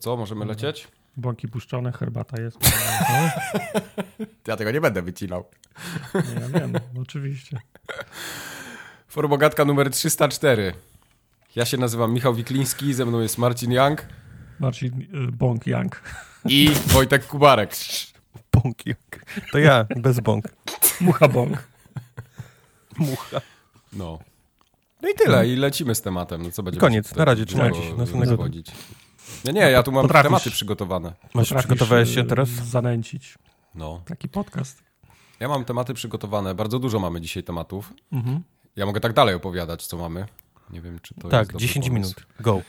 co, możemy lecieć? Bąki puszczone, herbata jest. Ja tego nie będę wycinał. Nie, ja wiem, oczywiście. Formogatka numer 304. Ja się nazywam Michał Wikliński, ze mną jest Marcin Young Marcin y, Bąk Young. i Wojtek Kubarek. Bąk. To ja, bez bąk. Mucha Bąk. Mucha. No. No i tyle, i lecimy z tematem. No co będzie Koniec, na razie, trzymajcie się, następnego. Nie, nie, ja tu mam Potrafisz- tematy przygotowane. Masz, przygotowałeś się y, teraz? Zanęcić. No. Taki podcast. Ja mam tematy przygotowane, bardzo dużo mamy dzisiaj tematów. Mhm. Ja mogę tak dalej opowiadać, co mamy. Nie wiem, czy to jest Tak, dobry 10 pomysł. minut. Go.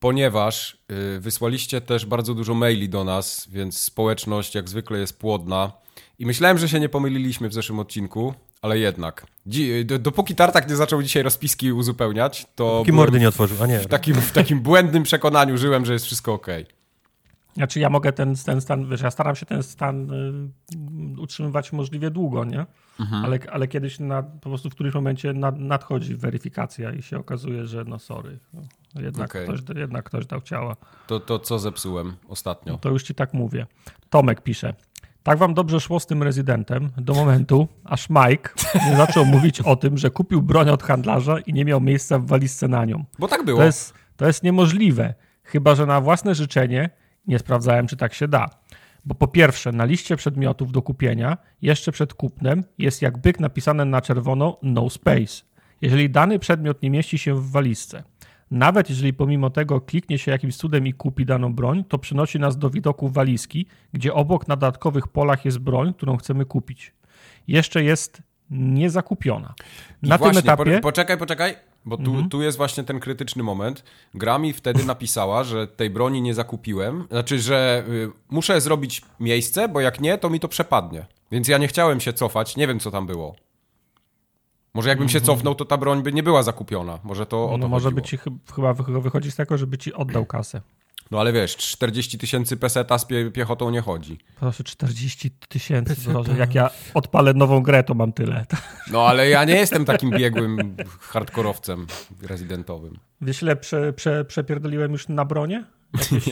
Ponieważ y, wysłaliście też bardzo dużo maili do nas, więc społeczność jak zwykle jest płodna. I myślałem, że się nie pomyliliśmy w zeszłym odcinku, ale jednak. Dopóki Tartak nie zaczął dzisiaj rozpiski uzupełniać, to byłem mordy nie otworzył, a nie. w takim, w takim błędnym przekonaniu żyłem, że jest wszystko ok. Znaczy ja mogę ten, ten stan, wiesz, ja staram się ten stan y, utrzymywać możliwie długo, nie? Mhm. Ale, ale kiedyś na, po prostu w którymś momencie nad, nadchodzi weryfikacja i się okazuje, że no sorry, no, jednak, Okej. ktoś, jednak ktoś dał ciała. To, to co zepsułem ostatnio? To już ci tak mówię. Tomek pisze. Tak wam dobrze szło z tym rezydentem do momentu, aż Mike nie zaczął mówić o tym, że kupił broń od handlarza i nie miał miejsca w walizce na nią. Bo tak było. To jest, to jest niemożliwe, chyba że na własne życzenie nie sprawdzałem, czy tak się da. Bo po pierwsze, na liście przedmiotów do kupienia, jeszcze przed kupnem, jest jak byk napisane na czerwono no space. Jeżeli dany przedmiot nie mieści się w walizce, nawet jeżeli pomimo tego kliknie się jakimś cudem i kupi daną broń, to przynosi nas do widoku walizki, gdzie obok na dodatkowych polach jest broń, którą chcemy kupić. Jeszcze jest niezakupiona. I Na właśnie, tym etapie... Po, poczekaj, poczekaj, bo tu, tu jest właśnie ten krytyczny moment. Gra mi wtedy napisała, że tej broni nie zakupiłem. Znaczy, że y, muszę zrobić miejsce, bo jak nie, to mi to przepadnie. Więc ja nie chciałem się cofać, nie wiem co tam było. Może jakbym się cofnął, to ta broń by nie była zakupiona. Może to o to No może chodziło. by ci chyb- chyba wy- wychodzi z tego, żeby ci oddał kasę. No ale wiesz, 40 tysięcy peseta z pie piechotą nie chodzi. Proszę, 40 tysięcy. Jak ja odpalę nową grę, to mam tyle. No ale ja nie jestem takim biegłym hardkorowcem rezydentowym. Wiesz, ile prze, prze, przepierdoliłem już na bronie? Jakieś,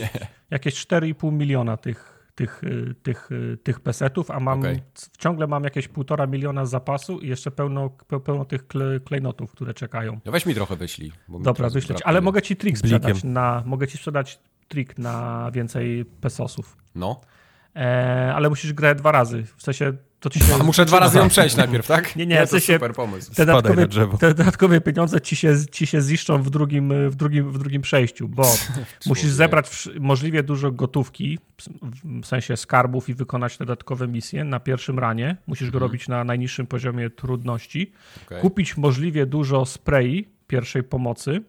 jakieś 4,5 miliona tych, tych, y, tych, y, tych pesetów, a mam c- ciągle mam jakieś 1,5 miliona zapasu i jeszcze pełno, pe- pełno tych kle, klejnotów, które czekają. No weź mi trochę wyślij. Dobra, brakuje. Ale mogę ci trik sprzedać na, mogę ci sprzedać trik na więcej pesosów. No. E, ale musisz grę dwa razy. W sensie to ci się. A muszę dwa razy ją przejść najpierw, tak? Nie, nie, to w sensie- super pomysł. te dodatkowe, na drzewo. te dodatkowe pieniądze ci się, ci się ziszczą w drugim, w drugim, w drugim przejściu, bo musisz zebrać możliwie dużo gotówki, w sensie skarbów i wykonać te dodatkowe misje na pierwszym ranie. Musisz go robić na najniższym poziomie trudności. Okej, Kupić możliwie dużo sprayi pierwszej pomocy,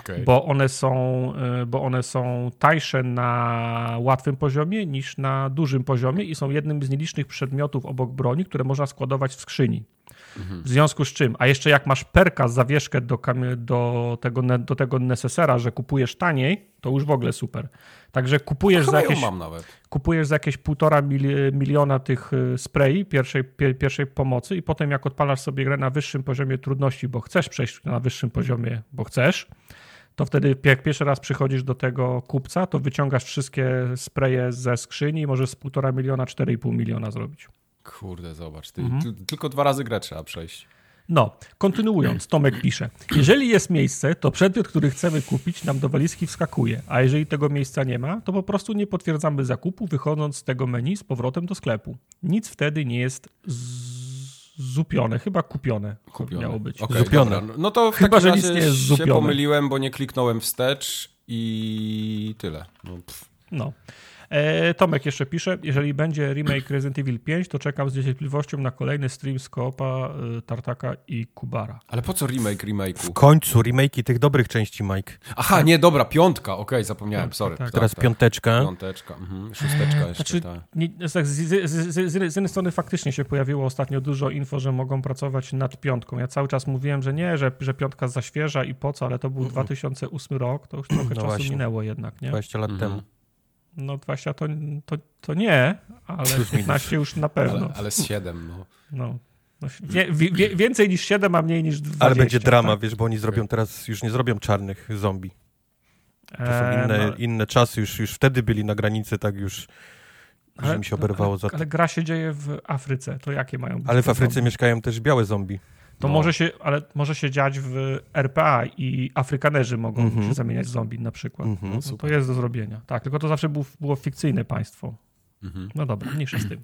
okej. bo one są, y, bo one są tańsze na łatwym poziomie niż na dużym poziomie i są jednym z nielicznych przedmiotów obok broni, które można składować w skrzyni. W związku z czym, a jeszcze jak masz perka, zawieszkę do, do, tego, do tego nesesera, że kupujesz taniej, to już w ogóle super. Także kupujesz za Chyba ją jakieś, kupujesz za jakieś półtora mili- miliona tych y, sprayi pierwszej, pie, pierwszej pomocy i potem jak odpalasz sobie grę na wyższym poziomie trudności, bo chcesz przejść na wyższym poziomie, bo chcesz, to wtedy jak pierwszy raz przychodzisz do tego kupca, to wyciągasz wszystkie spraye ze skrzyni i możesz z półtora miliona, 4,5 miliona zrobić. Kurde, zobacz. Ty, Mhm. ty, tylko dwa razy grę trzeba przejść. No, kontynuując, Tomek pisze. Jeżeli jest miejsce, to przedmiot, który chcemy kupić, nam do walizki wskakuje, a jeżeli tego miejsca nie ma, to po prostu nie potwierdzamy zakupu, wychodząc z tego menu z powrotem do sklepu. Nic wtedy nie jest z- zupione, chyba kupione, Kupione. miało być. Okej, Zupione. dobra. No to w Chyba, że nic nie jest się zupione. pomyliłem, bo nie kliknąłem wstecz i tyle. No, pff. No. E, Tomek jeszcze pisze, jeżeli będzie remake Resident Evil 5, to czekam z niecierpliwością na kolejny stream z Koopa, y, Tartaka i Kubara. Ale po co remake W remake'u? końcu remake'i tych dobrych części, Mike. Aha, nie, dobra, piątka. Okej, zapomniałem, sorry. tak. Teraz piąteczka. Piąteczka, mhm. szósteczka jeszcze, Znaczy, tak. nie, tak, z, z, z, z, z jednej strony faktycznie się pojawiło ostatnio dużo info, że mogą pracować nad piątką. Ja cały czas mówiłem, że nie, że, że piątka za świeża i po co, ale to był 2008 rok, to już trochę czasu właśnie. minęło jednak, nie? 20 lat Mhm. temu. No 20 to, to, to nie, ale 15 już na pewno. Ale, ale z siedem, no. No. No, wie, wie, więcej niż 7, a mniej niż 20. Ale będzie drama, tak? wiesz, bo oni zrobią teraz, już nie zrobią czarnych zombie. To są inne, E, no, inne czasy, już, już wtedy byli na granicy, tak już, że mi się oberwało ale, za to. ale gra się dzieje w Afryce, to jakie mają być Ale w Afryce zombie? mieszkają też białe zombie. To No. może się, ale może się dziać w RPA i Afrykanerzy mogą Mhm. się zamieniać w zombie na przykład. Mhm. No, to, to jest do zrobienia. Tak, tylko to zawsze był, było fikcyjne państwo. Mhm. No dobra, mniejsza z tym.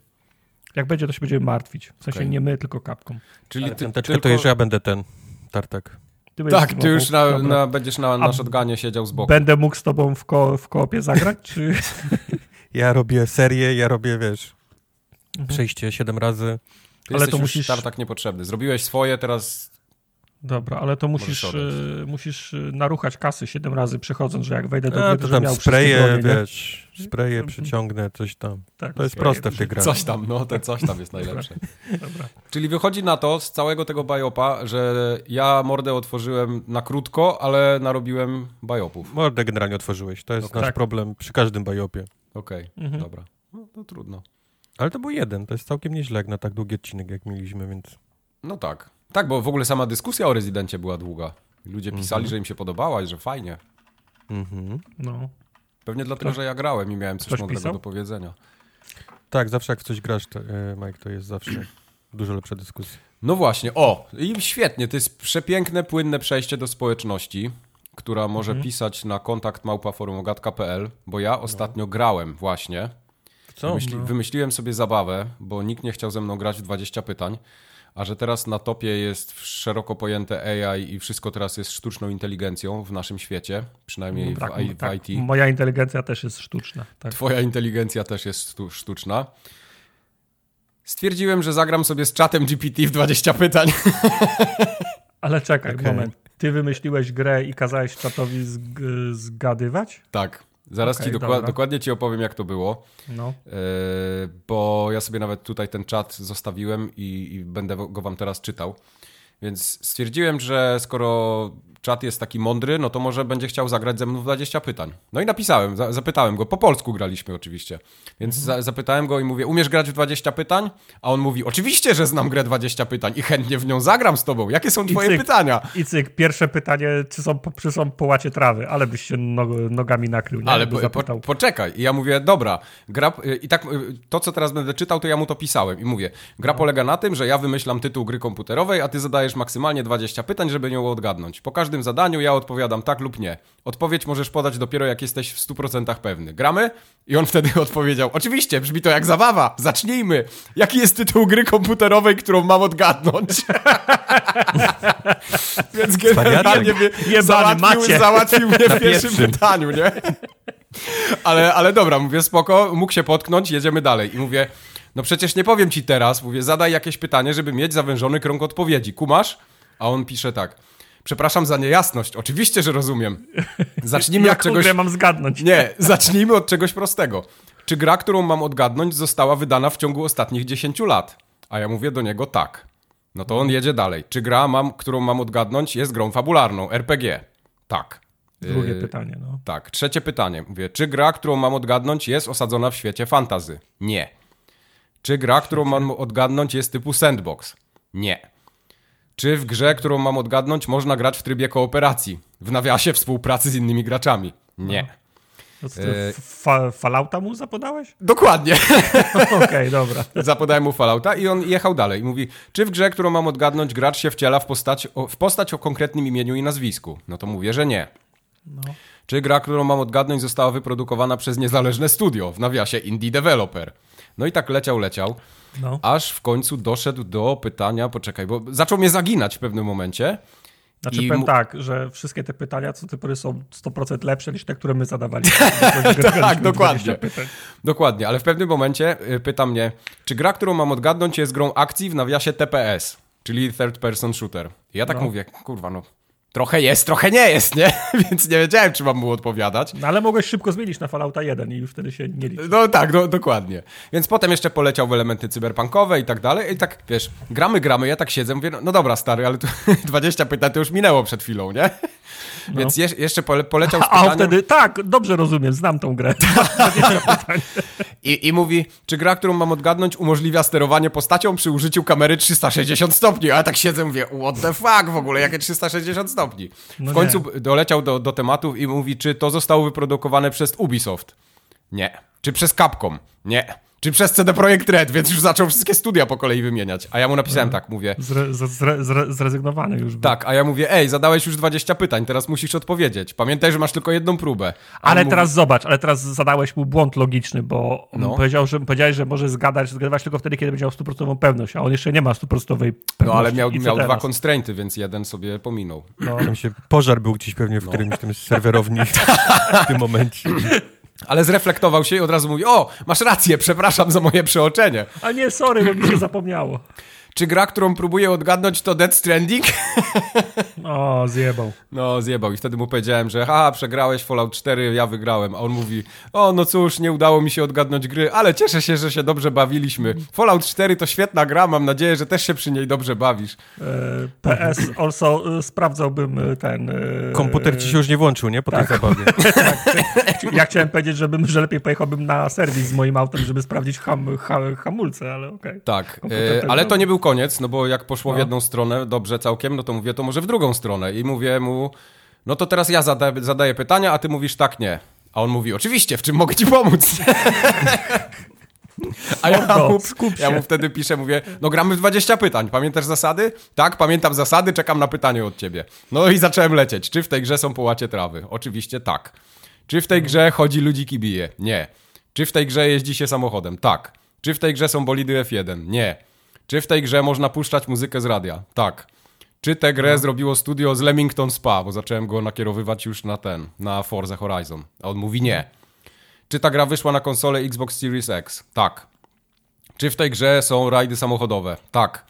Jak będzie, to się będziemy martwić. W sensie Okej. nie my, tylko kapką. Czyli Ale ty, piąteczkę tylko... to już ja będę ten, tartak. Ty Tak, ty już na, na, będziesz na, na shotgunie siedział z boku. Będę mógł z tobą w, ko w koopie zagrać, czy... Ja robię serię, ja robię, wiesz, Mhm. przejście 7 razy. Ty ale to musisz- tartak niepotrzebny. Zrobiłeś swoje, teraz Dobra, ale to musisz, y, musisz y, naruchać kasy siedem razy przechodząc, że jak wejdę do gry, to to miał spreje, nie? wiesz, spreje, przyciągnę, coś tam. Tak, To jest spreje, proste w tych grach. coś tam, no, te coś tam jest najlepsze. Dobra. Czyli wychodzi na to z całego tego bajopa, że ja mordę otworzyłem na krótko, ale narobiłem bajopów. Mordę generalnie otworzyłeś, to jest Okej. nasz Tak. problem przy każdym bajopie. Okej, Mhm. dobra. No, to trudno. Ale to był jeden, to jest całkiem nieźle jak na tak długi odcinek, jak mieliśmy, więc... No tak. Tak, bo w ogóle sama dyskusja o Rezydencie była długa. Ludzie pisali, Mhm. że im się podobała i że fajnie. Mhm. No. Pewnie dlatego, że ja grałem i miałem coś Ktoś mądrego pisał? do powiedzenia. Tak, zawsze jak w coś grasz, to, e, Mike, to jest zawsze dużo lepsza dyskusja. No właśnie, o, i świetnie, to jest przepiękne, płynne przejście do społeczności, która może Mhm. pisać na kontakt małpaforumogatka.pl, bo ja ostatnio grałem właśnie. Co? Wymyśli, No. Wymyśliłem sobie zabawę, bo nikt nie chciał ze mną grać w 20 pytań, a że teraz na topie jest szeroko pojęte AI i wszystko teraz jest sztuczną inteligencją w naszym świecie, przynajmniej tak, w, I- w tak, IT. Moja inteligencja też jest sztuczna. Tak. Twoja inteligencja też jest sztuczna. Stwierdziłem, że zagram sobie z czatem GPT w 20 pytań. Ale czekaj, Okej. moment. Ty wymyśliłeś grę i kazałeś czatowi zg- zgadywać? Tak. Zaraz Okej, ci dokła- dokładnie ci opowiem, jak to było. No. Yy, bo ja sobie nawet tutaj ten czat zostawiłem i, i będę go wam teraz czytał. Więc stwierdziłem, że skoro czat jest taki mądry, no to może będzie chciał zagrać ze mną w 20 pytań. No i napisałem, za, zapytałem go, po polsku graliśmy oczywiście. Więc za, zapytałem go i mówię, umiesz grać w 20 pytań? A on mówi, oczywiście, że znam grę 20 pytań i chętnie w nią zagram z tobą. Jakie są I twoje cyk. pytania? I cyk, pierwsze pytanie, czy są, po- czy są po łacie trawy, ale byś się nog, nogami nakrył, nie? Ale po, po, poczekaj. I ja mówię, dobra, gra, i tak to, co teraz będę czytał, to ja mu to pisałem. I mówię, gra polega na tym, że ja wymyślam tytuł gry komputerowej, a ty zadajesz maksymalnie 20 pytań, żeby ją odgadnąć. Po każdym zadaniu ja odpowiadam tak lub nie. Odpowiedź możesz podać dopiero jak jesteś w 100% pewny. Gramy? I on wtedy odpowiedział, oczywiście, brzmi to jak zabawa, zacznijmy. Jaki jest tytuł gry komputerowej, którą mam odgadnąć? Więc generalnie mnie załatwił, załatwił mnie w pierwszym pierwszym. pytaniu, nie? Ale, ale dobra, mówię, spoko, mógł się potknąć, jedziemy dalej. I mówię, no przecież nie powiem ci teraz, mówię, zadaj jakieś pytanie, żeby mieć zawężony krąg odpowiedzi. Kumasz? A on pisze tak. Przepraszam za niejasność, oczywiście, że rozumiem. Zacznijmy od Jaką czegoś... mam zgadnąć? Nie, zacznijmy od czegoś prostego. Czy gra, którą mam odgadnąć, została wydana w ciągu ostatnich 10 lat? A ja mówię do niego tak. No to on jedzie dalej. Czy gra, mam, którą mam odgadnąć, jest grą fabularną, RPG? Tak. Drugie Yy, pytanie, no. Tak. Trzecie pytanie. Mówię, czy gra, którą mam odgadnąć, jest osadzona w świecie fantazy? Nie. Czy gra, którą mam odgadnąć, jest typu sandbox? Nie. Czy w grze, którą mam odgadnąć, można grać w trybie kooperacji? W nawiasie współpracy z innymi graczami? Nie. Yy. ty fa Fallouta mu zapodałeś? Dokładnie. Okej, dobra. Zapodałem mu Fallouta i on jechał dalej. I mówi, czy w grze, którą mam odgadnąć, gracz się wciela w postać, o, w postać o konkretnym imieniu i nazwisku? No to mówię, że nie. No. Czy gra, którą mam odgadnąć, została wyprodukowana przez niezależne studio, w nawiasie indie developer? No i tak leciał, leciał, No. aż w końcu doszedł do pytania, poczekaj, bo zaczął mnie zaginać w pewnym momencie. Znaczy powiem tak, że wszystkie te pytania, co ty powiesz, są 100% lepsze niż te, które my zadawaliśmy. Tak, dokładnie. 20 pytań. Dokładnie, ale w pewnym momencie y, pyta mnie, czy gra, którą mam odgadnąć, jest grą akcji w nawiasie TPS, czyli Third Person Shooter. I ja tak No. mówię, kurwa, no trochę jest, trochę nie jest, nie? Więc nie wiedziałem, czy mam mu odpowiadać. No ale mogłeś szybko zmienić na Fallouta 1 i już wtedy się nie liczy. No tak, no, dokładnie. Więc potem jeszcze poleciał w elementy cyberpunkowe i tak dalej. I tak, wiesz, gramy, gramy, ja tak siedzę, mówię, no, no dobra, stary, ale tu 20 pytań to już minęło przed chwilą, nie? No. Więc je, jeszcze pole, poleciał z pytaniem... A wtedy, tak, dobrze rozumiem, znam tą grę. I, I mówi, czy gra, którą mam odgadnąć, umożliwia sterowanie postacią przy użyciu kamery 360 stopni. A ja tak siedzę, mówię, what the fuck w ogóle, jakie 360 stopni? No w końcu nie. doleciał do, do tematów i mówi, czy to zostało wyprodukowane przez Ubisoft. Nie. Czy przez Capcom? Nie. Czy przez CD Projekt Red, więc już zaczął wszystkie studia po kolei wymieniać. A ja mu napisałem tak, mówię. Zre, zre, zre, zrezygnowany już. Był. Tak, a ja mówię, ej, zadałeś już 20 pytań, teraz musisz odpowiedzieć. Pamiętaj, że masz tylko jedną próbę. A ale teraz mówi... zobacz, ale teraz zadałeś mu błąd logiczny, bo no. powiedział, że, powiedziałeś, że może zgadać, zgadywać tylko wtedy, kiedy będzie miał stuprocentową pewność, a on jeszcze nie ma stuprocentowej pewności. No ale miał, miał dwa constrainty, więc jeden sobie pominął. No. Tam się pożar był gdzieś pewnie w no. którymś tym serwerowni w tym momencie. Ale zreflektował się i od razu mówi: O, masz rację, przepraszam za moje przeoczenie. A nie, sorry, bo mi się zapomniało. Czy gra, którą próbuję odgadnąć, to Dead Stranding? O, zjebał. No, zjebał. I wtedy mu powiedziałem, że ha, przegrałeś Fallout 4, ja wygrałem. A on mówi, o, no cóż, nie udało mi się odgadnąć gry, ale cieszę się, że się dobrze bawiliśmy. Fallout 4 to świetna gra, mam nadzieję, że też się przy niej dobrze bawisz. E, PS also e, sprawdzałbym e, ten... Komputer ci się już nie włączył, nie? Po tak. tej zabawie. tak. Ja chciałem powiedzieć, żebym, że lepiej pojechałbym na serwis z moim autem, żeby sprawdzić ham, ham, hamulce, ale okej. Okay. Tak, ale to nie był koniec, no bo jak poszło no. w jedną stronę dobrze całkiem, no to mówię, to może w drugą stronę. I mówię mu, no to teraz ja zadaję, zadaję pytania, a ty mówisz tak, nie. A on mówi, oczywiście, w czym mogę ci pomóc? A ja mu, ja mu wtedy piszę, mówię, no gramy w 20 pytań, pamiętasz zasady? Tak, pamiętam zasady, czekam na pytanie od ciebie. No i zacząłem lecieć. Czy w tej grze są połacie trawy? Oczywiście tak. Czy w tej grze chodzi ludzi bije? Nie. Czy w tej grze jeździ się samochodem? Tak. Czy w tej grze są bolidy F1? Nie. Czy w tej grze można puszczać muzykę z radia? Tak. Czy tę grę no. zrobiło studio z Leamington Spa, bo zacząłem go nakierowywać już na ten, na Forza Horizon. A on mówi nie. Czy ta gra wyszła na konsolę Xbox Series X? Tak. Czy w tej grze są rajdy samochodowe? Tak.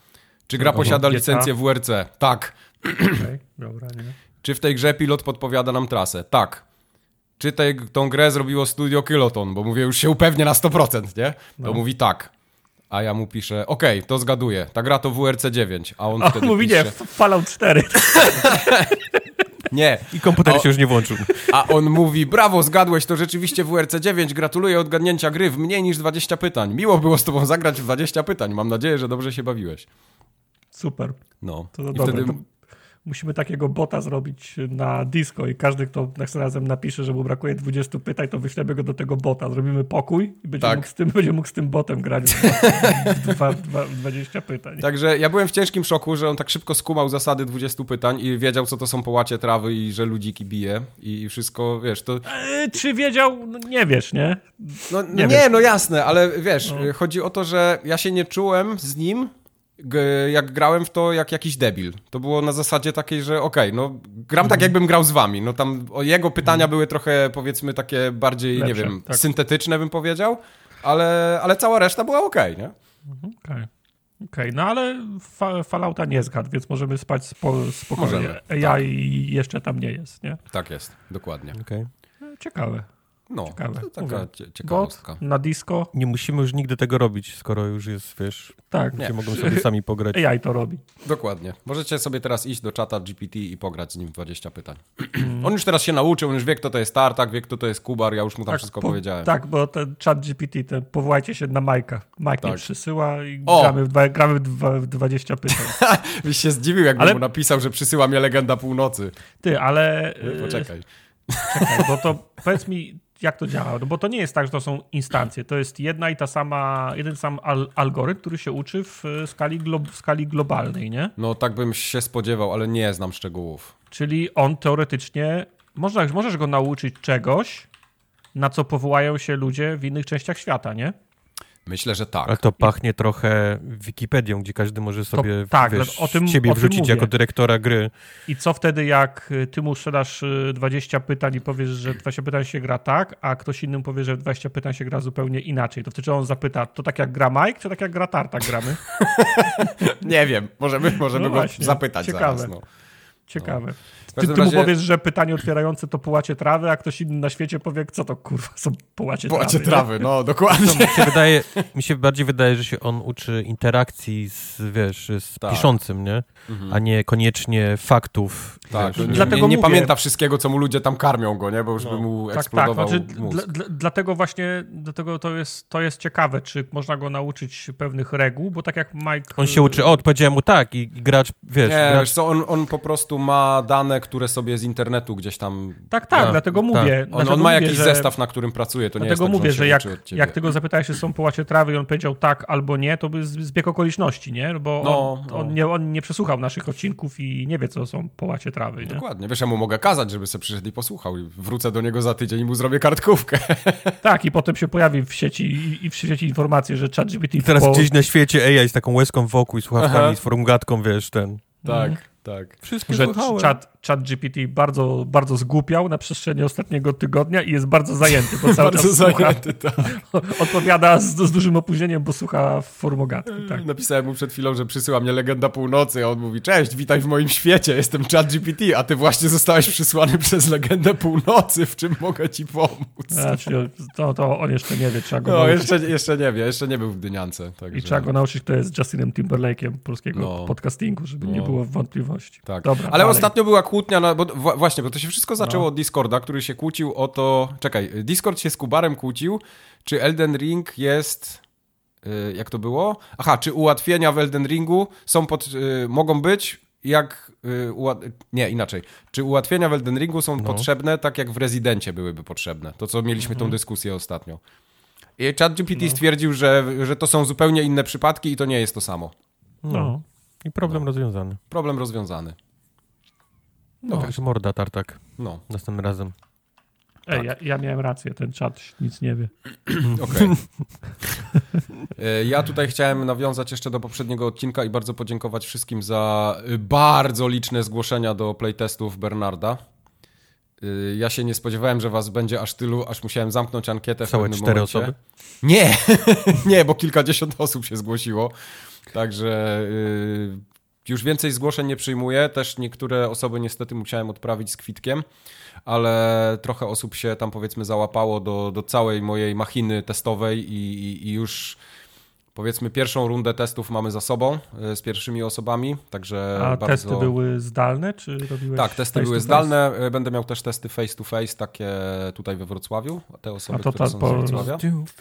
Czy gra posiada licencję WRC? Tak. Okay, dobra, nie. Czy w tej grze pilot podpowiada nam trasę? Tak. Czy tej, tą grę zrobiło studio Kiloton? Bo mówię, już się upewnię na 100%, nie? To no. mówi tak. A ja mu piszę, okej, okay, to zgaduję, ta gra to WRC 9, a on a wtedy mówi pisze... nie, Fallout 4. Nie. I komputer się już nie włączył. A on mówi, brawo, zgadłeś, to rzeczywiście WRC 9, gratuluję odgadnięcia gry w mniej niż 20 pytań. Miło było z tobą zagrać w 20 pytań, mam nadzieję, że dobrze się bawiłeś. Super. No. To I dobre. wtedy to musimy takiego bota zrobić na disco i każdy, kto następnym razem napisze, że mu brakuje 20 pytań, to wyślemy go do tego bota. Zrobimy pokój i będzie, tak. mógł, z tym, będzie mógł z tym botem grać w, dwa, dwa, 20 pytań. Także ja byłem w ciężkim szoku, że on tak szybko skumał zasady 20 pytań i wiedział, co to są połacie trawy i że ludziki bije i wszystko, wiesz, to... E, czy wiedział? No, nie wiesz, nie? No nie, nie no jasne, ale wiesz, no. chodzi o to, że ja się nie czułem z nim jak grałem w to jak jakiś debil. To było na zasadzie takiej, że okej, okay, no gram tak mhm. jakbym grał z wami. No tam jego pytania mhm. były trochę powiedzmy takie bardziej, Lepsze, nie wiem, tak. syntetyczne bym powiedział, ale, ale cała reszta była okej, okay, nie? Mhm, okej. Okay. Okej, okay, no ale fa Fallouta nie zgadł, więc możemy spać spo spokojnie. Możemy, AI tak. jeszcze tam nie jest, nie? Tak jest, dokładnie. Okay. Ciekawe. No, Ciekawe. to taka ciekawostka. na disco. Nie musimy już nigdy tego robić, skoro już jest, wiesz, tak. gdzie mogą sobie sami pograć. AI to robi. Dokładnie. Możecie sobie teraz iść do czata GPT i pograć z nim 20 pytań. on już teraz się nauczył, on już wie, kto to jest Tartak, wie, kto to jest Kubar, ja już mu tam tak, wszystko po, powiedziałem. Tak, bo ten chat GPT, ten, powołajcie się na Majka. Mike tak. mi przysyła i gramy w, gramy w 20 pytań. Byś się zdziwił, jakby ale... mu napisał, że przysyła mnie legenda północy. Ty, ale... Poczekaj. Czekaj, bo to powiedz mi, jak to działa? No bo to nie jest tak, że to są instancje. To jest jedna i ta sama, jeden sam al algorytm, który się uczy w skali, glo w skali globalnej, nie? No tak bym się spodziewał, ale nie znam szczegółów. Czyli on teoretycznie, można, możesz go nauczyć czegoś, na co powołają się ludzie w innych częściach świata, nie? Myślę, że tak. Ale to pachnie trochę Wikipedią, gdzie każdy może sobie to, tak, wiesz, o tym, ciebie o wrzucić jako dyrektora gry. I co wtedy, jak ty mu sprzedasz 20 y, pytań i powiesz, że 20 pytań się gra tak, a ktoś innym powie, że 20 pytań się gra zupełnie inaczej. To wtedy on zapyta, to tak jak gra Mike, czy tak jak gra Tartak gramy? Nie wiem, możemy, możemy no go właśnie, zapytać ciekawe. zaraz. No. Ciekawe. Ty, ty razie... mu powiesz, że pytanie otwierające to połacie trawy, a ktoś inny na świecie powie, co to kurwa są połacie, połacie trawy. trawy, no dokładnie. No, mi, się wydaje, mi się bardziej wydaje, że się on uczy interakcji z, wiesz, z tak. piszącym, nie? Mhm. A nie koniecznie faktów. Tak, wiesz, nie, Dlatego nie, nie pamięta wszystkiego, co mu ludzie tam karmią go, nie? Bo już no. by mu tak, tak. eksplodował tak, znaczy, mózg. Dla, dlatego właśnie, dlatego to jest, to jest ciekawe, czy można go nauczyć pewnych reguł, bo tak jak Mike... On się uczy, o, odpowiedziałem mu tak i, i gracz, wiesz... Nie, gracz... wiesz co, on, on po prostu ma dane, które sobie z internetu gdzieś tam... Tak, tak, dlatego tak. mówię. On, on, ma jakiś że... zestaw, na którym pracuje, to nie jest tak, mówię, że jak, jak ty go zapytałeś, czy są połacie trawy i on powiedział tak albo nie, to by zbieg okoliczności, nie? Bo no, on, no. on, nie, on nie przesłuchał naszych odcinków i nie wie, co są połacie trawy, nie? Dokładnie. Wiesz, ja mu mogę kazać, żeby sobie przyszedł i posłuchał i wrócę do niego za tydzień i mu zrobię kartkówkę. Tak, i potem się pojawi w sieci i, i w sieci informacje, że ChatGPT... I teraz po... gdzieś na świecie AI z taką łezką wokół i słuchawkami, Aha. z formugatką, wiesz, ten... Tak, mhm. Tak. Wszystkie że chat, chat GPT bardzo, bardzo zgłupiał na przestrzeni ostatniego tygodnia i jest bardzo zajęty, bo cały bardzo czas zajęty, tak. odpowiada z, z, dużym opóźnieniem, bo słucha formogatki. Tak. Napisałem mu przed chwilą, że przysyła mnie legenda północy, a on mówi, cześć, witaj w moim świecie, jestem chat GPT, a ty właśnie zostałeś przysłany przez legendę północy, w czym mogę ci pomóc. Znaczy, to, to on jeszcze nie wie, trzeba go No, nauczyć. jeszcze, jeszcze nie wie, jeszcze nie był w Dyniance. Także... I trzeba go nauczyć, kto jest Justinem Timberlake'iem polskiego no. podcastingu, żeby no. nie było wątpliwości. Tak. Dobra, Ale dalej. ostatnio była kłótnia, na, bo właśnie, bo to się wszystko zaczęło no. od Discorda, który się kłócił o to... Czekaj, Discord się z Kubarem kłócił, czy Elden Ring jest... Y, jak to było? Aha, czy ułatwienia w Elden Ringu są pod, y, mogą być jak. Y, nie, inaczej. Czy ułatwienia w Elden Ringu są no. potrzebne tak jak w Rezydencie byłyby potrzebne? To, co mieliśmy mhm. tą dyskusję ostatnio. I ChatGPT no. stwierdził, że, że to są zupełnie inne przypadki i to nie jest to samo. No. I problem no. rozwiązany. Problem rozwiązany. No, no. morda tartak. No. Następnym razem. Ej, tak. ja, ja, miałem rację, ten czat nic nie wie. Okej. Okay. E, ja tutaj chciałem nawiązać jeszcze do poprzedniego odcinka i bardzo podziękować wszystkim za bardzo liczne zgłoszenia do playtestów Bernarda. E, ja się nie spodziewałem, że was będzie aż tylu, aż musiałem zamknąć ankietę Całe w pewnym cztery momencie. osoby? Nie, nie, bo kilkadziesiąt osób się zgłosiło. Także yy, już więcej zgłoszeń nie przyjmuję. Też niektóre osoby niestety musiałem odprawić z kwitkiem, ale trochę osób się tam powiedzmy załapało do, do całej mojej machiny testowej i, i, i już powiedzmy pierwszą rundę testów mamy za sobą e, z pierwszymi osobami, także A bardzo... testy były zdalne, czy robiłeś Tak, testy były zdalne. E, będę miał też testy face to face, takie tutaj we Wrocławiu, te osoby, A to które są po... z Wrocławia.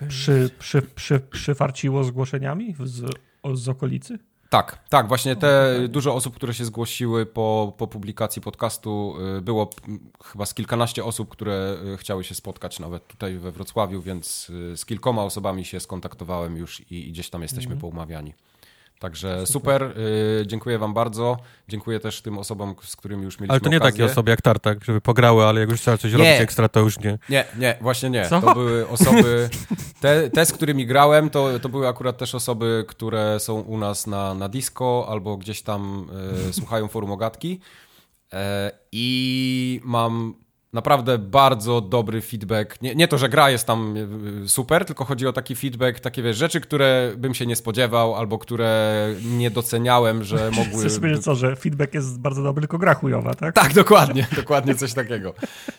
Przy, przy, przy, przyfarciło zgłoszeniami z, z okolicy? Tak, tak, właśnie te dużo osób, które się zgłosiły po, po publikacji podcastu, y, było chyba z kilkanaście osób, które y, chciały się spotkać nawet tutaj we Wrocławiu, więc y, z kilkoma osobami się skontaktowałem już i, i gdzieś tam jesteśmy mm. poumawiani. Także super, yy, dziękuję wam bardzo. Dziękuję też tym osobom, z którymi już mieliśmy Ale to nie okazję. takie osoby jak Tartak, żeby pograły, ale jak już trzeba coś nie. robić ekstra, to już nie. Nie, nie, właśnie nie. Co? To były osoby, te, te, z którymi grałem, to, to były akurat też osoby, które są u nas na, na disco albo gdzieś tam yy, słuchają forum ogatki. Yy, I mam naprawdę bardzo dobry feedback. Nie, nie to, że gra jest tam e, super, tylko chodzi o taki feedback, takie wiesz, rzeczy, które bym się nie spodziewał, albo które nie doceniałem, że mogły... Chcesz powiedzieć co, że feedback jest bardzo dobry, tylko gra chujowa, tak? Tak, dokładnie, dokładnie coś takiego.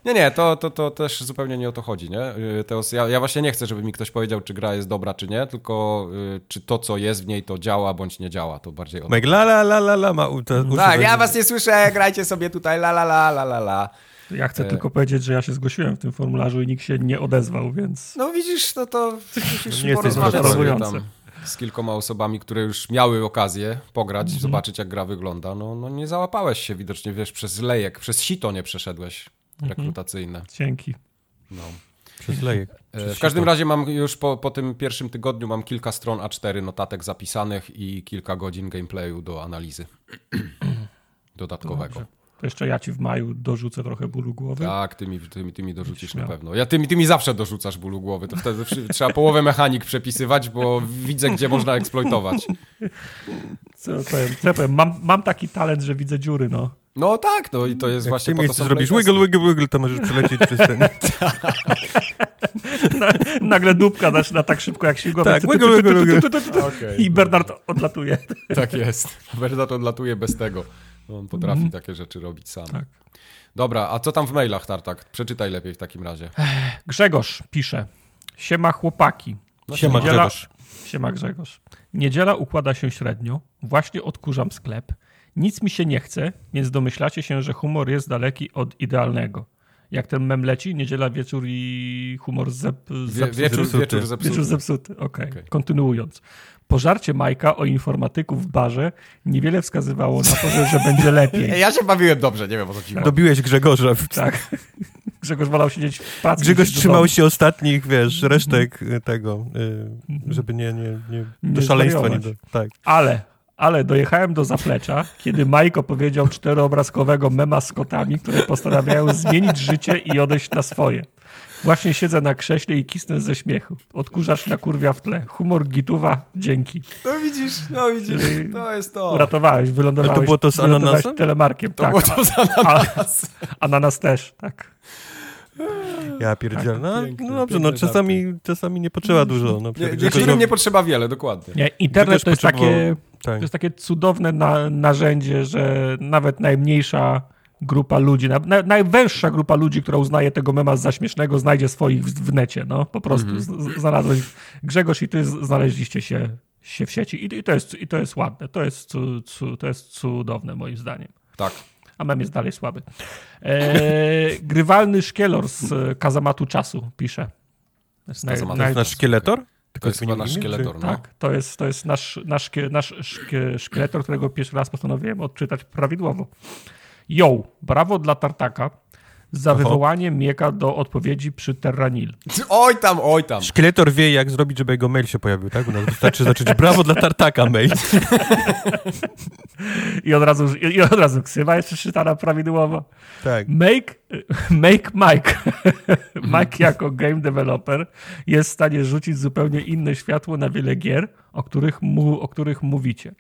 Nie, nie, to, to, to też zupełnie nie o to chodzi, nie? E, to ja, ja właśnie nie chcę, żeby mi ktoś powiedział, czy gra jest dobra, czy nie, tylko y, czy to, co jest w niej, to działa, bądź nie działa, to bardziej o to. la la la la la ma... tak, ja was nie słyszę, grajcie sobie tutaj la la la la la la. Ja chcę e... tylko powiedzieć, że ja się zgłosiłem w tym formularzu i nikt się nie odezwał, więc... No widzisz, no to musisz nie porozmawiać tam z kilkoma osobami, które już miały okazję pograć, mm -hmm. zobaczyć jak gra wygląda. No, no nie załapałeś się widocznie, wiesz, przez lejek, przez sito nie przeszedłeś mhm. rekrutacyjne. Mm -hmm. Dzięki. No. Przez lejek. E, przez w każdym razie mam już po, po tym pierwszym tygodniu mam kilka stron A4 notatek zapisanych i kilka godzin gameplayu do analizy dodatkowego. Dobrze. To jeszcze ja ci w maju dorzucę trochę bólu głowy. Tak, ty mi, ty mi, ty mi dorzucisz na pewno. Ja, ty, mi, ty mi zawsze dorzucasz bólu głowy. To wtedy trzeba połowę mechanik przepisywać, bo widzę, gdzie można eksploitować. Co powiem? Co powiem? Mam, mam taki talent, że widzę dziury, no. No tak, no i to jest Jak właśnie po to zrobisz wiggle, wiggle, wiggle, to możesz przelecieć przez ten... Nagle dupka zaczyna tak szybko jak śmigłowiec. Tak, wiggle, wiggle, wiggle. I Bernard odlatuje. Tak jest. Bernard odlatuje bez tego. On potrafi mm. takie rzeczy robić sam. Tak. Dobra, a co tam w mailach, Tartak? Przeczytaj lepiej w takim razie. Grzegorz pisze. Siema chłopaki. No, siema Niedziela... Grzegorz. Siema Grzegorz. Niedziela układa się średnio. Właśnie odkurzam sklep. Nic mi się nie chce, więc domyślacie się, że humor jest daleki od idealnego. Jak ten mem leci, niedziela, wieczór i humor zep, zepsuty. Wie, wieczór, wieczór zepsuty. Wieczór zepsuty, okej. Okay. okay. Kontynuując. Pożarcie Majka o informatyku w barze niewiele wskazywało na to, że, że będzie lepiej. Ja się bawiłem dobrze, nie wiem o co ci Dobiłeś Grzegorza. Tak. Grzegorz wolał siedzieć w pracy. Grzegorz trzymał się ostatnich, wiesz, resztek tego, y, żeby nie, nie, nie, do nie szaleństwa nie do, tak. Ale, ale dojechałem do zaplecza, kiedy Majko powiedział czteroobrazkowego mema z kotami, które postanawiają zmienić życie i odejść na swoje. Właśnie siedzę na krześle i kisnę ze śmiechu. Odkurzacz na kurwia w tle. Humor gituwa, dzięki. No widzisz, no widzisz, to jest to. Uratowałeś, wylądowałeś. to było to z ananasem? telemarkiem, to tak. było to z ananasem. Ananas też, tak. Ja pierdzielę. No, piękne, no dobrze, no czasami, czasami nie potrzeba dużo. No, nie, niektórym nie potrzeba wiele, dokładnie. Nie, internet to jest, takie, tak. to jest takie cudowne na, narzędzie, że nawet najmniejsza grupa ludzi, na, na, najwęższa grupa ludzi, która uznaje tego mema za śmiesznego, znajdzie swoich w, w necie, no po prostu. Mm -hmm. Znalazłeś, Grzegorz i ty znaleźliście się, się w sieci I, i, to jest, i to jest ładne, to jest, cu, cu, to jest cudowne moim zdaniem. Tak. A mem jest dalej słaby. E, grywalny szkielor z kazamatu czasu pisze. To jest naj, naj... nasz szkieletor? Tylko to jest chyba nasz szkieletor, no? Tak, to jest, to jest nasz, nasz, nasz szkieletor, którego pierwszy raz postanowiłem odczytać prawidłowo. Yo, brawo dla Tartaka za Oho. wywołanie Mieka do odpowiedzi przy Terranil. Oj tam, oj tam. Szkieletor wie, jak zrobić, żeby jego mail się pojawił, tak? U nas wystarczy zacząć brawo dla Tartaka mail. I od razu, i od razu ksywa jest przeczytana prawidłowo. Tak. Make, make Mike. Mike jako game developer jest w stanie rzucić zupełnie inne światło na wiele gier, o których, mu, o których mówicie.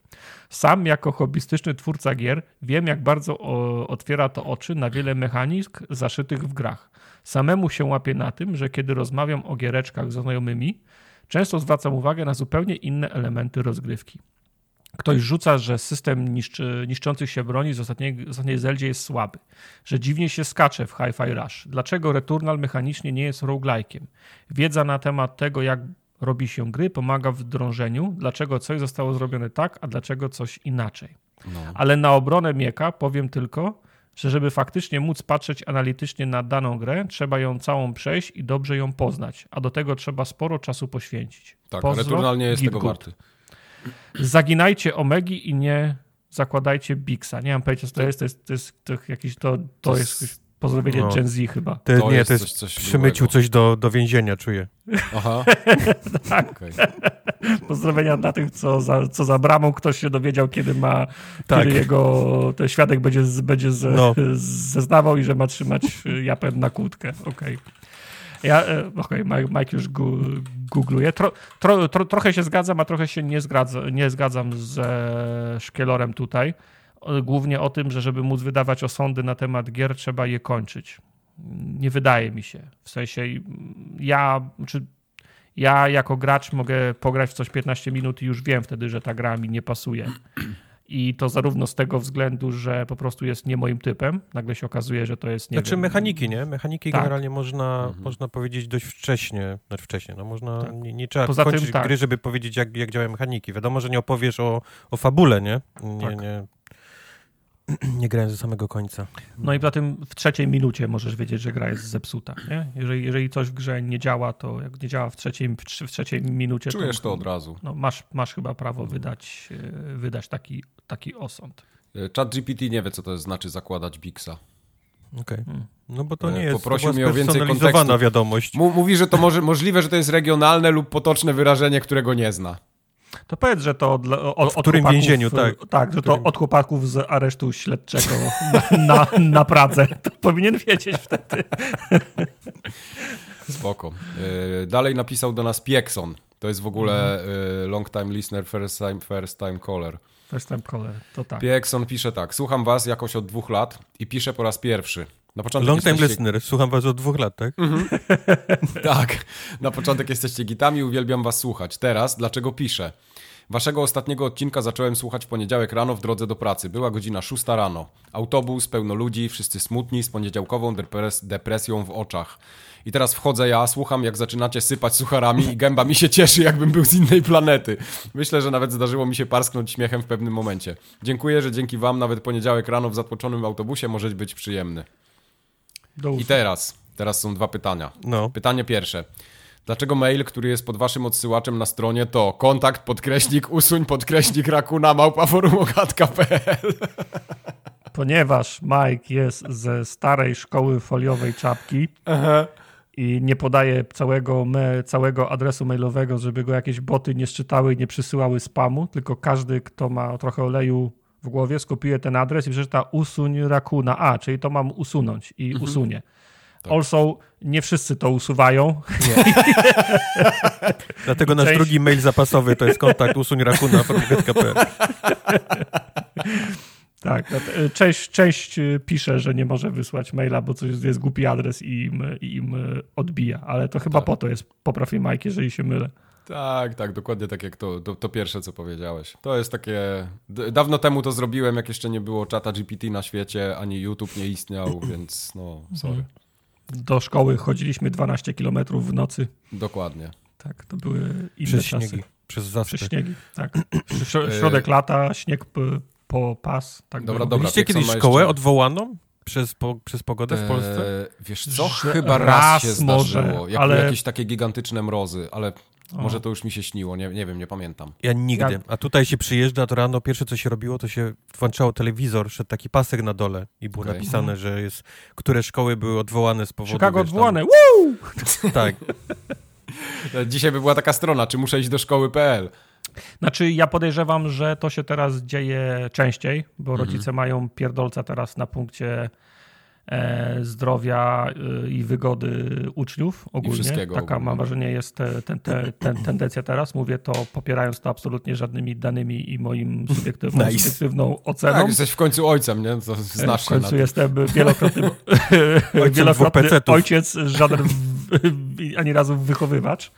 Sam jako hobbystyczny twórca gier wiem, jak bardzo o, otwiera to oczy na wiele mechanizm zaszytych w grach. Samemu się łapię na tym, że kiedy rozmawiam o giereczkach z znajomymi, często zwracam uwagę na zupełnie inne elementy rozgrywki. Ktoś rzuca, że system niszczy, niszczących się broni z ostatniej, z ostatniej Zeldzie jest słaby, że dziwnie się skacze w Hi-Fi Rush. Dlaczego Returnal mechanicznie nie jest roguelike'iem? Wiedza na temat tego, jak robi się gry, pomaga w drążeniu, dlaczego coś zostało zrobione tak, a dlaczego coś inaczej. No. Ale na obronę Mieka powiem tylko, że żeby faktycznie móc patrzeć analitycznie na daną grę, trzeba ją całą przejść i dobrze ją poznać, a do tego trzeba sporo czasu poświęcić. Tak, Pozdro, Returnal nie jest tego warty. Zaginajcie Omegi i nie zakładajcie Bixa. Nie mam pojęcia, co to jest. To jest, to jest to jakiś, to, to, to jest Pozdrowienie no. Gen Z chyba. To, to nie, jest to jest coś, coś przymycił coś do, do więzienia, czuję. Aha. tak. Okay. Pozdrowienia dla tych, co za, co za bramą ktoś się dowiedział, kiedy ma, tak. kiedy jego ten świadek będzie, będzie z, no. zeznawał i że ma trzymać japę na kłódkę. Okej. Okay. Ja, e, okej, okay, Mike już gu, googluje. Tro, tro, tro, trochę się zgadzam, a trochę się nie, zgadza, nie zgadzam ze Szkielorem tutaj głównie o tym, że żeby móc wydawać osądy na temat gier, trzeba je kończyć. Nie wydaje mi się. W sensie ja, czy ja jako gracz mogę pograć w coś 15 minut i już wiem wtedy, że ta gra mi nie pasuje. I to zarówno z tego względu, że po prostu jest nie moim typem. Nagle się okazuje, że to jest nie Znaczy wiem, mechaniki, nie? Mechaniki tak. generalnie można, mhm. można powiedzieć dość wcześnie. Znaczy wcześnie, no można, tak. nie, nie, trzeba Poza kończyć tym, tak. gry, żeby powiedzieć, jak, jak działają mechaniki. Wiadomo, że nie opowiesz o, o fabule, nie? Nie, tak. nie nie grałem ze samego końca. No i poza tym w trzeciej minucie możesz wiedzieć, że gra jest zepsuta. Nie? Jeżeli, jeżeli coś w grze nie działa, to jak nie działa w trzeciej, w trzeciej minucie... Czujesz to, to od razu. No, masz, masz chyba prawo wydać, e, wydać taki, taki osąd. E, Chat GPT nie wie, co to znaczy zakładać Bixa. Okej. Okay. Hmm. No bo to nie jest Poprosił mnie o więcej kontekstu. wiadomość. Mówi, że to może, możliwe, że to jest regionalne lub potoczne wyrażenie, którego nie zna. To powiedz, że to od, od, w którym więzieniu, tak. Tak, że to od chłopaków z aresztu śledczego na, na, na Pradze. To powinien wiedzieć wtedy. Spoko. E, dalej napisał do nas Piekson. To jest w ogóle mm. long time listener, first time, first time caller. First time caller, to tak. Piekson pisze tak. Słucham was jakoś od dwóch lat i piszę po raz pierwszy. Na początek Long time jesteście... listener, słucham was od dwóch lat, tak? Mhm. tak. Na początek jesteście gitami, uwielbiam was słuchać. Teraz, dlaczego piszę? Waszego ostatniego odcinka zacząłem słuchać w poniedziałek rano w drodze do pracy. Była godzina 6 rano. Autobus, pełno ludzi, wszyscy smutni, z poniedziałkową depres depresją w oczach. I teraz wchodzę ja, słucham jak zaczynacie sypać sucharami i gęba mi się cieszy, jakbym był z innej planety. Myślę, że nawet zdarzyło mi się parsknąć śmiechem w pewnym momencie. Dziękuję, że dzięki wam nawet poniedziałek rano w zatłoczonym autobusie może być przyjemny. I teraz, teraz są dwa pytania. No. Pytanie pierwsze. Dlaczego mail, który jest pod waszym odsyłaczem na stronie to kontakt podkreśnik usuń podkreśnik rakuna małpa forumogatka.pl Ponieważ Mike jest ze starej szkoły foliowej czapki Aha. i nie podaje całego, me, całego adresu mailowego, żeby go jakieś boty nie szczytały i nie przysyłały spamu, tylko każdy, kto ma trochę oleju w głowie, skopiuje ten adres i przeczyta usuń rakuna. A, czyli to mam usunąć i mhm. usunie. Tak. Also, nie wszyscy to usuwają. Dlatego nasz Część... drugi mail zapasowy to jest kontakt usuń rakuna Tak, no część, część y, pisze, że nie może wysłać maila, bo coś jest głupi adres i im, im y, odbija, ale to chyba tak. po to jest, popraw Mike, jeżeli się mylę. Tak, tak, dokładnie tak jak to, to, to, pierwsze, co powiedziałeś. To jest takie... Dawno temu to zrobiłem, jak jeszcze nie było czata GPT na świecie, ani YouTube nie istniał, więc no, sorry. Mhm do szkoły chodziliśmy 12 km w nocy. Dokładnie. Tak, to były inne Przez czasy. Śniegi. Przez zaspy. Przez śniegi, tak. Środek lata, śnieg po pas. Tak dobra, dobra. Widzicie kiedyś szkołę jeszcze... odwołaną? Przez, po, przez pogodę w Polsce? Eee, wiesz co, chyba raz, raz się zdarzyło. Może, jak ale... jakieś takie gigantyczne mrozy, ale może to już mi się śniło, nie, nie wiem, nie pamiętam. Ja nigdy. A tutaj się przyjeżdża, to rano pierwsze co się robiło, to się włączało telewizor, szedł taki pasek na dole i było okay. napisane, że jest, które szkoły były odwołane z powodu... Chicago odwołane, Woo! Tak. Dzisiaj by była taka strona, czy muszę iść do szkoły.pl. Znaczy, ja podejrzewam, że to się teraz dzieje częściej, bo mhm. rodzice mają pierdolca teraz na punkcie zdrowia e, i wygody uczniów ogólnie. Taka ogólnie. mam wrażenie jest ten, ten, ten, tendencja teraz. Mówię to popierając to absolutnie żadnymi danymi i moim subiektywną, nice. subiektywną oceną. Tak, jesteś w końcu ojcem, nie? To znasz w końcu jestem wielokrotny, wielokrotny ojciec, żaden ani razu wychowywacz.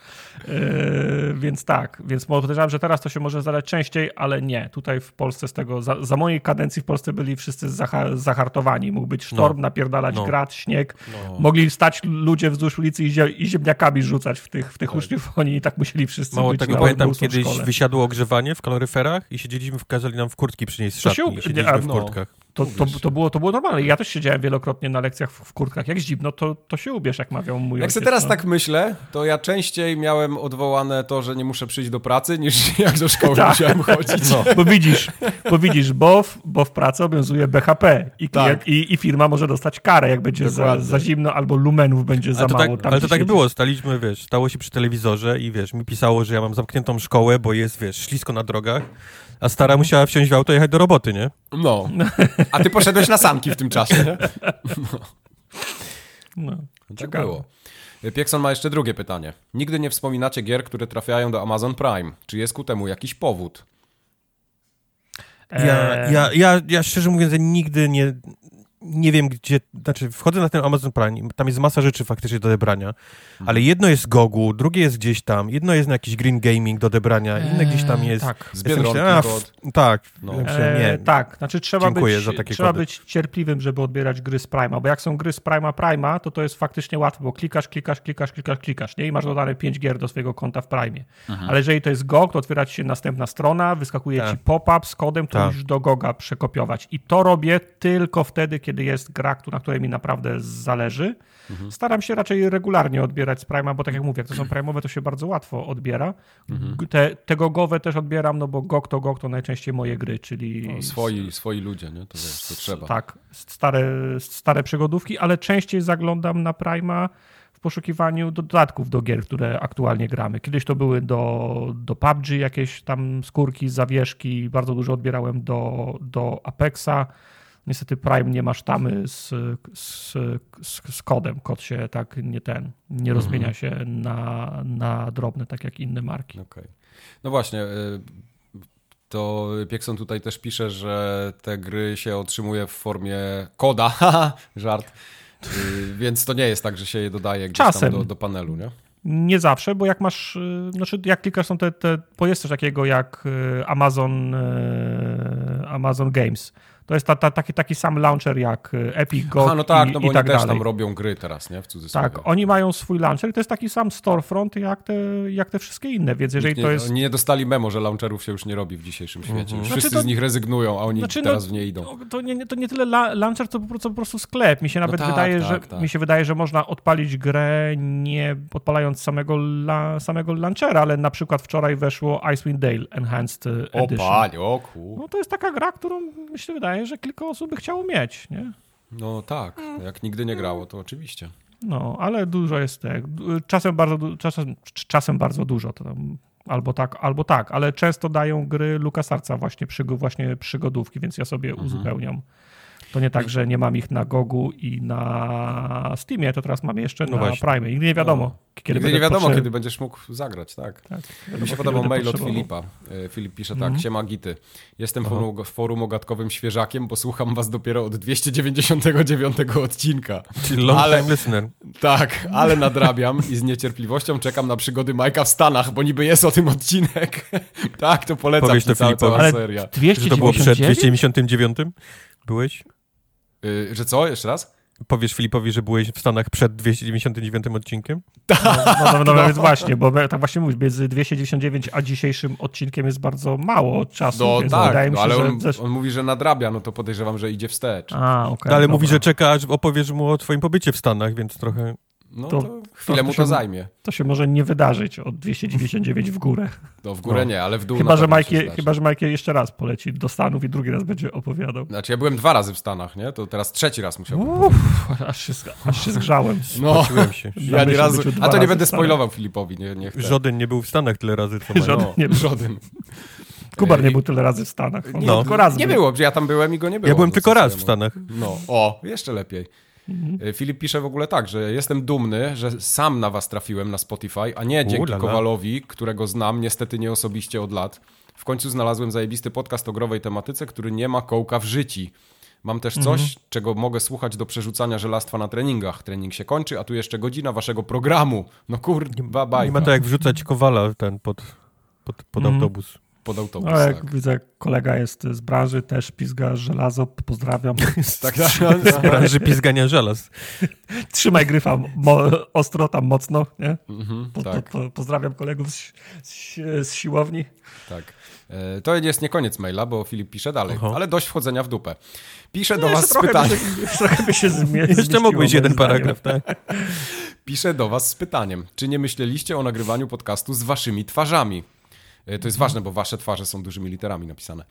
Yy, więc tak, więc podejrzewam, że teraz to się może zdarzyć częściej, ale nie. Tutaj w Polsce z tego, za, za mojej kadencji w Polsce byli wszyscy zaha, zahartowani. Mógł być sztorm, no. napierdalać no. grat, śnieg. No. Mogli stać ludzie wzdłuż ulicy i, zie, i ziemniakami rzucać w tych, w tych tak. uczniów. Oni i tak musieli wszyscy Mało być tego, pamiętam kiedyś wysiadło ogrzewanie w kaloryferach i siedzieliśmy, kazali nam w kurtki przynieść z szatni. Się, siedzieliśmy w kurtkach. To, to, to, było, to było normalne. Ja też siedziałem wielokrotnie na lekcjach w, w kurtkach. Jak zimno, to, to się ubierz, jak mawiał mój Jak sobie teraz no. tak myślę, to ja częściej miałem odwołane to, że nie muszę przyjść do pracy, niż jak do szkoły tak. musiałem chodzić. No. Bo widzisz, bo, widzisz bo, w, bo w pracy obowiązuje BHP i, tak. i, i, firma może dostać karę, jak będzie za, za, zimno albo lumenów będzie za mało. Tak, ale to tak było, staliśmy, wiesz, stało się przy telewizorze i wiesz, mi pisało, że ja mam zamkniętą szkołę, bo jest, wiesz, ślisko na drogach a stara musiała wsiąść w auto i jechać do roboty, nie? No. A ty poszedłeś na sanki w tym czasie, nie? No. no. Tak było. Piekson ma jeszcze drugie pytanie. Nigdy nie wspominacie gier, które trafiają do Amazon Prime. Czy jest ku temu jakiś powód? Ja, ja, ja, ja szczerze mówiąc, nigdy nie, nie wiem gdzie, znaczy wchodzę na ten Amazon Prime, tam jest masa rzeczy faktycznie do odebrania, mhm. ale jedno jest Gogu, drugie jest gdzieś tam, jedno jest na jakiś Green Gaming do odebrania, inne gdzieś tam jest... Tak, z ja Tak, no. eee, nie. tak, znaczy trzeba, być, trzeba być cierpliwym, żeby odbierać gry z Prima, bo jak są gry z Prima Prima, to to jest faktycznie łatwo, bo klikasz, klikasz, klikasz, klikasz, klikasz, nie? I masz dodane 5 gier do swojego konta w Prime. Mhm. Ale jeżeli to jest GOG, to otwiera ci się następna strona, wyskakuje tak. ci pop-up z kodem, to tak. musisz do GOGa przekopiować. I to robię tylko wtedy, kiedy jest gra, na której mi naprawdę zależy. Mhm. Staram się raczej regularnie odbierać z Prima, bo tak jak mówię, jak to są Prime'owe, to się bardzo łatwo odbiera. Mhm. Te, te gogowe też odbieram, no bo GOG to GOG to najczęściej moje gry, czyli... No, swoi, swoi ludzie, nie? To, wiesz, to trzeba. Tak, stare, stare przygodówki, ale częściej zaglądam na Prima w poszukiwaniu dodatków do gier, które aktualnie gramy. Kiedyś to były do, do PUBG jakieś tam skórki, zawieszki, bardzo dużo odbierałem do, do Apexa, Niestety Prime nie ma sztamy z, z, z, z kodem. Kod się tak nie ten, nie rozmienia mhm. się na, na drobne, tak jak inne marki. Okay. No właśnie, y, to Piekson tutaj też pisze, że te gry się otrzymuje w formie koda, żart, y, więc to nie jest tak, że się je dodaje gdzieś Czasem. tam do, do panelu, nie? Nie zawsze, bo jak masz, y, znaczy jak klikasz są te, te bo jest coś takiego jak Amazon, Amazon Games, to jest ta, ta, taki, taki sam launcher jak y, Epic, Go Aha, no tak, i, no bo i tak oni też dalej. tam robią gry teraz, nie? W cudzysłowie. Tak, oni mają swój launcher i to jest taki sam storefront jak te, jak te wszystkie inne, więc jeżeli nie, to jest... Nie dostali memo, że launcherów się już nie robi w dzisiejszym świecie. Mhm. Już Znaczy wszyscy to- z nich rezygnują, a oni Znaczy, no, teraz w nie idą. To, to, nie, to nie tyle la, launcher, to po prostu, po prostu sklep. Mi się nawet tak, wydaje, tak, że tak. mi się wydaje, że można odpalić grę nie odpalając samego, la, samego launchera, ale na przykład wczoraj weszło Icewind Dale Enhanced Edition. panie, o ku. No to jest taka gra, którą mi się wydaje, że kilka osób by chciało mieć, nie? No tak, jak nigdy nie grało, to oczywiście. No, ale dużo jest tak. Czasem bardzo, czasem, czasem bardzo dużo. To tam albo tak, albo tak, ale często dają gry LucasArtsa właśnie, przygo, właśnie przygodówki, więc ja sobie Mhm. uzupełniam. To nie tak, że nie mam ich na Gogu i na Steamie, to teraz mam jeszcze No na właśnie. Prime. Nigdy nie wiadomo, No. kiedy Nigdy nie wiadomo, potrzeb- kiedy będziesz mógł zagrać, tak. Tak, wiadomo, Mi się podobał mail od. Filipa. E, Filip pisze tak, Mhm. siema gity. Jestem forum, forum ogatkowym świeżakiem, bo słucham was dopiero od 299 odcinka. Czyli long Ale- listener. Tak, ale nadrabiam i z niecierpliwością czekam na przygody Majka w Stanach, bo niby jest o tym odcinek. tak, to polecam Powiedz to cała, Filipowi. cała seria. Że to było przed 299? 299? Byłeś? Y, że co? Jeszcze raz? Powiesz Filipowi, że byłeś w Stanach przed 299 odcinkiem? No, no, no, no więc właśnie, bo tak właśnie mówisz, między 299 a dzisiejszym odcinkiem jest bardzo mało czasu, No więc tak, wydaje mi no, się, ale że... on, on mówi, że nadrabia, no to podejrzewam, że idzie wstecz. A. No, ale dobra. mówi, że czeka, aż opowiesz mu o twoim pobycie w Stanach, więc trochę... No To- to, chwilę to mu się- to zajmie. To się może nie wydarzyć od 299 w górę. No w górę No. nie, ale w dół Chyba na że, się zdarzy. chyba, że Majki jeszcze raz poleci do Stanów i drugi raz będzie opowiadał. Znaczy ja byłem dwa razy w Stanach, nie? To teraz trzeci raz musiałbym. Uff, aż się, aż się zgrzałem. No, się. ja nie razu... A to nie będę spoilował Filipowi, nie, nie chcę. Żaden nie był w Stanach tyle razy, co Mike. Żaden No, nie był. żaden. Kubar nie Ej, był tyle razy w Stanach. On Nie, No. tylko raz nie był. było, że ja tam byłem i go nie było. Ja byłem no, tylko raz w mu- Stanach. No, o, jeszcze lepiej. E, Filip pisze w ogóle tak, że jestem dumny, że sam na was trafiłem na Spotify, a nie dzięki Ulala. Kowalowi, którego znam, niestety nie osobiście od lat. W końcu znalazłem zajebisty podcast o growej tematyce, który nie ma kołka w życiu. Mam też coś, czego mogę słuchać do przerzucania żelastwa na treningach. Trening się kończy, a tu jeszcze godzina waszego programu. No kurwa, Nie bajka. ma to jak wrzucać kowala ten pod, pod, pod Mhm. autobus. Pod autobus, No, jak tak. widzę, kolega jest z branży, też pizga żelazo, pozdrawiam. Tak, tak, Z branży pizgania żelaz. Trzymaj gryfa mo, ostro, tam mocno, nie? Mhm, Po, tak. po, po, pozdrawiam kolegów z, z, z siłowni. Tak. E, To jest nie koniec maila, bo Filip pisze dalej, Aha. ale dość wchodzenia w dupę. Pisze do was z pytaniem. By się, trochę by się zmie- Jeszcze mógłbyś jeden zdaniem. paragraf, tak? Pisze do was z pytaniem, czy nie myśleliście o nagrywaniu podcastu z waszymi twarzami? E, To jest ważne, bo wasze twarze są dużymi literami napisane.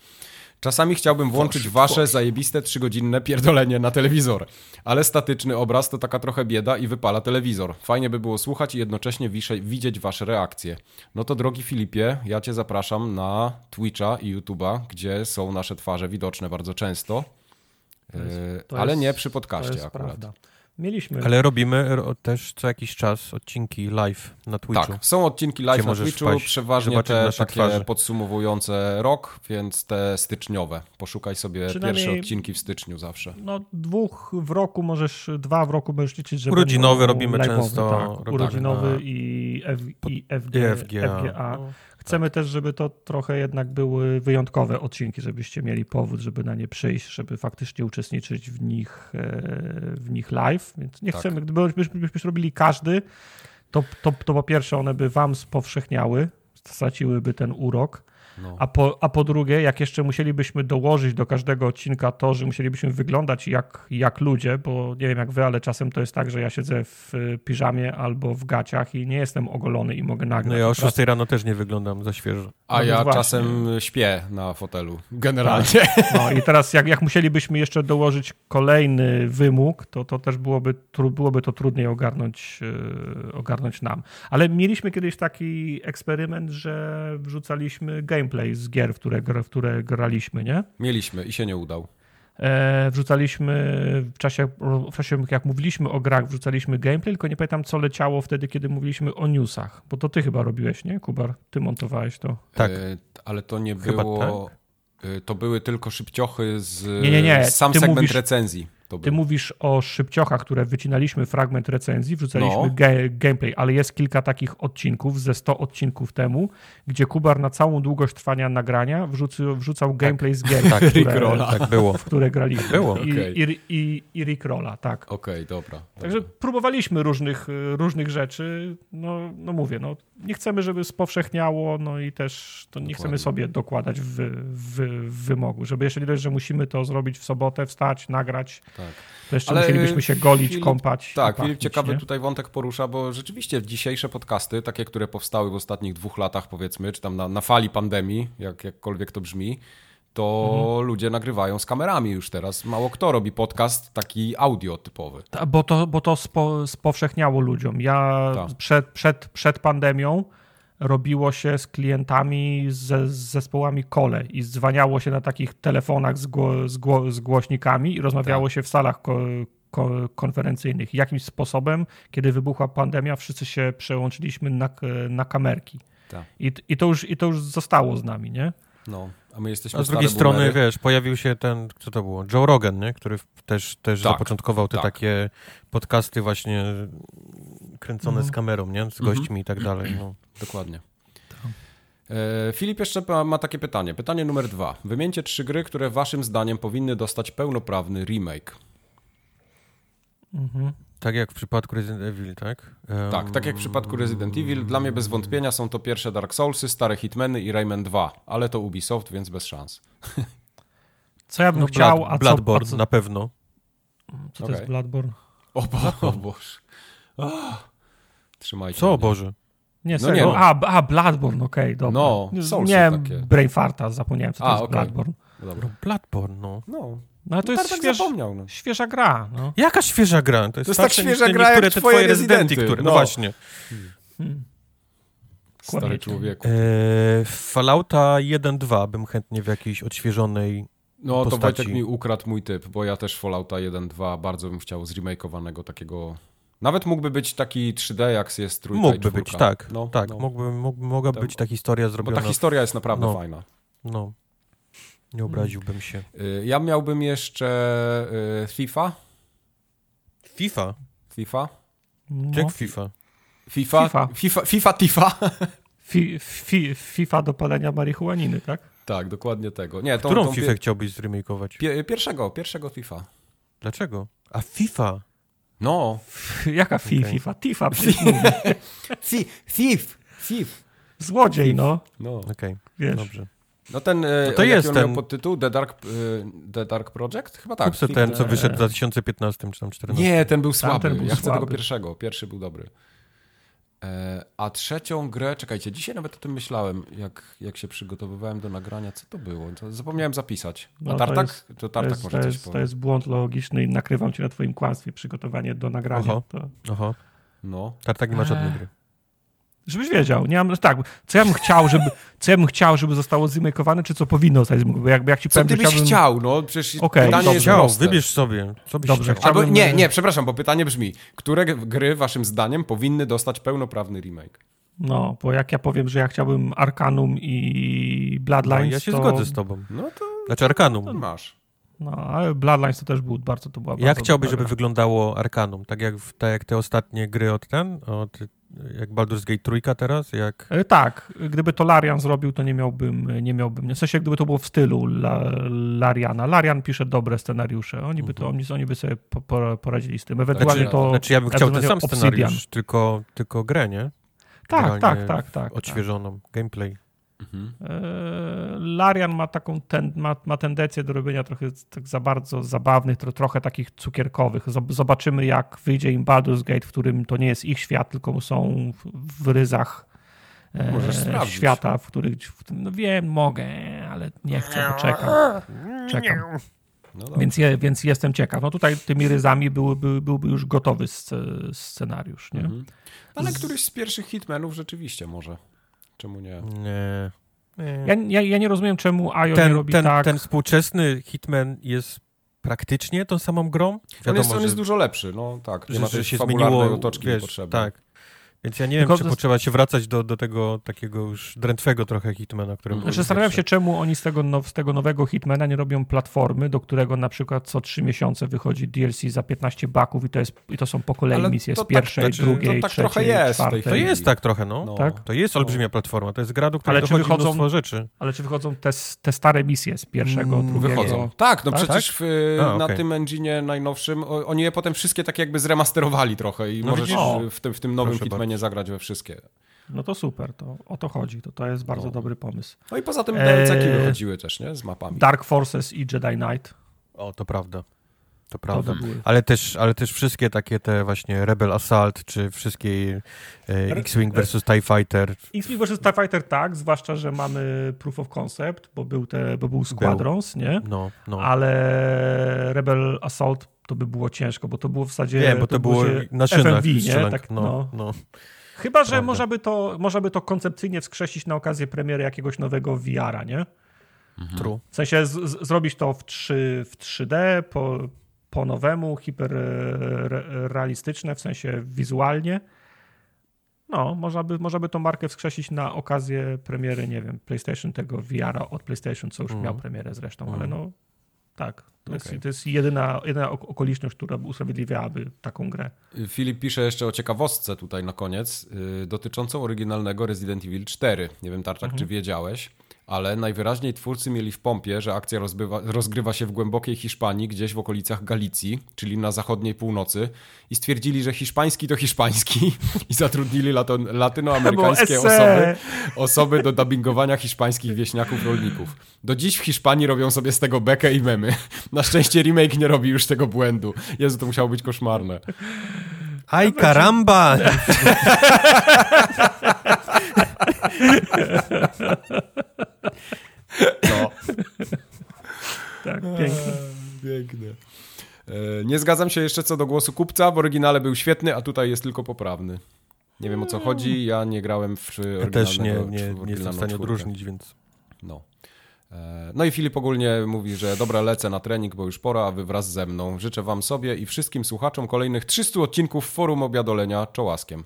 Czasami chciałbym włączyć wasze zajebiste trzygodzinne pierdolenie na telewizor, ale statyczny obraz to taka trochę bieda i wypala telewizor. Fajnie by było słuchać i jednocześnie wisze, widzieć wasze reakcje. No to drogi Filipie, ja cię zapraszam na Twitcha i YouTube'a, gdzie są nasze twarze widoczne bardzo często, E, to ale jest- nie przy podcaście jest akurat. prawda. Mieliśmy. Ale robimy ro- też co jakiś czas odcinki live na Twitchu. Tak, są odcinki live Gdzie na możesz Twitchu, wpaść, przeważnie zobaczyć te takie twarze. podsumowujące rok, więc te styczniowe. Poszukaj sobie pierwsze odcinki w styczniu zawsze. No, dwóch w roku możesz, dwa w roku możesz liczyć, że Urodzinowe będą robimy często, Tak, robimy urodzinowy na- i, F, i FG, FGA. FGA. Chcemy też, żeby to trochę jednak były wyjątkowe odcinki, żebyście mieli powód, żeby na nie przyjść, żeby faktycznie uczestniczyć w nich, e, w nich live. Więc nie Tak. chcemy, gdybyśmy byśmy robili każdy, to, to, to po pierwsze one by wam spowszechniały, straciłyby ten urok. No. A po, a po drugie, jak jeszcze musielibyśmy dołożyć do każdego odcinka to, że musielibyśmy wyglądać jak, jak ludzie, bo nie wiem jak wy, ale czasem to jest tak, że ja siedzę w y, piżamie albo w gaciach i nie jestem ogolony i mogę nagrać. No ja o Po prostu- 6 rano też nie wyglądam za świeżo. A No ja właśnie. czasem śpię na fotelu. Generalnie. No i teraz jak, jak musielibyśmy jeszcze dołożyć kolejny wymóg, to, to też byłoby, tru, byłoby to trudniej ogarnąć, yy, ogarnąć nam. Ale mieliśmy kiedyś taki eksperyment, że wrzucaliśmy gameplay z gier, w które, w które graliśmy, nie? Mieliśmy i się nie udał. E, wrzucaliśmy w czasie, w czasie, jak mówiliśmy o grach, wrzucaliśmy gameplay, tylko nie pamiętam, co leciało wtedy, kiedy mówiliśmy o newsach. Bo to ty chyba robiłeś, nie, Kubar? Ty montowałeś to. Tak. E, ale to nie Chyba było... e, To były tylko szybciochy z... Nie, nie, nie. Sam Ty segment mówisz- recenzji. To to Ty mówisz o szybciochach, które wycinaliśmy fragment recenzji, wrzucaliśmy No. ge gameplay, ale jest kilka takich odcinków, ze 100 odcinków temu, gdzie Kubar na całą długość trwania nagrania wrzucał, wrzucał gameplay z gier, Tak, które. Tak było. w które graliśmy. Było. I, Okej. i, i, i Rickrolla, tak. Okej, dobra. Także dobra. próbowaliśmy różnych, różnych rzeczy. No, no mówię, no, nie chcemy, żeby spowszechniało, no i też to nie Dokładnie. chcemy sobie dokładać w, w, w wymogu, żeby jeszcze nie dość, że musimy to zrobić w sobotę, wstać, nagrać, Tak. To jeszcze Ale, musielibyśmy się golić, Filip- kąpać. Tak, Filip ciekawy nie? tutaj wątek porusza, bo rzeczywiście dzisiejsze podcasty, takie, które powstały w ostatnich dwóch latach, powiedzmy, czy tam na, na fali pandemii, jak, jakkolwiek to brzmi, to Mhm. ludzie nagrywają z kamerami już teraz. Mało kto robi podcast taki audio typowy. Ta- Bo to, bo to spo, spowszechniało ludziom. Ja Tak. przed, przed, przed pandemią robiło się z klientami, ze, z zespołami kole i dzwaniało się na takich telefonach z, gło, z, gło, z głośnikami i rozmawiało Tak. się w salach ko, ko, konferencyjnych. Jakimś sposobem, kiedy wybuchła pandemia, wszyscy się przełączyliśmy na, na kamerki. Tak. I, i, to już, I to już zostało z nami, nie? No, a my jesteśmy A z drugiej strony, boomery. wiesz, pojawił się ten, co to było, Joe Rogan, nie? który też, też Tak, zapoczątkował te tak. takie podcasty właśnie kręcone Mhm. z kamerą, nie? Z Mhm. gośćmi i tak dalej. No. Dokładnie. E, Filip jeszcze ma- takie pytanie. Pytanie numer dwa. Wymieńcie trzy gry, które waszym zdaniem powinny dostać pełnoprawny remake. Mhm. Tak jak w przypadku Resident Evil, tak? Em, Tak, tak jak w przypadku Resident Evil, dla mnie bez wątpienia są to pierwsze Dark Soulsy, stare Hitmany i Rayman 2, ale to Ubisoft, więc bez szans. Co ja bym No, chciał, Blood, a co, Bloodborne a co, na pewno. co to jest Okej. Bloodborne? O, bo, o Boże. Ah. Trzymajcie Co, mnie. Boże? Nie, No nie no. A, a, Bloodborne, okej, dobra. No, Soulsy Miałem takie. brain farta, zapomniałem, co to A, jest okej. Bloodborne. No Dobra. Bloodborne, no. No, No ale to jest Tartak śwież, zapomniał. No. świeża gra, no. Jaka świeża gra? To jest, jest tak starsze świeża niż gra, jak te twoje twoje rezydenty, które... No, No. właśnie. Stary Kłamiecie. człowieku. E, Fallouta 1.2 bym chętnie w jakiejś odświeżonej... No to postaci. Wojtek mi ukradł mój typ, bo ja też Fallouta 1-2 bardzo bym chciał zremakeowanego takiego... Nawet mógłby być taki 3D, jak jest trójka i Mógłby być, tak. No, tak, no. mógłby, mógł, mogłaby być ta historia Bo zrobiona. ta historia jest naprawdę No. fajna. No. Nie obraziłbym się. Y, Ja miałbym jeszcze y, FIFA. FIFA? FIFA. no. Jak FIFA? FIFA. FIFA. FIFA. FIFA Tifa. Fi, fi, FIFA do palenia marihuaniny, tak? tak, dokładnie tego. Nie, tą, Którą tą FIFA pie- chciałbyś zremakeować? pie- pierwszego, pierwszego FIFA. Dlaczego? A FIFA? No. Jaka fi, Okej. FIFA? Tifa. Thief. Thief. Złodziej, no. No. Okej, Wiesz. dobrze. No ten, y, No to jest ten- podtytuł The Dark, y, The Dark Project? Chyba tak. Kup sobie Thief- ten, co wyszedł w 2015 czy tam 2014. Nie, ten był słaby. Tamten był ja chcę słaby. tego pierwszego. Pierwszy był dobry. E, a trzecią grę, czekajcie, dzisiaj nawet o tym myślałem, jak, jak się przygotowywałem do nagrania. Co to było? To zapomniałem zapisać. A No, to Tartak? jest- To, To Tartak jest, może to, coś jest, to jest błąd logiczny i nakrywam cię na twoim kłamstwie, przygotowanie do nagrania. Oho. To, Aha, No. Tartak nie ma żadnej gry. Żebyś wiedział, nie mam, tak, co ja bym chciał, żeby, co ja bym chciał, żeby zostało zremakeowane, czy co powinno zostać zremakeowane? Bo jak, jak ci Co powiem, ty byś chciałbym... chciał? No przecież Okej, pytanie dobrze. jest proste. wybierz sobie. Co byś Dobrze, chciał? Albo chciałbym- nie, nie, przepraszam, bo pytanie brzmi, które gry waszym zdaniem powinny dostać pełnoprawny remake? No, bo jak ja powiem, że ja chciałbym Arcanum i No, Bloodlines, ja się to... zgodzę z tobą. No to Znaczy Arkanum. masz. No, ale Bloodlines to też był bardzo, to była chciałbyś, dobra żeby wyglądało Arkanum? Tak jak, tak jak te ostatnie gry od ten, od, jak Baldur's Gate trójka teraz, jak... E, Tak, gdyby to Larian zrobił, to nie miałbym, nie miałbym, w sensie gdyby to było w stylu La, Lariana. Larian pisze dobre scenariusze, oni by, to, oni, oni by sobie po, po, poradzili z tym. Ewentualnie Znaczy, to... Znaczy ja bym chciał ten sam ewentualnie scenariusz, tylko, tylko grę, nie? Tak, tak, tak, tak. tak. Odświeżoną, gameplay. Mhm. E, Larian ma taką ten, ma, ma tendencję do robienia trochę tak za bardzo zabawnych, tro, trochę takich cukierkowych. Zob- Zobaczymy, jak wyjdzie im Baldur's Gate, w którym to nie jest ich świat, tylko są w, w ryzach e, świata, w których, w no wiem, mogę, ale nie chcę, bo czekam. Czekam. No. Więc, je, więc jestem ciekaw. No tutaj tymi ryzami byłby, byłby już gotowy sce, scenariusz, nie? Mhm. Ale któryś z pierwszych hitmenów rzeczywiście może. Czemu nie? Nie. nie. Ja, ja, ja nie rozumiem, czemu nie ten, robi ten, tak. ten współczesny Hitman jest praktycznie tą samą grą? On jest, on że- jest dużo lepszy, no tak. Nie że, ma że się zmieniło, otoczki wiesz, tak. Więc ja nie wiem, czy to... potrzeba się wracać do, do tego takiego już drętwego trochę Hitmana, którym Znaczy zastanawiam się, czemu oni z tego, no, z tego nowego Hitmana nie robią platformy, do którego na przykład co trzy miesiące wychodzi DLC za 15 baków i to, jest, i to są po kolei Ale misje z tak- pierwszej, tak, drugiej, to tak trzeciej, trochę jest czwartej. To jest tak trochę, no. no. Tak? To jest olbrzymia platforma, to jest gra, do której ale dochodzi wychodzą, mnóstwo rzeczy. Ale czy wychodzą te, te stare misje z pierwszego, mm, drugiego? Wychodzą. Tak, no tak? przecież w, A, okay. na tym engine najnowszym oni je potem wszystkie tak jakby zremasterowali trochę i no możesz w tym, w tym nowym Hitmanie zagrać we wszystkie. No to super, to o to chodzi, to, to jest bardzo no. dobry pomysł. No i poza tym DLC-ki eee, wychodziły też, nie? Z mapami. Dark Forces i Jedi Knight. O, to prawda. To prawda. To ale, też, ale też wszystkie takie te właśnie Rebel Assault, czy wszystkie e, X-Wing vs TIE Fighter. X-Wing vs TIE Fighter tak, zwłaszcza, że mamy proof of concept, bo był, te, bo był Squadrons, był. nie? No, no. Ale Rebel Assault to by było ciężko, bo to było w zasadzie... Nie, bo to, to było na szynach FMV, nie? Tak, no, no. no. Chyba, że można by, to, można by to koncepcyjnie wskrzesić na okazję premiery jakiegoś nowego VR-a, nie? Mhm. True. W sensie z, z, zrobić to w, 3, w 3D, po, po nowemu, hiperrealistyczne, w sensie wizualnie. No, można by, można by tą markę wskrzesić na okazję premiery, nie wiem, PlayStation tego VR-a od PlayStation, co już mm. miał premierę zresztą, mm. ale no tak, to, okay. jest, to jest jedyna, jedyna okoliczność, która usprawiedliwiałaby taką grę. Filip pisze jeszcze o ciekawostce tutaj na koniec, yy, dotyczącą oryginalnego Resident Evil 4. Nie wiem, Tarczak, mhm. czy wiedziałeś ale najwyraźniej twórcy mieli w pompie, że akcja rozbywa, rozgrywa się w głębokiej Hiszpanii, gdzieś w okolicach Galicji, czyli na zachodniej północy i stwierdzili, że hiszpański to hiszpański i zatrudnili lato, latynoamerykańskie osoby, osoby do dubbingowania hiszpańskich wieśniaków rolników. Do dziś w Hiszpanii robią sobie z tego bekę i memy. Na szczęście remake nie robi już tego błędu. Jezu, to musiało być koszmarne. Aj, karamba! No. tak, piękne. Piękne. E, nie zgadzam się jeszcze co do głosu kupca. W oryginale był świetny, a tutaj jest tylko poprawny. Nie wiem o co chodzi. Ja nie grałem w ja też nie, nie, nie jestem w stanie odróżnić, więc... No. E, no i Filip ogólnie mówi, że dobra, lecę na trening, bo już pora, a wy wraz ze mną. Życzę wam sobie i wszystkim słuchaczom kolejnych 300 odcinków Forum Obiadolenia czołaskiem.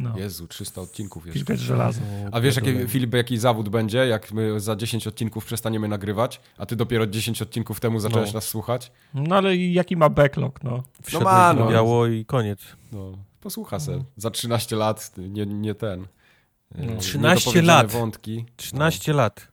No. Jezu, 300 odcinków jeszcze. Kilka żelazo. A wiesz, jaki, Filip, jaki zawód będzie, jak my za 10 odcinków przestaniemy nagrywać, a ty dopiero 10 odcinków temu zacząłeś no. nas słuchać? No ale jaki ma backlog, no? no ma, no. Biało i koniec. No, posłucha se. No. Za 13 lat, nie, nie ten. No. 13 lat. Wątki. 13 no. lat.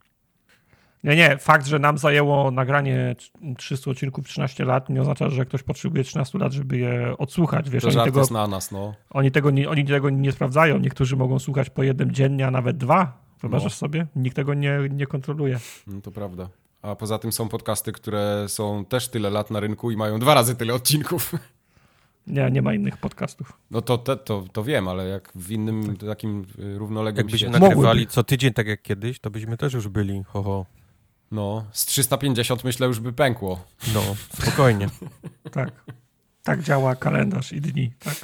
Nie, nie, fakt, że nam zajęło nagranie 300 odcinków 13 lat nie oznacza, że ktoś potrzebuje 13 lat, żeby je odsłuchać. Wiesz, to oni tego, jest na nas, no. Oni tego, nie, oni tego nie sprawdzają. Niektórzy mogą słuchać po jednym dziennie, a nawet dwa. Wyobrażasz no. sobie? Nikt tego nie, nie kontroluje. No to prawda. A poza tym są podcasty, które są też tyle lat na rynku i mają dwa razy tyle odcinków. Nie, nie ma innych podcastów. No to, to, to, to wiem, ale jak w innym tak. takim równoległym Jakbyśmy nagrywali co tydzień, tak jak kiedyś, to byśmy też już byli, ho, ho. No, z 350 myślę już by pękło. No, spokojnie. tak. Tak działa kalendarz i dni, tak.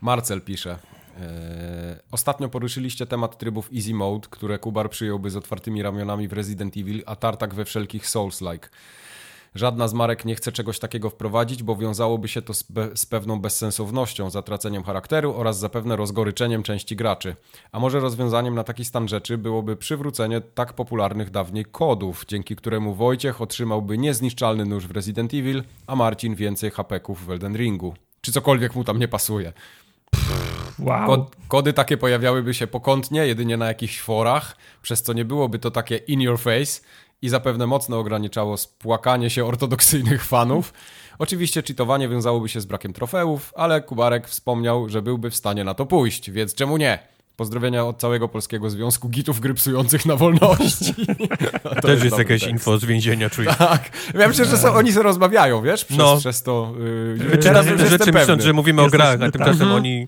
Marcel pisze. Eee, ostatnio poruszyliście temat trybów Easy Mode, które Kubar przyjąłby z otwartymi ramionami w Resident Evil, a Tartak we wszelkich Souls-like. Żadna z marek nie chce czegoś takiego wprowadzić, bo wiązałoby się to z, z, pewną bezsensownością, zatraceniem charakteru oraz zapewne rozgoryczeniem części graczy. A może rozwiązaniem na taki stan rzeczy byłoby przywrócenie tak popularnych dawniej kodów, dzięki któremu Wojciech otrzymałby niezniszczalny nóż w Resident Evil, a Marcin więcej hapeków w Elden Ringu. Czy cokolwiek mu tam nie pasuje. Wow. Kod, kody takie pojawiałyby się pokątnie, jedynie na jakichś forach, przez co nie byłoby to takie in your face, i zapewne mocno ograniczało spłakanie się ortodoksyjnych fanów. Oczywiście cheatowanie wiązałoby się z brakiem trofeów, ale Kubarek wspomniał, że byłby w stanie na to pójść, więc czemu nie? Pozdrowienia od całego Polskiego Związku Gitów Grypsujących na wolności. To Też jest, jest jakieś tekst. info z więzienia, czuję. Tak. Ja myślę, że są, oni się rozmawiają, wiesz, przez, no. przez to. Yy, Teraz rzeczy myśląc, że mówimy Jesteśmy, o grach, a tymczasem tak. oni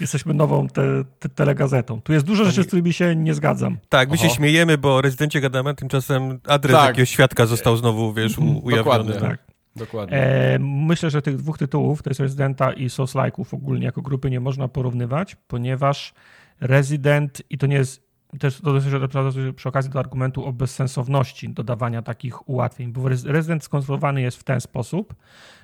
Jesteśmy nową te, te, telegazetą. Tu jest dużo rzeczy, z którymi się nie zgadzam. Tak, my Oho. się śmiejemy, bo o rezydencie gadamy, tymczasem adres tak. jakiegoś świadka został znowu, wiesz, ujawniony. Dokładnie, tak. Dokładnie. E, myślę, że tych dwóch tytułów, to jest Residenta i Souls Like'ów ogólnie jako grupy nie można porównywać, ponieważ Resident, i to nie jest też to przy okazji do argumentu o bezsensowności dodawania takich ułatwień, bo Resident skonstruowany jest w ten sposób,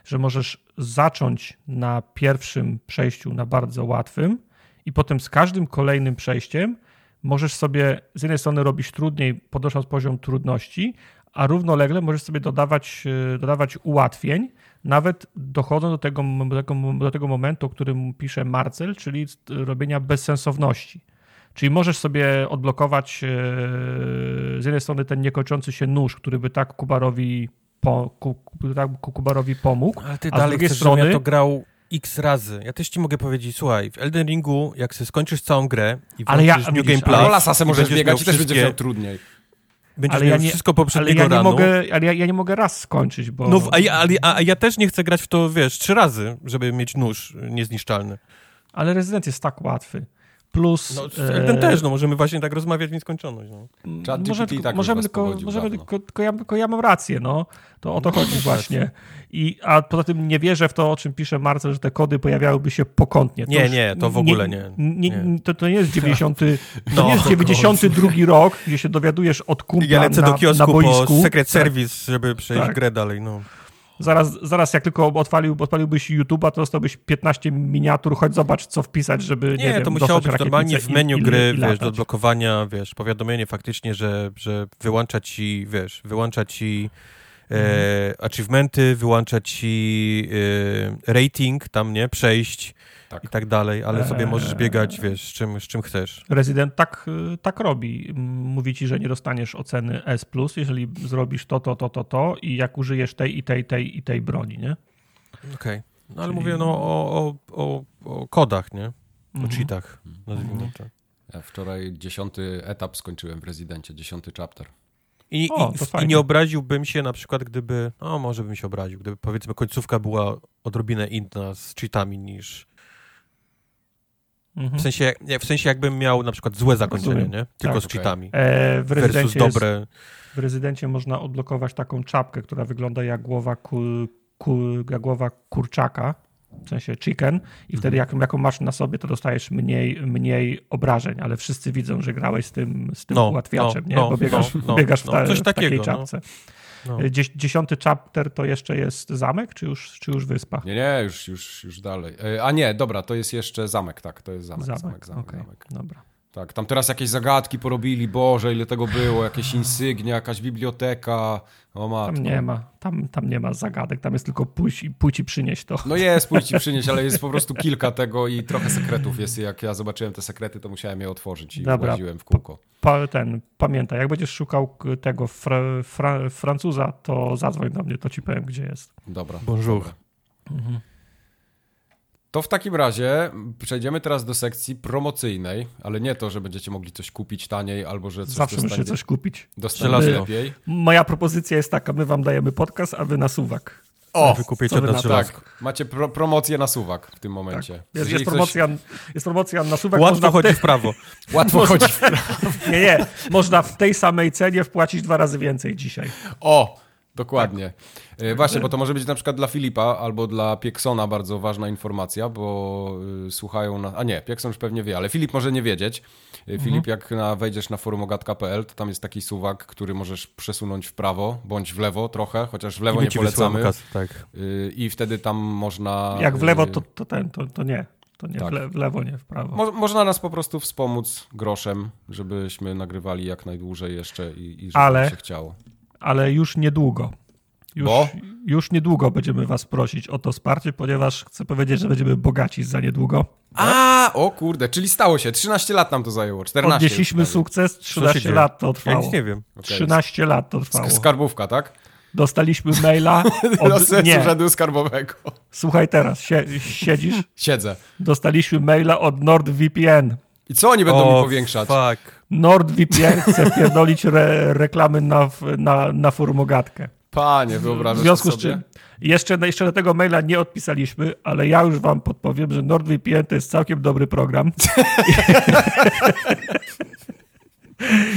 że możesz zacząć na pierwszym przejściu na bardzo łatwym I potem z każdym kolejnym przejściem możesz sobie z jednej strony robić trudniej, podnosząc poziom trudności, a równolegle możesz sobie dodawać, e, dodawać ułatwień, nawet dochodząc do tego, do tego, do tego momentu, o którym pisze Marcel, czyli robienia bezsensowności. Czyli możesz sobie odblokować e, z jednej strony ten niekończący się nóż, który by tak Kubarowi, po, tak Kubarowi pomógł. Ale ty a dalej z drugiej chcesz, strony ja to grał x razy. Ja też ci mogę powiedzieć, słuchaj, w Elden Ringu, jak sobie skończysz całą grę i ale ja, New Game Plus... Ale Lasasem możesz biegać i też będzie miał trudniej. Będziesz ale ja nie, wszystko poprzedniego ale ja nie Mogę, ale ja, ja, nie mogę raz skończyć, bo... No, a ja, a, a ja też nie chcę grać w to, wiesz, trzy razy, żeby mieć nóż niezniszczalny. Ale Resident jest tak łatwy. Plus. No, ten e... też, no możemy właśnie tak rozmawiać w nieskończoność. No. Może, tylko, tak możemy tylko, możemy tylko, tylko, ja, tylko ja mam rację, no. To o to chodzi właśnie. I, a poza tym nie wierzę w to, o czym pisze Marcel, że te kody pojawiałyby się pokątnie. To nie, nie, to w ogóle nie. nie, nie. To, to nie jest 90. To no, nie jest 92 rok, gdzie się dowiadujesz od kumpla ja lecę na, do kiosku na boisku. po Secret Service, żeby przejść tak. grę dalej, no. Zaraz, zaraz jak tylko odpalił, odpaliłbyś YouTube'a, to dostałbyś 15 miniatur, choć zobacz, co wpisać, żeby, nie, nie wiem, to musiało być normalnie w menu i, gry, i, wiesz, do odblokowania, wiesz, powiadomienie faktycznie, że, że wyłącza ci, wiesz, wyłącza ci e, mhm. achievementy, wyłącza ci e, rating tam, nie, przejść, tak. i tak dalej, ale sobie możesz eee. biegać, wiesz, z czym, z czym chcesz. Rezydent tak, tak robi. Mówi ci, że nie dostaniesz oceny S+, jeżeli zrobisz to, to, to, to, to i jak użyjesz tej i tej, tej i tej broni, nie? Okej. Okay. No ale Czyli... mówię no, o, o, o, o kodach, nie? O mhm. cheatach, nazwijmy mhm. to. Ja wczoraj dziesiąty etap skończyłem w Rezydencie, dziesiąty chapter. I, o, i, I, nie obraziłbym się na przykład, gdyby, no może bym się obraził, gdyby powiedzmy końcówka była odrobinę inna z cheatami niż, Mhm. W, sensie, w sensie jakbym miał na przykład złe zakończenie, Rozumiem. nie? Tylko tak, z cheatami. E, w versus dobre. Jest, w rezydencie można odblokować taką czapkę, która wygląda jak głowa, ku, ku, jak głowa kurczaka, w sensie chicken i wtedy mhm. jak, jaką masz na sobie, to dostajesz mniej, mniej obrażeń, ale wszyscy widzą, że grałeś z tym, z tym no, ułatwiaczem, no, nie? No, Bo biegasz, no, biegasz w, no, ta, w takiej no. czapce. No. Dziesiąty chapter to jeszcze jest zamek, czy już, czy już wyspa? Nie, nie, już, już, już dalej. E, a nie, dobra, to jest jeszcze zamek, tak, to jest zamek, zamek, zamek, zamek. Okay. zamek. Dobra. Tak, tam teraz jakieś zagadki porobili, Boże, ile tego było, jakieś insygnia, jakaś biblioteka, o matko. Tam nie ma, tam, tam nie ma zagadek, tam jest tylko pójść i, pójść i przynieść to. No jest, pójść i przynieść, ale jest po prostu kilka tego i trochę sekretów jest. Jak ja zobaczyłem te sekrety, to musiałem je otworzyć i Dobra, w kółko. Pa, ten, pamiętaj, jak będziesz szukał tego fra, fra, Francuza, to zadzwoń do mnie, to ci powiem, gdzie jest. Dobra. Bonjour. Dobra. Mhm. To w takim razie przejdziemy teraz do sekcji promocyjnej, ale nie to, że będziecie mogli coś kupić taniej albo że coś Zawsze muszę coś kupić. Dostaniecie lepiej. Moja propozycja jest taka, my wam dajemy podcast, a wy na suwak. O, wykupiecie na tak. Macie pro, promocję na suwak w tym momencie. Tak. Jest, jest, promocja, ktoś... jest promocja na suwak. Łatwo chodzi w prawo. Łatwo można... chodzi w prawo. nie, nie. Można w tej samej cenie wpłacić dwa razy więcej dzisiaj. O, Dokładnie. Tak. Właśnie, bo to może być na przykład dla Filipa albo dla Pieksona bardzo ważna informacja, bo y, słuchają na... A nie, Piekson już pewnie wie, ale Filip może nie wiedzieć. Y, mhm. Filip, jak na, wejdziesz na forumogatka.pl, to tam jest taki suwak, który możesz przesunąć w prawo bądź w lewo trochę, chociaż w lewo nie polecamy. Kas, tak. I wtedy tam można... Jak w lewo, to, to ten, to, to nie. To nie tak. w, le w, lewo, nie w prawo. Mo można nas po prostu wspomóc groszem, żebyśmy nagrywali jak najdłużej jeszcze i, i żeby Ale... się chciało ale już niedługo. Już, Bo? już niedługo będziemy was prosić o to wsparcie, ponieważ chcę powiedzieć, że będziemy bogaci za niedługo. A, o kurde, czyli stało się. 13 lat nam to zajęło, 14. Odnieśliśmy sukces, 13 lat to trwało. Ja nic nie wiem. Okay. 13 lat to trwało. Skarbówka, tak? Dostaliśmy maila od... Do nie. urzędu skarbowego. Słuchaj teraz, sie, siedzisz? Siedzę. Dostaliśmy maila od NordVPN. I co oni będą o, mi powiększać? Fuck. NordVPN chce pierdolić re, reklamy na, na, na formogatkę. Panie, wyobrażasz W związku z czym jeszcze, jeszcze do tego maila nie odpisaliśmy, ale ja już wam podpowiem, że NordVPN to jest całkiem dobry program.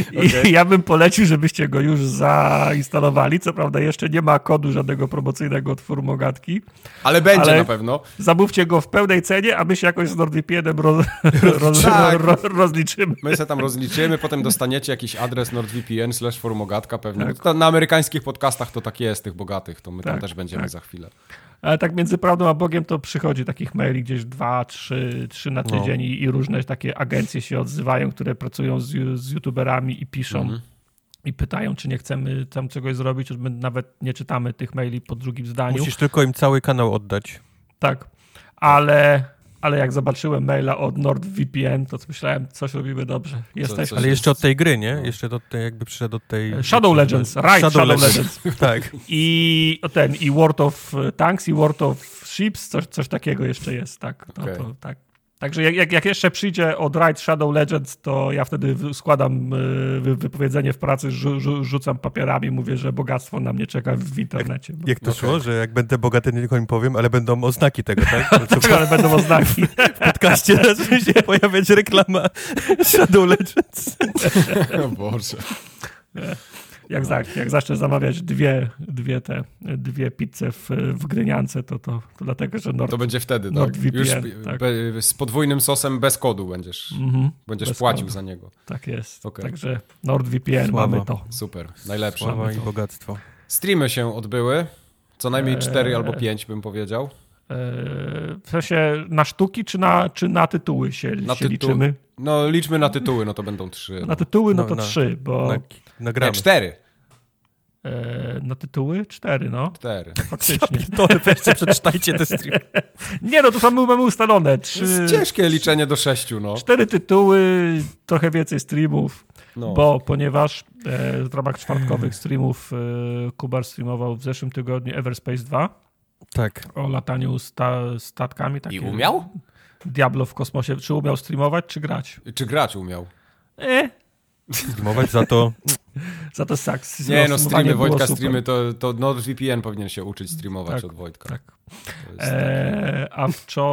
Okay. I ja bym polecił, żebyście go już zainstalowali. Co prawda jeszcze nie ma kodu żadnego promocyjnego od Formogatki. Ale będzie ale na pewno. Zamówcie go w pełnej cenie, a my się jakoś z NordVPN-em roz, roz, tak. roz, rozliczymy. My się tam rozliczymy, potem dostaniecie jakiś adres nordvpn slash formogatka pewnie. Tak. Na amerykańskich podcastach to tak jest, tych bogatych, to my tak, tam też będziemy tak. za chwilę. Ale tak między prawdą a Bogiem to przychodzi takich maili gdzieś dwa, trzy, trzy na no. tydzień no. i, różne takie agencje się odzywają, które pracują z, z youtuberami i piszą. Mhm. I pytają, czy nie chcemy tam czegoś zrobić, już nawet nie czytamy tych maili po drugim zdaniu. Musisz tylko im cały kanał oddać. Tak, ale ale jak zobaczyłem maila od NordVPN, to myślałem, coś robimy dobrze. Jesteś, ale jeszcze od tej gry, nie? No. Jeszcze do tej, jakby przyszedł od tej... Shadow Legends, Right Shadow, Shadow Legends. Legends. tak. I ten, i World of Tanks, i World of Ships, coś, coś takiego jeszcze jest, tak. No, okay. to, tak. Także jak, jak jeszcze przyjdzie od Ride Shadow Legends, to ja wtedy składam e, wypowiedzenie w pracy, rzu, rzu, rzucam papierami, mówię, że bogactwo na mnie czeka w internecie. Jak, jak to okay. szło, że jak będę bogaty, nie tylko im powiem, ale będą oznaki tego, tak? tak ale będą oznaki. w podcaście zacznie się pojawiać reklama Shadow Legends. o Boże jak, za, jak zacznę zamawiać dwie, dwie te, dwie pizze w, w Gryniance, to, to, to dlatego, że Nord, To będzie wtedy, tak? Już tak. z podwójnym sosem bez kodu będziesz, mm-hmm, będziesz płacił kodu. za niego. Tak jest. Okay. Także NordVPN Sława. mamy to. Super, najlepsze. Sława i bogactwo. Streamy się odbyły, co najmniej eee... cztery albo pięć bym powiedział. Eee, w sensie na sztuki, czy na, czy na tytuły się, na się tytuł... liczymy? No liczmy na tytuły, no to będą trzy. Na tytuły, no, no to na, trzy, bo... Na Nagramy. Nie, cztery. E, na tytuły? Cztery, no. Cztery. Faktycznie. To weźcie, przeczytajcie te streamy. Nie, no to są mamy ustalone. Trzy, jest ciężkie liczenie do sześciu, no. Cztery tytuły, trochę więcej streamów, no. bo ponieważ e, w ramach czwartkowych streamów e, Kubar streamował w zeszłym tygodniu Everspace 2. Tak. O lataniu sta, statkami. I umiał? Diablo w kosmosie. Czy umiał streamować, czy grać? Czy grać umiał? E, Streamować za to... za to saks. Nie, no streamy, Wojtka streamy, to, to NordVPN powinien się uczyć streamować tak, od Wojtka. Tak. Eee, a wczoraj,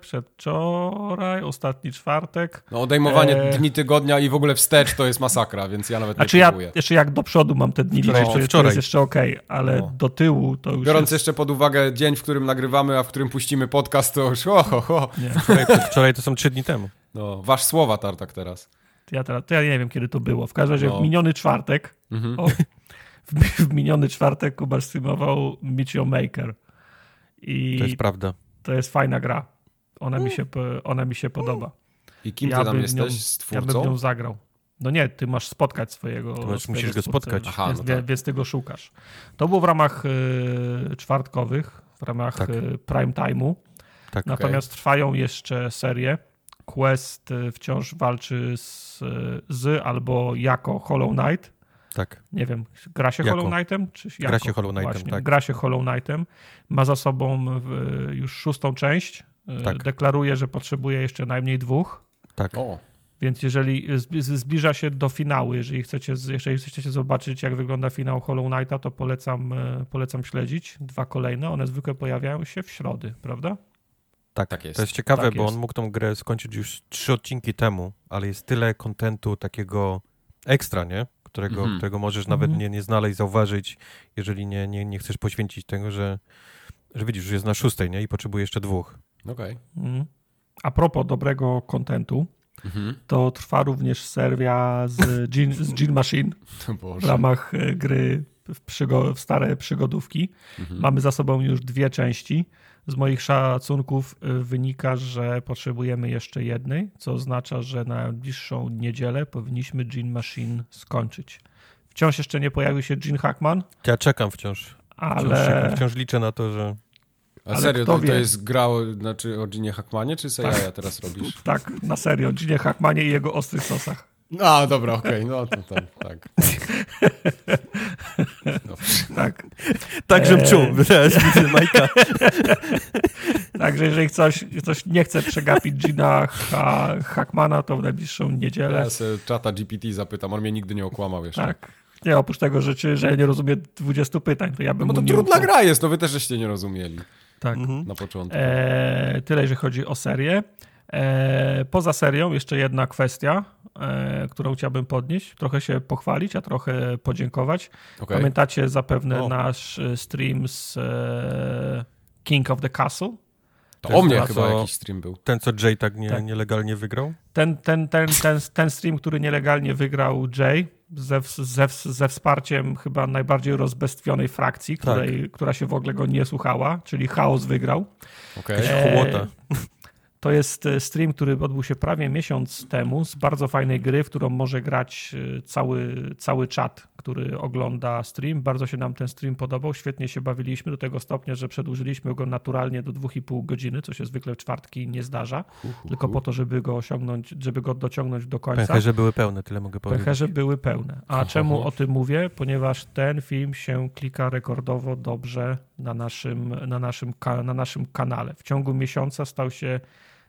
przedwczoraj, ostatni czwartek... No odejmowanie eee... dni tygodnia i w ogóle wstecz to jest masakra, więc ja nawet znaczy nie próbuję. Ja, jeszcze jak do przodu mam te dni wczoraj, liczyć, to jest jeszcze okej, okay, ale no. do tyłu to już Biorąc jest... jeszcze pod uwagę dzień, w którym nagrywamy, a w którym puścimy podcast, to już ho, ho, ho. Wczoraj, wczoraj to są trzy dni temu. No, wasz słowa, Tartak, teraz. Ja, teraz, to ja nie wiem, kiedy to było. W każdym razie no. w miniony czwartek, mhm. o, w, w, miniony czwartek Kuba streamował Mitchell Maker. I to jest prawda. To jest fajna gra. Ona mi się, ona mi się podoba. I kim ja ty tam jesteś? Nią, z twórcą? Ja bym nią zagrał. No nie, ty masz spotkać swojego. Ty masz, musisz go spotkać. Aha, więc, no tak. więc ty go szukasz. To było w ramach y, czwartkowych, w ramach tak. y, prime time'u. Tak, Natomiast okay. trwają jeszcze serie. Quest y, wciąż walczy z, z albo jako Hollow Knight. Tak. Nie wiem, gra się jako. Hollow Knightem? Czy jako? Gra się Hollow Knightem, Właśnie, tak. Gra się Hollow Knightem. Ma za sobą już szóstą część. Y, tak. Deklaruje, że potrzebuje jeszcze najmniej dwóch. Tak. O. Więc jeżeli zbliża się do finału, jeżeli chcecie, jeżeli chcecie zobaczyć, jak wygląda finał Hollow Knighta, to polecam, y, polecam śledzić. Dwa kolejne, one zwykle pojawiają się w środy, prawda? Tak, tak jest. To jest ciekawe, tak bo jest. on mógł tą grę skończyć już trzy odcinki temu, ale jest tyle kontentu takiego ekstra, nie? Którego, mm -hmm. którego możesz mm nawet nie, nie znaleźć, zauważyć, jeżeli nie, nie, nie chcesz poświęcić tego, że, że widzisz, że jest na szóstej, nie? I potrzebuje jeszcze dwóch. Okej. Okay. Mm. A propos dobrego kontentu, mhm. to trwa również seria z Gin, z Gin Machine w ramach e, gry w, przygo w stare przygodówki. Mhm. Mamy za sobą już dwie części. Z moich szacunków y, wynika, że potrzebujemy jeszcze jednej, co oznacza, że na najbliższą niedzielę powinniśmy Gene Machine skończyć. Wciąż jeszcze nie pojawił się Gene Hackman. Ja czekam wciąż. Ale... Wciąż, wciąż liczę na to, że... A Ale serio, to, to, jest gra znaczy o Ginie Hackmanie, czy sobie tak. teraz robisz? Tak, na serio, Ginie Hackmanie i jego ostrych sosach. No, dobra, okej, okay. no to tam, tak. Tak. Tak, żebym czuł, teraz widzę Majka. Także jeżeli ktoś, ktoś nie chce przegapić Gina ha Hackmana, to w najbliższą niedzielę. Ja sobie czata GPT zapytam, on mnie nigdy nie okłamał jeszcze. Tak. Nie, oprócz tego rzeczy, że nie rozumie 20 pytań, to ja bym No to trudna gra jest, no wy też żeście nie rozumieli. Tak. Mhm. Na początku. E, tyle, jeżeli chodzi o serię. E, poza serią jeszcze jedna kwestia, e, którą chciałbym podnieść, trochę się pochwalić, a trochę podziękować. Okay. Pamiętacie zapewne o. nasz e, stream z King of the Castle? O mnie chyba jakiś stream był. Ten, co Jay tak, nie, tak. nielegalnie wygrał? Ten, ten, ten, ten, ten stream, który nielegalnie wygrał Jay, ze, ze, ze wsparciem chyba najbardziej rozbestwionej frakcji, której, tak. która się w ogóle go nie słuchała, czyli Chaos wygrał. Okej, okay. e, to jest e, stream, który odbył się prawie miesiąc temu z bardzo fajnej gry, w którą może grać e, cały, cały czat, który ogląda stream. Bardzo się nam ten stream podobał, świetnie się bawiliśmy do tego stopnia, że przedłużyliśmy go naturalnie do 2,5 godziny, co się zwykle w czwartki nie zdarza, tylko po to, żeby go osiągnąć, żeby go dociągnąć do końca. Pęcherze były pełne, tyle mogę powiedzieć. Pęcherze były pełne. A czemu o tym mówię? Ponieważ ten film się klika rekordowo dobrze na naszym, na naszym, na naszym kanale. W ciągu miesiąca stał się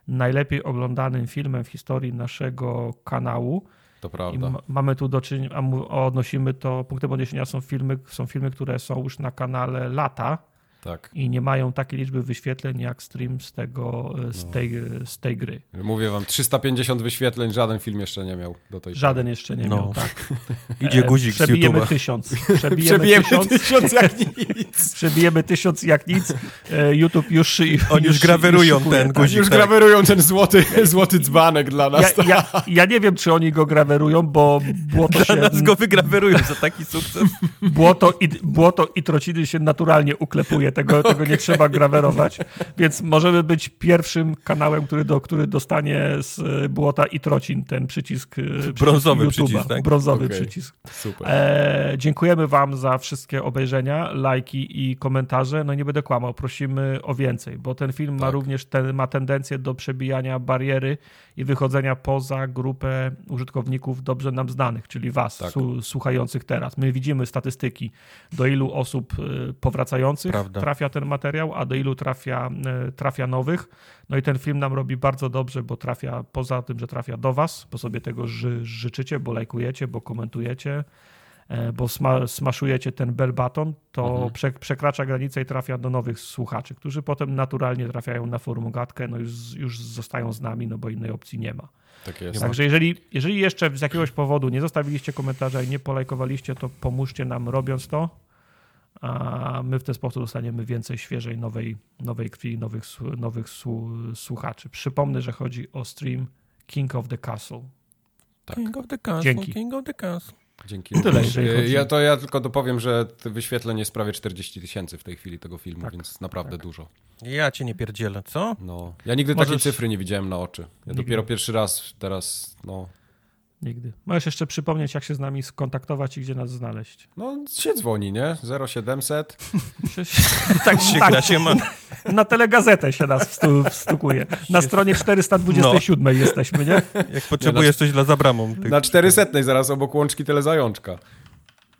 najlepiej oglądanym filmem w historii naszego kanału. To prawda. Mamy tu do czynienia, odnosimy to, punktem odniesienia są filmy, są filmy, które są już na kanale lata, tak. I nie mają takiej liczby wyświetleń jak stream z, tego, z, no. tej, z tej gry. Mówię wam, 350 wyświetleń żaden film jeszcze nie miał do tej Żaden pory. jeszcze nie no. miał, tak. Idzie guzik Przebijemy tysiąc. Przebijemy, Przebijemy tysiąc, tysiąc jak nic. Przebijemy tysiąc jak nic. E, YouTube już... Oni już, grawerują już ten tak. guzik. Już tak. grawerują ten złoty, złoty dzbanek dla nas. Ja, ja, ja, nie wiem, czy oni go grawerują, bo błoto się... Dla nas go wygrawerują za taki sukces. Błoto i, błoto i trociny się naturalnie uklepuje tego, tego nie trzeba grawerować, więc możemy być pierwszym kanałem, który, do, który dostanie z błota i trocin ten przycisk, e, brązowy YouTube'a, przycisk, tak? brązowy okay. przycisk. Super. E, dziękujemy wam za wszystkie obejrzenia, lajki i komentarze. No nie będę kłamał, prosimy o więcej, bo ten film tak. ma również ten, ma tendencję do przebijania bariery i wychodzenia poza grupę użytkowników dobrze nam znanych, czyli was, tak. słuchających teraz. My widzimy statystyki, do ilu osób e, powracających Prawda trafia ten materiał, a do ilu trafia, e, trafia nowych. No i ten film nam robi bardzo dobrze, bo trafia poza tym, że trafia do Was, bo sobie tego ży, życzycie, bo lajkujecie, bo komentujecie, e, bo sma, smaszujecie ten bell button, to mhm. prze, przekracza granicę i trafia do nowych słuchaczy, którzy potem naturalnie trafiają na forum gadkę, no już, już zostają z nami, no bo innej opcji nie ma. Tak jest. Także jeżeli, jeżeli jeszcze z jakiegoś powodu nie zostawiliście komentarza i nie polajkowaliście, to pomóżcie nam robiąc to a my w ten sposób dostaniemy więcej świeżej, nowej, nowej krwi, nowych, nowych słuchaczy. Przypomnę, że chodzi o stream King of the Castle. Tak. King of the Castle, Dzięki. King of the Castle. Dzięki. Tyle, ja, to ja tylko dopowiem, że wyświetleń jest prawie 40 tysięcy w tej chwili tego filmu, tak, więc naprawdę tak. dużo. Ja cię nie pierdzielę, co? No. Ja nigdy Możesz... takiej cyfry nie widziałem na oczy. Ja nigdy. dopiero pierwszy raz teraz, no, Nigdy. Możesz jeszcze przypomnieć, jak się z nami skontaktować i gdzie nas znaleźć. No, się dzwoni, nie? 0700. tak się tak, się ma. Na telegazetę się nas wstu, wstukuje. Na stronie 427 no. jesteśmy, nie? Jak potrzebujesz nie, na, coś dla zabramą. Tych... Na 400 zaraz obok łączki telezajączka.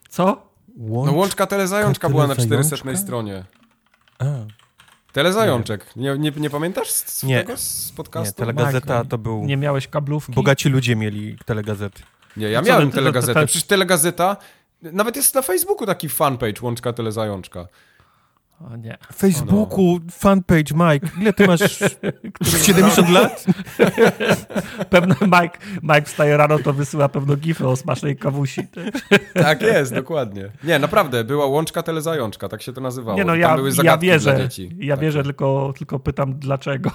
Co? Łączka? No łączka telezajączka była na 400 stronie. A. Telezajączek. Nie, nie, nie pamiętasz z, nie. tego z podcastu? Nie, telegazeta to był... Nie miałeś kablówki? Bogaci ludzie mieli telegazety. Nie, ja miałem telegazetę. Przecież telegazeta... Nawet jest na Facebooku taki fanpage Łączka Telezajączka. O nie. Facebooku, no. fanpage, Mike. Ile ty masz? 70 lat? Pewno Mike, Mike wstaje rano, to wysyła pewno gify o smacznej kawusi. tak jest, dokładnie. Nie, naprawdę, była łączka telezajączka, tak się to nazywało. Nie no, ja, ja wierzę, ja tak. wierzę, tylko, tylko pytam dlaczego.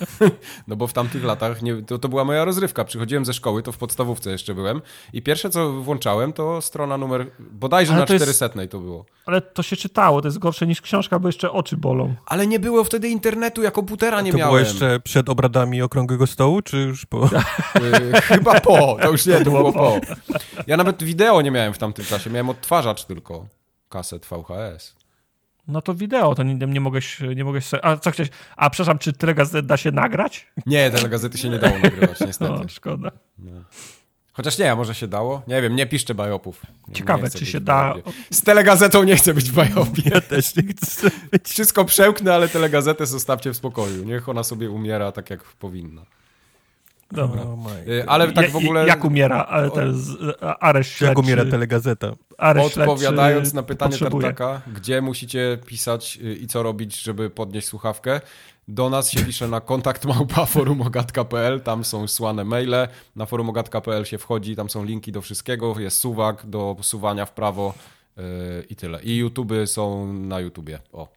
No bo w tamtych latach nie, to, to była moja rozrywka. Przychodziłem ze szkoły, to w podstawówce jeszcze byłem i pierwsze co włączałem to strona numer, bodajże ale na 400 jest, to było. Ale to się czytało, to jest gorsze niż książka, bo jeszcze oczy bolą. Ale nie było wtedy internetu, ja komputera nie to miałem. To było jeszcze przed obradami Okrągłego Stołu, czy już po? Y, chyba po, to już nie, to było po. Ja nawet wideo nie miałem w tamtym czasie, miałem odtwarzacz tylko, kaset VHS. No to wideo, to nie, nie mogę nie mogę A co chciałeś? A przepraszam, czy telegazety da się nagrać? Nie, telegazety się nie dało nagrywać, niestety. No, szkoda. No. Chociaż nie, a może się dało? Nie wiem, nie piszcie bajopów. Ciekawe, czy się da. Z telegazetą nie chcę być w bajopie. Ja też nie chcę być. Wszystko przełknę, ale telegazetę zostawcie w spokoju. Niech ona sobie umiera tak, jak powinna. Dobra. Oh ale tak w ogóle... Jak umiera ale ten areszt śledczy? Jak umiera telegazeta? Odpowiadając na pytanie potrzebuje. Tartaka, gdzie musicie pisać y, i co robić, żeby podnieść słuchawkę, do nas się pisze na kontakt małpa tam są słane maile, na forumogatka.pl się wchodzi, tam są linki do wszystkiego, jest suwak do suwania w prawo yy, i tyle. I YouTube są na YouTubie, o.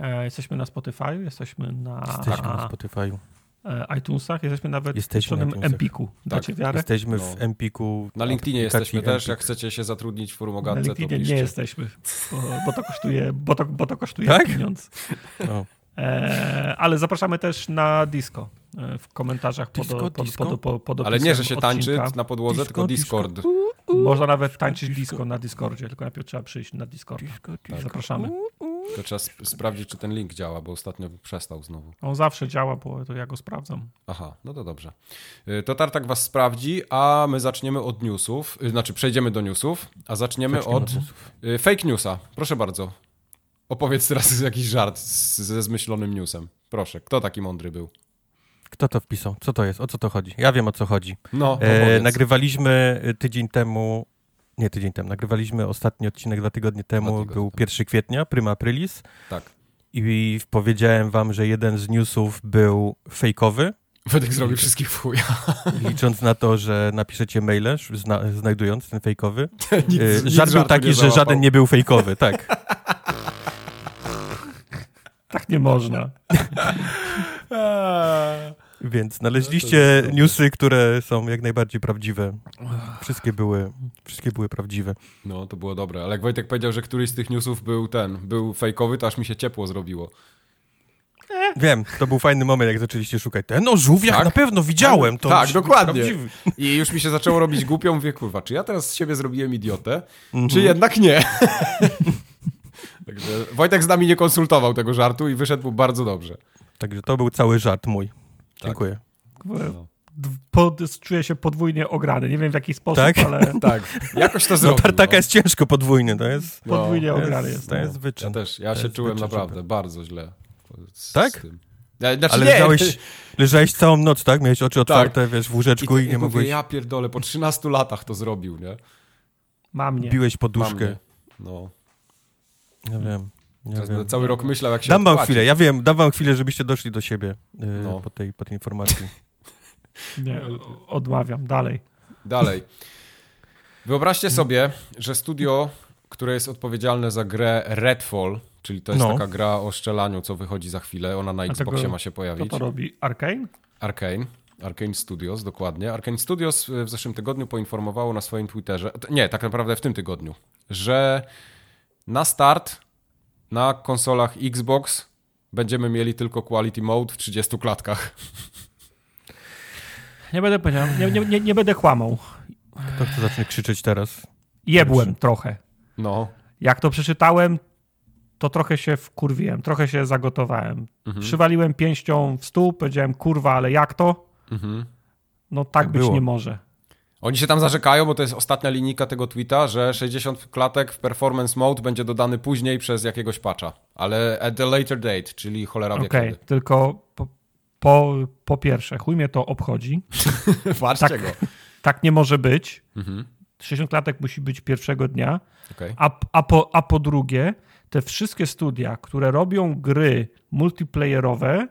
E, jesteśmy na Spotify, jesteśmy na... Jesteśmy na Spotify. E, iTunesach, jesteśmy nawet jesteśmy w Empiku. Dacie tak, wiarę? Jesteśmy no. w Empiku. Na LinkedInie jesteśmy też, Empik. jak chcecie się zatrudnić w forum Ogadce, Na LinkedInie nie jesteśmy, bo, bo, to kosztuje, bo to, bo to kosztuje tak? pieniądz. No. E, ale zapraszamy też na disco e, w komentarzach disco, pod, pod, pod, pod, pod Ale nie, że się tańczy na podłodze, disco, tylko Discord. Disco. Można nawet tańczyć disco na Discordzie, tylko najpierw trzeba przyjść na Discord. Tak. Zapraszamy. To trzeba sp sprawdzić, czy ten link działa, bo ostatnio przestał znowu. On zawsze działa, bo to ja go sprawdzam. Aha, no to dobrze. Y, to Tartak was sprawdzi, a my zaczniemy od newsów, y, znaczy przejdziemy do newsów, a zaczniemy od y, fake newsa. Proszę bardzo. Opowiedz teraz jakiś żart ze zmyślonym newsem. Proszę, kto taki mądry był? Kto to wpisał? Co to jest? O co to chodzi? Ja wiem o co chodzi. No, e, nagrywaliśmy tydzień temu nie tydzień temu, nagrywaliśmy ostatni odcinek dwa tygodnie temu, dwa był 1 kwietnia, Prima Aprilis. Tak. I powiedziałem wam, że jeden z newsów był fejkowy. Wydek zrobił wszystkich w chuja. Licząc na to, że napiszecie maile, zna, znajdując ten fejkowy. nic, e, Żart był taki, że żaden nie był fejkowy, tak. tak nie można. Więc znaleźliście no newsy, które są jak najbardziej prawdziwe. Wszystkie były, wszystkie były prawdziwe. No, to było dobre. Ale jak Wojtek powiedział, że któryś z tych newsów był ten, był fejkowy, to aż mi się ciepło zrobiło. Wiem, to był fajny moment, jak zaczęliście szukać. Ten no, żółwiak tak? na pewno widziałem. To tak, dokładnie. I już mi się zaczęło robić głupią, mówię, kurwa, czy ja teraz z siebie zrobiłem idiotę, mm -hmm. czy jednak nie? Także Wojtek z nami nie konsultował tego żartu i wyszedł bardzo dobrze. Także to był cały żart mój. Tak. Dziękuję. No. Pod, czuję się podwójnie ograny. Nie wiem w jaki sposób, tak? ale... tak, jakoś to zrobił. No, tartaka no. jest ciężko podwójny, to jest... No. Podwójnie ograny jest. To jest wyczyn. Ja też, ja to się czułem naprawdę bardzo źle. tak? Znaczy, ale leżałeś, leżałeś całą noc, tak? Miałeś oczy tak. otwarte, tak. wiesz, w łóżeczku i, i nie mówię, mogłeś... ja pierdolę, po 13 latach to zrobił, nie? Mam nie. Biłeś poduszkę. No. Ja wiem. Ja cały rok myślał, jak się Dam wam chwilę, ja wiem, dam wam chwilę, żebyście doszli do siebie yy, no. po, tej, po tej informacji. Nie, odmawiam. Dalej. Dalej. Wyobraźcie sobie, że studio, które jest odpowiedzialne za grę Redfall, czyli to jest no. taka gra o strzelaniu, co wychodzi za chwilę, ona na Xboxie ma się pojawić. Kto to robi? Arkane? Arkane. Arkane Studios, dokładnie. Arkane Studios w zeszłym tygodniu poinformowało na swoim Twitterze, nie, tak naprawdę w tym tygodniu, że na start na konsolach Xbox będziemy mieli tylko Quality Mode w 30 klatkach. Nie będę powiedział, nie, nie, nie, nie będę kłamał. Kto chce zacznie krzyczeć teraz? Jebłem trochę. No. Jak to przeczytałem, to trochę się wkurwiłem, trochę się zagotowałem. Mhm. Przywaliłem pięścią w stół, powiedziałem, kurwa, ale jak to? Mhm. No tak, tak być było. nie może. Oni się tam zarzekają, bo to jest ostatnia linijka tego tweeta, że 60 klatek w performance mode będzie dodany później przez jakiegoś patcha, ale at the later date, czyli cholera wie Okej, okay, tylko po, po, po, pierwsze, chuj mnie to obchodzi. Patrzcie tak, go. Tak nie może być. Mhm. 60 klatek musi być pierwszego dnia. Okay. A, a, po, a po drugie, te wszystkie studia, które robią gry multiplayerowe,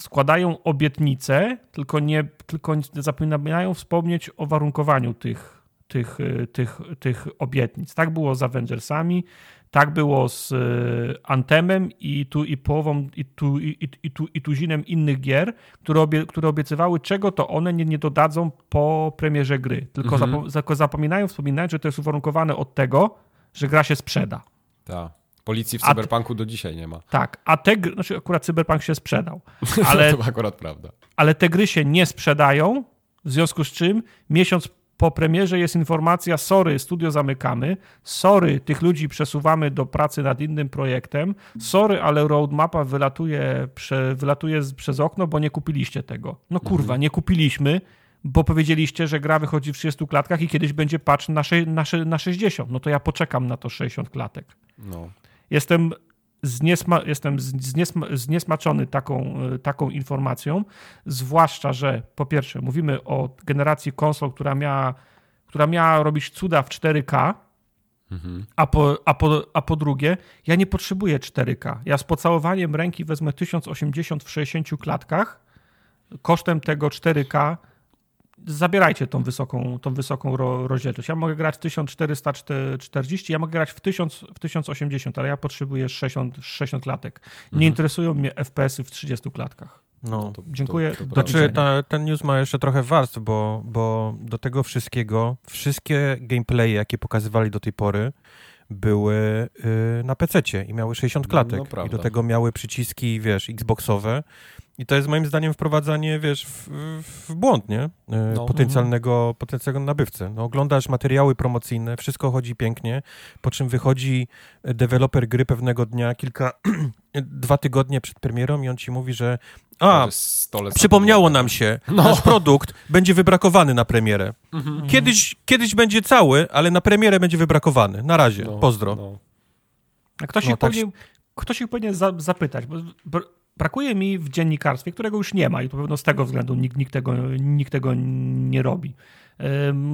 składają obietnice, tylko nie, tylko zapominają wspomnieć o warunkowaniu tych, tych, y, tych, tych obietnic. Tak było z Avengersami, tak było z y, Antemem i tu i połową, i tu, i, i, tu, i tuzinem innych gier, które, obie, które obiecywały, czego to one nie, nie dodadzą po premierze gry. Tylko, mhm. zapo, zapominają wspominać, że to jest uwarunkowane od tego, że gra się sprzeda. Tak. Policji w Cyberpunku do dzisiaj nie ma. Tak, a te gry, znaczy akurat Cyberpunk się sprzedał. Ale, to akurat prawda. Ale te gry się nie sprzedają, w związku z czym miesiąc po premierze jest informacja, sorry, studio zamykamy, sorry, tych ludzi przesuwamy do pracy nad innym projektem, sorry, ale roadmapa wylatuje, prze, wylatuje przez okno, bo nie kupiliście tego. No kurwa, mhm. nie kupiliśmy, bo powiedzieliście, że gra wychodzi w 30 klatkach i kiedyś będzie patch na, na, na 60. No to ja poczekam na to 60 klatek. No. Jestem, zniesma, jestem zniesma, zniesmaczony taką, taką informacją, zwłaszcza, że po pierwsze mówimy o generacji konsol, która miała, która miała robić cuda w 4K, mhm. a, po, a, po, a po drugie, ja nie potrzebuję 4K. Ja z pocałowaniem ręki wezmę 1080 w 60 klatkach, kosztem tego 4K zabierajcie tą wysoką, tą wysoką ro, rozdzielczość. Ja mogę grać w 1440, ja mogę grać w, 1000, w 1080, ale ja potrzebuję 60, 60 klatek. Nie mhm. interesują mnie FPS-y w 30 klatkach. No, to, Dziękuję. To, to, znaczy, ta, ten news ma jeszcze trochę warstw, bo, bo do tego wszystkiego, wszystkie gameplaye, jakie pokazywali do tej pory, były y, na PC i miały 60 no, klatek. No, I do tego miały przyciski, wiesz, Xboxowe. I to jest moim zdaniem wprowadzanie, wiesz, w, w błąd, nie? Y, no, potencjalnego, mm. potencjalnego nabywcę. No, oglądasz materiały promocyjne, wszystko chodzi pięknie, po czym wychodzi deweloper gry pewnego dnia, kilka, dwa tygodnie przed premierą i on ci mówi, że a, przypomniało nam się, no. nasz produkt będzie wybrakowany na premierę. Mhm. Kiedyś, kiedyś będzie cały, ale na premierę będzie wybrakowany. Na razie, no, pozdro. No. A ktoś, no, ich tak powinien, ktoś ich powinien za, zapytać, bo brakuje mi w dziennikarstwie, którego już nie ma i to pewno z tego względu nikt, nikt, tego, nikt tego nie robi.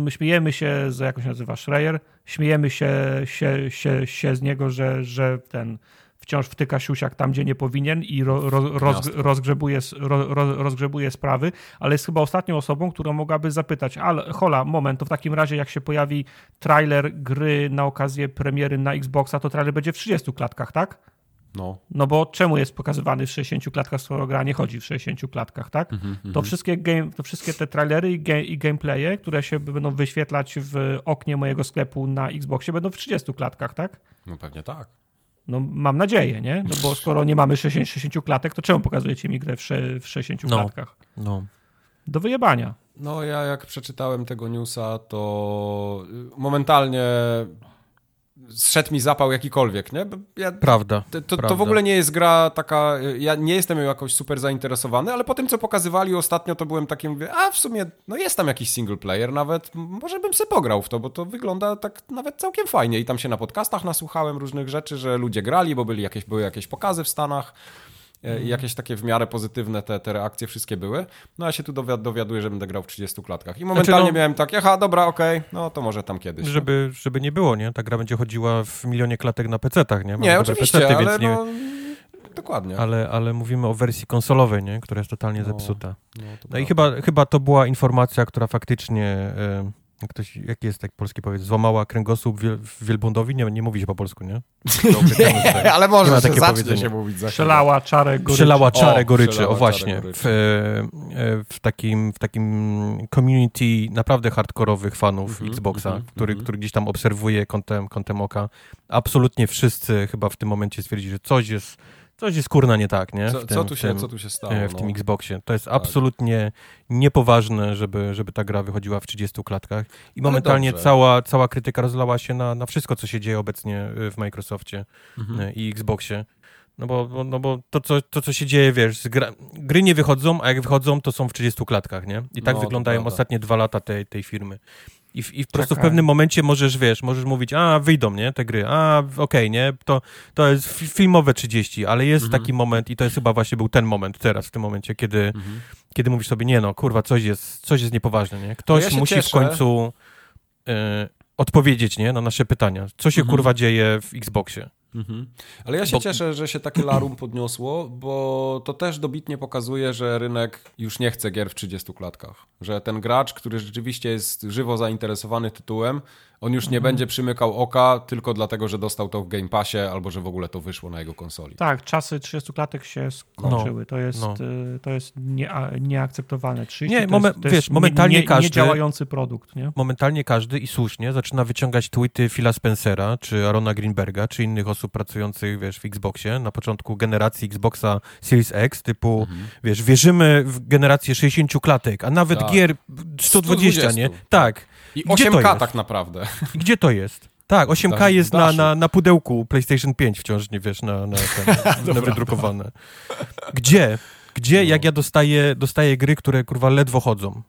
Śmiejemy się, że jak się nazywa Schreier, śmiejemy się, się, się, się z niego, że, że ten wciąż wtyka siusiak tam, gdzie nie powinien i ro, ro, roz, rozgrzebuje, ro, rozgrzebuje sprawy, ale jest chyba ostatnią osobą, która mogłaby zapytać, ale hola, moment, to w takim razie jak się pojawi trailer gry na okazję premiery na Xboxa, to trailer będzie w 30 klatkach, tak? No. no bo czemu jest pokazywany w 60 klatkach, skoro gra nie chodzi w 60 klatkach, tak? Mm -hmm, to, wszystkie game, to wszystkie te trailery i, i gameplaye, które się będą wyświetlać w oknie mojego sklepu na Xboxie, będą w 30 klatkach, tak? No pewnie tak. No mam nadzieję, nie? No bo skoro nie mamy 60, 60 klatek, to czemu pokazujecie mi grę w, w 60 no, klatkach? No. Do wyjebania. No ja jak przeczytałem tego newsa, to momentalnie zszedł mi zapał jakikolwiek, nie? Ja, prawda, to, to, prawda. to, w ogóle nie jest gra taka, ja nie jestem jakoś super zainteresowany, ale po tym, co pokazywali ostatnio, to byłem takim, mówię, a w sumie, no jest tam jakiś single player nawet, może bym sobie pograł w to, bo to wygląda tak nawet całkiem fajnie i tam się na podcastach nasłuchałem różnych rzeczy, że ludzie grali, bo byli jakieś, były jakieś pokazy w Stanach, i jakieś takie w miarę pozytywne te, te reakcje wszystkie były. No ja się tu dowiad dowiaduję, że będę grał w 30 klatkach. I momentalnie znaczy, no, miałem tak, aha, dobra, okej, okay, no to może tam kiedyś. Żeby, no. żeby nie było, nie? Ta gra będzie chodziła w milionie klatek na PC-tach, nie? Nie, oczywiście, PC-ty, ale nie... no... Dokładnie. Ale, ale mówimy o wersji konsolowej, nie? która jest totalnie no, zepsuta. No, no i chyba, chyba to była informacja, która faktycznie... Y Ktoś, jaki jest tak polski powiedz, złamała kręgosłup wiel, wielbłądowi? Nie, nie mówi się po polsku, nie? nie ale może nie takie zacznie się mówić za Przelała czarę goryczy. Przelała czarę goryczy, o, o właśnie. W, e, w, takim, w takim community naprawdę hardkorowych fanów mm -hmm, Xboxa, mm -hmm, który, mm -hmm. który gdzieś tam obserwuje kątem, kątem oka. Absolutnie wszyscy chyba w tym momencie stwierdzili, że coś jest coś jest kurna nie tak, nie? Co, tym, co, tu, się, tym, co tu się stało? W no. tym Xboxie. To jest tak. absolutnie niepoważne, żeby, żeby ta gra wychodziła w 30 klatkach. I momentalnie cała, cała krytyka rozlała się na, na wszystko, co się dzieje obecnie y, w Microsoftie mhm. Y, i Xboxie. No bo, bo, no bo to, co, to, co się dzieje, wiesz, gra, gry nie wychodzą, a jak wychodzą, to są w 30 klatkach, nie? I tak no, wyglądają ostatnie dwa lata tej, tej firmy. I, w, i po prostu w pewnym momencie możesz, wiesz, możesz mówić, a wyjdą, nie, te gry, a okej, okay, nie, to, to jest filmowe 30, ale jest mhm. taki moment i to jest chyba właśnie był ten moment teraz, w tym momencie, kiedy, mhm. kiedy mówisz sobie, nie no, kurwa, coś jest, coś jest niepoważne, nie, ktoś no ja musi cieszę. w końcu y, odpowiedzieć, nie, na nasze pytania, co się, mhm. kurwa, dzieje w Xboxie. Mhm. Ale ja się bo... cieszę, że się takie larum podniosło, bo to też dobitnie pokazuje, że rynek już nie chce gier w 30 klatkach. Że ten gracz, który rzeczywiście jest żywo zainteresowany tytułem, on już nie mhm. będzie przymykał oka tylko dlatego, że dostał to w Game Passie albo że w ogóle to wyszło na jego konsoli. Tak, czasy 30 klatek się skończyły. No, to jest, no. Y, to jest nie, nieakceptowalne. 30 nie, momen, to jest, wiesz, momentalnie nie, nie, każdy, niedziałający produkt. Nie? Momentalnie każdy i słusznie zaczyna wyciągać tweety Phila Spencera, czy Arona Greenberga, czy innych osób pracujących, wiesz, w Xboxie, na początku generacji Xboxa Series X, typu, mhm. wiesz, wierzymy w generację 60 klatek, a nawet tak. gier 120, 120, nie? Tak. I 8K tak naprawdę. Gdzie to jest? Tak, 8K jest na, na, na pudełku PlayStation 5 wciąż, nie wiesz, na, na, ten, na wydrukowane. Gdzie? Gdzie, no. jak ja dostaję, dostaję gry, które kurwa ledwo chodzą?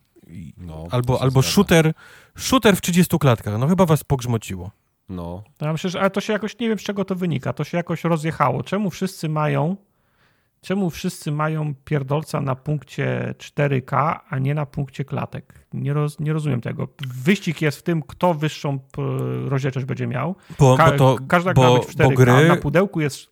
No, albo albo shooter, shooter w 30 klatkach. No chyba was pogrzmociło. No. Ja myślę, że ale to się jakoś, nie wiem z czego to wynika, to się jakoś rozjechało. Czemu wszyscy mają Czemu wszyscy mają pierdolca na punkcie 4K, a nie na punkcie klatek? Nie, roz, nie rozumiem tego. Wyścig jest w tym, kto wyższą rozdzielczość będzie miał. Bo, Ka bo to, każda bo, gra być w 4K. Gry... Na pudełku jest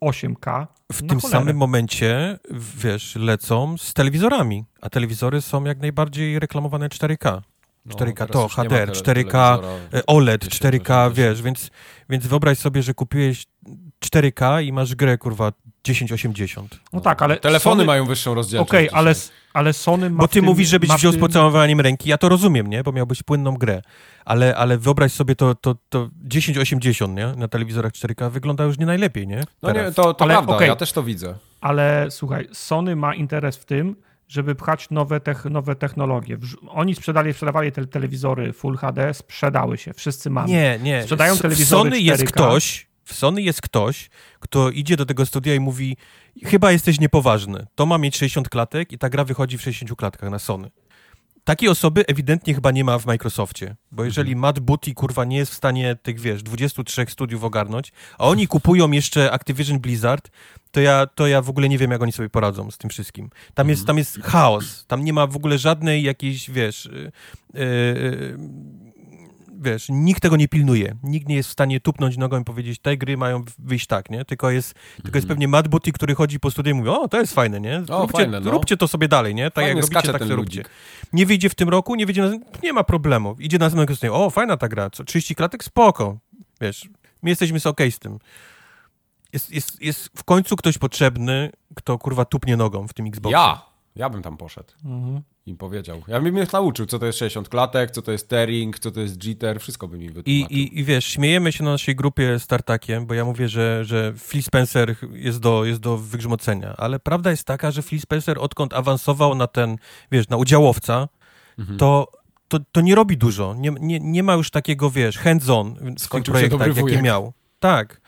8K. W tym cholerę. samym momencie, wiesz, lecą z telewizorami, a telewizory są jak najbardziej reklamowane 4K. 4K no, to, HDR, 4K OLED, 4K, wiesz, więc, więc wyobraź sobie, że kupiłeś 4K i masz grę, kurwa, 1080. No, no tak, ale... Telefony Sony... mają wyższą rozdzielczość. Okej, okay, ale, ale Sony ma Bo ty mówisz, żebyś wziął tym... z pocałowaniem ręki, ja to rozumiem, nie? Bo miałbyś płynną grę. Ale, ale wyobraź sobie to, to, to 1080, nie? Na telewizorach 4K wygląda już nie najlepiej, nie? No nie, to, to ale, prawda, okay. ja też to widzę. Ale słuchaj, Sony ma interes w tym, żeby pchać nowe, tech, nowe technologie. Oni sprzedali, sprzedawali te telewizory Full HD, sprzedały się, wszyscy mamy. Nie, nie. Sprzedają telewizory Sony 4K. jest ktoś, w Sony jest ktoś, kto idzie do tego studia i mówi chyba jesteś niepoważny, to ma mieć 60 klatek i ta gra wychodzi w 60 klatkach na Sony. Takiej osoby ewidentnie chyba nie ma w Microsoftie, bo jeżeli mhm. Matt Booty, kurwa, nie jest w stanie tych, wiesz, 23 studiów ogarnąć, a oni kupują jeszcze Activision Blizzard, to ja, to ja w ogóle nie wiem, jak oni sobie poradzą z tym wszystkim. Tam, mhm. jest, tam jest chaos, tam nie ma w ogóle żadnej jakiejś, wiesz... Yy, yy, wiesz, nikt tego nie pilnuje. Nikt nie jest w stanie tupnąć nogą i powiedzieć, te gry mają wyjść tak, nie? Tylko jest, mm-hmm. tylko jest mhm. pewnie Matt Booty, który chodzi po studiu i mówi, o, to jest fajne, nie? O, róbcie, fajne, no. róbcie to sobie dalej, nie? Tak Fajnie jak robicie, tak to róbcie. Nie wyjdzie w tym roku, nie wyjdzie, na... nie ma problemu. Idzie na następnego o, fajna ta gra, co, 30 klatek, spoko. Wiesz, my jesteśmy okej okay z tym. Jest, jest, jest w końcu ktoś potrzebny, kto kurwa tupnie nogą w tym Xboxie. Ja! Ja bym tam poszedł. Mhm im powiedział. Ja bym mnie nauczył, co to jest 60 klatek, co to jest tearing, co to jest jitter, wszystko by mi wytłumaczył. I, i, I wiesz, śmiejemy się na naszej grupie Startakiem, bo ja mówię, że, że Phil Spencer jest do, jest do wygrzmocenia, ale prawda jest taka, że Phil Spencer odkąd awansował na ten, wiesz, na udziałowca, mhm. to to, to nie robi dużo. Nie, nie, nie ma już takiego, wiesz, hands-on w swoich projektach, jakie miał. Tak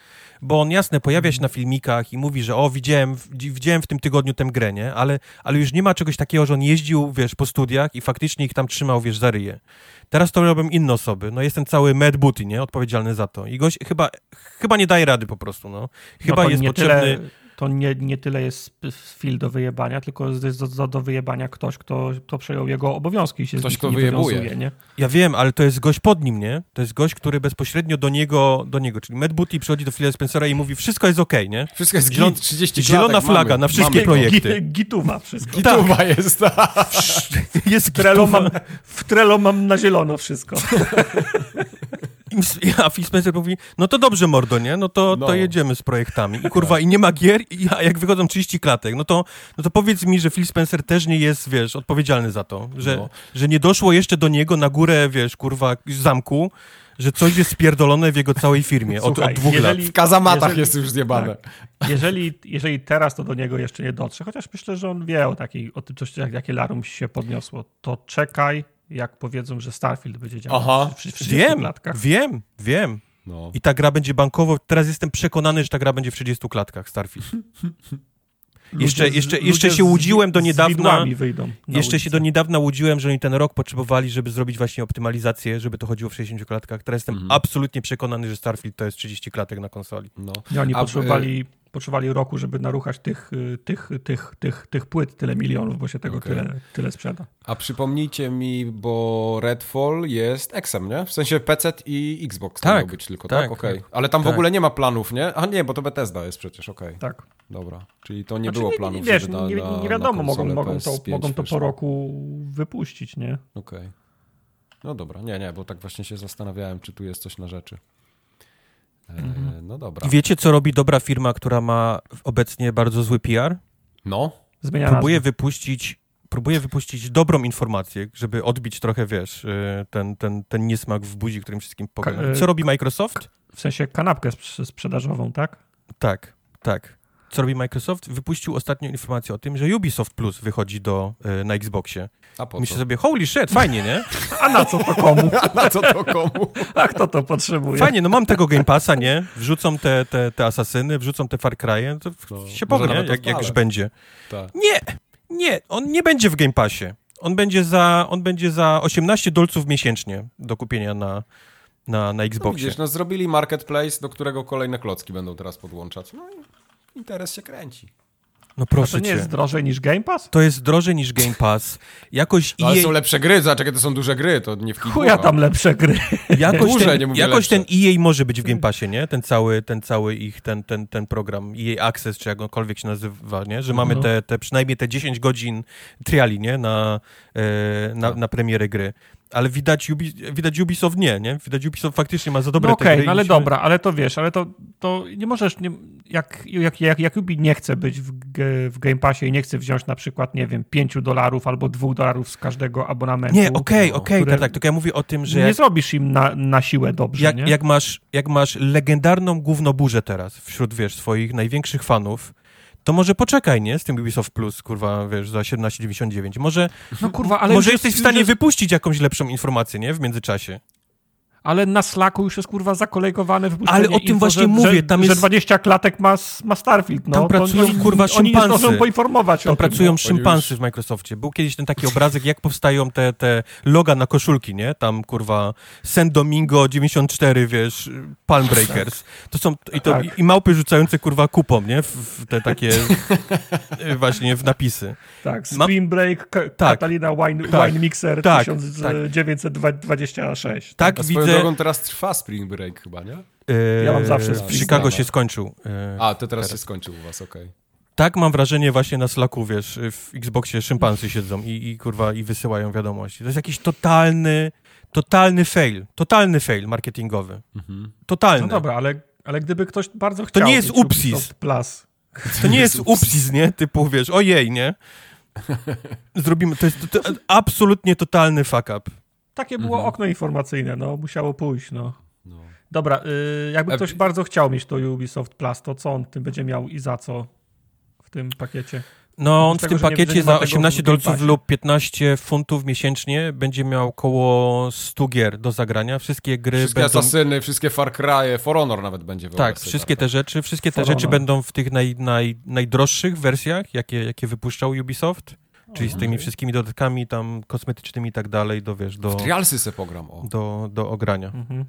bo on jasne pojawia się na filmikach i mówi, że o, widziałem, widziałem w tym tygodniu tę grę, nie? Ale, ale już nie ma czegoś takiego, że on jeździł, wiesz, po studiach i faktycznie ich tam trzymał, wiesz, za ryje. Teraz to robią inne osoby. No jest ten cały Mad Booty, nie? Odpowiedzialny za to. I gość chyba, chyba nie daje rady po prostu, no. Chyba no jest potrzebny... Tyle to nie, nie tyle jest Phil do wyjebania, tylko jest do, do wyjebania ktoś, kto, kto przejął jego obowiązki i się ktoś, z kto wyjebuje. Nie? Ja wiem, ale to jest gość pod nim, nie? To jest gość, który bezpośrednio do niego, do niego czyli Matt Booty przychodzi do Phila Spencera i mówi, wszystko jest okej, okay, nie? Wszystko jest Zielon, 30 Zielona flaga mamy, na wszystkie mamy. projekty. Gituwa wszystko. Gituwa tak. jest, tak. Jest Trello, mam, w Trello mam na zielono wszystko. A Phil Spencer mówi, no to dobrze, mordo, nie? No to, no. to jedziemy z projektami. I kurwa, i nie ma gier, i, a jak wychodzą 30 klatek, no to, no to powiedz mi, że Phil Spencer też nie jest, wiesz, odpowiedzialny za to, że, no. że nie doszło jeszcze do niego na górę, wiesz, kurwa, zamku, że coś jest spierdolone w jego całej firmie od, Słuchaj, od dwóch jeżeli, lat. W kazamatach jeżeli, jest już zjebane. Tak, jeżeli, jeżeli teraz to do niego jeszcze nie dotrze, chociaż myślę, że on wie o, takiej, o tym, coś, jak, jakie larum się podniosło, to czekaj, jak powiedzą, że Starfield będzie działał Aha. w, w, w wiem, klatkach. Wiem, wiem. No. I ta gra będzie bankowo. Teraz jestem przekonany, że ta gra będzie w 30 klatkach Starfield. jeszcze, jeszcze, jeszcze się łudziłem do niedawna. jeszcze się do niedawna łudziłem, że oni ten rok potrzebowali, żeby zrobić właśnie optymalizację, żeby to chodziło w 60 klatkach. Teraz jestem mhm. absolutnie przekonany, że Starfield to jest 30 klatek na konsoli. No. I oni A, potrzebowali potrzebowali roku, żeby naruchać tych, y, tych, tych, tych, tych płyt tyle milionów, bo się tego okay. tyle, tyle sprzeda. A przypomnijcie mi, bo Redfall jest Xem, nie? W sensie PC i Xbox tak, być tylko, tak? tak? Okay. Ale tam tak. w ogóle nie ma planów, nie? A nie, bo to Bethesda jest przecież, okej. Okay. Tak. Dobra, czyli to nie znaczy, było planów, wiesz, na, nie, nie wiadomo, mogą, mogą, to, mogą to po roku wypuścić, nie? Okej. Okay. No dobra, nie, nie, bo tak właśnie się zastanawiałem, czy tu jest coś na rzeczy. Mhm. No dobra. I wiecie, co robi dobra firma, która ma obecnie bardzo zły PR? No. Zmienia próbuje nazwę. wypuścić próbuje wypuścić dobrą informację, żeby odbić trochę, wiesz, y, ten, ten, ten niesmak w buzi, którym wszystkim pogadam. Co robi Microsoft? W sensie kanapkę sprzedażową, tak? Tak, tak co robi Microsoft? Wypuścił ostatnią informację o tym, że Ubisoft Plus wychodzi do, y, na Xboxie. A po Myślę co? sobie, holy shit, fajnie, nie? A na co to komu? A na co to komu? A kto to potrzebuje? Fajnie, no mam tego Game Passa, nie? Wrzucą te, te, te asasyny, wrzucą te Far Cry'e, to no, się powie, nie? Jak, jak już będzie. Tak. Nie, nie, on nie będzie w Game Passie. On będzie za, on będzie za 18 dolców miesięcznie do kupienia na, na, na Xboxie. No widzisz, no zrobili marketplace, do którego kolejne klocki będą teraz podłączać. No i interes się kręci. No proszę A to nie cię. jest drożej niż Game Pass? To jest drożej niż Game Pass. Jakoś no, ale są lepsze gry, zaczekaj, to są duże gry, to nie w Chuja tam lepsze gry. Jakoś, Duże, ten, nie mówię jakoś ten. EA może być w Game Passie, nie? Ten cały, ten cały ich, ten, ten, ten program, EA Access, czy jakkolwiek się nazywa, nie? Że mamy No. te, te przynajmniej te 10 godzin triali, nie? Na, e, na, na premierę gry. Ale widać, Ubi, widać Ubisoft nie, nie? Widać Ubisoft faktycznie ma za dobre No te okej, no ale musimy- dobra, ale to wiesz, ale to, to nie możesz, nie, jak, jak, jak, jak Ubi nie chce być w, w Game Passie i nie chce wziąć na przykład, nie wiem, 5 dolarów albo 2 dolarów z każdego abonamentu. Nie, okej, no, okej, które tak, tak, tylko ja mówię o tym, że Nie jak, zrobisz im na, na siłę dobrze, jak, jak, masz, jak masz legendarną gównoburzę teraz wśród, wiesz, swoich największych fanów, to może poczekaj, nie? Z tym Ubisoft Plus, kurwa, wiesz, za 17,99. Może, No kurwa, ale może jesteś jest, w stanie wypuścić jakąś lepszą informację, nie? W międzyczasie. Ale na Slacku już jest kurwa zakolejkowane wypuszczenie Ale o tym info, właśnie że, mówię, że, tam że jest- 20 klatek ma, ma Starfield. No, Tam to pracują, oni, kurwa, Oni szympansy. zdążą poinformować Tam o tym. pracują no. szympansy w Microsoftie. Był kiedyś ten taki obrazek, jak powstają te, te loga na koszulki, nie? Tam, kurwa, San Domingo 94, wiesz, Palm Breakers. To są, i, to, Tak. i małpy rzucające, kurwa, kupą, nie? W, w te takie, właśnie, w napisy. Tak, Spring Break, Ka- Catalina Wine, Tak. Wine Mixer Tak. 1926. Tak, A swoją drogą teraz trwa Spring Break chyba, nie? Ja mam zawsze W Spring Chicago się skończył. e, A, to teraz Teraz. się skończył u was, okej. Tak mam wrażenie właśnie na Slacku, wiesz, w Xboxie szympansy siedzą i, i kurwa i wysyłają wiadomości. To jest jakiś totalny, totalny fail, totalny fail marketingowy. Mhm. Totalny. No dobra, ale, ale gdyby ktoś bardzo chciał nie jest Upsis. Plus, To nie jest upsis, nie? Typu, wiesz, ojej, nie? Zrobimy, to jest to, to, absolutnie totalny fuck up. Takie było Mhm. okno informacyjne, no musiało pójść, no. No. Dobra, y, jakby E, ktoś bardzo chciał mieć to Ubisoft Plus, to co on tym będzie miał i za co w tym pakiecie? No, on w tym pakiecie nie za tego w 18 Game dolców lub 15 funtów miesięcznie będzie miał około 100 gier do zagrania. Wszystkie gry Wszystkie będą... Asasyny, wszystkie Far Cry'e, For Honor nawet będzie w Tak, OS-y, wszystkie te rzeczy, wszystkie te For rzeczy Honor. będą w tych naj, naj, najdroższych wersjach, jakie, jakie wypuszczał Ubisoft, czyli z tymi wszystkimi dodatkami tam kosmetycznymi i tak dalej, do wiesz, do, W Trialsy se pogram, o. do, do ogrania. Mhm.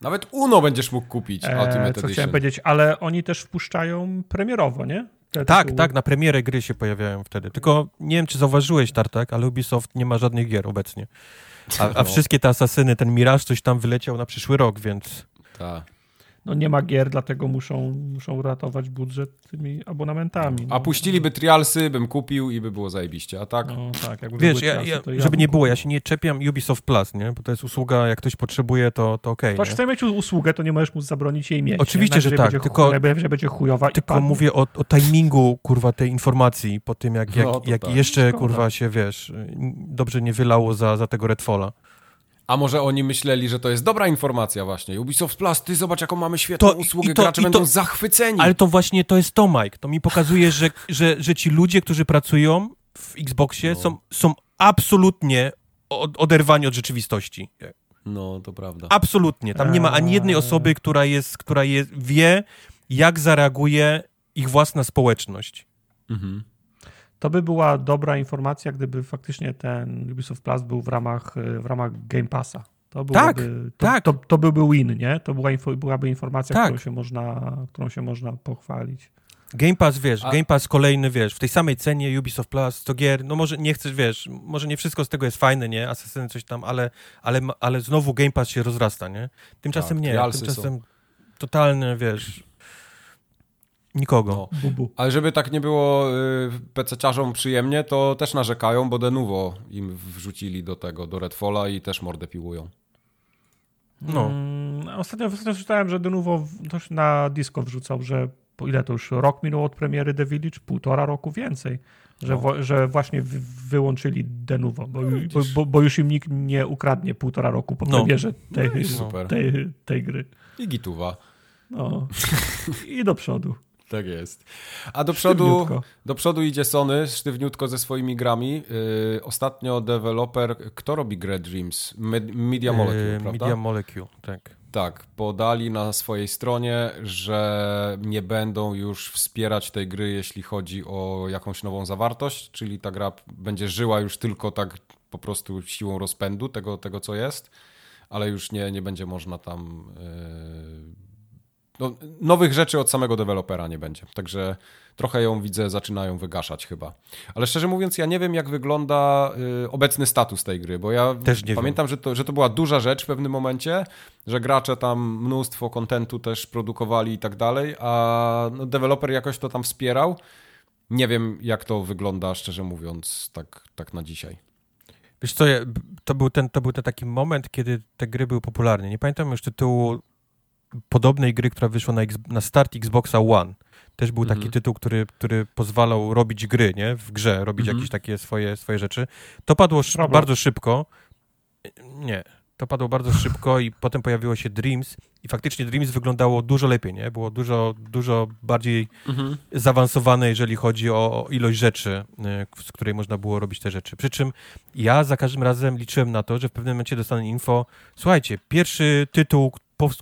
Nawet Uno będziesz mógł kupić, E, Ultimate co Edition. chciałem powiedzieć, ale oni też wpuszczają premierowo, nie? Te Tak, tytuły. tak, na premierę gry się pojawiają wtedy. Tylko nie wiem, czy zauważyłeś, Tartak, ale Ubisoft nie ma żadnych gier obecnie. A, a No. wszystkie te asasyny, ten Mirage coś tam wyleciał na przyszły rok, więc... Tak. No nie ma gier, dlatego muszą, muszą ratować budżet tymi abonamentami. No. A puściliby Trialsy, bym kupił i by było zajebiście, a tak? No tak, jakby Wiesz, były ja, czasy, ja, to żeby nie było, ja się nie czepiam Ubisoft Plus, nie? Bo to jest usługa, jak ktoś potrzebuje, to, to okej, Ktoś nie? chce mieć usługę, to nie możesz mu zabronić jej mieć. Oczywiście, nie? że tak, będzie tylko- chuj- Najwyżej będzie chujowa Tylko mówię o, o timingu, kurwa, tej informacji, po tym jak, jak, No, jak tak. jeszcze, Szkoda. kurwa, się, wiesz, dobrze nie wylało za, za tego Redfalla. A może oni myśleli, że to jest dobra informacja właśnie. Ubisoft Plus, ty zobacz jaką mamy świetną To- usługę, to- gracze i będą to- zachwyceni. Ale to właśnie to jest to, Mike. To mi pokazuje, że, że, że ci ludzie, którzy pracują w Xboxie No. są, są absolutnie od, oderwani od rzeczywistości. No, to prawda. Absolutnie. Tam nie ma ani jednej Eee. osoby, która jest, która jest, wie, jak zareaguje ich własna społeczność. Mhm. To by była dobra informacja, gdyby faktycznie ten Ubisoft Plus był w ramach, e, w ramach Game Passa. To Tak, byłoby, to, tak. To, to byłby win, nie? To była info, byłaby informacja, Tak. którą, się można, którą się można pochwalić. Game Pass, wiesz, A- Game Pass kolejny, wiesz, w tej samej cenie Ubisoft Plus, to gier, no może nie chcesz, wiesz, może nie wszystko z tego jest fajne, nie, Assassin coś tam, ale, ale, ale znowu Game Pass się rozrasta, nie? Tymczasem Tak, nie, tymczasem totalny, wiesz, nikogo. No. Bubu. Ale żeby tak nie było y, PC-ciarzom przyjemnie, to też narzekają, bo Denuvo im wrzucili do tego, do Redfalla i też mordę piłują. No. Mm, ostatnio, ostatnio czytałem, że Denuvo ktoś na disco wrzucał, że po ile to już rok minął od premiery The Village, półtora roku więcej, że, No. że właśnie wy, wyłączyli Denuvo, bo, bo, widzisz. bo, bo już im nikt nie ukradnie półtora roku po No. premierze tej, No super. tej, tej gry. I gituwa. No. I do przodu. Tak jest. A do przodu, do przodu idzie Sony sztywniutko ze swoimi grami. Yy, ostatnio deweloper, kto robi grę Dreams? Med- Media Molecule, Yy, prawda? Media Molecule, tak. Tak, podali na swojej stronie, że nie będą już wspierać tej gry, jeśli chodzi o jakąś nową zawartość, czyli ta gra będzie żyła już tylko tak po prostu siłą rozpędu tego, tego co jest, ale już nie, nie będzie można tam yy, no, nowych rzeczy od samego dewelopera nie będzie. Także trochę ją widzę, zaczynają wygaszać chyba. Ale szczerze mówiąc, ja nie wiem, jak wygląda y, obecny status tej gry, bo ja pamiętam, że to, że to była duża rzecz w pewnym momencie, że gracze tam mnóstwo kontentu też produkowali i tak dalej, a no, deweloper jakoś to tam wspierał. Nie wiem, jak to wygląda, szczerze mówiąc, tak, tak na dzisiaj. Wiesz co, to był, ten, to był ten taki moment, kiedy te gry były popularne. Nie pamiętam już tytułu podobnej gry, która wyszła na, na start Xboxa One. Też był taki mhm. tytuł, który, który pozwalał robić gry, nie? W grze, robić mhm. jakieś takie swoje, swoje rzeczy. To padło sz bardzo szybko. Nie, to padło bardzo szybko i potem pojawiło się Dreams i faktycznie Dreams wyglądało dużo lepiej, nie? Było dużo, dużo bardziej mhm. zaawansowane, jeżeli chodzi o ilość rzeczy, y, z której można było robić te rzeczy. Przy czym ja za każdym razem liczyłem na to, że w pewnym momencie dostanę info, słuchajcie, pierwszy tytuł,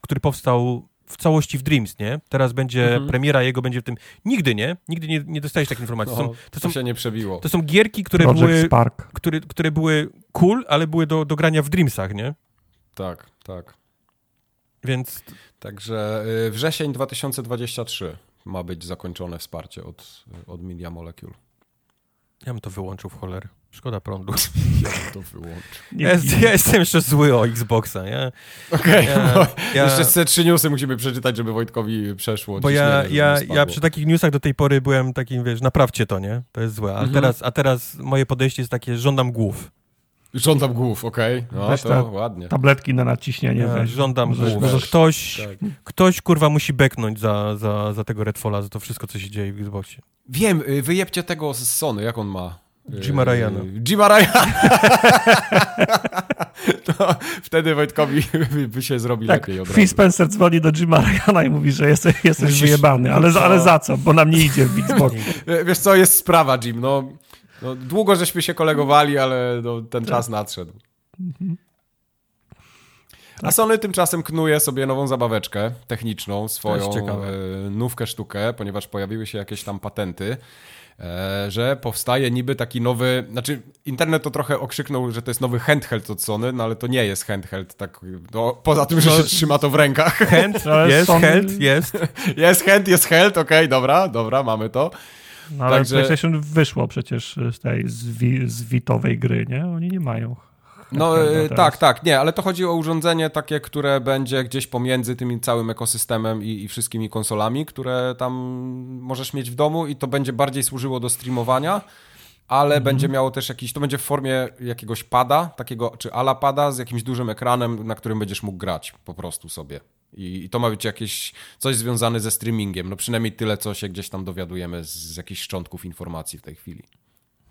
który powstał w całości w Dreams, nie? Teraz będzie mhm. premiera jego, będzie w tym. Nigdy nie, nigdy nie, nie dostajesz takiej informacji. To, są, to, są, się nie przebiło. To są gierki, które były, które, które były cool, ale były do, do grania w Dreamsach, nie? Tak, tak. Więc... Także y, wrzesień 2023 ma być zakończone wsparcie od, od Media Molecule. Ja bym to wyłączył w cholerę. Szkoda prądu. Ja bym to wyłączył. Ja, ja, jestem jeszcze zły o Xboxa, nie? Okej, okay, ja, jeszcze te trzy newsy musimy przeczytać, żeby Wojtkowi przeszło. Bo ja, ja, ja przy takich newsach do tej pory byłem takim, wiesz, naprawcie to, nie? To jest złe. A, mhm. teraz, a teraz moje podejście jest takie, żądam głów. Żądam głów, okej. Okay. No, weź to ładnie. Tabletki na nadciśnienie. Ja. Żądam głów. Może ktoś, tak. ktoś kurwa musi beknąć za, za, za tego Redfalla, za to wszystko, co się dzieje w Xboxie. Wiem, y, wyjebcie tego z Sony, jak on ma? Jima Ryana. Jima Ryana. to wtedy Wojtkowi by się zrobi tak, lepiej od Phil Spencer dzwoni do Jima Ryana i mówi, że jesteś, jesteś Musisz... wyjebany, ale, ale za co? Bo nam nie idzie w Xbox. Wiesz co, jest sprawa, Jim, no, no długo żeśmy się kolegowali, ale no, ten czas tak. nadszedł. A Sony tymczasem knuje sobie nową zabaweczkę techniczną, swoją e, nówkę sztukę, ponieważ pojawiły się jakieś tam patenty. E, że powstaje niby taki nowy, znaczy internet to trochę okrzyknął, że to jest nowy handheld od Sony, no ale to nie jest handheld, tak, no, poza tym, że no, się trzyma to w rękach. Hand, jest, hand, jest. jest hand, jest held, okej, okay, dobra, dobra, mamy to. No ale Także... PlayStation wyszło przecież z tej z, witowej gry, nie? Oni nie mają no e, tak, tak, nie, ale to chodzi o urządzenie takie, które będzie gdzieś pomiędzy tym całym ekosystemem i, i, wszystkimi konsolami, które tam możesz mieć w domu i to będzie bardziej służyło do streamowania, ale mhm. będzie miało też jakiś, to będzie w formie jakiegoś pada, takiego, czy ala pada z jakimś dużym ekranem, na którym będziesz mógł grać po prostu sobie. I, I, to ma być jakieś coś związane ze streamingiem. No przynajmniej tyle, co się gdzieś tam dowiadujemy z, z jakichś szczątków informacji w tej chwili.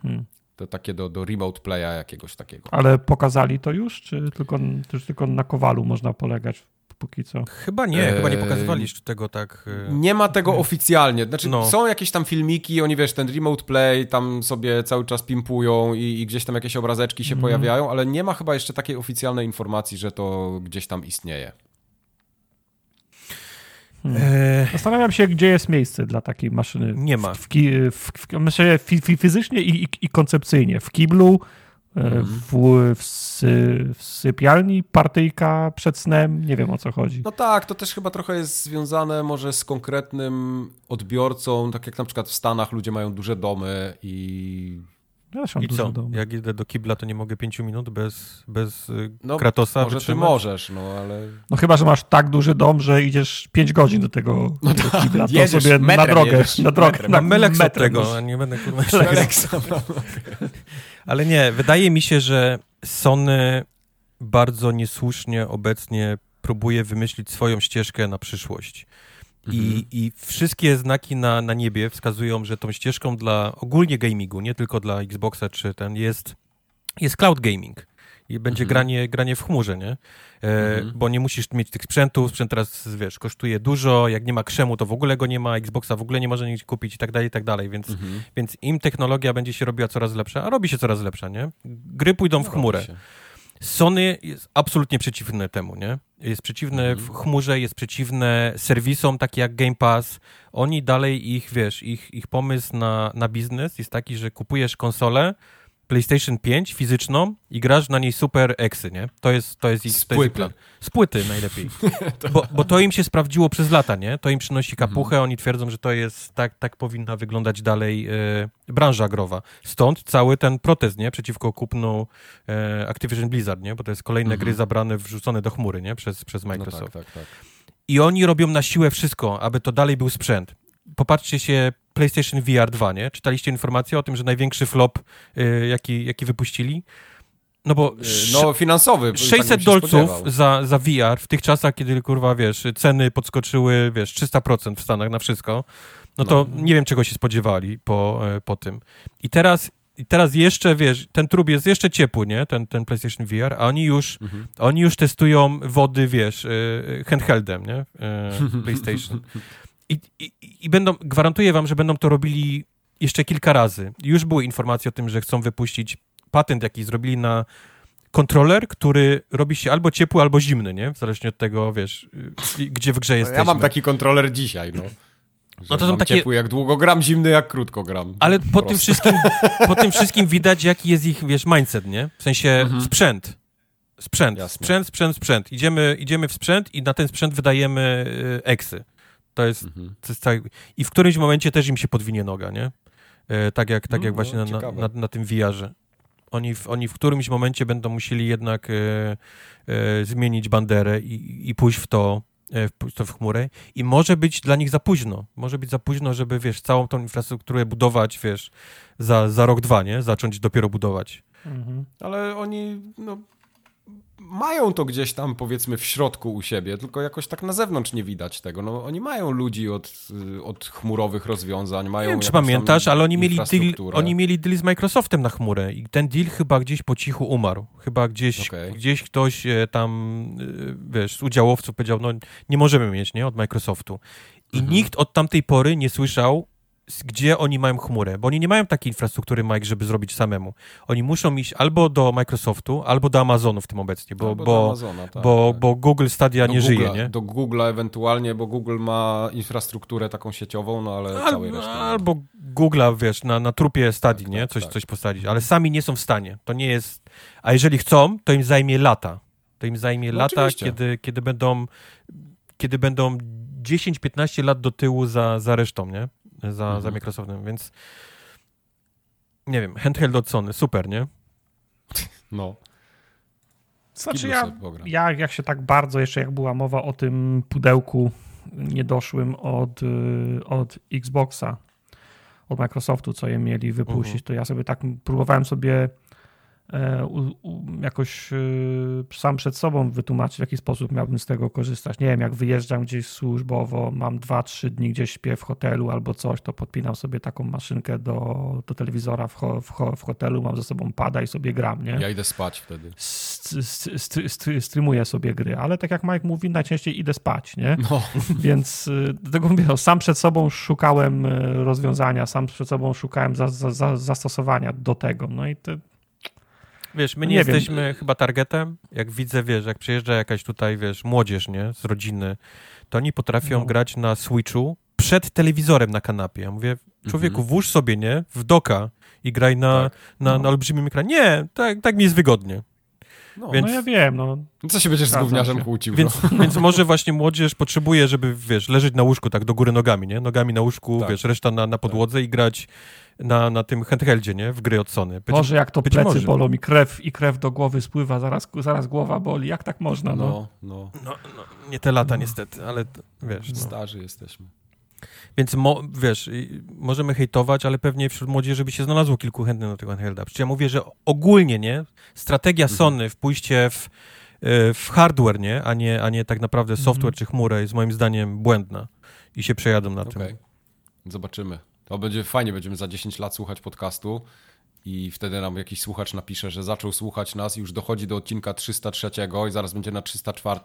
Hmm. To takie do, do remote playa jakiegoś takiego. Ale pokazali to już, czy tylko, czy tylko na Kowalu można polegać póki co? Chyba nie, eee, chyba nie pokazywali jeszcze tego tak. E, nie ma tego oficjalnie. Znaczy, no. są jakieś tam filmiki, oni wiesz, ten remote play tam sobie cały czas pimpują i, i gdzieś tam jakieś obrazeczki się mm. pojawiają, ale nie ma chyba jeszcze takiej oficjalnej informacji, że to gdzieś tam istnieje. Hmm. E, Zastanawiam się, gdzie jest miejsce dla takiej maszyny. Nie ma. W, w, w, myślę, fizycznie i, i, i, koncepcyjnie. W kiblu, hmm. w, w, w sypialni, partyjka przed snem, nie wiem o co chodzi. No tak, to też chyba trochę jest związane może z konkretnym odbiorcą, tak jak na przykład w Stanach ludzie mają duże domy i ja I co? Jak idę do kibla, to nie mogę pięciu minut bez, bez y, no, Kratosa Może wytrzymać? ty możesz, no ale... No chyba, że masz tak duży dom, że idziesz pięć godzin do tego, no do tak, kibla, to jedziesz, sobie na drogę, jedziesz, na drogę, metrem. na Melex od tego, a nie będę kurwa Ale nie, wydaje mi się, że Sony bardzo niesłusznie obecnie próbuje wymyślić swoją ścieżkę na przyszłość. I, mhm. I wszystkie znaki na, na niebie wskazują, że tą ścieżką dla ogólnie gamingu, nie tylko dla Xboxa czy ten, jest, jest cloud gaming. I będzie mhm. granie, granie w chmurze, nie? E, mhm. Bo nie musisz mieć tych sprzętów, sprzęt teraz, wiesz, kosztuje dużo, jak nie ma krzemu, to w ogóle go nie ma, Xboxa w ogóle nie można nic kupić i tak dalej, i tak dalej, więc, mhm. więc im technologia będzie się robiła coraz lepsza, a robi się coraz lepsza, nie? Gry pójdą w chmurę. Sony jest absolutnie przeciwne temu, nie? Jest przeciwne w mhm. chmurze, jest przeciwne serwisom, takie jak Game Pass. Oni dalej ich, wiesz, ich, ich pomysł na, na biznes jest taki, że kupujesz konsolę, PlayStation 5 fizyczną i grasz na niej super eksy, nie? To jest, to jest ich, z płyty. plan. Z płyty najlepiej. bo, bo to im się sprawdziło przez lata, nie? To im przynosi kapuchę, mhm. oni twierdzą, że to jest, tak, tak powinna wyglądać dalej e, branża growa. Stąd cały ten protest, nie? Przeciwko kupnu e, Activision Blizzard, nie? Bo to jest kolejne mhm. gry zabrane, wrzucone do chmury, nie? Przez, przez Microsoft. No tak, tak, tak. I oni robią na siłę wszystko, aby to dalej był sprzęt popatrzcie się PlayStation VR 2, nie? Czytaliście informację o tym, że największy flop, y, jaki, jaki wypuścili? No bo... Y, no finansowy. 600 tak dolców za, za VR w tych czasach, kiedy, kurwa, wiesz, ceny podskoczyły, wiesz, 300% w Stanach na wszystko, no to no. nie wiem, czego się spodziewali po, e, po tym. I teraz i teraz jeszcze, wiesz, ten trup jest jeszcze ciepły, nie? Ten, ten PlayStation VR, a oni już, mhm. oni już testują wody, wiesz, e, handheldem, nie? E, PlayStation. I, i, I będą, gwarantuję wam, że będą to robili jeszcze kilka razy. Już były informacje o tym, że chcą wypuścić patent, jaki zrobili na kontroler, który robi się albo ciepły, albo zimny, nie? Zależnie od tego, wiesz, gdzie w grze jesteśmy. Ja mam taki kontroler dzisiaj, no. No to są takie... ciepły jak długo gram, zimny jak krótko gram. Ale po tym, wszystkim, po tym wszystkim widać, jaki jest ich, wiesz, mindset, nie? W sensie mhm. sprzęt. Sprzęt, Jasne. sprzęt, sprzęt, sprzęt. Idziemy, idziemy w sprzęt i na ten sprzęt wydajemy y, eksy. To jest, mhm. to jest tak... I w którymś momencie też im się podwinie noga, nie? E, tak jak, tak jak no, właśnie no, na, na, na, tym VR-ze. Oni w, oni w którymś momencie będą musieli jednak e, e, zmienić banderę i, i pójść w to, e, w to w chmurę i może być dla nich za późno. Może być za późno, żeby, wiesz, całą tą infrastrukturę budować, wiesz, za, za rok, dwa, nie? Zacząć dopiero budować. Mhm. Ale oni, no, mają to gdzieś tam, powiedzmy, w środku u siebie, tylko jakoś tak na zewnątrz nie widać tego. No, oni mają ludzi od, y, od chmurowych rozwiązań, mają. Nie wiem, czy pamiętasz, ale oni mieli, deal, oni mieli deal z Microsoftem na chmurę i ten deal chyba gdzieś po cichu umarł. Chyba gdzieś, okay. gdzieś ktoś e, tam, e, wiesz, z udziałowców powiedział, no nie możemy mieć, nie, od Microsoftu. I mhm. nikt od tamtej pory nie słyszał gdzie oni mają chmurę, bo oni nie mają takiej infrastruktury, Mike, żeby zrobić samemu. Oni muszą iść albo do Microsoftu, albo do Amazonu w tym obecnie, bo, bo, Amazona, tak, bo, tak. bo Google Stadia do nie żyje, nie? Do Google'a ewentualnie, bo Google ma infrastrukturę taką sieciową, no ale Al, całej reszty. Albo Google'a, wiesz, na, na trupie Stadii, tak, nie? Tak, coś, tak. coś postawić, ale sami nie są w stanie. To nie jest... A jeżeli chcą, to im zajmie lata. To im zajmie no, lata, kiedy, kiedy będą kiedy będą 10-15 lat do tyłu za, za resztą, nie? Za, mhm. za Microsoftem, więc nie wiem, handheld od Sony, super, nie? No. Znaczy ja, ja, jak się tak bardzo, jeszcze jak była mowa o tym pudełku niedoszłym od, y, od Xboxa, od Microsoftu, co je mieli wypuścić, uh -huh. to ja sobie tak próbowałem sobie jakoś y, sam przed sobą wytłumaczyć, w jaki sposób miałbym z tego korzystać. Nie wiem, jak wyjeżdżam gdzieś służbowo, mam 2-3 dni gdzieś śpię w hotelu albo coś, to podpinam sobie taką maszynkę do, do telewizora w, ho, w, ho, w, hotelu, mam ze sobą pada i sobie gram, nie? Ja idę spać wtedy. streamuję sobie gry, ale tak jak Mike mówi, najczęściej idę spać, nie? No. Więc y, dlatego mówię, no, sam przed sobą szukałem rozwiązania, sam przed sobą szukałem za, za, za, zastosowania do tego, no i te Wiesz, my nie, nie jesteśmy wiem. chyba targetem. Jak widzę, wiesz, jak przyjeżdża jakaś tutaj, wiesz, młodzież, nie, z rodziny, to oni potrafią no. grać na Switchu przed telewizorem na kanapie. Ja mówię, człowieku, mhm. włóż sobie, nie, w doka i graj na, tak. na, no. na olbrzymim ekranie. Nie, tak, tak mi jest wygodnie. No, więc, no ja wiem, no. no. Co się będziesz z gówniarzem się. kłócił? Więc, no. więc może właśnie młodzież potrzebuje, żeby, wiesz, leżeć na łóżku tak do góry nogami, nie? Nogami na łóżku, tak. wiesz, reszta na, na podłodze tak. i grać na, na tym handheldzie, nie? W gry od Sony. Być, Boże, jak to plecy może. bolą mi krew i krew do głowy spływa, zaraz, zaraz głowa boli. Jak tak można, no? No, no. no, no nie te lata no. niestety, ale wiesz. No. Starzy jesteśmy. Więc mo, wiesz, możemy hejtować, ale pewnie wśród młodzieży by się znalazło kilku chętnych do tego handhelda. Przecież ja mówię, że ogólnie, nie? Strategia mhm. Sony w pójście w, e, w hardware, nie? A nie, a nie tak naprawdę software mhm. czy chmurę jest moim zdaniem błędna. I się przejadą na okay. tym. Zobaczymy. To będzie fajnie, będziemy za 10 lat słuchać podcastu i wtedy nam jakiś słuchacz napisze, że zaczął słuchać nas i już dochodzi do odcinka 303 i zaraz będzie na 304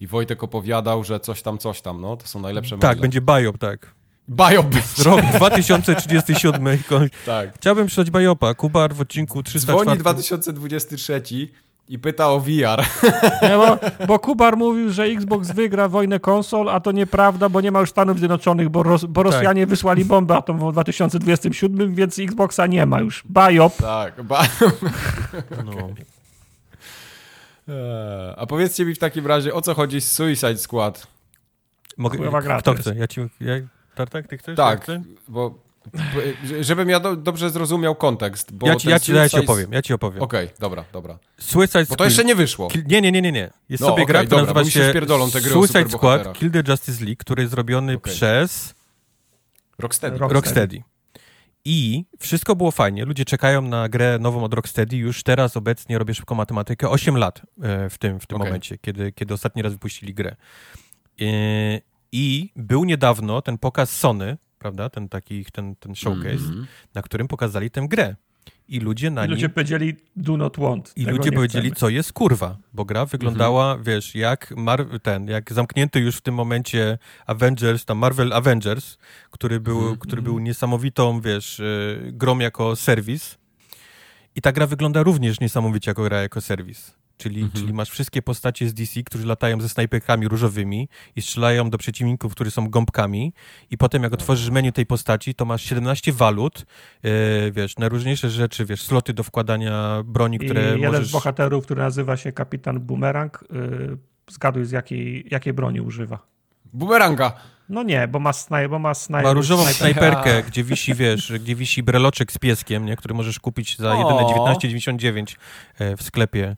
i Wojtek opowiadał, że coś tam, coś tam, no, to są najlepsze Tak, będzie biop, tak. Biop Rok 2037. tak. Chciałbym przydać biopa. Kubar w odcinku 304. Dzwoni 2023 I pyta o VR. Nie, bo, bo, Kubar mówił, że Xbox wygra wojnę konsol, a to nieprawda, bo nie ma już Stanów Zjednoczonych, bo, Ros bo Rosjanie tak. wysłali bombę atomową w 2027, więc Xboxa nie ma już. Bajop. Tak, bajop. No. E, a powiedzcie mi w takim razie, o co chodzi z Suicide Squad? Mogę, kto chce? Ja ci, ja, Tartak, ty chcesz? Tak, bo Żebym ja do, dobrze zrozumiał kontekst. Bo ja, ci, ja, ci, ja ci opowiem, ja ci opowiem. Okej, okay, dobra, dobra. Suicide Bo to jeszcze nie wyszło. Nie, nie, nie, nie, nie. Jest no, sobie okay, gra, która nazywa się Suicide Squad Kill the Justice League, który jest zrobiony okay. przez... Rocksteady. Rocksteady. Rocksteady. I wszystko było fajnie. Ludzie czekają na grę nową od Rocksteady. Już teraz obecnie robię szybką matematykę. 8 lat e, w tym, w tym momencie, kiedy, kiedy ostatni raz wypuścili grę. E, I był niedawno ten pokaz Sony, prawda? Ten taki, ten, ten showcase, mm -hmm. na którym pokazali tę grę. I ludzie na I ludzie nim... powiedzieli do not want. I ludzie powiedzieli, chcemy. co jest kurwa, bo gra wyglądała, mm -hmm. wiesz, jak Mar ten, jak zamknięty już w tym momencie Avengers, tam Marvel Avengers, który był, mm -hmm. który był niesamowitą, wiesz, y, grą jako serwis. I ta gra wygląda również niesamowicie jako gra jako serwis. Czyli, mhm. czyli masz wszystkie postacie z DC, którzy latają ze snajperkami różowymi i strzelają do przeciwników, którzy są gąbkami i potem jak otworzysz menu tej postaci, to masz 17 walut, yy, wiesz, najróżniejsze rzeczy, wiesz, sloty do wkładania broni, które I jeden możesz... z bohaterów, który nazywa się Kapitan Boomerang, yy, zgaduj z jakiej, jakiej broni używa. Bumeranga! No nie, bo ma, snaj, bo ma snajper. Ma różową snajperkę, gdzie wisi, wiesz, gdzie wisi breloczek z pieskiem, nie, który możesz kupić za jedyne 19,99 e, w sklepie.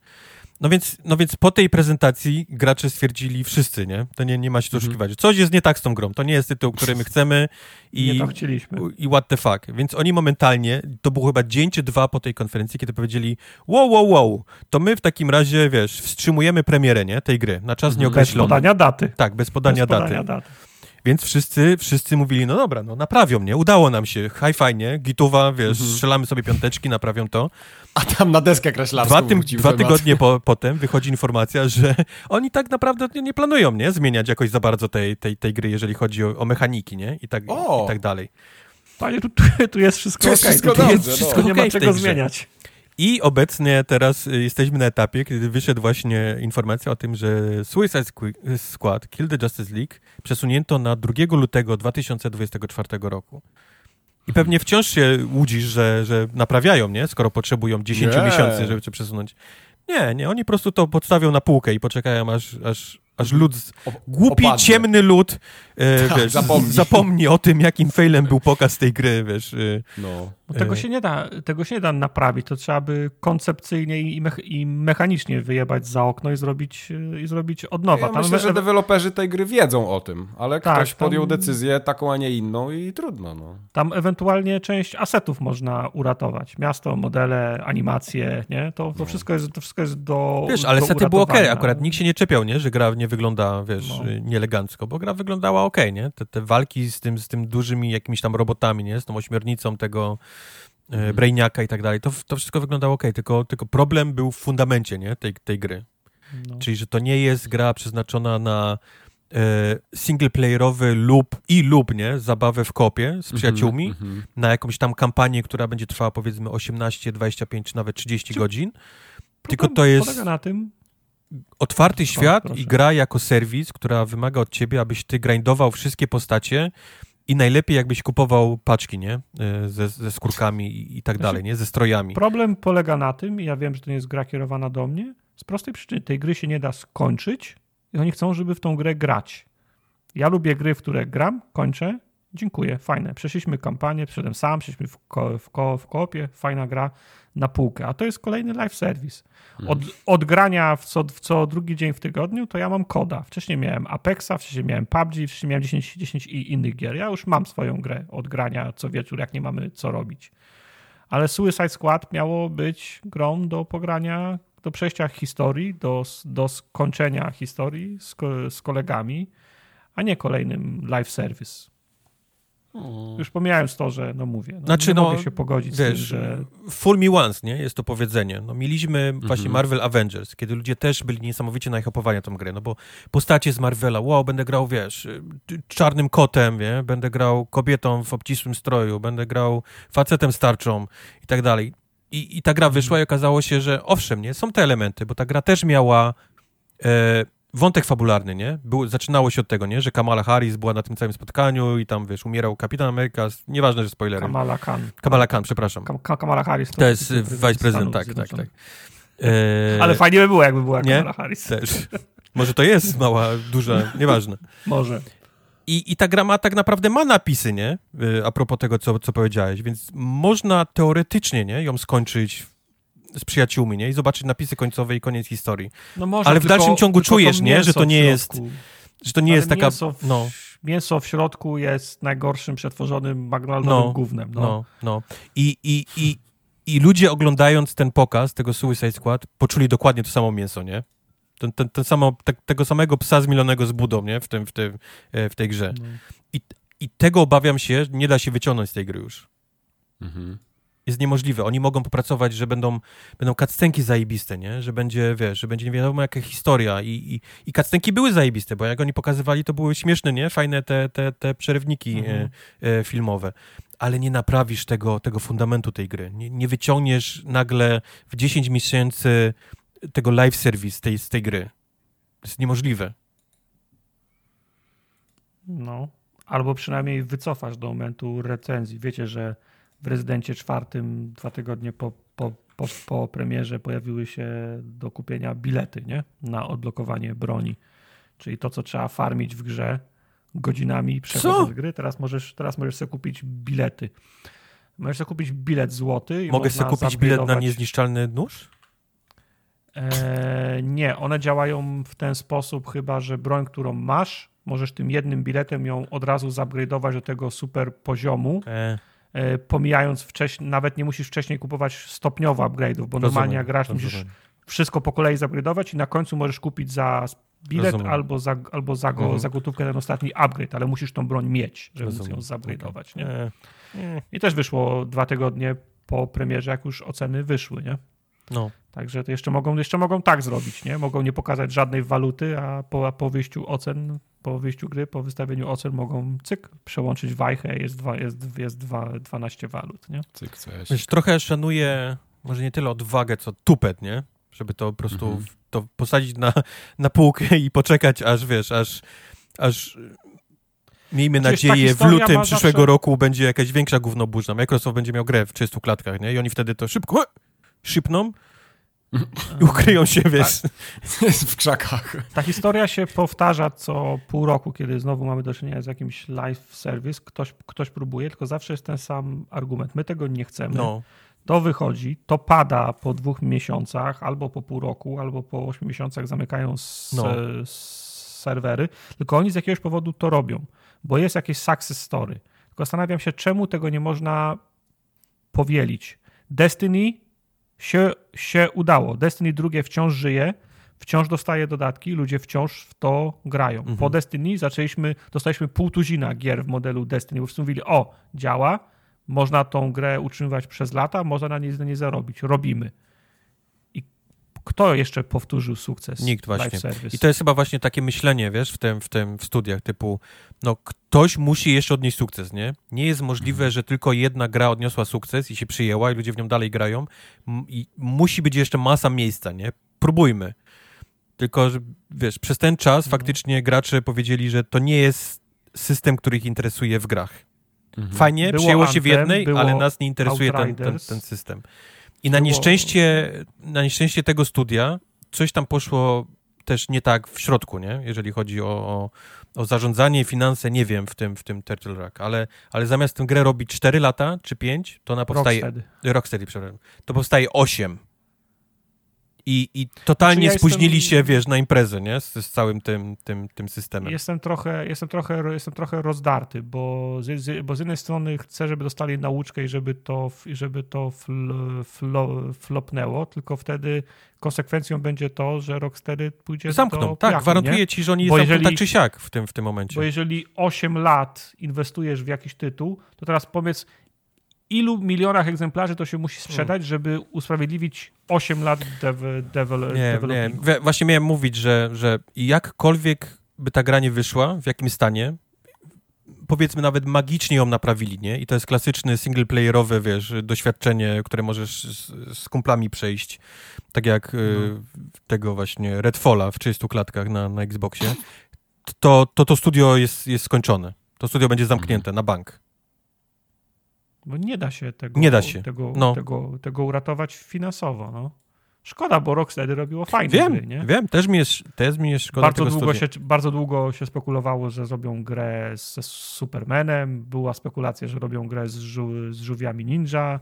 No więc, no więc po tej prezentacji gracze stwierdzili wszyscy, nie? To nie, nie ma się co mhm. oszukiwać. Coś jest nie tak z tą grą. To nie jest tytuł, który my chcemy i, nie to chcieliśmy. i what the fuck. Więc oni momentalnie, to było chyba dzień czy dwa po tej konferencji, kiedy powiedzieli wow, wow, wow, to my w takim razie, wiesz, wstrzymujemy premierę, nie? Tej gry na czas mhm. nieokreślony. Bez podania daty. Tak, bez podania bez daty. Podania daty. Więc wszyscy, wszyscy mówili, no dobra, no naprawią mnie, udało nam się, high fajnie, gituwa, wiesz, mhm. strzelamy sobie piąteczki, naprawią to. A tam na deskę kreślarską Dwa, tym, dwa tygodnie po, potem wychodzi informacja, że oni tak naprawdę nie, nie, planują, nie, zmieniać jakoś za bardzo tej, tej, tej gry, jeżeli chodzi o, o mechaniki, nie, i tak, i tak dalej. Panie, tu, tu jest wszystko okej, okay. wszystko, dobrze, jest wszystko no. nie ma czego zmieniać. I obecnie teraz y, jesteśmy na etapie, kiedy wyszedł właśnie informacja o tym, że Suicide Squad Kill the Justice League przesunięto na 2 lutego 2024 roku. I pewnie wciąż się łudzisz, że, że naprawiają, nie? Skoro potrzebują 10 nie. miesięcy, żeby cię przesunąć. Nie, nie, oni po prostu to podstawią na półkę i poczekają, aż, aż aż lud, głupi, opadnie. ciemny lud e, tak, wiesz, zapomni. zapomni. o tym, jakim failem był pokaz tej gry, wiesz. E, no. Tego, e. się nie da, tego się nie da naprawić, to trzeba by koncepcyjnie i, mech i mechanicznie wyjebać za okno i zrobić, i zrobić od nowa. Ja myślę, że deweloperzy tej gry wiedzą o tym, ale tak, ktoś podjął tam... decyzję taką, a nie inną i trudno. No. Tam ewentualnie część asetów można uratować. Miasto, modele, animacje, nie? To, to, no. wszystko, jest, to wszystko jest do Wiesz, ale sety były ok, akurat nikt się nie czepiał, nie? Że gra nie wygląda, wiesz, no. nieelegancko, bo gra wyglądała ok, nie? Te, te walki z tym, z tym dużymi jakimiś tam robotami, nie? Z tą ośmiornicą tego mhm. Brainiaka i tak dalej, to, to wszystko wyglądało ok, tylko, tylko problem był w fundamencie, nie? Tej, tej gry. No. Czyli, że to nie jest gra przeznaczona na e, singleplayerowy lub i lub, nie? Zabawę w kopie z mhm, przyjaciółmi, mm -hmm. na jakąś tam kampanię, która będzie trwała powiedzmy 18, 25, nawet 30 Czy... godzin. Tylko to jest... polega na tym, otwarty świat o, i gra jako serwis, która wymaga od ciebie, abyś ty grindował wszystkie postacie i najlepiej jakbyś kupował paczki, nie? E, ze, ze skórkami i, i tak znaczy, dalej, nie? Ze strojami. Problem polega na tym, ja wiem, że to nie jest gra kierowana do mnie, z prostej przyczyny, tej gry się nie da skończyć i oni chcą, żeby w tą grę grać. Ja lubię gry, w które gram, kończę, dziękuję, fajne. Przeszliśmy kampanię, przyszedłem sam, przeszliśmy w, ko, w, ko, w koopie, fajna gra, na półkę, a to jest kolejny live service. Od, od grania w co, w co drugi dzień w tygodniu, to ja mam koda. Wcześniej miałem Apexa, wcześniej miałem PUBG, wcześniej miałem 10, 10 i innych gier. Ja już mam swoją grę od grania co wieczór, jak nie mamy co robić. Ale Suicide Squad miało być grą do pogrania, do przejścia historii, do, do skończenia historii z, z kolegami, a nie kolejnym live service. Już pomijając to, że no mówię, no, znaczy, nie no, mogę się pogodzić wiesz, z tym, że... Full me once, nie? Jest to powiedzenie. No, mieliśmy mhm. właśnie Marvel Avengers, kiedy ludzie też byli niesamowicie najchopowani tą grę, no bo postacie z Marvela, wow, będę grał, wiesz, czarnym kotem, wie? będę grał kobietą w obcisłym stroju, będę grał facetem starczą i tak dalej. i, I ta gra wyszła i okazało się, że owszem, nie, są te elementy, bo ta gra też miała e, wątek fabularny, nie? Był, zaczynało się od tego, nie? Że Kamala Harris była na tym całym spotkaniu i tam, wiesz, umierał Kapitan Ameryka, nieważne, że spoilery. Kamala Khan. Kamala Khan, przepraszam. Kam Kamala Harris. To, to jest vice-prezydent, tak, tak, tak. E... Ale fajnie by było, jakby była nie? Kamala Harris. Też. Może to jest mała, duża, nieważne. Może. I, I ta gra ma tak naprawdę ma napisy, nie? Y, a propos tego, co, co powiedziałeś, więc można teoretycznie, nie? Ją skończyć z przyjaciółmi, nie? I zobaczyć napisy końcowe i koniec historii. No można, Ale w dalszym ciągu czujesz, nie? Że to nie jest... Że to nie Ale jest taka... Mięso w, no. mięso w środku jest najgorszym przetworzonym McDonaldowym no, gównem. No, no. no. I, i, i, I ludzie oglądając ten pokaz, tego Suicide Squad, poczuli dokładnie to samo mięso, nie? ten, ten, ten samo, te, tego samego psa zmielonego z budą, nie? W, tym, w, tym, e, w tej grze. No. I, I tego obawiam się, nie da się wyciągnąć z tej gry już. Mhm. Jest niemożliwe. Oni mogą popracować, że będą, będą cutscenki zajebiste, nie? Że będzie, wiesz, że będzie nie wiadomo jaka historia i, i, i cutscenki były zajebiste, bo jak oni pokazywali, to były śmieszne, nie? Fajne te, te, te przerywniki mhm. e, e, filmowe ale nie naprawisz tego, tego fundamentu tej gry. Nie, nie wyciągniesz nagle w 10 miesięcy tego live service tej, z tej gry. To jest niemożliwe. No, albo przynajmniej wycofasz do momentu recenzji. Wiecie, że w Rezydencie czwartym dwa tygodnie po, po, po, po premierze pojawiły się do kupienia bilety nie? na odblokowanie broni. Czyli to, co trzeba farmić w grze godzinami przechodząc gry. Teraz możesz, teraz możesz sobie kupić bilety. Możesz sobie kupić bilet złoty. Mogę sobie kupić bilet na niezniszczalny nóż? E, nie, one działają w ten sposób chyba, że broń, którą masz, możesz tym jednym biletem ją od razu zupgrade'ować do tego super poziomu. E. E, pomijając wcześniej, nawet nie musisz wcześniej kupować stopniowo upgrade'ów, bo normalnie jak grasz, rozumiem. musisz wszystko po kolei zupgrade'ować i na końcu możesz kupić za bilet rozumiem. albo, za, albo za, go, mhm. za gotówkę ten ostatni upgrade, ale musisz tą broń mieć, żeby rozumiem. móc ją zupgrade'ować. Nie? E. I też wyszło dwa tygodnie po premierze, jak już oceny wyszły, nie? No. Także to jeszcze mogą, jeszcze mogą tak zrobić, nie? Mogą nie pokazać żadnej waluty, a po, po wyjściu ocen, po wyjściu gry, po wystawieniu ocen mogą cyk, przełączyć wajchę, jest, dwa, jest, jest dwa, 12 walut, nie? Cyk, coś. Wiesz, trochę szanuję, może nie tyle odwagę, co tupet, nie? Żeby to po prostu mhm. to posadzić na, na półkę i poczekać, aż wiesz, aż, aż Miejmy Przecież nadzieję, w lutym przyszłego zawsze... roku będzie jakaś większa gównoburza. Microsoft będzie miał grę w 30 klatkach, nie? I oni wtedy to szybko szybną i ukryją się, wiesz, tak. w krzakach. Ta historia się powtarza co pół roku, kiedy znowu mamy do czynienia z jakimś live service, ktoś, ktoś próbuje, tylko zawsze jest ten sam argument. My tego nie chcemy. No. To wychodzi, to pada po dwóch miesiącach, albo po pół roku, albo po ośmiu miesiącach zamykają s- no. serwery, tylko oni z jakiegoś powodu to robią, bo jest jakieś success story. Tylko zastanawiam się, czemu tego nie można powielić. Destiny się, się udało. Destiny drugie wciąż żyje, wciąż dostaje dodatki, ludzie wciąż w to grają. Mhm. Po Destiny zaczęliśmy, dostaliśmy pół tuzina gier w modelu Destiny, bo wszyscy mówili, o, działa, można tą grę utrzymywać przez lata, można na niej, na nie zarobić. Robimy kto jeszcze powtórzył sukces? Nikt właśnie. I to jest chyba właśnie takie myślenie, wiesz, w tym, w tym w studiach, typu, no ktoś musi jeszcze odnieść sukces, nie? Nie jest możliwe, mhm. że tylko jedna gra odniosła sukces i się przyjęła i ludzie w nią dalej grają. I musi być jeszcze masa miejsca, nie? Próbujmy. Tylko, wiesz, przez ten czas mhm. faktycznie gracze powiedzieli, że to nie jest system, który ich interesuje w grach. Mhm. Fajnie, było przyjęło się w jednej, ale nas nie interesuje ten, ten, ten system. I na nieszczęście, na nieszczęście tego studia coś tam poszło też nie tak w środku, nie? Jeżeli chodzi o, o, o zarządzanie, finanse, nie wiem w tym, w tym Turtle Rock, ale, ale zamiast tę grę robić 4 lata czy 5, to ona powstaje... Rocksteady. Rocksteady, przepraszam. To powstaje 8 i, i totalnie znaczy ja spóźnili jestem... się, wiesz, na imprezę, nie? Z, z, całym tym, tym, tym systemem. Jestem trochę, jestem trochę, jestem trochę rozdarty, bo z, bo z jednej strony chcę, żeby dostali nauczkę i żeby to, żeby to fl, fl, flopnęło, tylko wtedy konsekwencją będzie to, że Rocksteady pójdzie Zamkną, do tak, gwarantuję nie? ci, że oni bo zamkną jeżeli, tak czy siak w tym, w tym momencie. Bo jeżeli 8 lat inwestujesz w jakiś tytuł, to teraz powiedz, ilu milionach egzemplarzy to się musi sprzedać, żeby usprawiedliwić 8 lat devel, nie, nie. Właśnie miałem mówić, że, że jakkolwiek by ta gra nie wyszła, w jakim stanie, powiedzmy nawet magicznie ją naprawili, nie? I to jest klasyczny singleplayerowe, wiesz, doświadczenie, które możesz z, z kumplami przejść, tak jak y, no. tego właśnie Redfalla w 30 klatkach na, na Xboxie, to, to to studio jest, jest skończone. To studio będzie zamknięte mhm. na bank. Bo nie da się tego, nie da się. Tego, no. tego, tego uratować finansowo. No. Szkoda, bo Rocksteady robiło fajne wiem, gry, nie? Wiem, też mi jest, też mi jest szkoda bardzo długo, się, bardzo długo się spekulowało, że zrobią grę z, Supermanem. Była spekulacja, że robią grę z, żu, z żółwiami ninja.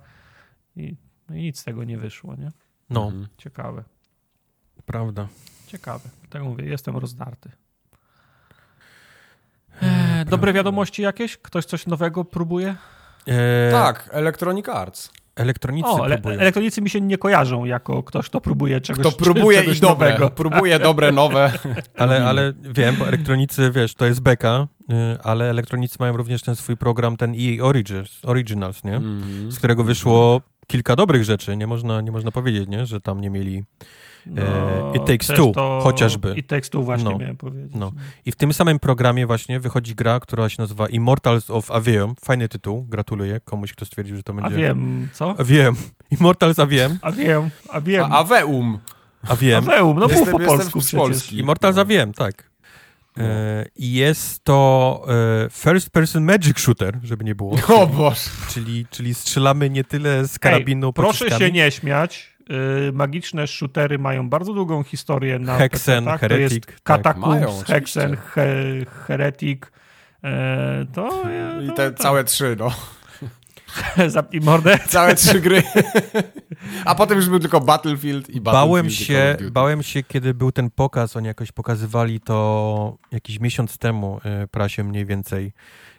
I, no i nic z tego nie wyszło, nie? No. Mhm. Ciekawe. Prawda. Ciekawe. Tak mówię, jestem rozdarty. Eee, dobre wiadomości jakieś? Ktoś coś nowego próbuje? Eee... Tak, Electronic Arts. Elektronicy o, ele elektronicy mi się nie kojarzą jako ktoś, kto próbuje czegoś Kto próbuje czegoś i dobre, nowego. próbuje dobre, nowe. ale, ale wiem, bo elektronicy, wiesz, to jest beka, y, ale elektronicy mają również ten swój program, ten EA Origins, Originals, nie? Mm -hmm. Z którego wyszło kilka dobrych rzeczy, nie można, nie można powiedzieć, nie? że tam nie mieli no, e, It Takes Two to... chociażby. It Takes Two właśnie no, miałem powiedzieć. No. I w tym samym programie właśnie wychodzi gra, która się nazywa Immortals of Avium. Fajny tytuł, gratuluję komuś, kto stwierdził, że to będzie... Aviem, co? Aviem. Immortals Aviem. Aviem, Aviem. Aveum. Aviem. Aveum, no jestem, był po polsku przecież. Polski. Immortals no. Aviem, tak. No. E, I jest to e, first person magic shooter, żeby nie było. O Boże. Czyli, czyli strzelamy nie tyle z karabinu Ej, Proszę się nie śmiać. Y, magiczne shootery mają bardzo długą historię na Hexen, PC, Heretic. To jest Catacombs, tak, Hexen, he, Heretic. E, to, I te to, całe trzy, no. Zapnij mordę. Całe trzy gry. A potem już był tylko Battlefield i Battlefield. Bałem się, bałem się, kiedy był ten pokaz, oni jakoś pokazywali to jakiś miesiąc temu y, prasie mniej więcej,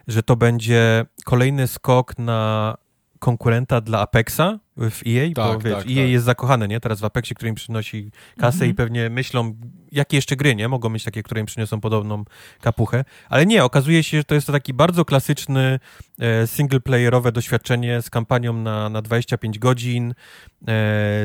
że to będzie kolejny skok na konkurenta dla Apexa w EA, tak, bo wiesz, tak, EA tak. jest zakochane, nie? Teraz w Apexie, który im przynosi kasę -hmm. i pewnie myślą, jakie jeszcze gry, nie? Mogą mieć takie, które im przyniosą podobną kapuchę. Ale nie, okazuje się, że to jest to taki bardzo klasyczny e, singleplayerowe doświadczenie z kampanią na, na 25 godzin, e,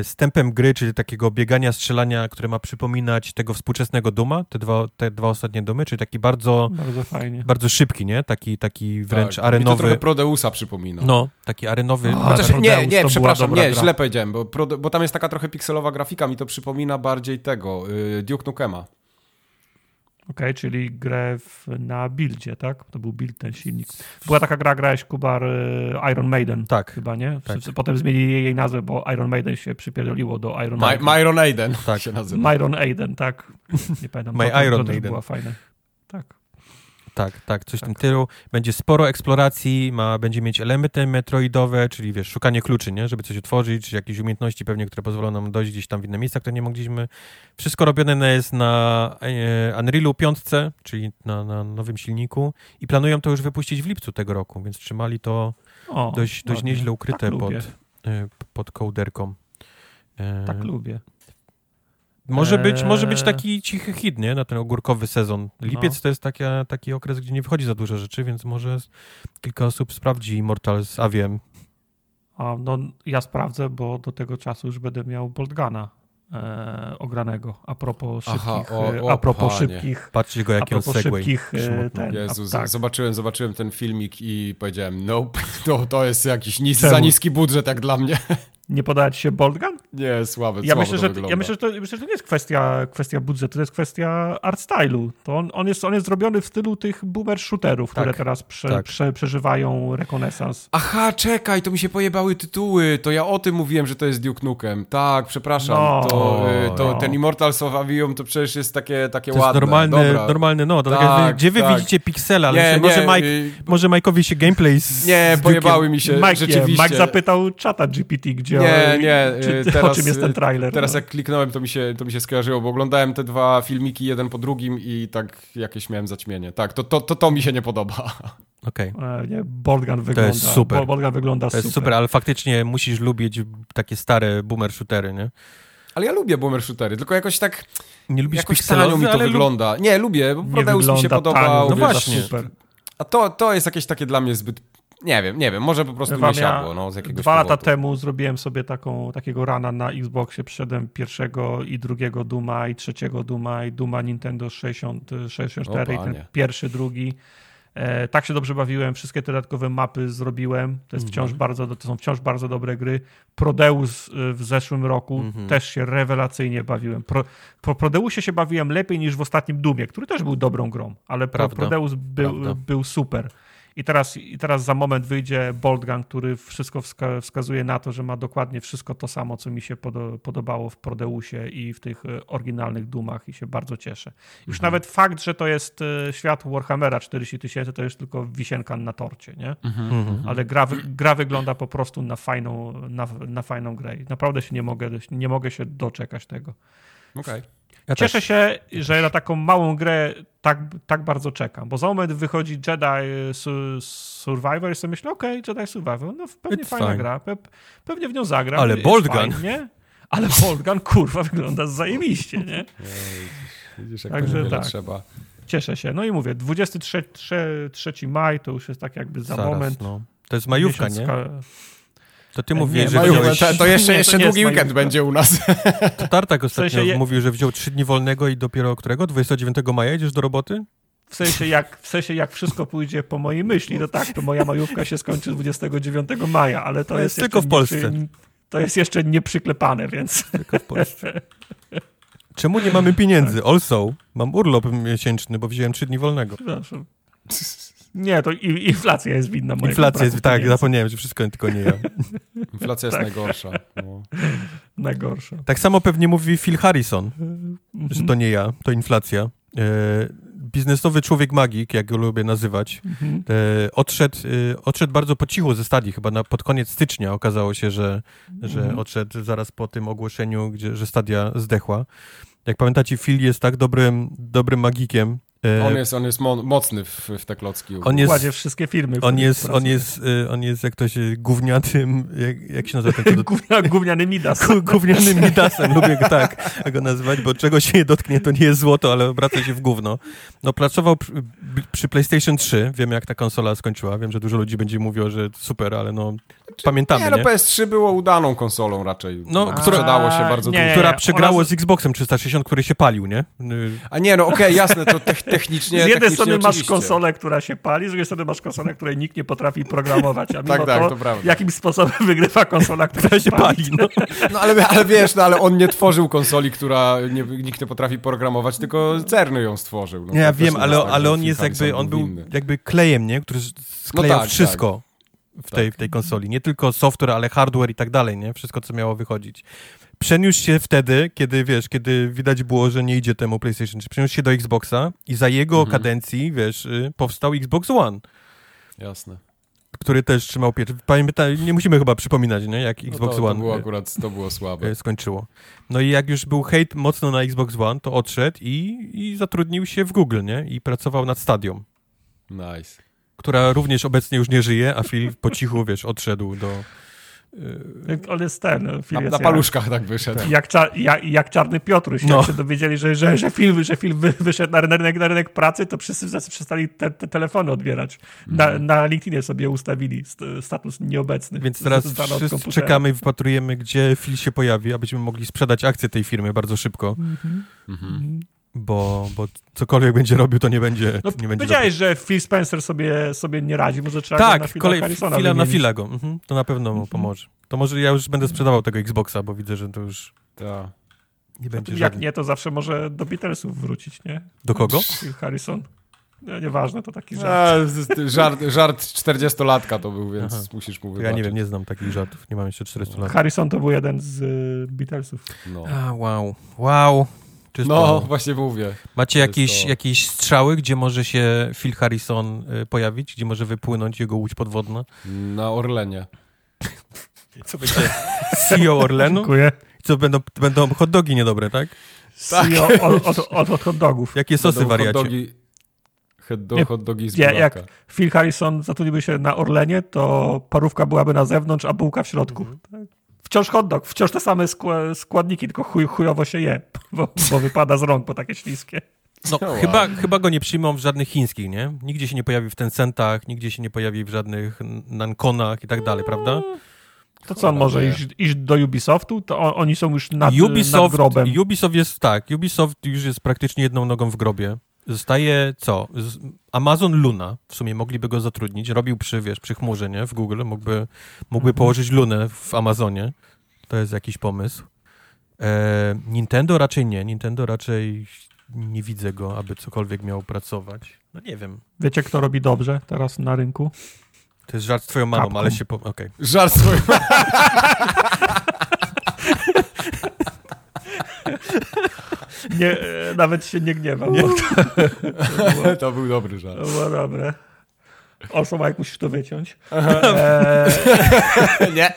z tempem gry, czyli takiego biegania, strzelania, które ma przypominać tego współczesnego Duma, te dwa, te dwa ostatnie Dumy, czyli taki bardzo... Bardzo fajnie. Bardzo szybki, nie? Taki, taki wręcz tak, arenowy... Mi to trochę Prodeusa przypomina. No, taki arenowy... A, Chociaż nie, nie, przepraszam, nie, gra. źle powiedziałem, bo, bo tam jest taka trochę pikselowa grafika, mi to przypomina bardziej tego, y, Duke Nukema. Okej, okay, czyli grę w, na buildzie, tak? To był build ten silnik. Była taka gra, grałeś Kubar y, Iron Maiden. Tak. Chyba, nie? Tak. Potem zmienili jej nazwę, bo Iron Maiden się przypierdoliło do Iron Maiden. My, Myron Aiden tak się nazywa. Myron Aiden, tak. Nie pamiętam. My to, Iron to Maiden. była fajna. Tak. Tak, tak, coś tak. w tym tylu. Będzie sporo eksploracji, ma, będzie mieć elementy metroidowe, czyli wiesz, szukanie kluczy, nie? żeby coś otworzyć, czy jakieś umiejętności pewnie, które pozwolą nam dojść gdzieś tam w inne miejsca, które nie mogliśmy. Wszystko robione jest na e, Unrealu 5, czyli na, na nowym silniku i planują to już wypuścić w lipcu tego roku, więc trzymali to o, dość, dość nieźle ukryte tak pod, e, pod kołderką. E, tak lubię. Może być, może być eee. taki cichy hit, nie? Na ten ogórkowy sezon. Lipiec no. to jest taki, taki okres, gdzie nie wchodzi za dużo rzeczy, więc może kilka osób sprawdzi Immortals Aviem. A, no, ja sprawdzę, bo do tego czasu już będę miał Boltgana e, ogranego. A propos szybkich... Aha, o, o, a propos szybkich... Patrzcie go, jaki on. Szybkich, e, ten, Jezu, tak. zobaczyłem, zobaczyłem ten filmik i powiedziałem, nope, to, to jest jakiś nis, za niski budżet jak dla mnie. Nie podać się Boltgun? Nie, słabe, ja myślę, że, Ja myślę, że to, myślę, że to nie jest kwestia, kwestia budżetu, to jest kwestia art stylu. To on, on, jest, on jest zrobiony w stylu tych boomer shooterów, tak, które teraz prze, tak. prze, przeżywają rekonesans. Aha, czekaj, to mi się pojebały tytuły. To ja o tym mówiłem, że to jest Duke Nukem. Tak, przepraszam. No, to, y, to no. Ten Immortals of Avium to przecież jest takie, takie to ładne. Jest normalny, normalny, no. To tak, tak, gdzie wy tak. widzicie piksela, ale nie, może, Mike, y, może Mike'owi się gameplay z, Nie, z pojebały mi się, Mike, rzeczywiście. Mike zapytał czata GPT, gdzie... Nie, nie, czy, teraz, o czym jest ten trailer. Teraz no. jak kliknąłem, to mi, się, to mi się skojarzyło, bo oglądałem te dwa filmiki jeden po drugim i tak jakieś miałem zaćmienie. Tak, to, to, to, to mi się nie podoba. Okej. Okay. Bolgan wygląda. To jest super. Bolgan wygląda to jest super. super, ale faktycznie musisz lubić takie stare boomer shootery, nie? Ale ja lubię boomer shootery, tylko jakoś tak... Nie lubisz jakoś tanio mi to wygląda. Lub... Nie, lubię, bo Prodeus mi się podobał. No właśnie. Super. A to, to jest jakieś takie dla mnie zbyt nie wiem, nie wiem, może po prostu Wam nie siadło, no, z jakiegoś Dwa powodu. lata temu zrobiłem sobie taką, takiego rana na Xboxie, przyszedłem pierwszego i drugiego Duma i trzeciego Duma i Duma Nintendo 60, 64 i ten pierwszy, drugi E, tak się dobrze bawiłem, wszystkie te dodatkowe mapy zrobiłem. To, jest wciąż mhm. bardzo, to są wciąż bardzo dobre gry. Prodeus e, w zeszłym roku mhm. też się rewelacyjnie bawiłem. Pro, po Prodeusie się bawiłem lepiej niż w ostatnim Dumie, który też był dobrą grą, ale Prawda. Prodeus był, był super. I teraz, I teraz za moment wyjdzie Boldgun, który wszystko wska wskazuje na to, że ma dokładnie wszystko to samo, co mi się podobało w Prodeusie i w tych e, oryginalnych Dumach i się bardzo cieszę. Już mhm. nawet fakt, że to jest e, świat Warhammera 40 tysięcy, to jest tylko wisienka na torcie, nie? Mhm. mhm. Ale gra, gra wygląda po prostu na fajną, na, na fajną grę. Naprawdę się nie mogę, nie mogę się doczekać tego. Okej. Okay. Ja Cieszę też. się, że na taką małą grę tak, tak bardzo czekam, bo za moment wychodzi Jedi Survivor i sobie myślę, okej, okay, Jedi Survivor, no pewnie It's fajna fine. gra, pe pewnie w nią zagram. Ale Boltgun. nie? Ale Boltgun, kurwa, wygląda zajebiście, nie? Widzisz, jak Także tak. trzeba. Cieszę się. No i mówię, 23 3, maj to już jest tak jakby za Zaraz, moment. No. To jest majówka, nie? To ty mówisz, że wziąłeś... to, to jeszcze, nie, jeszcze długi weekend będzie u nas. To Tartak ostatnio w sensie mówił, że wziął trzy dni wolnego i dopiero którego? 29 maja jedziesz do roboty? W sensie, jak, w sensie, jak wszystko pójdzie po mojej myśli, to tak, to moja majówka się skończy 29 maja, ale to, to jest, jest tylko w Polsce. Przy, to jest jeszcze nieprzyklepane, więc... Tylko w Polsce. Czemu nie mamy pieniędzy? Tak. Also, mam urlop miesięczny, bo wziąłem trzy dni wolnego. Przepraszam. Nie, to inflacja jest winna mojego Inflacja jest, tak, zapomniałem, że wszystko tylko nie ja. Inflacja jest tak. najgorsza. No. Najgorsza. Tak samo pewnie mówi Phil Harrison, że to nie ja, to inflacja. E, biznesowy człowiek magik, jak go lubię nazywać, mhm. e, odszedł, e, odszedł bardzo po cichu ze stadii, chyba na, pod koniec stycznia okazało się, że, że mhm. odszedł zaraz po tym ogłoszeniu, gdzie, że stadia zdechła. Jak pamiętacie, Phil jest tak dobrym, dobrym magikiem, on jest, on jest mo mocny w, w te klocki. On jest, kładzie wszystkie firmy. On jest, on jest, e, on jest, jak to się, gównianym, jak, jak się nazywa ten Gównia, Gówniany Midas. gównianym Midasem, lubię go tak go nazywać, bo czego się nie dotknie, to nie jest złoto, ale obraca się w gówno. No pracował przy, przy PlayStation 3, wiem jak ta konsola skończyła, wiem, że dużo ludzi będzie mówiło, że super, ale no pamiętamy, nie? no PS3 było udaną konsolą raczej. No, która dało się bardzo nie, dużo. Która przegrało z Xboxem 360, który się palił, nie? A nie, no okej, okay, jasne, to te technicznie Z jednej strony masz konsolę, która się pali, z drugiej strony masz konsolę, której nikt nie potrafi programować, a mimo tak, tak, to, to prawda. jakim sposobem wygrywa konsola, która się pali. No, no ale, ale wiesz, no ale on nie tworzył konsoli, która nie, nikt nie potrafi programować, tylko Cerny ją stworzył. No, nie, ja wiem, ale, tak, ale on jest jakby, on był jakby klejem, nie? Który sklejał no tak, wszystko. Tak w tej, tak. w tej konsoli. Nie tylko software, ale hardware i tak dalej, nie? Wszystko, co miało wychodzić. Przeniósł się wtedy, kiedy, wiesz, kiedy widać było, że nie idzie temu PlayStation 3, przeniósł się do Xboxa i za jego mhm. kadencji, wiesz, y, powstał Xbox One. Jasne. Który też trzymał pieczę. Pamiętaj, nie musimy chyba przypominać, nie? Jak Xbox no to, One. To było akurat, to było słabe. Skończyło. No i jak już był hejt mocno na Xbox One, to odszedł i, i zatrudnił się w Google, nie? I pracował nad Stadium. Nice która również obecnie już nie żyje, a Phil po cichu, wiesz, odszedł do... On jest ten. Phil na, na paluszkach jak, tak wyszedł. Jak, jak, jak Czarny Piotruś. No. Jak się dowiedzieli, że, że, że, film, że film wyszedł na rynek, na rynek pracy, to wszyscy przestali te, te telefony odbierać. Na, mm. na LinkedInie sobie ustawili status nieobecny. Więc teraz wszyscy czekamy i wypatrujemy, gdzie Phil się pojawi, abyśmy mogli sprzedać akcje tej firmy bardzo szybko. Mm -hmm. Mm -hmm bo, bo cokolwiek będzie robił, to nie będzie. No, nie będzie powiedziałeś, że Phil Spencer sobie, sobie nie radzi, może trzeba tak, na kolej, chwila na chwilę go. Mhm, to na pewno mu mhm. pomoże. To może ja już będę sprzedawał tego Xboxa, bo widzę, że to już. Ta. Nie będzie Jak żadnych... nie, to zawsze może do Beatlesów wrócić, nie? Do kogo? Phil Harrison. No, nieważne, to taki żart. A, żart, żart 40-latka to był, więc Aha. musisz mu wybaczyć. Ja nie wiem, nie znam takich żartów, nie mam jeszcze 40 lat. Harrison to był jeden z y, Beatlesów. No. A, wow, wow. No, właśnie mówię. Macie jakieś, to... jakieś strzały, gdzie może się Phil Harrison y, pojawić? Gdzie może wypłynąć jego łódź podwodna? Na Orlenie. Co będzie? CEO Orlenu? Dziękuję. Co, będą, będą hot dogi niedobre, tak? Tak. CEO od, od, od, od hot dogów. Jakie sosy będą wariacie? Hot dogi, hot, do, hot dogi z nie, Jak Phil Harrison zatrudniłby się na Orlenie, to parówka byłaby na zewnątrz, a bułka w środku. Mhm. Tak? Wciąż hot dog, wciąż te same składniki, tylko chuj, chujowo się je, bo, bo wypada z rąk, bo takie śliskie. No, wow. chyba, chyba go nie przyjmą w żadnych chińskich, nie? Nigdzie się nie pojawi w Tencentach, nigdzie się nie pojawi w żadnych Nankonach i tak dalej, prawda? To co, on może iść, iść, do Ubisoftu? To on, oni są już nad, Ubisoft, nad grobem. Ubisoft jest, tak, Ubisoft już jest praktycznie jedną nogą w grobie. Zostaje co? Amazon Luna, w sumie mogliby go zatrudnić, robił przy, wiesz, przy chmurze, nie? W Google, mógłby, mógłby mhm. położyć Lunę w Amazonie. To jest jakiś pomysł. E, Nintendo raczej nie. Nintendo raczej nie widzę go, aby cokolwiek miał pracować. No nie wiem. Wiecie, kto robi dobrze teraz na rynku? To jest żart z twoją mamą, Capcom. ale się... Po... Okay. Żart z twoją mamą. Nie, nawet się nie gniewam. Nie. To, to, był dobry żart. To było dobre. Mike, musisz to wyciąć. E... nie.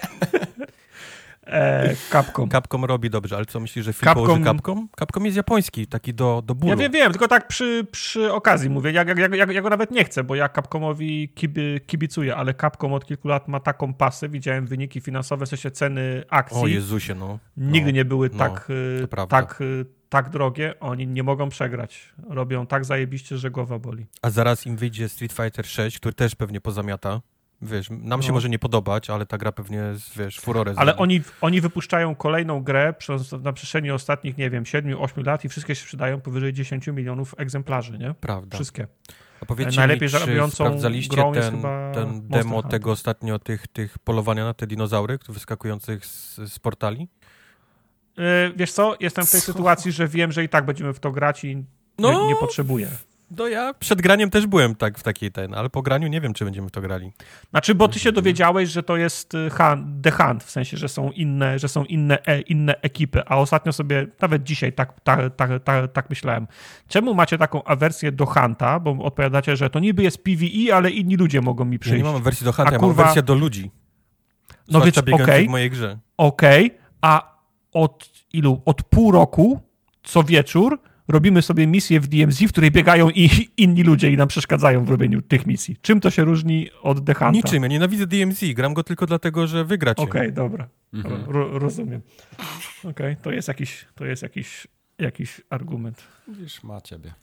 E, Capcom. Capcom robi dobrze, ale co myślisz, że film Capcom... położy Capcom? Capcom jest japoński, taki do, do bólu. Ja wiem, wiem, tylko tak przy, przy okazji mówię. Ja, ja, ja, ja go nawet nie chcę, bo ja Capcomowi kibi, kibicuję, ale Capcom od kilku lat ma taką pasę. Widziałem wyniki finansowe, w sensie ceny akcji. O Jezusie, no. Nigdy no, nie były no, tak, y, tak, y, tak drogie. Oni nie mogą przegrać. Robią tak zajebiście, że głowa boli. A zaraz im wyjdzie Street Fighter 6, który też pewnie pozamiata. Wiesz, nam się no. może nie podobać, ale ta gra pewnie, wiesz, furorę Ale oni, oni wypuszczają kolejną grę przez, na przestrzeni ostatnich, nie wiem, 7-8 lat i wszystkie się sprzedają powyżej 10 milionów egzemplarzy, nie? Prawda. Wszystkie. A powiedzcie Najlepiej mi, czy sprawdzaliście ten, ten demo tego ostatnio, tych, tych polowania na te dinozaury wyskakujących z, z portali? Yy, wiesz co, jestem w tej co? sytuacji, że wiem, że i tak będziemy w to grać i no, nie, nie potrzebuję. No ja przed graniem też byłem tak w takiej ten, ale po graniu nie wiem, czy będziemy w to grali. Znaczy, bo ty się dowiedziałeś, że to jest y, The Hunt, w sensie, że są inne, że są inne, e, inne ekipy, a ostatnio sobie, nawet dzisiaj tak, tak, tak, tak, tak myślałem. Czemu macie taką awersję do Hunta, bo odpowiadacie, że to niby jest PvE, ale inni ludzie mogą mi przyjść. Ja nie mam wersji do Hunta, a ja kurwa... mam wersję do ludzi. No więc okej, okay, w mojej grze. Okej, okay, a od ilu? Od pół roku co wieczór robimy sobie misję w DMZ, w której biegają i inni ludzie i nam przeszkadzają w robieniu tych misji. Czym to się różni od The Hunta? Niczym, ja nienawidzę DMZ, gram go tylko dlatego, że wygracie. Okej, okay, dobra, mhm. Ro rozumiem. Okej, okay, to jest jakiś, to jest jakiś, jakiś argument. Widzisz, ma ciebie.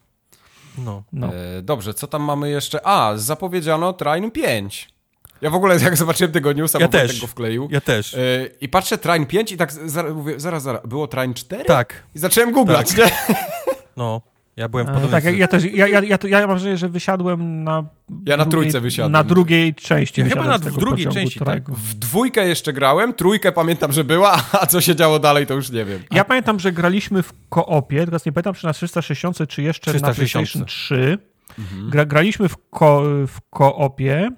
No. no. E, dobrze, co tam mamy jeszcze? A, zapowiedziano Train 5. Ja w ogóle jak zobaczyłem tego newsa, ja też. go wkleił. Ja też. Yy, I patrzę Train 5 i tak zaraz, mówię, zaraz, zaraz, było Train 4? Tak. I zacząłem googlać, tak. nie? No, ja byłem w podobnym... Tak, ja, ja też, ja, ja, ja, ja mam wrażenie, że wysiadłem na... Ja na trójce wysiadłem. Na drugiej części ja Chyba na w drugiej części, tak. W dwójkę jeszcze grałem, trójkę pamiętam, że była, a co się działo dalej, to już nie wiem. Ja pamiętam, że graliśmy w koopie, teraz nie pamiętam, czy na 360 czy jeszcze 360. na PlayStation 3. Mhm. Gra, graliśmy w, ko, w koopie.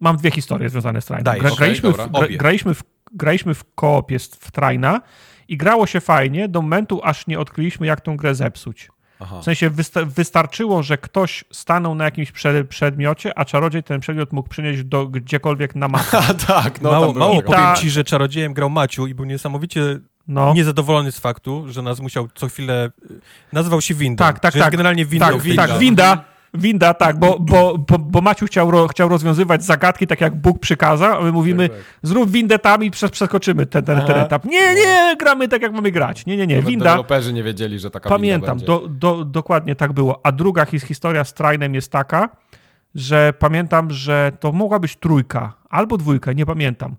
Mam dwie historie związane z Trainem. Gra, okay, graliśmy, w, gra, graliśmy, w, graliśmy w koopie w Traina i grało się fajnie do momentu, aż nie odkryliśmy, jak tą grę zepsuć. Aha. W sensie wystarczyło, że ktoś stanął na jakimś przedmiocie, a czarodziej ten przedmiot mógł przynieść do gdziekolwiek na mapę. tak, no mało, mało powiem ta... ci, że czarodziejem grał Maciu i był niesamowicie no. niezadowolony z faktu, że nas musiał co chwilę... Nazywał się Winda. Tak, tak, tak. generalnie Winda. Tak, winda. tak, Winda. Winda, tak, bo, bo, bo, bo Maciu chciał, ro, chciał rozwiązywać zagadki tak jak Bóg przykazał, a my mówimy, tak, tak. zrób windę tam i przeskoczymy ten, ten, ten etap. Nie, nie, gramy tak jak mamy grać. Nie, nie, nie, winda. Deweloperzy nie wiedzieli, że taka Pamiętam, winda do, do, dokładnie tak było. A druga his, historia z Trainem jest taka, że pamiętam, że to mogła być trójka albo dwójka, nie pamiętam.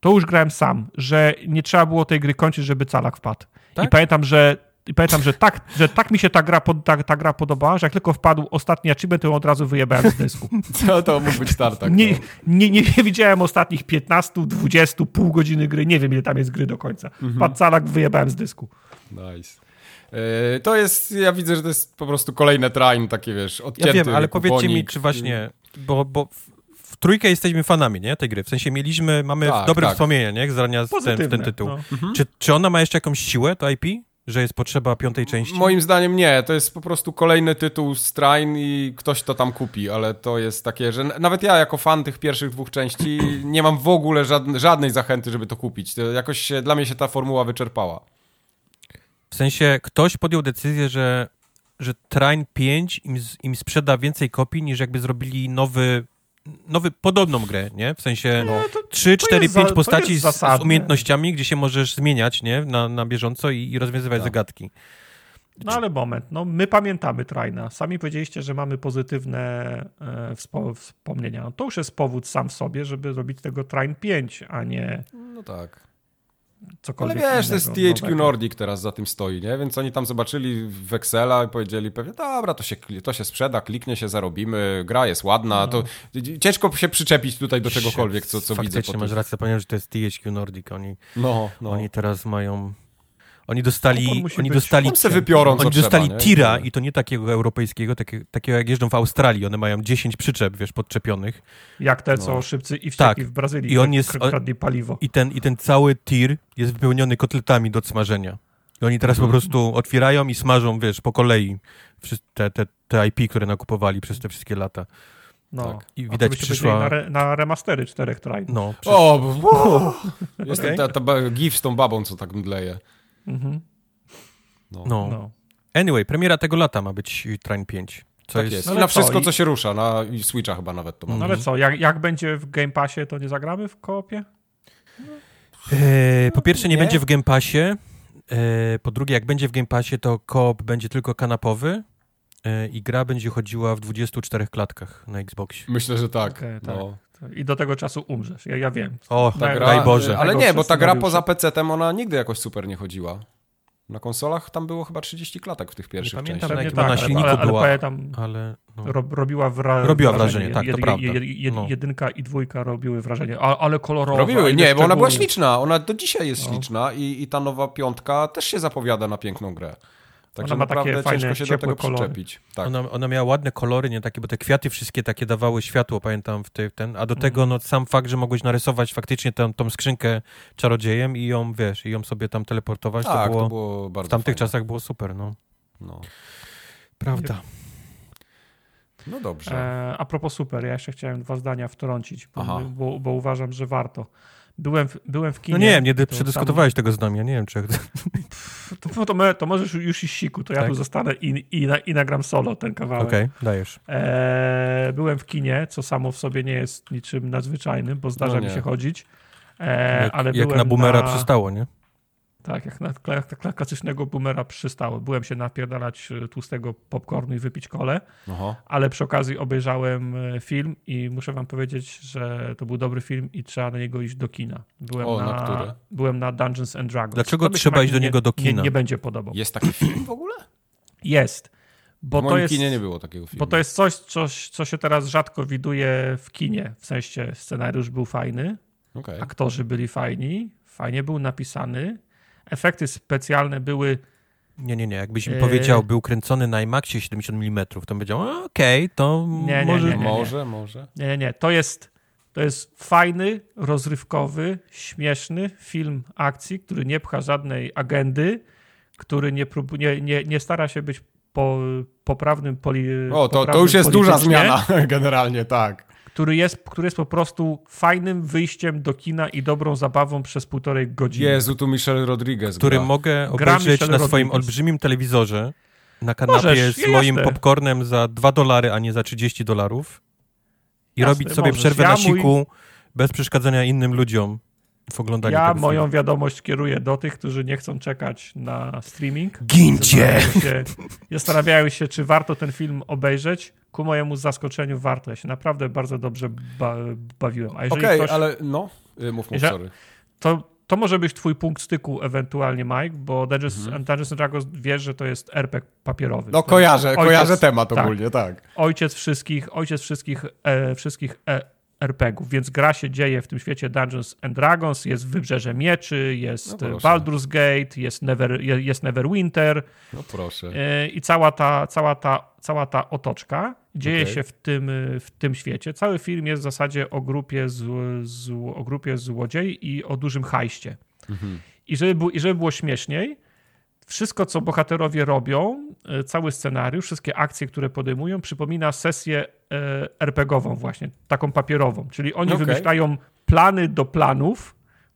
To już grałem sam, że nie trzeba było tej gry kończyć, żeby calak wpadł. Tak? I pamiętam, że i pamiętam, że tak, że tak mi się ta gra, pod, ta, ta gra podobała, że jak tylko wpadł ostatni achievement, to od razu wyjebałem z dysku. Co to mógł być startak? Nie, no. nie, nie, nie widziałem ostatnich 15, 20, pół godziny gry. Nie wiem, ile tam jest gry do końca. Mhm. Padł calak, wyjebałem z dysku. Nice. Yy, to jest, ja widzę, że to jest po prostu kolejne train, takie wiesz, odcięty Ja wiem, ale powiedzcie mi, czy właśnie, bo, bo w trójkę jesteśmy fanami, nie, tej gry. W sensie mieliśmy, mamy tak, dobre tak. wspomnienia, nie, z rania ten, ten tytuł. No. Mhm. Czy, czy ona ma jeszcze jakąś siłę, to IP? Że jest potrzeba piątej części? Moim zdaniem nie. To jest po prostu kolejny tytuł Strain i ktoś to tam kupi, ale to jest takie, że nawet ja jako fan tych pierwszych dwóch części nie mam w ogóle żadnej, żadnej zachęty, żeby to kupić. To jakoś się, dla mnie się ta formuła wyczerpała. W sensie ktoś podjął decyzję, że, że Train 5 im, im sprzeda więcej kopii niż jakby zrobili nowy nowy, podobną grę, nie? W sensie no, to, 3, 4, 5 postaci z, z, umiejętnościami, gdzie się możesz zmieniać, nie? Na, na bieżąco i, i rozwiązywać tak. zagadki. No ale moment, no my pamiętamy Trajna. Sami powiedzieliście, że mamy pozytywne e, wspo wspomnienia. No, to już jest powód sam w sobie, żeby zrobić tego Train 5, a nie... No tak. Cokolwiek Ale wiesz, to jest THQ Nordic teraz za tym stoi, nie? Więc oni tam zobaczyli w Excela i powiedzieli pewnie, dobra, to się, to się sprzeda, kliknie się, zarobimy, gra jest ładna, no. to ciężko się przyczepić tutaj do czegokolwiek, co, co widzę. Faktycznie masz rację, ponieważ to jest THQ Nordic, oni, no, no. oni teraz mają oni dostali, oni dostali, wypiorą, oni dostali trzeba, tira i to nie takiego europejskiego, takie, takiego jak jeżdżą w Australii. One mają 10 przyczep, wiesz, podczepionych. Jak te, co no. szybcy i wściekli tak. w Brazylii. I on jest, paliwo. I ten, I ten cały tir jest wypełniony kotletami do smażenia. I oni teraz mhm. po prostu otwierają i smażą, wiesz, po kolei te, te, te IP, które nakupowali przez te wszystkie lata. No. Tak. I widać przyszła... Na, re, na remastery czterech trajnów. No. Przysz... O, bo... Jest okay. ta, ta, ta gif z tą babą, co tak mdleje. Mhm. No. No. no. Anyway, premiera tego lata ma być Train 5. Co tak jest, jest. No na wszystko, co się rusza, na Switcha chyba nawet to ma. No ale co, jak, jak będzie w Game Passie, to nie zagramy w koopie? E, po pierwsze nie, nie, będzie w Game Passie, e, po drugie jak będzie w Game Passie, to koop będzie tylko kanapowy e, i gra będzie chodziła w 24 klatkach na Xboxie. Myślę, że tak. Okay, tak. No. I do tego czasu umrzesz. Ja, ja wiem. O, ta gra, daj Boże. Ale nie, bo ta gra poza PC-tem ona nigdy jakoś super nie chodziła. Na konsolach tam było chyba 30 klatek w tych pierwszych nie pamiętam, częściach. tak, na silniku ale, ale, była, ale, ale no. ro, robiła, wra, robiła wrażenie. wrażenie. tak, to prawda. Jed, no. Jedynka i dwójka robiły wrażenie, ale, ale kolorowo. Robiły, nie, bo ona była śliczna, ona do dzisiaj jest no. śliczna i, i ta nowa piątka też się zapowiada na piękną grę. Także ona ma takie fajne, ciężko się do tego kolory. przyczepić. Tak. Ona, ona, miała ładne kolory, nie takie, bo te kwiaty wszystkie takie dawały światło, pamiętam, w te, ten, a do tego mhm. no, sam fakt, że mogłeś narysować faktycznie tę, tą skrzynkę czarodziejem i ją, wiesz, i ją sobie tam teleportować, tak, to, było, to było bardzo W tamtych fajne. czasach było super, no. no. Prawda. No dobrze. E, a propos super, ja jeszcze chciałem dwa zdania wtrącić, bo, bo, bo uważam, że warto. Byłem w, byłem w kinie. No nie wiem, nie przedyskutowałeś tam... tego z nami, ja nie wiem, czy... To, to, to możesz już iść siku, to ja tak? tu zostanę i, i, na, i nagram solo ten kawałek. Okej, okay, dajesz. E, byłem w kinie, co samo w sobie nie jest niczym nadzwyczajnym, bo zdarza no mi się chodzić. E, jak, ale jak na boomera na... przystało, nie? Tak, jak na, jak klasycznego boomera przystało. Byłem się napierdalać e, tłustego popcornu i wypić kole, Aha. ale przy okazji obejrzałem e, film i muszę wam powiedzieć, że to był dobry film i trzeba na niego iść do kina. Byłem, o, na, na byłem na Dungeons and Dragons. Dlaczego trzeba iść do niego do kina? Nie, nie, będzie podobał. Jest taki film w ogóle? Jest. Bo w to jest, kinie nie było takiego filmu. Bo to jest coś, coś, co się teraz rzadko widuje w kinie. W sensie scenariusz był fajny, okay. aktorzy byli fajni, fajnie był napisany, efekty specjalne były. Nie, nie, nie. Jakbyś mi powiedział, był kręcony na IMAXie 70 mm, to bym powiedział, okej, okay, to nie, może... Nie, nie, może, może. Nie, nie, nie. To jest, to jest fajny, rozrywkowy, śmieszny film akcji, który nie pcha żadnej agendy, który nie, prób, nie, nie, nie stara się być po, poprawnym poli. O, to, to już jest duża zmiana, generalnie, tak który jest, który jest po prostu fajnym wyjściem do kina i dobrą zabawą przez półtorej godziny. Jezu, tu Michelle Rodriguez Który gra. mogę obejrzeć na Rodriguez. swoim olbrzymim telewizorze na kanapie Możesz, z moim jasne. popcornem za 2 dolary, a nie za 30 dolarów i jasne, robić sobie możesz. przerwę ja na siku mój... bez przeszkadzania innym ludziom w oglądaniu Ja moją filmu. wiadomość kieruję do tych, którzy nie chcą czekać na streaming. Gincie! Zastanawiają się, czy warto ten film obejrzeć ku mojemu zaskoczeniu warto. Ja się naprawdę bardzo dobrze ba bawiłem. Okej, okay, ktoś... ale no, y, mów, mów, sorry. To, to może być twój punkt styku ewentualnie, Mike, bo Dungeons, mhm. Dungeons Dragons wiesz, że to jest RPG papierowy. No kojarzę, ojciec, kojarzę temat tak, ogólnie, tak. Ojciec wszystkich, ojciec wszystkich, e, wszystkich e, RPGów, więc gra się dzieje w tym świecie Dungeons and Dragons, jest Wybrzeże Mieczy, jest no Baldur's Gate, jest, Never, jest Neverwinter. No proszę. E, I cała ta, cała ta, cała ta otoczka dzieje okay. się w tym, w tym świecie. Cały film jest w zasadzie o grupie, z, z, o grupie złodziei i o dużym hajście. Mhm. I, żeby, I żeby było śmieszniej, wszystko, co bohaterowie robią, e, cały scenariusz, wszystkie akcje, które podejmują, przypomina sesję e, RPGową właśnie, taką papierową. Czyli oni okay. wymyślają plany do planów,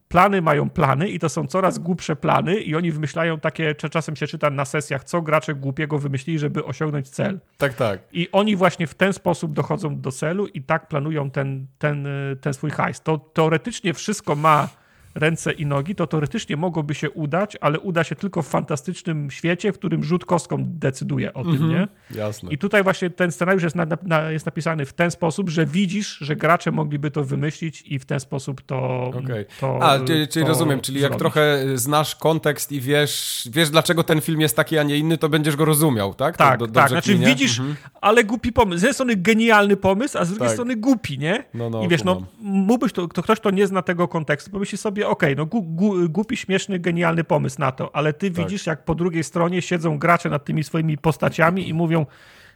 plany mają plany i to są coraz głupsze plany i oni wymyślają takie, czasem się czyta na sesjach, co gracze głupiego wymyślili, żeby osiągnąć cel. Tak, tak. I oni właśnie w ten sposób dochodzą do celu i tak planują ten, ten, ten swój hajs. To teoretycznie wszystko ma ręce i nogi, to teoretycznie mogłoby się udać, ale uda się tylko w fantastycznym świecie, w którym rzut kostką decyduje o tym, -hmm. nie? Jasne. I tutaj właśnie ten scenariusz jest, na, na, jest napisany w ten sposób, że widzisz, że gracze mogliby to wymyślić i w ten sposób to. Okay. to a, czyli, czyli to rozumiem, czyli jak trochę znasz kontekst i wiesz, wiesz, dlaczego ten film jest taki, a nie inny, to będziesz go rozumiał, tak? Tak, to, tak. Znaczy klinie? widzisz, mhm. Ale głupi pomysł. Z jednej strony genialny pomysł, a z drugiej tak. strony głupi, nie? No, no, I wiesz, no, mógłbyś to, to, ktoś, kto nie zna tego kontekstu, pomyśli sobie, okej, okay, no gu, gu, głupi, śmieszny, genialny pomysł na to, ale ty tak. widzisz, jak po drugiej stronie siedzą gracze nad tymi swoimi postaciami i mówią,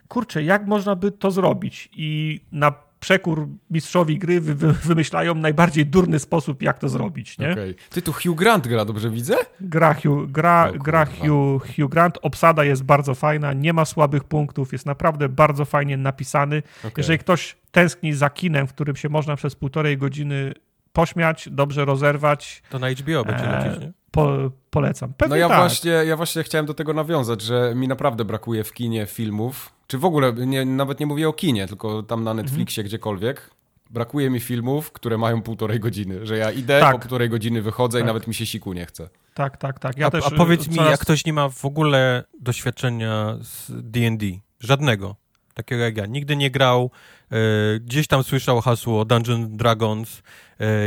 kurczę, jak można by to zrobić? I na przekór mistrzowi gry wy, wymyślają najbardziej durny sposób, jak to zrobić, nie? Okay. Ty tu Hugh Grant gra, dobrze widzę? Gra, Hugh, gra, gra Hugh, Hugh Grant, obsada jest bardzo fajna, nie ma słabych punktów, jest naprawdę bardzo fajnie napisany. Okay. Jeżeli ktoś tęskni za kinem, w którym się można przez półtorej godziny pośmiać, dobrze rozerwać. To na HBO będzie e, lecieć, nie? Po, polecam. Pewnie no ja, tak. właśnie, ja właśnie chciałem do tego nawiązać, że mi naprawdę brakuje w kinie filmów, czy w ogóle, nie, nawet nie mówię o kinie, tylko tam na Netflixie, mhm. gdziekolwiek, brakuje mi filmów, które mają półtorej godziny, że ja idę, tak. po półtorej godziny wychodzę tak. i nawet mi się siku nie chce. Tak, tak, tak. Ja a, też, a powiedz coraz... mi, jak ktoś nie ma w ogóle doświadczenia z D&D, żadnego, takiego jak ja, nigdy nie grał, E, gdzieś tam słyszał hasło Dungeon Dragons, e,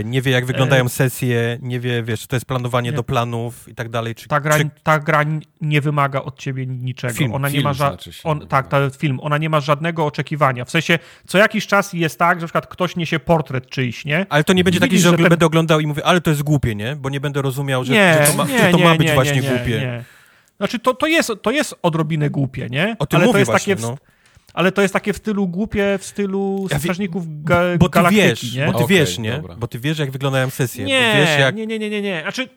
nie wie jak wyglądają e, sesje, nie wie, wiesz, to jest planowanie nie. do planów i tak dalej. Czy, ta, gra, czy... ta gra nie wymaga od ciebie niczego. Film, ona film nie ma ża- znaczy on, tak, ta film, ona nie ma żadnego oczekiwania. W sensie, co jakiś czas jest tak, że na przykład ktoś niesie portret czyjś, nie? Ale to nie będzie taki, że, że ten... będę oglądał i mówię, ale to jest głupie, nie? Bo nie będę rozumiał, że, nie, że to ma, nie, że to ma być właśnie głupie. Znaczy, to, to, jest, to jest odrobinę głupie, nie? O tym ale mówię to jest właśnie, takie, no ale to jest takie w stylu głupie, w stylu ja strażników ga bo ty wiesz, nie? Bo ty okay, wiesz, nie? Dobra. Bo ty wiesz, jak wyglądają sesje. Nie, wiesz, jak... nie, nie, nie, nie, nie. Znaczy,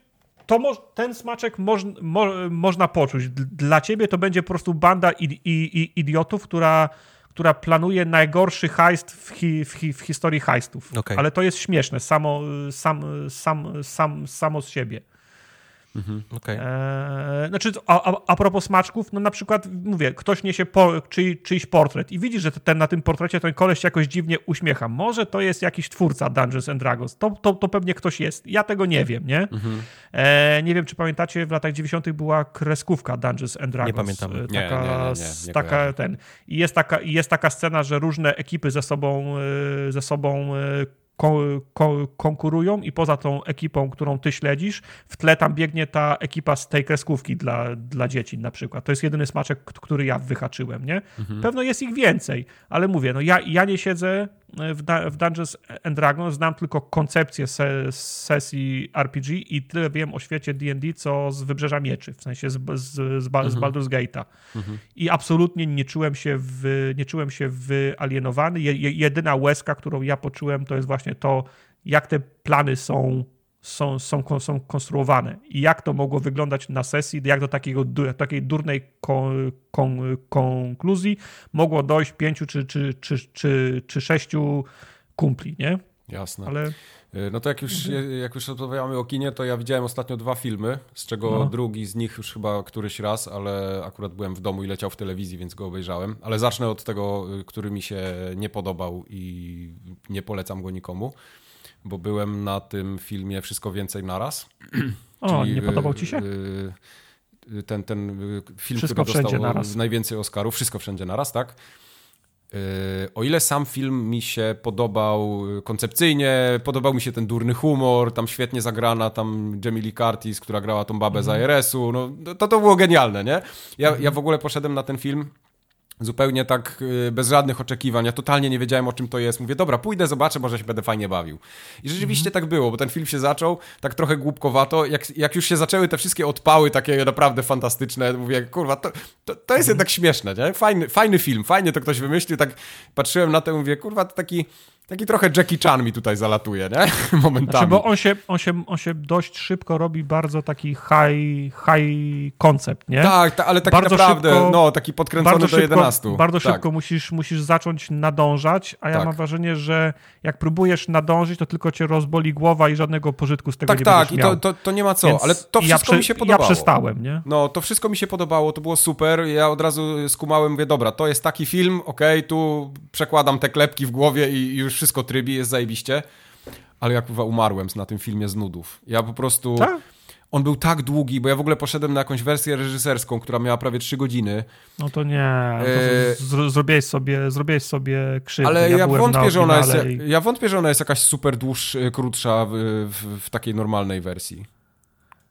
to mo ten smaczek moż mo można poczuć. Dla ciebie to będzie po prostu banda idiotów, która która planuje najgorszy heist w, hi w, hi w historii heistów. Okay. Ale to jest śmieszne, samo, sam, sam, sam, samo z siebie. Mhm, okay. eee, znaczy, a, a, a, propos smaczków, no na przykład, mówię, ktoś niesie po, czy, czyjś portret i widzi, że ten, na tym portrecie ten koleś jakoś dziwnie uśmiecha. Może to jest jakiś twórca Dungeons and Dragons. To, to, to pewnie ktoś jest. Ja tego nie wiem, nie? Mhm. Eee, nie wiem, czy pamiętacie, w latach 90. była kreskówka Dungeons and Dragons. Nie pamiętam. Taka, nie, nie, nie, taka, ten. I jest taka, jest taka scena, że różne ekipy ze sobą, e, ze sobą e, konkurują i poza tą ekipą, którą ty śledzisz, w tle tam biegnie ta ekipa z tej kreskówki dla, dla dzieci na przykład. To jest jedyny smaczek, który ja wyhaczyłem, nie? Mhm. Pewno jest ich więcej, ale mówię, no ja, ja nie siedzę w, Dungeons and Dragons, znam tylko koncepcję se sesji RPG i tyle wiem o świecie D&D, co z Wybrzeża Mieczy, w sensie z, z, z, mhm. z Baldur's Gate'a. Mhm. I absolutnie nie czułem się, w, nie czułem się wyalienowany. Je, jedyna łezka, którą ja poczułem, to jest właśnie to, jak te plany są są, są, są konstruowane i jak to mogło wyglądać na sesji, jak do takiego, takiej durnej kon, kon, konkluzji mogło dojść pięciu czy, czy, czy, czy, czy sześciu kumpli, nie? Jasne. Ale... Y, no to jak już, jak już rozmawiamy o kinie, to ja widziałem ostatnio dwa filmy, z czego no. drugi z nich już chyba któryś raz, ale akurat byłem w domu i leciał w telewizji, więc go obejrzałem. Ale zacznę od tego, y, który mi się nie podobał i nie polecam go nikomu bo byłem na tym filmie Wszystko Więcej Naraz. O, Czyli, nie podobał ci się? Y, ten, ten film, Wszystko który dostał naraz. najwięcej Oscarów, Wszystko Wszędzie Naraz, tak? O ile sam film mi się podobał koncepcyjnie, podobał mi się ten durny humor, tam świetnie zagrana, tam Jamie Lee Curtis, która grała tą babę mm. z mhm. IRS-u, no to to było genialne, nie? Ja, ja w ogóle poszedłem na ten film Zupełnie tak y, bez żadnych oczekiwań. Ja totalnie nie wiedziałem o czym to jest. Mówię, dobra, pójdę, zobaczę, może się będę fajnie bawił. I rzeczywiście mm -hmm. tak było, bo ten film się zaczął tak trochę głupkowato. Jak, jak już się zaczęły te wszystkie odpały takie naprawdę fantastyczne, mówię, kurwa, to, to, to jest -hmm. jednak śmieszne, nie? Fajny, fajny film, fajnie to ktoś wymyślił. Tak patrzyłem na to i mówię, kurwa, to taki Taki trochę Jackie Chan mi tutaj zalatuje, nie? Momentami. Znaczy, bo on się, on, się, on się dość szybko robi bardzo taki high, high concept, nie? Tak, ta, ale taki bardzo naprawdę, szybko, no, taki podkręcony do szybko, 11. Bardzo tak. szybko musisz, musisz zacząć nadążać, a ja tak. mam wrażenie, że jak próbujesz nadążyć, to tylko cię rozboli głowa i żadnego pożytku z tego tak, nie tak, będziesz Tak, tak, i to, to, to, nie ma co, Więc ale to wszystko ja mi się podobało. Ja przestałem, nie? No, to wszystko mi się podobało, to było super, ja od razu skumałem, mówię, dobra, to jest taki film, okej, okay, tu przekładam te klepki w głowie i już wszystko trybi, jest zajebiście. ale jak umarłem na tym filmie z nudów. Ja po prostu... Tak? On był tak długi, bo ja w ogóle poszedłem na jakąś wersję reżyserską, która miała prawie 3 godziny. No to nie, to e, zrobiłeś sobie, zrobiłeś sobie krzywdę. Ale ja, ja wątpię, że ona jest, i... ja wątpię, że ona jest jakaś super dłuższa, krótsza w, w, w takiej normalnej wersji.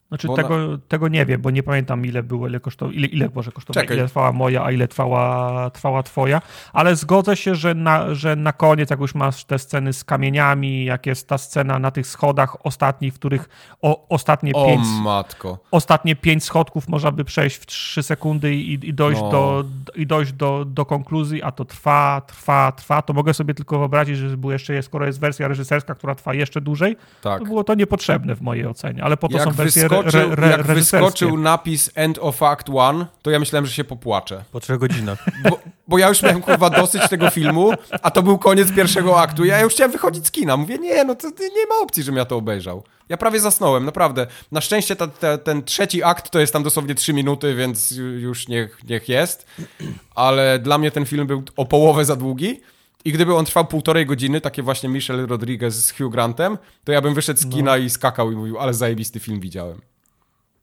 Znaczy tego, ona... tego nie wiem, bo nie pamiętam ile było, ile kosztowało, ile, ile może kosztowało, ile trwała moja, a ile trwała, trwała twoja, ale zgodzę się, że na, że na koniec, jak już masz te sceny z kamieniami, jak jest ta scena na tych schodach ostatnich, w których o, ostatnie o, pięć... matko. Ostatnie pięć schodków można by przejść w trzy sekundy i, i dojść, no. do, i dojść do, do konkluzji, a to trwa, trwa, trwa, to mogę sobie tylko wyobrazić, że było jeszcze, skoro jest wersja reżyserska, która trwa jeszcze dłużej, tak. to było to niepotrzebne w mojej ocenie, ale po to jak są wersje wyskoczył, re, re, jak wyskoczył napis End of Act One, to ja myślałem, że się popłaczę. Po trzech godzinach. Bo, bo ja już miałem kurwa dosyć tego filmu, a to był koniec pierwszego aktu. Ja już chciałem wychodzić z kina. Mówię, nie, no to nie ma opcji, żebym ja to obejrzał. Ja prawie zasnąłem, naprawdę. Na szczęście ta, ta, ten trzeci akt to jest tam dosłownie trzy minuty, więc już niech, niech jest. Ale dla mnie ten film był o połowę za długi. I gdyby on trwał półtorej godziny, takie właśnie Michelle Rodriguez z Hugh Grantem, to ja bym wyszedł z kina no. i skakał i mówił, ale zajebisty film widziałem.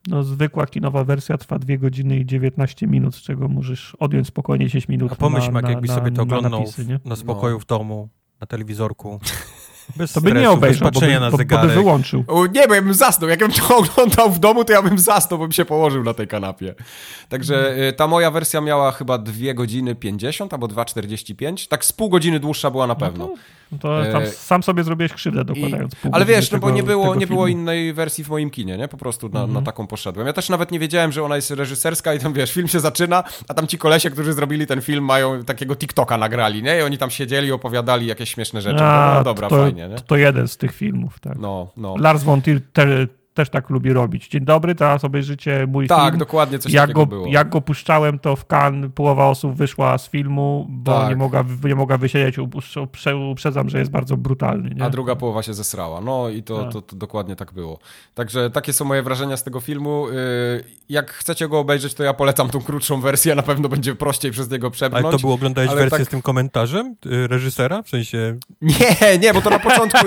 No, zwykła kinowa wersja trwa 2 godziny i 19 minut, z czego możesz odjąć spokojnie 10 minut. A pomyśl, na, jakbyś na, sobie to oglądał na, napisy, na spokoju no. w domu, na telewizorku. Bez to by nie obejrzał, bo by, na bo, bo by wyłączył. O, nie, bo ja bym zasnął. Jakbym to oglądał w domu, to ja bym zasnął, bo bym się położył na tej kanapie. Także hmm. ta moja wersja miała chyba 2 godziny 50 albo 2,45. Tak z pół godziny dłuższa była na no pewno. No to tam e, sam sobie zrobiłeś krzywdę dokładając pół Ale wiesz, no bo nie było, nie było innej wersji w moim kinie, nie? Po prostu na, na, mhm. taką poszedłem. Ja też nawet nie wiedziałem, że ona jest reżyserska i tam, wiesz, film się zaczyna, a tam ci kolesie, którzy zrobili ten film, mają takiego TikToka nagrali, nie? I oni tam siedzieli, opowiadali jakieś śmieszne rzeczy. A, no, dobra, to, fajnie, nie? To jeden z tych filmów, tak. No, no. Lars von Trier też tak lubi robić. Dzień dobry, teraz obejrzycie mój tak, film. Tak, dokładnie coś jak takiego go, było. Jak go puszczałem, to w Cannes połowa osób wyszła z filmu, bo tak. nie, mogła, nie mogła wysiedzieć. Uprzedzam, że jest bardzo brutalny. Nie? A druga połowa się zesrała. No i to, tak. to, to, dokładnie tak było. Także takie są moje wrażenia z tego filmu. Y, jak chcecie go obejrzeć, to ja polecam tą krótszą wersję. Na pewno będzie prościej przez niego przebrnąć. Ale to było oglądałeś wersję tak... z tym komentarzem y, reżysera? W sensie... Nie, nie, bo to na początku,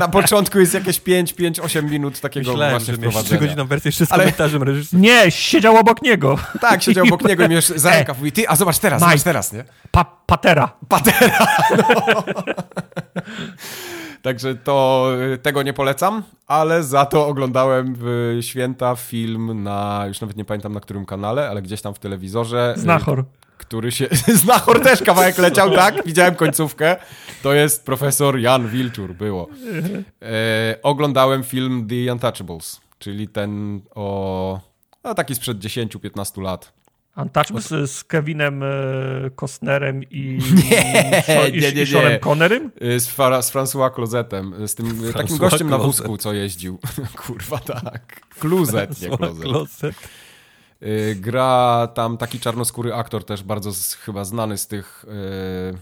na początku jest jakieś 5-8 minut takiego Myślałem, właśnie wprowadzenia godziną wersję jeszcze z Ale... komentarzem reżysera. Nie, siedział obok niego. Tak, siedział obok niego i mnie za rękę e, mówi, ty, a zobacz teraz, zobacz teraz, nie? Pa patera. Patera, no. Także to y, tego nie polecam, ale za to oglądałem w święta film na, już nawet nie pamiętam na którym kanale, ale gdzieś tam w telewizorze. Y, Znachor. Który się. Znachor też kawałek leciał, tak? Widziałem końcówkę. To jest profesor Jan Wilczur, było. E, oglądałem film The Untouchables czyli ten o. No, taki sprzed 10-15 lat. Untouchables z, z Kevinem e, Costnerem i, nie, i, nie, nie, i Seanem Connerym? Y, z, Fra, z François Closetem, z tym François takim gościem Closet. na wózku, co jeździł. Kurwa, tak. Kluzet, nie Closet. Y, gra tam taki czarnoskóry aktor też bardzo z, chyba znany z tych yy,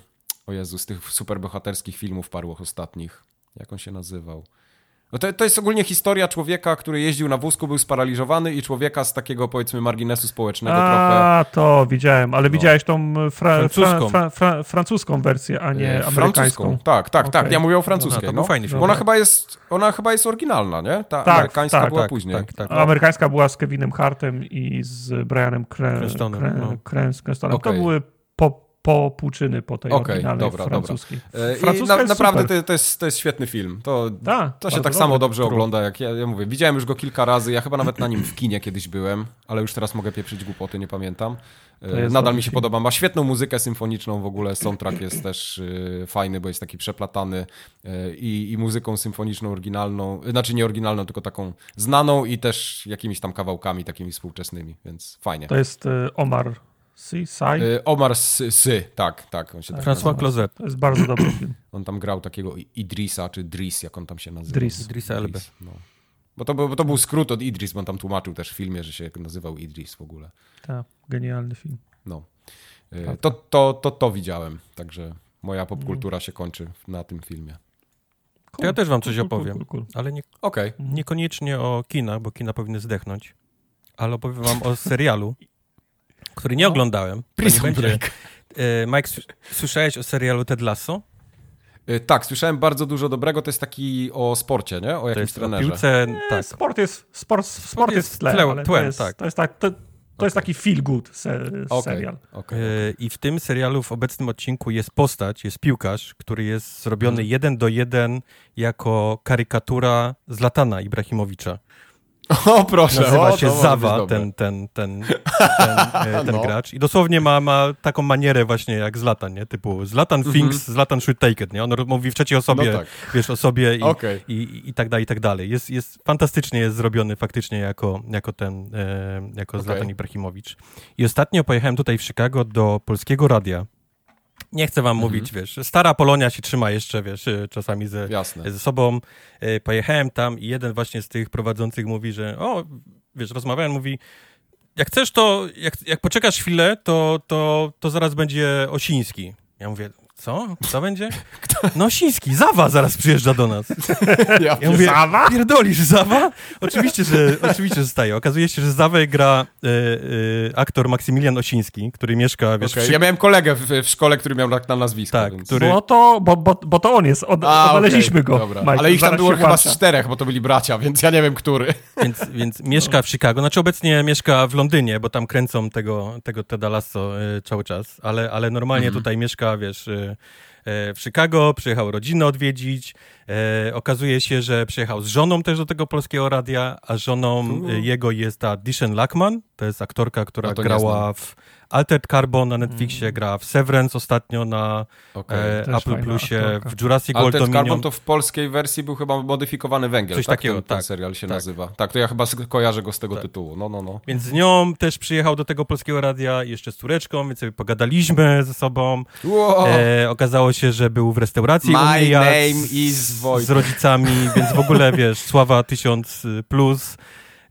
o Jezu, z tych superbohaterskich filmów paru ostatnich. Jak on się nazywał? No to, to jest ogólnie historia człowieka, który jeździł na wózku, był sparaliżowany i człowieka z takiego powiedzmy marginesu społecznego a, trochę. A, to widziałem, ale no. widziałeś tą fra, francuską. Fra, fra, francuską wersję, a nie e, amerykańską. Francuską. Tak, tak, okay. tak. Ja mówię o francuskiej. No, to no. fajny film. Ona chyba, jest, ona chyba jest oryginalna, nie? Ta tak, amerykańska tak, była tak, później. Tak, tak, Amerykańska była z Kevinem Hartem i z Brianem Cranstonem. Cre, no. To były po po półczyny po tej okay, oryginalnej dobra, francuskiej. Dobra. I na, naprawdę to, to, jest, to jest świetny film. To, da, to się tak samo dobrze ogląda, jak ja, ja mówię. Widziałem już go kilka razy, ja chyba nawet na nim w kinie kiedyś byłem, ale już teraz mogę pieprzyć głupoty, nie pamiętam. E, nadal mi się film. podoba. Ma świetną muzykę symfoniczną w ogóle. Soundtrack jest też y, fajny, bo jest taki przeplatany y, i, i muzyką symfoniczną oryginalną, znaczy nie oryginalną, tylko taką znaną i też jakimiś tam kawałkami takimi współczesnymi, więc fajnie. To jest y, Omar Si, Sai? Y, Omar Sy, tak, tak. On się tak François Closet. To jest bardzo dobry film. On tam grał takiego Idrisa, czy Dris, jak on tam się nazywa. Dris. Idrisa Elbe. No. Bo, to, bo to był skrót od Idris, bo on tam tłumaczył też w filmie, że się nazywał Idris w ogóle. Tak, genialny film. No. Y, tak. To, to, to, to widziałem, także moja popkultura się kończy na tym filmie. Cool. ja też wam coś opowiem, cool, cool, ale nie, okay. niekoniecznie o kina, bo kina powinny zdechnąć, ale opowiem wam o serialu, który nie no. oglądałem. Prison Break. E, Mike, słyszałeś o serialu Ted Lasso? Y, tak, słyszałem bardzo dużo dobrego. To jest taki o sporcie, nie? O jakimś trenerze. Piłce, tak. Sport jest, sport, sport jest, jest tle, tłem, to, jest, tak. to, jest tak, to, to okay. jest taki feel good se, okay. serial. Okay. I w tym serialu w obecnym odcinku jest postać, jest piłkarz, który jest zrobiony hmm. jeden do jeden jako karykatura Zlatana Ibrahimowicza. O, proszę. Nazywa o, się Zawa, ten, ten, ten, ten, e, ten no. gracz. I dosłownie ma, ma taką manierę właśnie jak Zlatan, nie? Typu Zlatan mm -hmm. thinks, Zlatan should take it, nie? On mówi w trzeciej osobie, no tak. wiesz, o sobie i, okay. i, i, i, tak dalej, i tak dalej. Jest, jest, fantastycznie jest zrobiony faktycznie jako, jako ten, e, jako okay. Zlatan Ibrahimowicz. I ostatnio pojechałem tutaj w Chicago do Polskiego Radia nie chcę wam mhm. mówić, wiesz, stara Polonia się trzyma jeszcze, wiesz, y, czasami ze, ze sobą. Y, pojechałem tam i jeden właśnie z tych prowadzących mówi, że o, wiesz, rozmawiałem, mówi, jak chcesz, to jak, jak poczekasz chwilę, to, to, to zaraz będzie Osiński. Ja mówię, co? Co będzie? Kto? Nosiński, Zawa zaraz przyjeżdża do nas. Ja, ja mówię, Zawa? Pierdolisz, Zawa? Oczywiście, że, oczywiście, że staje. Okazuje się, że Zawę gra y, y, aktor Maksymilian Osiński, który mieszka, wiesz... Okay. Przy... Ja miałem kolegę w, w, szkole, który miał tak na nazwisko. Tak, więc... który... Bo to, bo, bo, bo to on jest, od, A, odnaleźliśmy okay. go. Dobra. Mike, Ale ich tam było chyba z czterech, bo to byli bracia, więc ja nie wiem, który. Więc, więc mieszka w Chicago, znaczy obecnie mieszka w Londynie, bo tam kręcą tego, tego Teda Lasso y, cały czas, ale, ale normalnie mm. tutaj mieszka, wiesz... E, w Chicago, przyjechał rodzinę odwiedzić. E, okazuje się, że przyjechał z żoną też do tego polskiego radia, a żoną jego jest ta Dishen Lackman, to jest aktorka, która grała w Altered Carbon na Netflixie, mm. gra w Severance ostatnio na okay. e, Apple Plusie, w Jurassic World Altered Dominion. Carbon to w polskiej wersji był chyba modyfikowany węgiel, Coś tak? takiego, ten, tak. Ten serial się tak. nazywa. Tak, to ja chyba kojarzę go z tego tak. tytułu. No, no, no. Więc z nią też przyjechał do tego polskiego radia, jeszcze z córeczką, więc sobie pogadaliśmy ze sobą. Wow. E, okazało się, że był w restauracji My name is Z rodzicami, więc w ogóle, wiesz, sława tysiąc plus.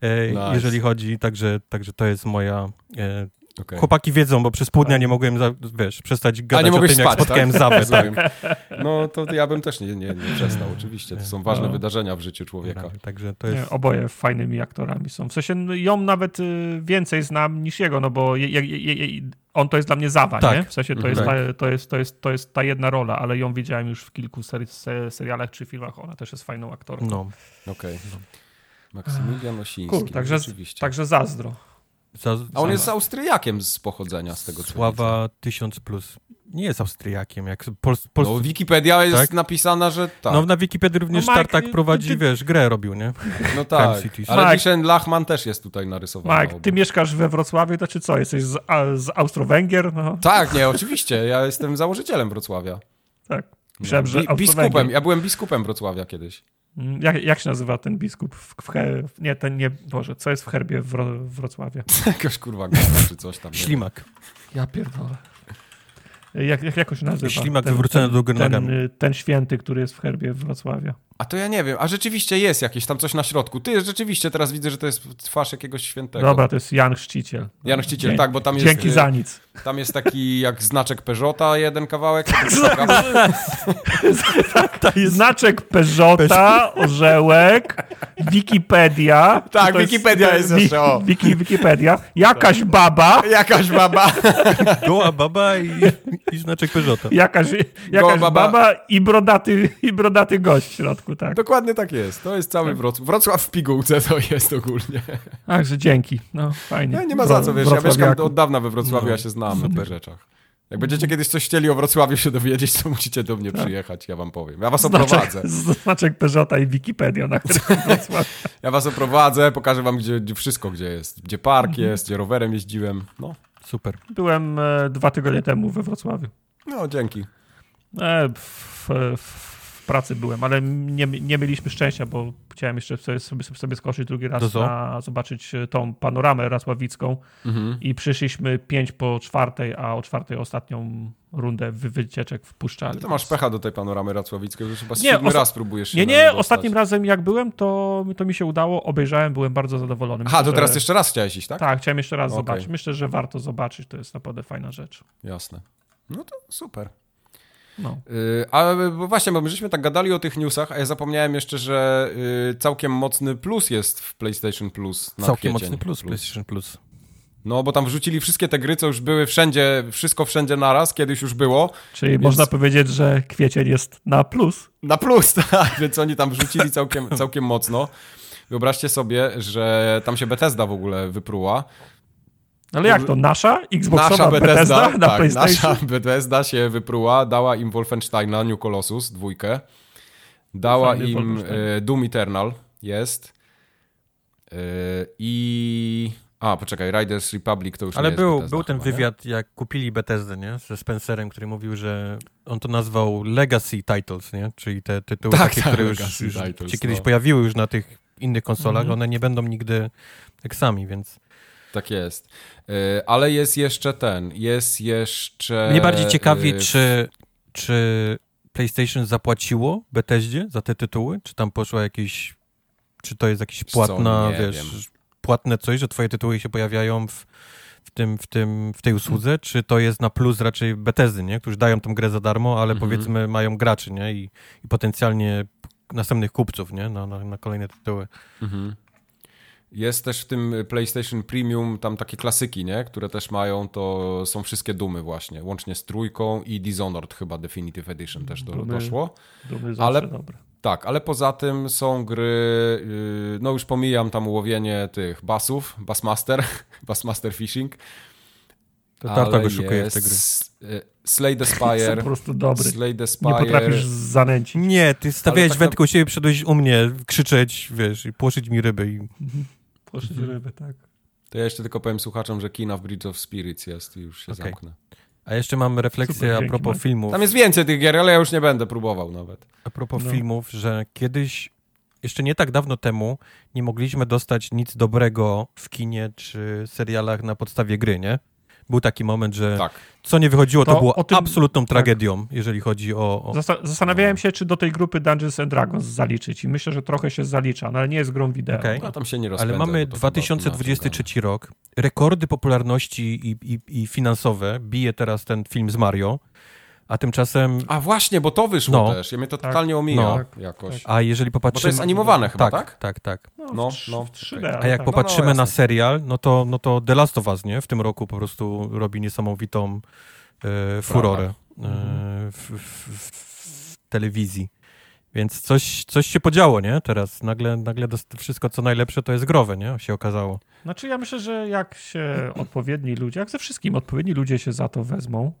E, nice. jeżeli chodzi, także, także to jest moja e, Okay. Chłopaki wiedzą, bo przez pół dnia nie mogłem, za, wiesz, przestać gadać A nie o tym, spać, jak spotkałem tak? Zawę. Tak. No to ja bym też nie, nie, nie przestał, oczywiście. To są ważne no. wydarzenia w życiu człowieka. Także to jest... Nie, oboje fajnymi aktorami są. W sensie no, ją nawet y, więcej znam niż jego, no bo je, je, je, on to jest dla mnie Zawa, tak. nie? W sensie to jest, mhm. ta, to, jest, to, jest, to jest ta jedna rola, ale ją widziałem już w kilku seri serialach czy filmach. Ona też jest fajną aktorką. No, okej. Okay. No. Maksymilian Osiński. Cool, także, także zazdro. Za, A on jest Austriakiem z pochodzenia, z tego co Sława tysiąc plus. Nie jest Austriakiem. Jak Pol, Pol... No, Wikipedia jest tak? napisana, że tak. No na Wikipedii również no, Mike, Tartak prowadzi, ty... wiesz, grę robił, nie? No tak, ale Mike, Lachman też jest tutaj narysowany. Mike, ty mieszkasz we Wrocławiu, to czy co? Jesteś z, z Austro-Węgier? No. Tak, nie, oczywiście. Ja jestem założycielem Wrocławia. Tak. Bi biskupem. Ja byłem biskupem Wrocławia kiedyś. Mm, jak, jak się nazywa ten biskup? W, w, nie, ten nie, Boże, co jest w herbie w, w Wrocławiu? Jakaś kurwa głowa, czy coś tam. Ślimak. Ja pierdolę. Jak, jak jakoś nazywa? Ślimak ten, wywrócony do góry ten, ten święty, który jest w herbie w Wrocławiu. A to ja nie wiem. A rzeczywiście jest jakieś tam coś na środku. Ty rzeczywiście teraz widzę, że to jest twarz jakiegoś świętego. Dobra, to jest Jan Chrzciciel. Jan Chrzciciel, Dzięki, tak, bo tam jest... Dzięki za nic. Tam jest taki jak znaczek Peugeota, jeden kawałek. Tak, jest... Znaczek Peugeota, orzełek, Wikipedia. Tak, Wikipedia jest, jest jeszcze, o. Wiki, Wikipedia. Jakaś baba. Jakaś baba. Goła baba i, i znaczek Peugeota. Jakaś, jakaś baba. baba i brodaty, i brodaty gość w środku, tak. Dokładnie tak jest. To jest cały tak. Wrocław. Wrocław w pigułce to jest ogólnie. Także dzięki. No, fajnie. Nie, nie ma za co, wiesz, ja mieszkam od dawna we Wrocławiu, no. ja się znam na tych rzeczach. Jak będziecie kiedyś coś chcieli o Wrocławiu się dowiedzieć, to musicie do mnie tak. przyjechać, ja wam powiem. Ja was znaczek, oprowadzę. Znaczek Peugeota i Wikipedia, na którym Wrocław. ja was oprowadzę, pokażę wam gdzie, gdzie wszystko, gdzie jest. Gdzie park mhm. jest, gdzie rowerem jeździłem. No, super. Byłem e, dwa tygodnie temu we Wrocławiu. No, dzięki. E, w, w, pracy byłem, ale nie, nie mieliśmy szczęścia, bo chciałem jeszcze sobie, sobie, sobie skoczyć drugi raz na zobaczyć e, tą panoramę racławicką mhm. i przyszliśmy pięć po czwartej, a o czwartej ostatnią rundę wy, wycieczek wpuszczali. to masz pecha do tej panoramy racławickiej, że chyba nie, raz próbujesz Nie, nie, ostatnim razem jak byłem, to, to mi się udało, obejrzałem, byłem bardzo zadowolony. Aha, to teraz że... jeszcze raz chciałeś iść, tak? Tak, chciałem jeszcze raz okay. zobaczyć. Myślę, że warto zobaczyć, to jest naprawdę fajna rzecz. Jasne. No to super. No. Yy, ale właśnie, bo my żeśmy tak gadali o tych newsach, a ja zapomniałem jeszcze, że yy, całkiem mocny plus jest w PlayStation Plus na Całkiem kwiecień. mocny plus, plus PlayStation Plus. No, bo tam wrzucili wszystkie te gry, co już były wszędzie, wszystko wszędzie naraz, kiedyś już było. Czyli więc... można powiedzieć, że kwiecień jest na plus. Na plus, tak, więc oni tam wrzucili całkiem, całkiem mocno. Wyobraźcie sobie, że tam się Bethesda w ogóle wypruła. Ale jak to? Nasza? Xboxowa nasza Bethesda, Bethesda na tak, PlayStation? Nasza Bethesda się wypruła, dała im Wolfensteina New Colossus, dwójkę. Dała Fajny im e, Doom Eternal, jest. E, I... A, poczekaj, Riders Republic to już Ale nie był, Bethesda, był ten chyba, wywiad, nie? jak kupili Bethesdę, nie? Ze Spencerem, który mówił, że on to nazwał Legacy Titles, nie? Czyli te tytuły, tak, takie, tak, które już, już titles, się kiedyś no. pojawiły już na tych innych konsolach, mm -hmm. one nie będą nigdy tak sami, więc... Tak jest. E, ale jest jeszcze ten, jest jeszcze... Mnie bardziej ciekawi, e, czy, czy PlayStation zapłaciło Bethesdzie za te tytuły? Czy tam poszło jakieś... Czy to jest jakieś płatna, wiesz, wiem. płatne coś, że twoje tytuły się pojawiają w, w, tym, w, tym, w tej usłudze, czy to jest na plus raczej Bethesdy, nie? Którzy dają tą grę za darmo, ale mhm. powiedzmy mają graczy, nie? I, i potencjalnie następnych kupców, nie? Na, na, na kolejne tytuły. Mhm. Jest też w tym PlayStation Premium tam takie klasyki, nie? które też mają, to są wszystkie Dumy właśnie, łącznie z trójką i Dishonored chyba Definitive Edition też do, dumy, doszło. Dumy ale dobre. Tak, ale poza tym są gry, yy, no już pomijam tam ułowienie tych basów, Bassmaster, Bassmaster Fishing. To Tartak wyszukuje te gry. Y, Slay the Spire. po prostu dobry. Slay the Spire. Nie potrafisz zanęcić. Nie, ty stawiałeś tak wędkę u siebie, przyszedłeś u mnie krzyczeć, wiesz, i płoszyć mi ryby. I... Płoszyć mhm. ryby, tak. To ja jeszcze tylko powiem słuchaczom, że kina w Bridge of Spirits jest i już się okay. zamknę. A jeszcze mam refleksję Super, a propos filmów. Tam jest więcej tych gier, ale ja już nie będę próbował nawet. A propos no. filmów, że kiedyś, jeszcze nie tak dawno temu, nie mogliśmy dostać nic dobrego w kinie czy serialach na podstawie gry, nie? Był taki moment, że tak. co nie wychodziło, to, to było tym, absolutną tak. tragedią, jeżeli chodzi o... o... Zastanawiałem się, czy do tej grupy Dungeons and Dragons zaliczyć i myślę, że trochę się zalicza, no ale nie jest grą wideo. Okay. No, tam się nie ale mamy 2023 rok, rekordy popularności i, i, i finansowe bije teraz ten film z Mario, a tymczasem... A właśnie, bo to wyszło no, też. Ja mnie to tak, totalnie omija no, jakoś. A jeżeli popatrzymy... Bo to jest animowane chyba, tak? Tak, tak. tak. No, no, no. 3D, A jak tak. popatrzymy no, no, na serial, no to, no to The Last of Us, nie? W tym roku po prostu robi niesamowitą e, furorę e, w, w, w, telewizji. Więc coś, coś się podziało, nie? Teraz nagle, nagle wszystko, co najlepsze, to jest growe, nie? Się okazało. Znaczy ja myślę, że jak się odpowiedni ludzie, jak ze wszystkim, odpowiedni ludzie się za to wezmą,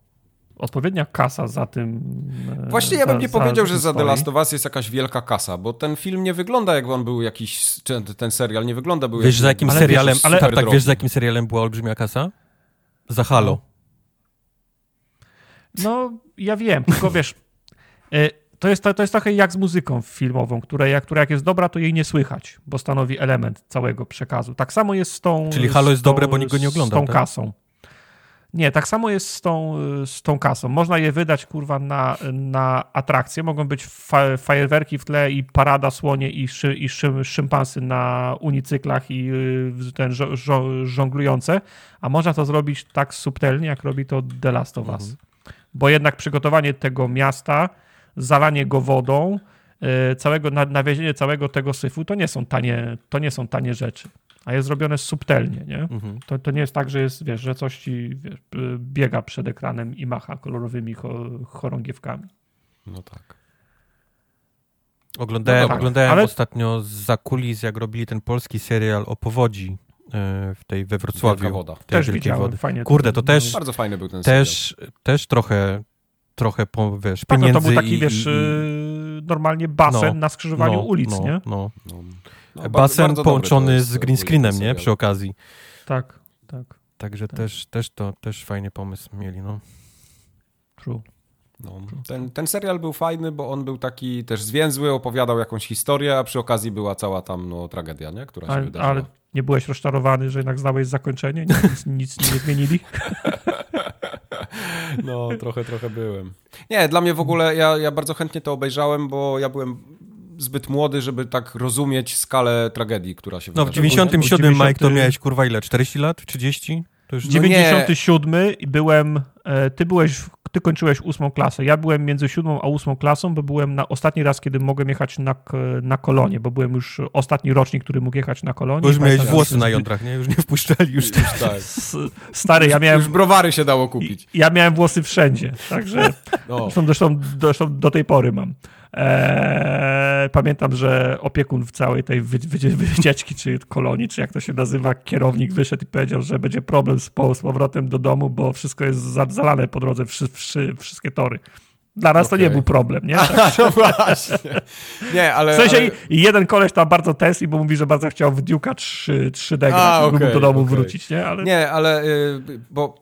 odpowiednia kasa za tym. E, Właśnie ja bym nie powiedział, że za The Last of Us jest jakaś wielka kasa, bo ten film nie wygląda jak on był jakiś, ten serial nie wygląda był Wiesz za jakim ale serialem, ale, tak, tak, wiesz za jakim serialem była olbrzymia kasa? Za Halo. No, ja wiem, tylko wiesz, e, to jest, to jest trochę jak z muzyką filmową, która jak, która jak jest dobra, to jej nie słychać, bo stanowi element całego przekazu. Tak samo jest z tą... Czyli Halo jest tą, dobre, bo nikt go nie ogląda, Z tą tak? kasą. Nie, tak samo jest z tą, z tą kasą. Można je wydać, kurwa, na, na atrakcje. Mogą być fa fajerwerki w tle i parada słonie i, szy, i szy, szympansy na unicyklach i y, ten żonglujące, a można to zrobić tak subtelnie, jak robi to The Last of Us. Mhm. Bo jednak przygotowanie tego miasta, zalanie go wodą, y, całego, nawiezienie całego tego syfu, to nie są tanie, to nie są tanie rzeczy a jest zrobione subtelnie, nie? Mhm. To, to nie jest tak, że jest, wiesz, że coś ci wiesz, biega przed ekranem i macha kolorowymi chorągiewkami. No tak. Oglądałem, no tak, oglądałem ale... ostatnio za kulis, jak robili ten polski serial o powodzi e, w tej we Wrocławiu. Wielka woda. Też widziałem, wody. fajnie. Kurde, to też... Bardzo fajny był ten też, serial. Też trochę, trochę po, wiesz, tak, pieniędzy no to był taki, i, wiesz, i, i... normalnie basen no, na skrzyżowaniu no, ulic, no, nie? No. no. No, basen bardzo, połączony z green screenem, nie? Przy okazji. Tak, tak. Także tak. Też, też to też fajny pomysł mieli, no. True. No, ten, ten serial był fajny, bo on był taki też zwięzły, opowiadał jakąś historię, a przy okazji była cała tam no, tragedia, nie? która się ale, wydarzyła. Ale nie byłeś rozczarowany, że jednak znałeś zakończenie? Nic, nic nie zmienili? No, trochę, trochę byłem. Nie, dla mnie w ogóle, ja, ja bardzo chętnie to obejrzałem, bo ja byłem zbyt młody, żeby tak rozumieć skalę tragedii, która się No w 97 Mike to miałeś kurwa ile? 40 lat? 30? To już... 97 no byłem, e, ty byłeś, ty kończyłeś ósmą klasę. Ja byłem między siódmą a ósmą klasą, bo byłem na ostatni raz, kiedy mogłem jechać na, na kolonie, bo byłem już ostatni rocznik, który mógł jechać na kolonie. Bo już miałeś włosy na jądrach, nie? Już nie wpuszczali. Już, już tak. Stary, ja miałem... Już browary się dało kupić. Ja miałem włosy wszędzie, także no. zresztą, zresztą, zresztą do tej pory mam. Eee, pamiętam, że opiekun w całej tej wy, wy, wycieczki, czy kolonii, czy jak to się nazywa, kierownik wyszedł i powiedział, że będzie problem z, z powrotem do domu, bo wszystko jest zalane po drodze, wszy, wszy, wszystkie tory. Dla nas okay. to nie był problem, nie? Tak. no właśnie. Nie, ale... W sensie ale... jeden koleś tam bardzo tęskni, bo mówi, że bardzo chciał w Duke'a 3, 3D grać, okay, do domu okay. wrócić, nie? Ale... Nie, ale... Yy, bo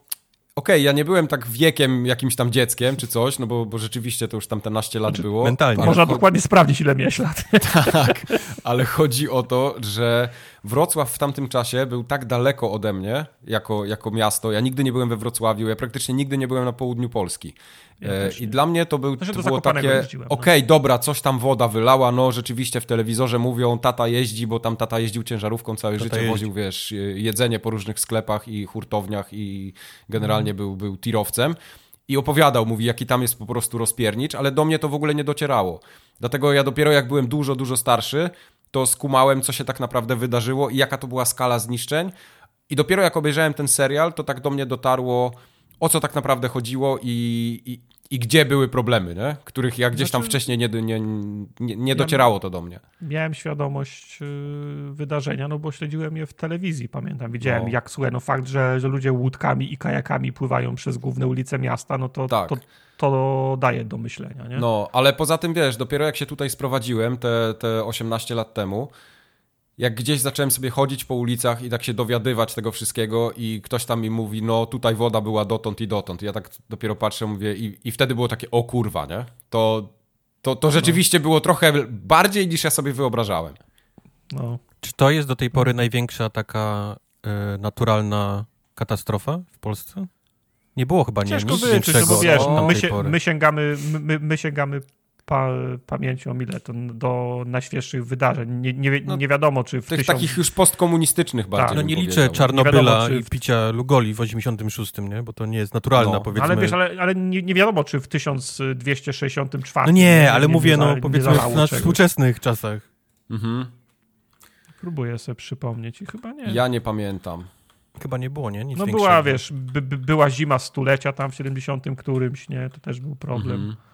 okay, ja nie byłem tak wiekiem jakimś tam dzieckiem czy coś, no bo, bo rzeczywiście to już tam te naście lat znaczy, było. Mentalnie. Można dokładnie sprawdzić, ile miałeś lat. Tak, ale chodzi o to, że Wrocław w tamtym czasie był tak daleko ode mnie jako, jako miasto. Ja nigdy nie byłem we Wrocławiu, ja praktycznie nigdy nie byłem na południu Polski. Ja e, I dla mnie to, był, znaczy, to było takie, no. okej, okay, no. dobra, coś tam woda wylała, no rzeczywiście w telewizorze mówią, tata jeździ, bo tam tata jeździł ciężarówką całe tata życie, jeździ. woził, wiesz, jedzenie po różnych sklepach i hurtowniach i generalnie był, był tirowcem. I opowiadał, mówi, jaki tam jest po prostu rozpiernicz, ale do mnie to w ogóle nie docierało. Dlatego ja dopiero jak byłem dużo, dużo starszy, to skumałem, co się tak naprawdę wydarzyło i jaka to była skala zniszczeń. I dopiero jak obejrzałem ten serial, to tak do mnie dotarło, o co tak naprawdę chodziło i, i, i gdzie były problemy, nie? których ja gdzieś tam znaczy, wcześniej nie, nie, nie, nie docierało to do mnie. Miałem świadomość yy, wydarzenia, no bo śledziłem je w telewizji, pamiętam. Widziałem, no. jak słuchaj, no fakt, że, że ludzie łódkami i kajakami pływają przez główne ulice miasta, no to, tak. to, to daje do myślenia. Nie? No, ale poza tym, wiesz, dopiero jak się tutaj sprowadziłem te, te 18 lat temu, jak gdzieś zacząłem sobie chodzić po ulicach i tak się dowiadywać tego wszystkiego i ktoś tam mi mówi, no tutaj woda była dotąd i dotąd. I ja tak dopiero patrzę, mówię i, i wtedy było takie, o kurwa, nie? To, to, to rzeczywiście no. było trochę bardziej niż ja sobie wyobrażałem. No. Czy to jest do tej pory największa taka y, naturalna katastrofa w Polsce? Nie było chyba nie, Ciężko nic no bo wiesz, no, my, się, my, sięgamy, my, my sięgamy pa, pamięcią ile to do najświeższych wydarzeń. Nie, nie, no, nie wiadomo, czy w tych tysiąc... takich już postkomunistycznych bardziej. Tak, no nie liczę Czarnobyla wiadomo, i picia Lugoli w 86, nie? Bo to nie jest naturalna, no. powiedzmy. Ale wiesz, ale, ale nie, nie, wiadomo, czy w 1264. No nie, ale mówię, no powiedzmy w naszych współczesnych czasach. Mhm. Próbuję sobie przypomnieć i chyba nie. Ja nie pamiętam. Chyba nie było, nie? Nic no większego. była, wiesz, by, by, była zima stulecia tam w 70 którymś, nie? To też był problem. Mhm.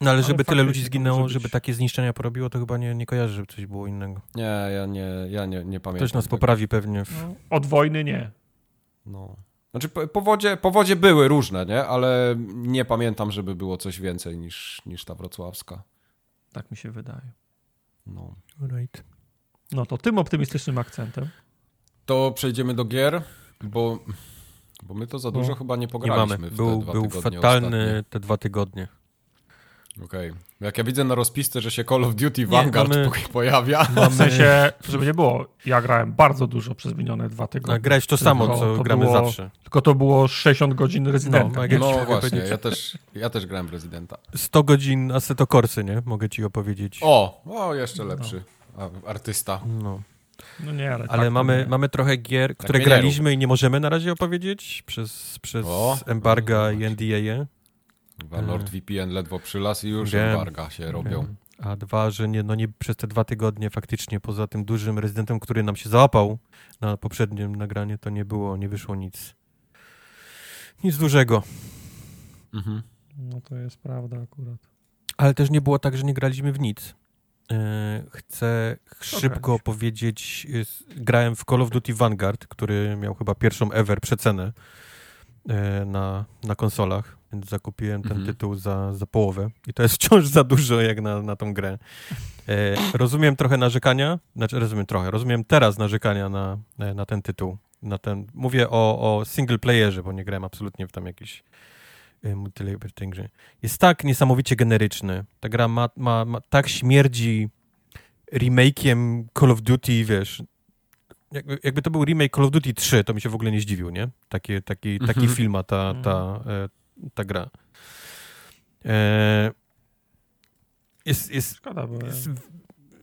No ale żeby ale tyle ludzi zginęło, żeby takie zniszczenia porobiło, to chyba nie, nie kojarzy, żeby coś było innego. Nie, ja nie, ja nie, nie pamiętam. Ktoś nas tego. poprawi pewnie. W... No, od wojny nie. No. Znaczy powodzie, powodzie były różne, nie? Ale nie pamiętam, żeby było coś więcej niż, niż ta wrocławska. Tak mi się wydaje. No. Right. No to tym optymistycznym akcentem. To przejdziemy do gier, bo, bo my to za dużo no. chyba nie pograliśmy. Nie mamy. Był, był fatalny ostatnie. te dwa tygodnie. Okej. Okay. Jak ja widzę na rozpisce, że się Call of Duty Vanguard mamy, pojawia. Mamy... W sensie, żeby nie było, ja grałem bardzo dużo przez minione dwa tygodnie. A grałeś to samo, co to gramy było, zawsze. Tylko to było 60 godzin Residenta. No, no właśnie, ja też, ja też grałem Residenta. 100 godzin Assetto Corsy, nie? Mogę ci opowiedzieć. O, o jeszcze lepszy. No. Artysta. No. No nie, ale, ale tak, mamy, mamy trochę gier, tak które graliśmy i nie możemy na razie opowiedzieć przez, przez o, embarga i NDA. Chyba NordVPN ledwo przylas i już wiem, embarga się robią. Wiem. A dwa, że nie, no nie przez te dwa tygodnie faktycznie poza tym dużym rezydentem, który nam się załapał na poprzednim nagraniu, to nie było, nie wyszło nic. Nic dużego. Mhm. No to jest prawda akurat. Ale też nie było tak, że nie graliśmy w nic. E, chcę szybko powiedzieć, grałem w Call of Duty Vanguard, który miał chyba pierwszą ever przecenę e, na, na konsolach, więc zakupiłem ten mhm. tytuł za, za połowę i to jest wciąż za dużo jak na, na tą grę. E, rozumiem trochę narzekania, znaczy rozumiem trochę, rozumiem teraz narzekania na, na ten tytuł. Na ten, mówię o, o single playerze, bo nie grałem absolutnie w tam jakiś Y, multiplayer tej grze. Jest tak niesamowicie generyczny. Ta gra ma, ma, ma tak śmierdzi remake'iem Call of Duty, wiesz, jakby, jakby, to był remake Call of Duty 3, to mi się w ogóle nie zdziwił, nie? Taki, taki, taki mhm. film ma ta, ta, mhm. e, ta gra. E, jest, jest, Szkoda, bo... jest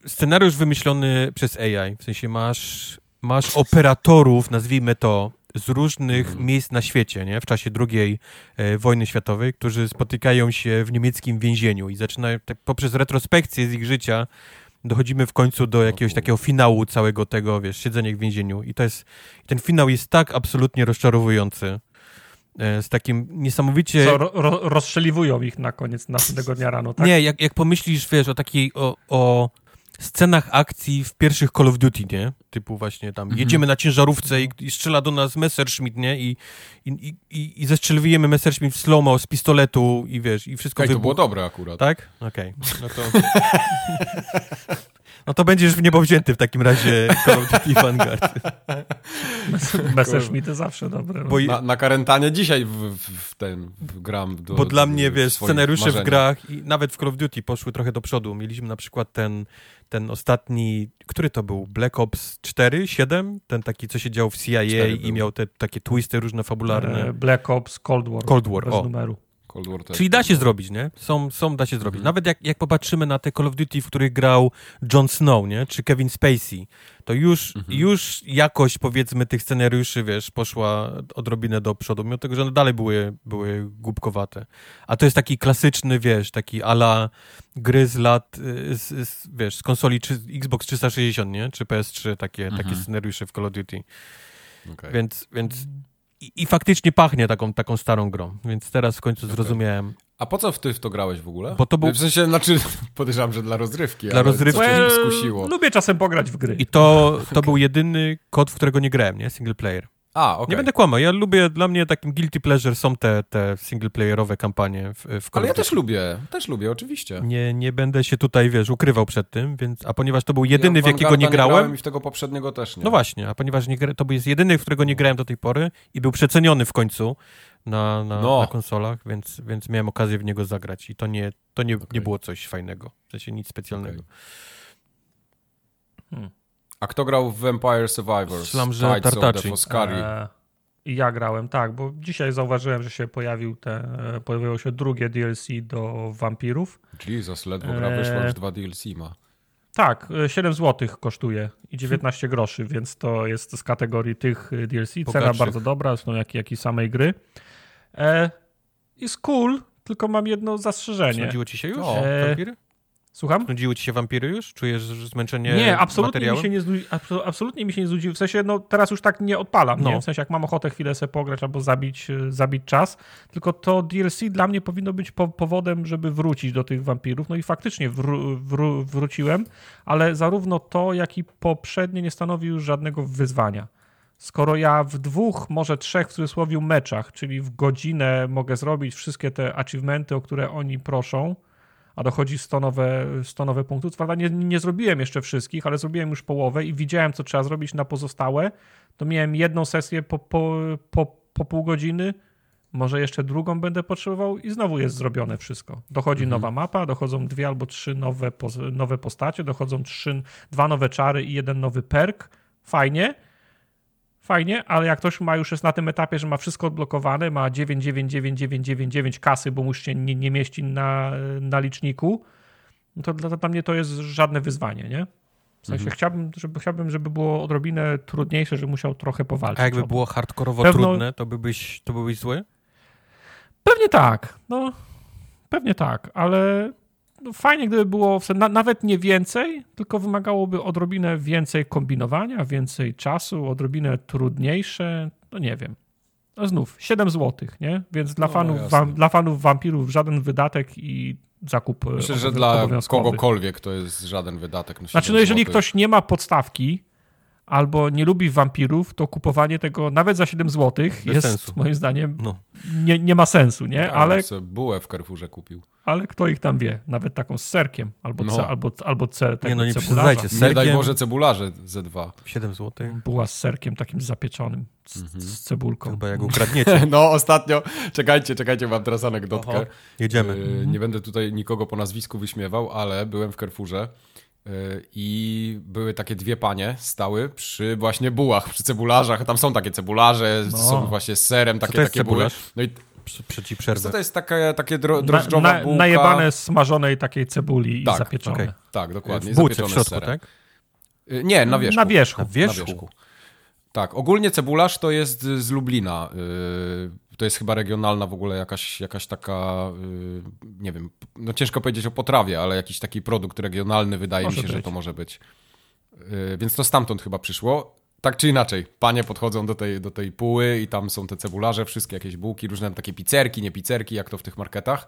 scenariusz wymyślony przez AI, w sensie masz, masz operatorów, nazwijmy to, z różnych mm. miejsc na świecie, nie? W czasie II e, wojny światowej, którzy spotykają się w niemieckim więzieniu i zaczynają tak, poprzez retrospekcję z ich życia dochodzimy w końcu do jakiegoś takiego finału całego tego, wiesz, siedzenia w więzieniu. I to jest, ten finał jest tak absolutnie rozczarowujący. E, z takim niesamowicie... Co, ro, ro, rozstrzeliwują ich na koniec następnego dnia rano, tak? Nie, jak, jak pomyślisz, wiesz, o takiej, o, o scenach akcji w pierwszych Call of Duty, nie? Typu właśnie tam mhm. jedziemy na ciężarówce i, i, strzela do nas Messerschmitt, nie? I, i, i, i zestrzeliwujemy Messerschmitt w slow z pistoletu i wiesz, i wszystko Ej, to było dobre akurat. Tak? Okej. Okay. No to... No to będziesz w niebo wzięty w takim razie Call of Duty Vanguard. Messerschmitty zawsze dobre. Bo na, na Karentanie dzisiaj w, w, ten w gram. Do, bo dla mnie, wiesz, scenariusze marzenia. w grach i nawet w Call of Duty poszły trochę do przodu. Mieliśmy na przykład ten, ten ostatni, który to był? Black Ops 4, 7? Ten taki, co się działo w CIA i miał te takie twisty różne fabularne. E, Black Ops Cold War. Cold War, bez o. numeru. Cold War Czyli da się zrobić, nie? Są, są da się zrobić. Mhm. Nawet jak, jak popatrzymy na te Call of Duty, w których grał Jon Snow, nie? Czy Kevin Spacey, to już, mhm. już jakość, powiedzmy, tych scenariuszy, wiesz, poszła odrobinę do przodu, mimo tego, że one dalej były, były głupkowate. A to jest taki klasyczny, wiesz, taki ala gry z lat, y, z, z, wiesz, z konsoli czy Xbox 360, nie? Czy PS3, takie, mhm. takie scenariusze w Call of Duty. Okay. Więc, więc i, i, faktycznie pachnie taką, taką starą grą, więc teraz w końcu okay. zrozumiałem. A po co w ty w to grałeś w ogóle? Bo to był... W sensie, znaczy, podejrzewam, że dla rozrywki, Dla rozrywki. Well, skusiło. Lubię czasem pograć w gry. I to, to był jedyny kod, w którego nie grałem, nie? Single player. A, okay. Nie będę kłamał, ja lubię, dla mnie takim guilty pleasure są te, te singleplayerowe kampanie w, w Ale ja też lubię, też lubię, oczywiście. Nie, nie będę się tutaj, wiesz, ukrywał przed tym, więc, a ponieważ to był jedyny, ja w jakiego nie grałem... Nie grałem i w tego poprzedniego też nie. No właśnie, a ponieważ nie, to jest jedyny, w którego nie grałem do tej pory i był przeceniony w końcu na, na, no. na konsolach, więc, więc miałem okazję w niego zagrać i to nie, to nie, okay. nie było coś fajnego, w sensie nic specjalnego. Okay. Hmm. A kto grał w Vampire Survivors? Myślałem, że Tartaci. Eee, ja grałem, tak, bo dzisiaj zauważyłem, że się pojawił te, pojawiło się drugie DLC do Wampirów. Jesus, ledwo gra wyszła, już dwa DLC ma. Tak, 7 zł kosztuje i 19 groszy, więc to jest z kategorii tych DLC. Cena bardzo dobra, zresztą jak, jak i samej gry. E, jest cool, tylko mam jedno zastrzeżenie. Znudziło ci się już? E, Słucham? Znudziły ci się wampiry już? Czujesz zmęczenie Nie, absolutnie mi się nie, znudzi, absolutnie mi się nie znudziły. W sensie, no teraz już tak nie odpalam, no. nie? W sensie, jak mam ochotę chwilę sobie pograć albo zabić, e, zabić czas, tylko to DLC dla mnie powinno być po, powodem, żeby wrócić do tych wampirów. No i faktycznie wró, wró, wróciłem, ale zarówno to, jak i poprzednie nie stanowi już żadnego wyzwania. Skoro ja w dwóch, może trzech w cudzysłowie meczach, czyli w godzinę mogę zrobić wszystkie te achievementy, o które oni proszą, a dochodzi 100 nowe, 100 nowe punktów. Prawda nie, nie zrobiłem jeszcze wszystkich, ale zrobiłem już połowę i widziałem, co trzeba zrobić na pozostałe. To miałem jedną sesję po, po, po, po pół godziny, może jeszcze drugą będę potrzebował i znowu jest zrobione wszystko. Dochodzi mhm. nowa mapa, dochodzą dwie albo trzy nowe, nowe postacie, dochodzą trzy, dwa nowe czary i jeden nowy perk. Fajnie fajnie, ale jak ktoś ma już jest na tym etapie, że ma wszystko odblokowane, ma 99999 kasy, bo mu się nie, nie mieści na, na liczniku, no to dla, dla mnie to jest żadne wyzwanie, nie? W sensie mhm. chciałbym, żeby, chciałbym, żeby było odrobinę trudniejsze, żeby musiał trochę powalczyć. A jakby było hardkorowo Pewno... trudne, to, by byś, to byłbyś zły? Pewnie tak, no pewnie tak, ale no fajnie, gdyby było na, nawet nie więcej, tylko wymagałoby odrobinę więcej kombinowania, więcej czasu, odrobinę trudniejsze, no nie wiem. No znów, 7 zł, nie? Więc dla, no, fanów, wam, dla fanów wampirów żaden wydatek i zakup e, Myślę, że dla kogokolwiek to jest żaden wydatek. No znaczy, no jeżeli ktoś nie ma podstawki, albo nie lubi wampirów, to kupowanie tego nawet za 7 zł jest sensu. moim zdaniem no. nie, nie ma sensu, nie? Ale bułę w Carrefourze kupił. Ale kto ich tam wie? Nawet taką z serkiem albo no. ce, albo, albo ce, tego nie, no nie. Serkiem... Nie daj Boże cebularze ze dwa. 7 zł. Buła z serkiem takim zapieczonym, z, mhm. z cebulką. Chyba jak ukradniecie. no ostatnio, czekajcie, czekajcie, mam teraz anegdotkę. Oho. Jedziemy. Yy, nie będę tutaj nikogo po nazwisku wyśmiewał, ale byłem w Carrefourze i były takie dwie panie stały przy właśnie bułach, przy cebularzach. Tam są takie cebularze, no. są właśnie z serem, takie, takie buły. No i Przeci przerwę. To jest takie, takie dro, drożdżowa na, na, bułka? Najebane smażonej takiej cebuli tak, i zapieczone. Okay. Tak, dokładnie. W bułce w środku, tak? Y, nie, na wierzchu. Na wierzchu. Na wierzchu. Na wierzchu. Tak, ogólnie cebularz to jest z Lublina. Y, to jest chyba regionalna w ogóle jakaś, jakaś taka, y, nie wiem, no ciężko powiedzieć o potrawie, ale jakiś taki produkt regionalny wydaje może mi się, być. że to może być. Y, więc to stamtąd chyba przyszło. Tak czy inaczej, panie podchodzą do tej, do tej puły i tam są te cebularze, wszystkie jakieś bułki, różne takie pizzerki, nie pizzerki, jak to w tych marketach.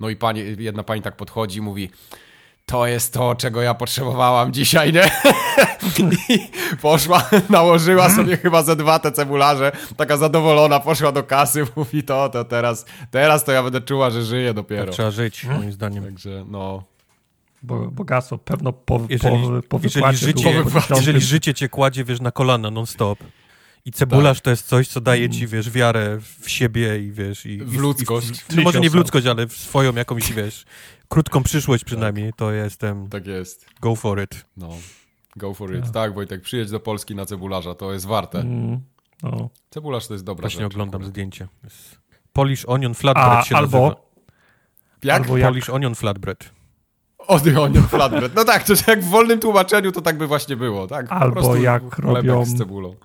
No i pani, jedna pani tak podchodzi i mówi to jest to, czego ja potrzebowałam dzisiaj, nie? I poszła, nałożyła sobie chyba ze dwa te cebularze, taka zadowolona, poszła do kasy, mówi to, to teraz, teraz to ja będę czuła, że żyję dopiero. Tak trzeba żyć, moim zdaniem. Także, no... Bo, bogactwo pewno po, jeżeli, po, po jeżeli, życie, jeżeli życie cię kładzie, wiesz, na kolana non-stop, i cebularz tak. to jest coś, co daje ci, wiesz, wiarę w siebie i wiesz... I, w ludzkość. I, no może nie w ludzkość, ale w swoją jakąś, wiesz, krótką przyszłość przynajmniej, to jestem... Tak jest. Go for it. No, go for it. No. Tak, Wojtek, przyjedź do Polski na cebularza, to jest warte. Mm, no. Cebularz to jest dobra Właśnie rzecz. oglądam zdjęcie. Polish Onion Flatbread A, się albo, nazywa. Jak? Albo jak? Polish Onion Flatbread. Onion Flatbread. No tak, to jak w wolnym tłumaczeniu to tak by właśnie było, tak? Albo jak robią... z cebulą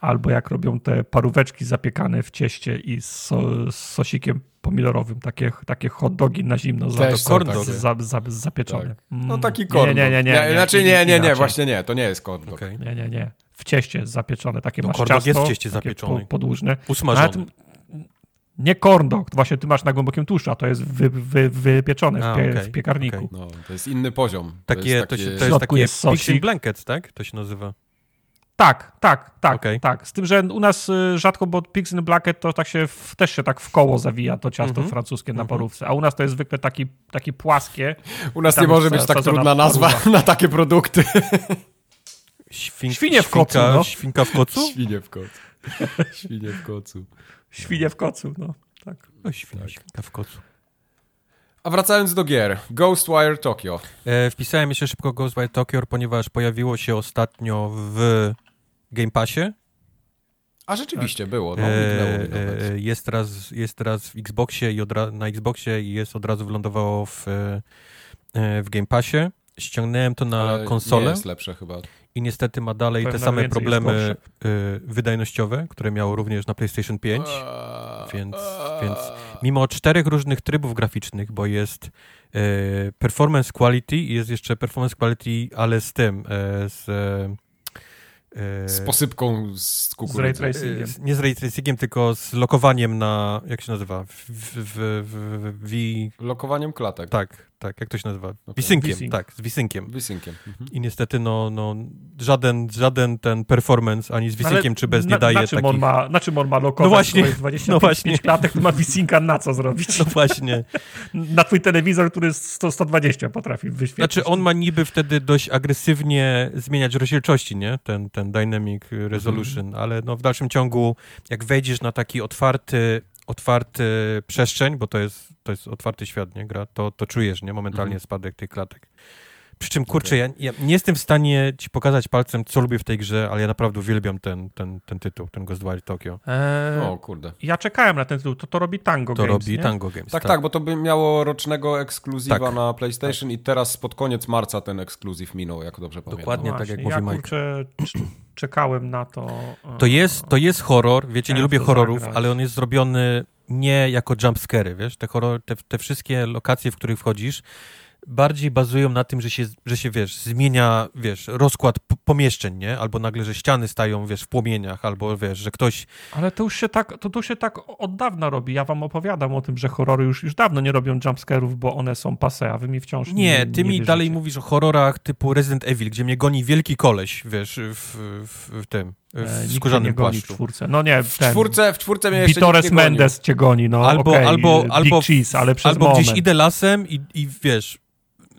albo jak robią te paróweczki zapiekane w cieście i z, so, z sosikiem pomidorowym, takie, takie hot dogi na zimno za, za, za, zapieczone. Tak. No mm. taki korn. Nie, nie, nie, nie, nie, Znaczy nie, nie, nie, właśnie nie, to nie jest korn okay. Nie, nie, nie. W cieście zapieczone, takie no, masz ciasto. jest w cieście zapieczone. podłużne. Usmażone. nie corn dog, właśnie ty masz na głębokim tłuszczu, a to jest wy, wy, wypieczone a, w, pie, okay, w, piekarniku. Okay. No, to jest inny poziom. Takie, to, jest takie... to, się, to jest takie jest blanket, tak? To się nazywa. Tak, tak, tak, okay. tak. Z tym, że u nas y, rzadko, bo Pigs in Blacket to tak się w, też się tak w koło zawija to ciasto mm -hmm. francuskie na mhm. parówce, a u nas to jest zwykle taki, taki płaskie. U nas nie może być tak trudna nazwa na takie produkty. Świn, Świnie w kocu, no. Świnka w kocu? Świnie w kocu. Świnie w kocu. Świnie w kocu, no. Tak. No, świnia, tak. świnka w kocu. A wracając do gier, Ghostwire Tokyo. E, wpisałem jeszcze szybko Ghostwire Tokyo, ponieważ pojawiło się ostatnio w Game Passie. A rzeczywiście tak. było, no, e, jest, teraz, jest teraz w Xboxie i na Xboxie i jest od razu wylądowało w, e, w Game Passie. Ściągnąłem to na Ale konsolę. Nie jest lepsze chyba. I niestety ma dalej Pewno te same problemy y, wydajnościowe, które miało również na PlayStation 5. Więc, więc mimo czterech różnych trybów graficznych, bo jest y, performance quality i jest jeszcze performance quality, ale z tym, y, z E, z posypką z kukurydzy. Z ray tracingiem. E, nie z ray tracingiem, tylko z lokowaniem na, jak się nazywa? W, w, w, w Lokowaniem klatek. Tak, tak, jak to się nazywa? Okay. Visynkiem, tak, z visynkiem. Visynkiem. Mhm. I niestety, no, no żaden, żaden ten performance, ani z visynkiem, czy bez, nie daje na czym takich... On ma, na czym on ma lokować? No właśnie, 25 no właśnie. klatek, to ma visynka na co zrobić? No właśnie. na twój telewizor, który 100, 120 potrafi wyświetlić. Znaczy, on ma niby wtedy dość agresywnie zmieniać rozdzielczości, nie? Ten, ten Dynamic Resolution, mhm. ale no w dalszym ciągu, jak wejdziesz na taki otwarty otwarty przestrzeń, bo to jest, to jest otwarty świat, nie, gra, to, to czujesz, nie, momentalnie mhm. spadek tych klatek. Przy czym, kurczę, okay. ja, ja, nie jestem w stanie ci pokazać palcem, co lubię w tej grze, ale ja naprawdę uwielbiam ten, ten, ten tytuł, ten Ghostwire Tokyo. Eee, o kurde. Ja czekałem na ten tytuł, to to robi Tango to Games, To robi nie? Tango Games, tak, tak, tak, bo to by miało rocznego ekskluzywa tak. na PlayStation tak. i teraz pod koniec marca ten ekskluzyw minął, jak dobrze pamiętam. Dokładnie tak, jak mówi ja, Mike. Kurczę, czekałem na to. To jest, to jest horror, wiecie, nie lubię horrorów, zagrać. ale on jest zrobiony nie jako jumpscary, wiesz, te, horror, te, te wszystkie lokacje, w których wchodzisz, bardziej bazują na tym, że się, że się wiesz, zmienia, wiesz, rozkład pomieszczeń, nie? Albo nagle, że ściany stają, wiesz, w płomieniach, albo wiesz, że ktoś... Ale to już się tak, to, to się tak od dawna robi. Ja wam opowiadam o tym, że horrory już, już dawno nie robią jumpscarów, bo one są passe, a wy mi wciąż nie Nie, ty mi dalej mówisz o horrorach typu Resident Evil, gdzie mnie goni wielki koleś, wiesz, w, w, w tym, w skórzanym płaszczu. W czwórce. No nie, w, ten, czwórce, w czwórce mnie jeszcze Vitores Mendes cię goni, no albo, okay, albo, Big albo, cheese, ale przez albo moment. gdzieś idę lasem i, i wiesz,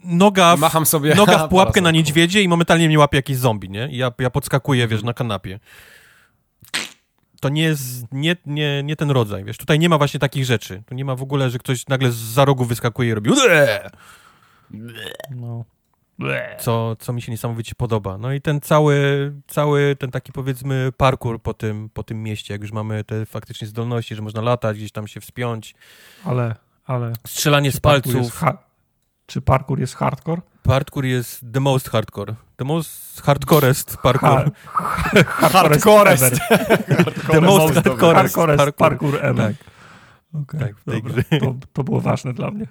noga w, Macham sobie noga w pułapkę na niedźwiedzie i momentalnie mnie łapie jakiś zombie, nie? I ja, ja podskakuję, wiesz, na kanapie. To nie jest, nie, nie, nie ten rodzaj, wiesz. Tutaj nie ma właśnie takich rzeczy. Tu nie ma w ogóle, że ktoś nagle z za rogu wyskakuje i robi no. Co, co mi się niesamowicie podoba. No i ten cały, cały ten taki powiedzmy parkour po tym, po tym mieście, jak już mamy te faktycznie zdolności, że można latać, gdzieś tam się wspiąć. Ale, ale... Strzelanie z palców. Czy parkour jest hardcore? Parkour jest the most hardcore. The most hardcorest parkour. Ha, hardcorest. the most hardcorest parkour, parkour ever. Tak. Okay, tak, w tej grze. To, to, było ważne dla mnie.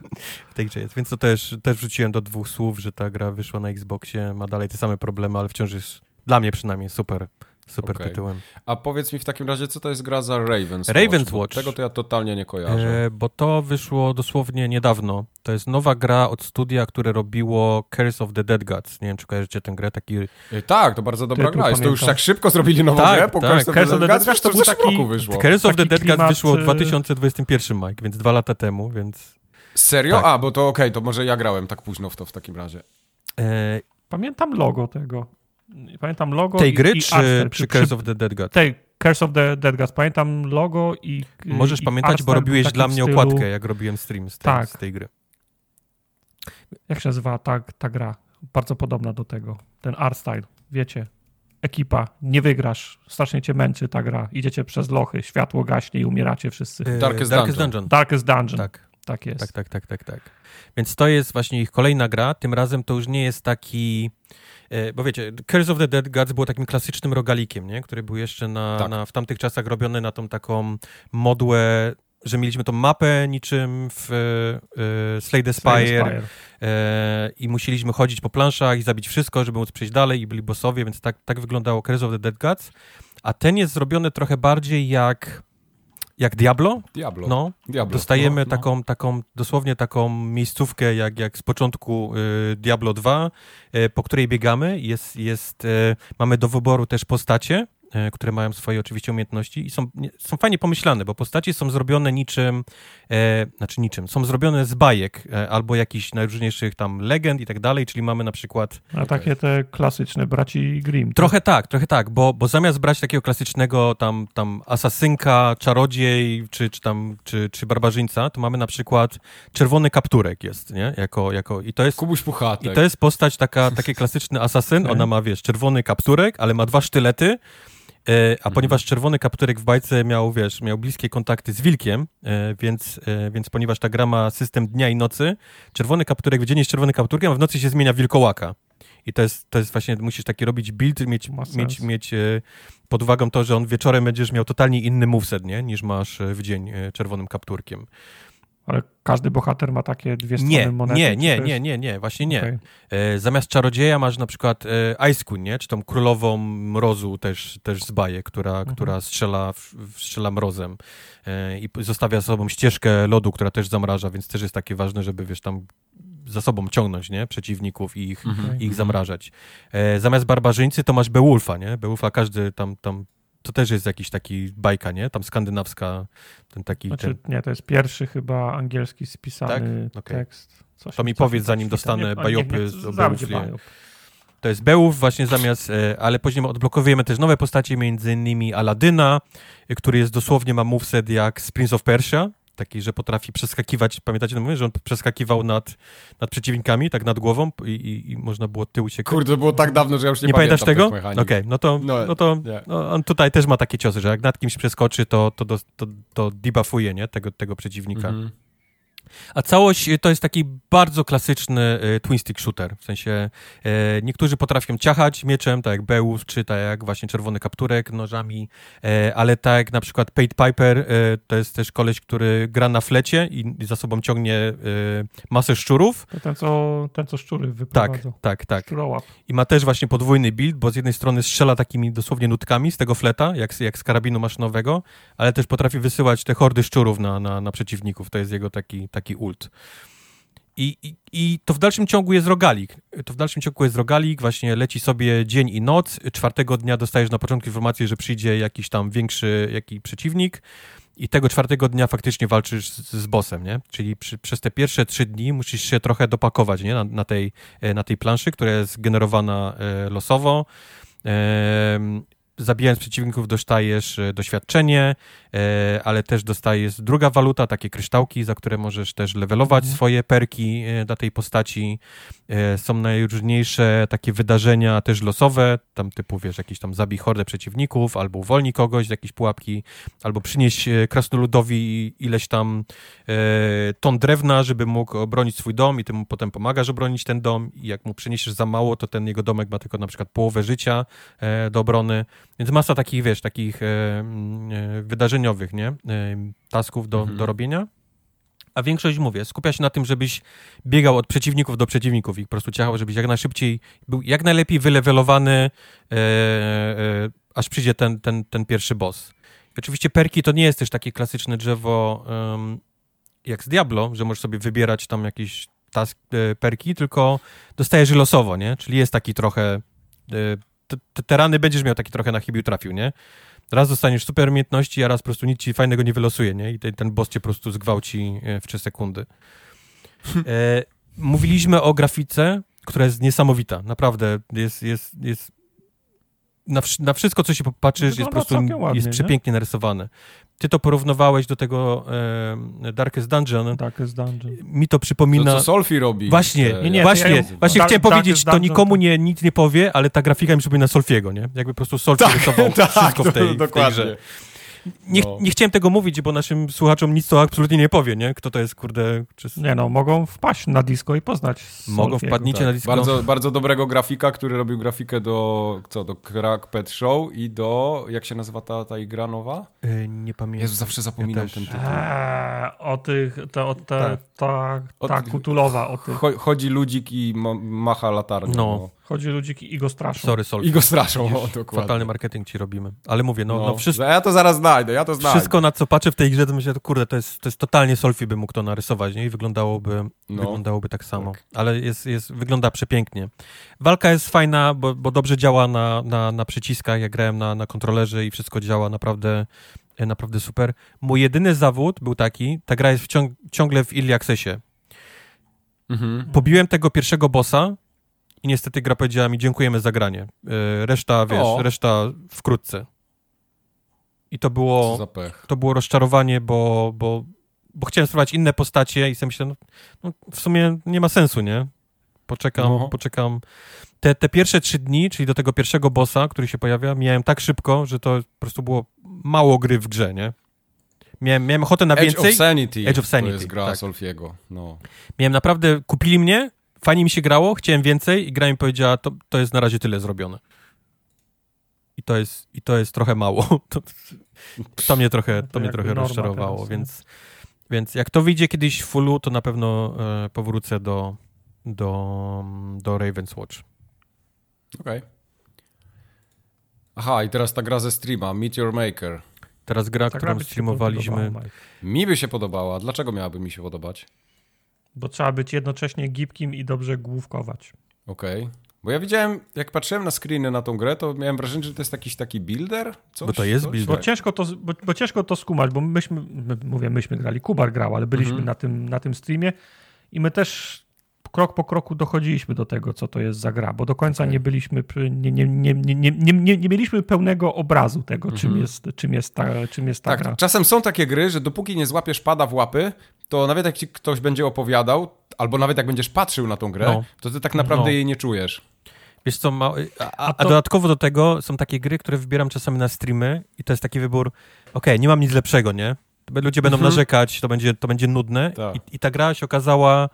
W tej grze jest. Więc to też, też wrzuciłem do dwóch słów, że ta gra wyszła na Xboxie, ma dalej te same problemy, ale wciąż jest dla mnie przynajmniej super super okay. tytułem. A powiedz mi w takim razie, co to jest gra za Raven's Raven's Watch? Watch. Tego to ja totalnie nie kojarzę. E, bo to wyszło dosłownie niedawno. To jest nowa gra od studia, które robiło Curse of the Dead Gods. Nie wiem, czy kojarzycie tę grę, taki... E, tak, to bardzo dobra gra. Jest to już tak szybko zrobili nową tak, grę po tak. Curse, Curse of the Dead Gods? To, to był taki... wyszło. Curse of the Dead Gods wyszło w 2021, Mike, więc dwa lata temu, więc... Serio? Tak. A, bo to okej, okay, to może ja grałem tak późno w to w takim razie. E... Pamiętam logo tego. Pamiętam logo Tej i, gry, i czy, Aster, czy Curse of the Dead God? Tej Curse of the Dead God. Pamiętam logo i Możesz i pamiętać, bo robiłeś dla mnie stylu... okładkę, jak robiłem stream z tej, tak. z tej gry. Jak się nazywa ta, ta gra? Bardzo podobna do tego. Ten art style, wiecie. Ekipa, nie wygrasz, strasznie cię męczy ta gra. Idziecie przez lochy, światło gaśnie i umieracie wszyscy. Yy, Darkest, Darkest Dungeon. Dungeon. Darkest Dungeon. Tak. Tak jest. Tak, tak, tak, tak, tak. Więc to jest właśnie ich kolejna gra. Tym razem to już nie jest taki bo wiecie, Curse of the Dead Gods było takim klasycznym rogalikiem, nie? który był jeszcze na, tak. na, w tamtych czasach robiony na tą taką modłę że mieliśmy tą mapę niczym w y, Slay the Spire, Spire. E, i musieliśmy chodzić po planszach i zabić wszystko, żeby móc przejść dalej i byli bossowie, więc tak, tak wyglądało Curse of the Dead Gods. A ten jest zrobiony trochę bardziej jak jak Diablo? Diablo. No, Diablo. Dostajemy no, no. Taką, taką, dosłownie taką miejscówkę, jak, jak z początku y, Diablo 2, y, po której biegamy. Jest, jest, y, mamy do wyboru też postacie, które mają swoje oczywiście umiejętności i są, są fajnie pomyślane, bo postacie są zrobione niczym, e, znaczy niczym, są zrobione z bajek e, albo jakichś najróżniejszych tam legend i tak dalej, czyli mamy na przykład... A takie te klasyczne braci Grimm. Tak? Trochę tak, trochę tak, bo, bo zamiast brać takiego klasycznego tam, tam asasynka, czarodziej czy, czy tam, czy, czy barbarzyńca, to mamy na przykład czerwony kapturek jest, nie? Jako, jako, i to jest... Kubuś Puchatek. I to jest postać taka, taki klasyczny asasyn, ona ma, wiesz, czerwony kapturek, ale ma dwa sztylety, E, a ponieważ czerwony kapturek w bajce miał, wiesz, miał bliskie kontakty z wilkiem, e, więc, e, więc ponieważ ta gra ma system dnia i nocy, czerwony kapturek w dzień jest czerwony kapturkiem, a w nocy się zmienia wilkołaka. I to jest, to jest właśnie, musisz taki robić build, mieć, mieć, mieć pod uwagą to, że on wieczorem będziesz miał totalnie inny moveset, nie? Niż masz w dzień czerwonym kapturkiem. Ale każdy bohater ma takie dwie strony nie, monety? Nie, nie, nie, nie, nie, właśnie nie. Okay. E, zamiast czarodzieja masz na przykład e, Ice Queen, nie? Czy tą królową mrozu też, też z bajek, która, mhm. która strzela, strzela mrozem e, i zostawia sobą ścieżkę lodu, która też zamraża, więc też jest takie ważne, żeby wiesz tam za sobą ciągnąć, nie? Przeciwników i ich, mhm. ich zamrażać. E, zamiast barbarzyńcy to masz Beowulfa, nie? Beowulfa każdy tam, tam to też jest jakiś taki bajka, nie? Tam skandynawska, ten taki... Znaczy, ten... nie, to jest pierwszy chyba angielski spisany tak? okay. tekst. Coś, to mi powiedz, zanim dostanę bajopy z Beowulfie. To jest Beowulf właśnie zamiast, e, ale później odblokowujemy też nowe postacie, między innymi Aladyna, który jest dosłownie, ma moveset jak z Prince of Persia, taki, że potrafi przeskakiwać, pamiętacie, no mówię, że on przeskakiwał nad, nad przeciwnikami, tak nad głową i, i, i można było tył się... Kurde, było tak dawno, że ja już nie, nie pamiętasz tego? Okej, okay, no to, no, no to no, on tutaj też ma takie ciosy, że jak nad kimś przeskoczy, to, to, to, to, to debuffuje, nie, tego, tego przeciwnika. Mhm. A całość y, to jest taki bardzo klasyczny y, twin stick shooter. W sensie y, niektórzy potrafią ciachać mieczem, tak jak Beowulf, czy tak jak właśnie Czerwony Kapturek nożami, ale tak jak na przykład Pate Piper, to jest też koleś, który gra na flecie i, za sobą ciągnie masę szczurów. To ten, co, ten, co szczury wyprowadza. Tak, tak, tak. I ma też właśnie podwójny build, bo z jednej strony strzela takimi dosłownie nutkami z tego fleta, jak, jak z karabinu maszynowego, ale też potrafi wysyłać te hordy szczurów na, na, na przeciwników. To jest jego taki taki ult. I, i, I to w dalszym ciągu jest rogalik. To w dalszym ciągu jest rogalik, właśnie leci sobie dzień i noc. Czwartego dnia dostajesz na początku informację, że przyjdzie jakiś tam większy jaki przeciwnik i tego czwartego dnia faktycznie walczysz z, z bossem, nie? Czyli przy, przez te pierwsze trzy dni musisz się trochę dopakować, nie? Na, na, tej, e, na tej planszy, która jest generowana e, losowo. E, zabijając przeciwników dostajesz e, doświadczenie, ale też dostajesz druga waluta, takie kryształki, za które możesz też levelować mhm. swoje perki e, dla tej postaci. Są najróżniejsze takie wydarzenia też losowe, tam typu, wiesz, jakiś tam zabij hordę przeciwników, albo uwolni kogoś z jakiejś pułapki, albo przynieś krasnoludowi ileś tam ton drewna, żeby mógł obronić swój dom i ty mu potem pomagasz obronić ten dom i jak mu przyniesiesz za mało, to ten jego domek ma tylko na przykład połowę życia do obrony. Więc masa takich, wiesz, takich e, e, nie? E, tasków do, mhm. do robienia. A większość, mówię, skupia się na tym, żebyś biegał od przeciwników do przeciwników i po prostu ciachał, żebyś jak najszybciej był jak najlepiej wylewelowany, e, e, aż przyjdzie ten, ten, ten pierwszy boss. I oczywiście perki to nie jest też takie klasyczne drzewo jak z Diablo, że możesz sobie wybierać tam jakieś task, e, perki, tylko dostajesz losowo, nie? Czyli jest taki trochę te, te rany będziesz miał taki trochę na chybił trafił, nie? Raz dostaniesz super umiejętności, a raz po prostu nic ci fajnego nie wylosuje, nie? I ten, ten boss cię po prostu zgwałci e, w 3 sekundy. E, mówiliśmy o grafice, która jest niesamowita. Naprawdę jest, jest, jest na, na wszystko, co się popatrzysz, jest po prostu ładnie, jest przepięknie narysowane. Ty to porównywałeś do tego e, Darkest Dungeon. Darkest Dungeon. Mi to przypomina... To, co Solfi robi. Właśnie, nie, nie, właśnie, ja właśnie chciałem powiedzieć, to nikomu nie, nic nie powie, ale ta grafika mi przypomina Solfiego, nie? Jakby po prostu Solfi tak, rysował tak, wszystko w tej, w tej grze. Nie, no. nie chciałem tego mówić, bo naszym słuchaczom nic to absolutnie nie powie, nie? Kto to jest, kurde... Czy... Nie no, mogą wpaść na disco i poznać Mogą, wpadnijcie tak. na disco. Bardzo, bardzo dobrego grafika, który robił grafikę do, co, do Crack Pet Show i do, jak się nazywa ta, ta gra nowa? Yy, nie pamiętam. Jezu, zawsze zapominam ja ten tytuł. Eee, o tych, to, o te, tak. ta, ta, ta kutulowa. O tych. Chodzi ludzik i ma, macha latarnią. No. Chodzi ludzik i go straszą. Sorry, Sol. I go straszą, o, dokładnie. Fatalny marketing ci robimy. Ale mówię, no, no, no wszystko... Ja to zaraz znajdę, ja to znajdę. Wszystko, na co patrzę w tej grze, to myślę, to kurde, to jest, to jest totalnie Solfi by mógł to narysować, nie? I wyglądałoby, no. wyglądałoby tak samo. Tak. Ale jest, jest, wygląda przepięknie. Walka jest fajna, bo, bo dobrze działa na, na, na przyciskach. Ja grałem na, na kontrolerze i wszystko działa naprawdę naprawdę super. Mój jedyny zawód był taki, ta gra jest ciąg, ciągle w Early Accessie. Mhm. Pobiłem tego pierwszego bossa, i niestety gra powiedziała mi dziękujemy za granie. E, reszta, wiesz, o. reszta wkrótce. I to było to było rozczarowanie, bo, bo, bo chciałem spróbować inne postacie i sobie myślałem, no, no, w sumie nie ma sensu, nie? Poczekam, no. poczekam. Te, te pierwsze trzy dni, czyli do tego pierwszego bossa, który się pojawia, miałem tak szybko, że to po prostu było mało gry w grze, nie? Miałem, miałem ochotę na Edge więcej. Of Sanity. Edge of Sanity. To jest gra tak. Solfiego. No. Miałem naprawdę, kupili mnie, fajnie mi się grało, chciałem więcej i gra mi powiedziała, to, to jest na razie tyle zrobione. I to jest, i to jest trochę mało. To, to mnie trochę, to, to mnie trochę rozczarowało, teraz, więc, więc jak to wyjdzie kiedyś w fullu, to na pewno e, powrócę do, do, do Raven's Watch. Okej. Okay. Aha, i teraz ta gra ze streama, Meteor Maker. Teraz gra, ta którą gra streamowaliśmy. Mi by się podobała. Dlaczego miałaby mi się podobać? Bo trzeba być jednocześnie gibkim i dobrze główkować. Okej. Okay. Bo ja widziałem, jak patrzyłem na screeny na tą grę, to miałem wrażenie, że to jest jakiś taki builder. Coś, bo to jest coś? builder. Bo ciężko to, bo, bo, ciężko to skumać, bo myśmy, my, mówię, myśmy grali, Kubar grał, ale byliśmy mhm. na, tym, na tym streamie i my też krok po kroku dochodziliśmy do tego, co to jest za gra, bo do końca okay. nie byliśmy, nie, nie, nie, nie, nie, nie, nie mieliśmy pełnego obrazu tego, czym, mhm. jest, czym, jest ta, czym jest ta tak, gra. Czasem są takie gry, że dopóki nie złapiesz pada w łapy, to nawet jak ci ktoś będzie opowiadał, albo nawet jak będziesz patrzył na tą grę, no. to ty tak naprawdę no. jej nie czujesz. Wiesz co, ma, a, a, dodatkowo do tego są takie gry, które wybieram czasami na streamy i to jest taki wybór, okej, okay, nie mam nic lepszego, nie? Ludzie będą mhm. narzekać, to będzie, to będzie nudne tak. I, i ta gra się okazała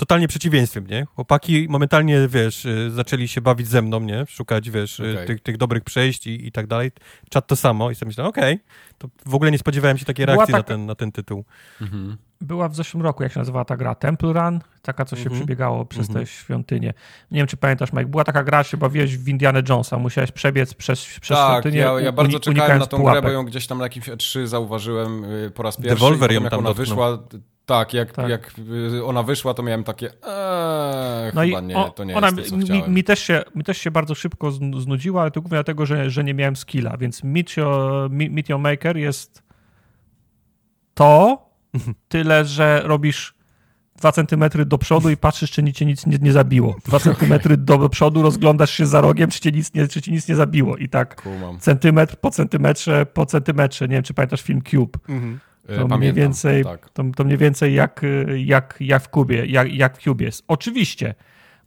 totalnie przeciwieństwem, nie? Chłopaki momentalnie, wiesz, y, zaczęli się bawić ze mną, nie? Szukać, wiesz, y, okay. tych, tych dobrych przejść i, i tak dalej. Czat to samo i sobie myślałem, okej, okay, to w ogóle nie spodziewałem się takiej reakcji taka... na, ten, na ten tytuł. Mhm. Była w zeszłym roku, jak się nazywała ta gra, Temple Run, taka, co się mhm. przebiegało przez mhm. te świątynie. Nie wiem, czy pamiętasz, Mike, była taka gra, że bawiłeś w Indiana Jonesa, musiałeś przebiec przez, przez tak, świątynię. Ja, ja bardzo czekałem na tą pułapek. grę, bo ją gdzieś tam na jakimś E3 zauważyłem y, po raz pierwszy. Devolver ją tam ona wyszła, tak, jak, tak. jak y, ona wyszła, to miałem takie eee, no chyba i nie, to nie ona jest to, mi, mi, też się, mi też się bardzo szybko znudziła, ale to głównie dlatego, że, że nie miałem skilla, więc Meteor, Meteor Maker jest to, tyle, że robisz dwa centymetry do przodu i patrzysz, czy nic cię nic nie, nie zabiło. Dwa centymetry do przodu, rozglądasz się za rogiem, czy cię nic nie, czy cię nic nie zabiło. I tak centymetr po centymetrze po centymetrze. Nie wiem, czy pamiętasz film Cube. Mhm. To Pamiętam, mniej więcej, tak. to, to mniej więcej jak, jak, jak w Kubie, jak, jak w jest. Oczywiście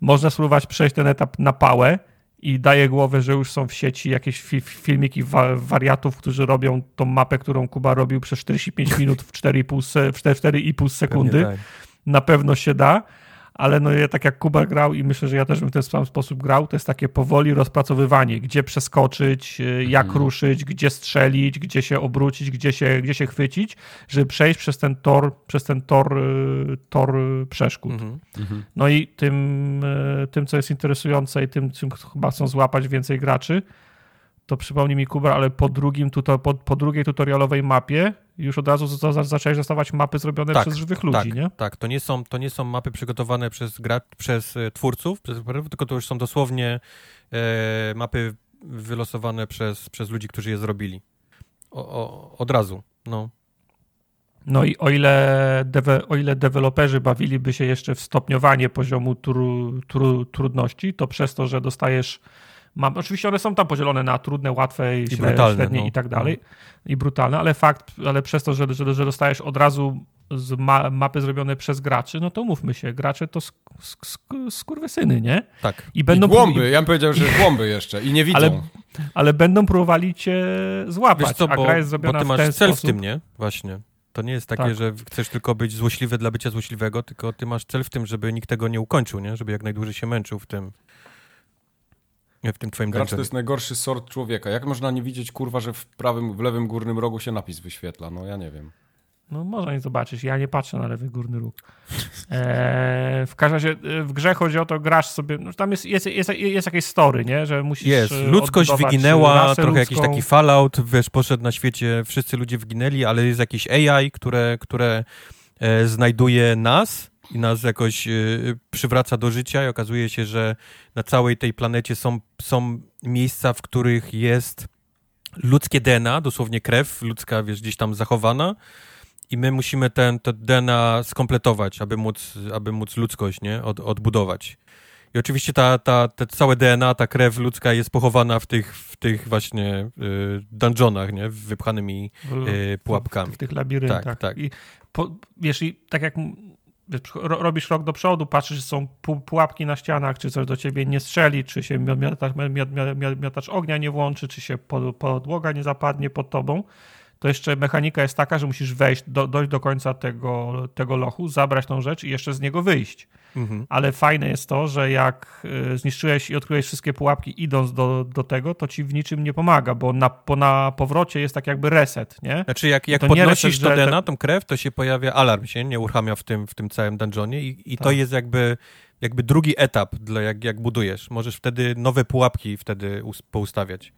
można spróbować przejść ten etap na pałę, i daje głowę, że już są w sieci jakieś fi filmiki wa wariatów, którzy robią tą mapę, którą Kuba robił przez 45 minut w 4,5 sekundy. Tak. Na pewno się da ale no ja tak jak Kuba grał i myślę, że ja też bym w ten sam sposób grał, to jest takie powoli rozpracowywanie, gdzie przeskoczyć, y, jak mhm. ruszyć, gdzie strzelić, gdzie się obrócić, gdzie się, gdzie się chwycić, żeby przejść przez ten tor, przez ten tor, y, tor przeszkód. Mhm. Mhm. No i tym, y, tym, co jest interesujące i tym, czym chyba chcą złapać więcej graczy, to przypomni mi Kuba, ale po, drugim, po, po drugiej tutorialowej mapie już od razu zaczęłeś dostawać mapy zrobione tak, przez żywych ludzi, tak, nie? Tak, to nie, są, to nie są mapy przygotowane przez, gra, przez e, twórców, przez, tylko to już są dosłownie e, mapy wylosowane przez, przez ludzi, którzy je zrobili. O, o, od razu, no. No i o ile, dewe, o ile deweloperzy bawiliby się jeszcze w stopniowanie poziomu tru, tru, trudności, to przez to, że dostajesz Mam, oczywiście one są tam podzielone na trudne, łatwe, I brutalne, średnie no. i tak dalej. No. I brutalne, ale fakt, ale przez to, że, że, że dostajesz od razu z ma, mapy zrobione przez graczy, no to mówmy się, gracze to sk sk skurwysyny, nie? Tak. I będą I głąby, ja bym powiedział, że głąby jeszcze i nie widzą. Ale, ale będą próbowali cię złapać, Wiesz co, bo, a gra jest zrobiona bo ty masz w ten cel sposób. w tym, nie? Właśnie. To nie jest takie, tak. że chcesz tylko być złośliwy dla bycia złośliwego, tylko ty masz cel w tym, żeby nikt tego nie ukończył, nie? Żeby jak najdłużej się męczył w tym w tym twoim Gracz to jest najgorszy sort człowieka. Jak można nie widzieć, kurwa, że w prawym, w lewym górnym rogu się napis wyświetla? No ja nie wiem. No można nie zobaczyć. Ja nie patrzę na lewy górny róg. Eee, w każdym razie e, w grze chodzi o to, grasz sobie, no, tam jest, jest, jest, jest jakieś story, nie? Że musisz Jest. E, ludzkość wyginęła, trochę ludzką. jakiś taki fallout, wiesz, poszedł na świecie, wszyscy ludzie wyginęli, ale jest jakiś AI, które, które e, znajduje nas i nas jakoś y, przywraca do życia i okazuje się, że na całej tej planecie są, są miejsca, w których jest ludzkie DNA, dosłownie krew ludzka, wiesz, gdzieś tam zachowana i my musimy ten, to DNA skompletować, aby móc, aby móc ludzkość, nie, Od, odbudować. I oczywiście ta, ta, te całe DNA, ta krew ludzka jest pochowana w tych, w tych właśnie y, dungeonach, nie? Wypchanymi y, pułapkami. W, w tych labiryntach. Tak, tak. I po, wiesz, i tak jak robisz krok do przodu, patrzysz, czy są pułapki na ścianach, czy coś do ciebie nie strzeli, czy się miotacz, miotacz ognia nie włączy, czy się podłoga nie zapadnie pod tobą, to jeszcze mechanika jest taka, że musisz wejść, do, dojść do końca tego, tego lochu, zabrać tą rzecz i jeszcze z niego wyjść. Mhm. Ale fajne jest to, że jak y, zniszczyłeś i odkryłeś wszystkie pułapki idąc do, do tego, to ci w niczym nie pomaga, bo na, po, na powrocie jest tak jakby reset, nie? Znaczy jak, jak to podnosisz reset, to DNA, tą krew, to się pojawia alarm, się nie uruchamia w tym, w tym całym dungeonie i, i tak. to jest jakby jakby drugi etap, dla jak, jak budujesz. Możesz wtedy nowe pułapki wtedy poustawiać.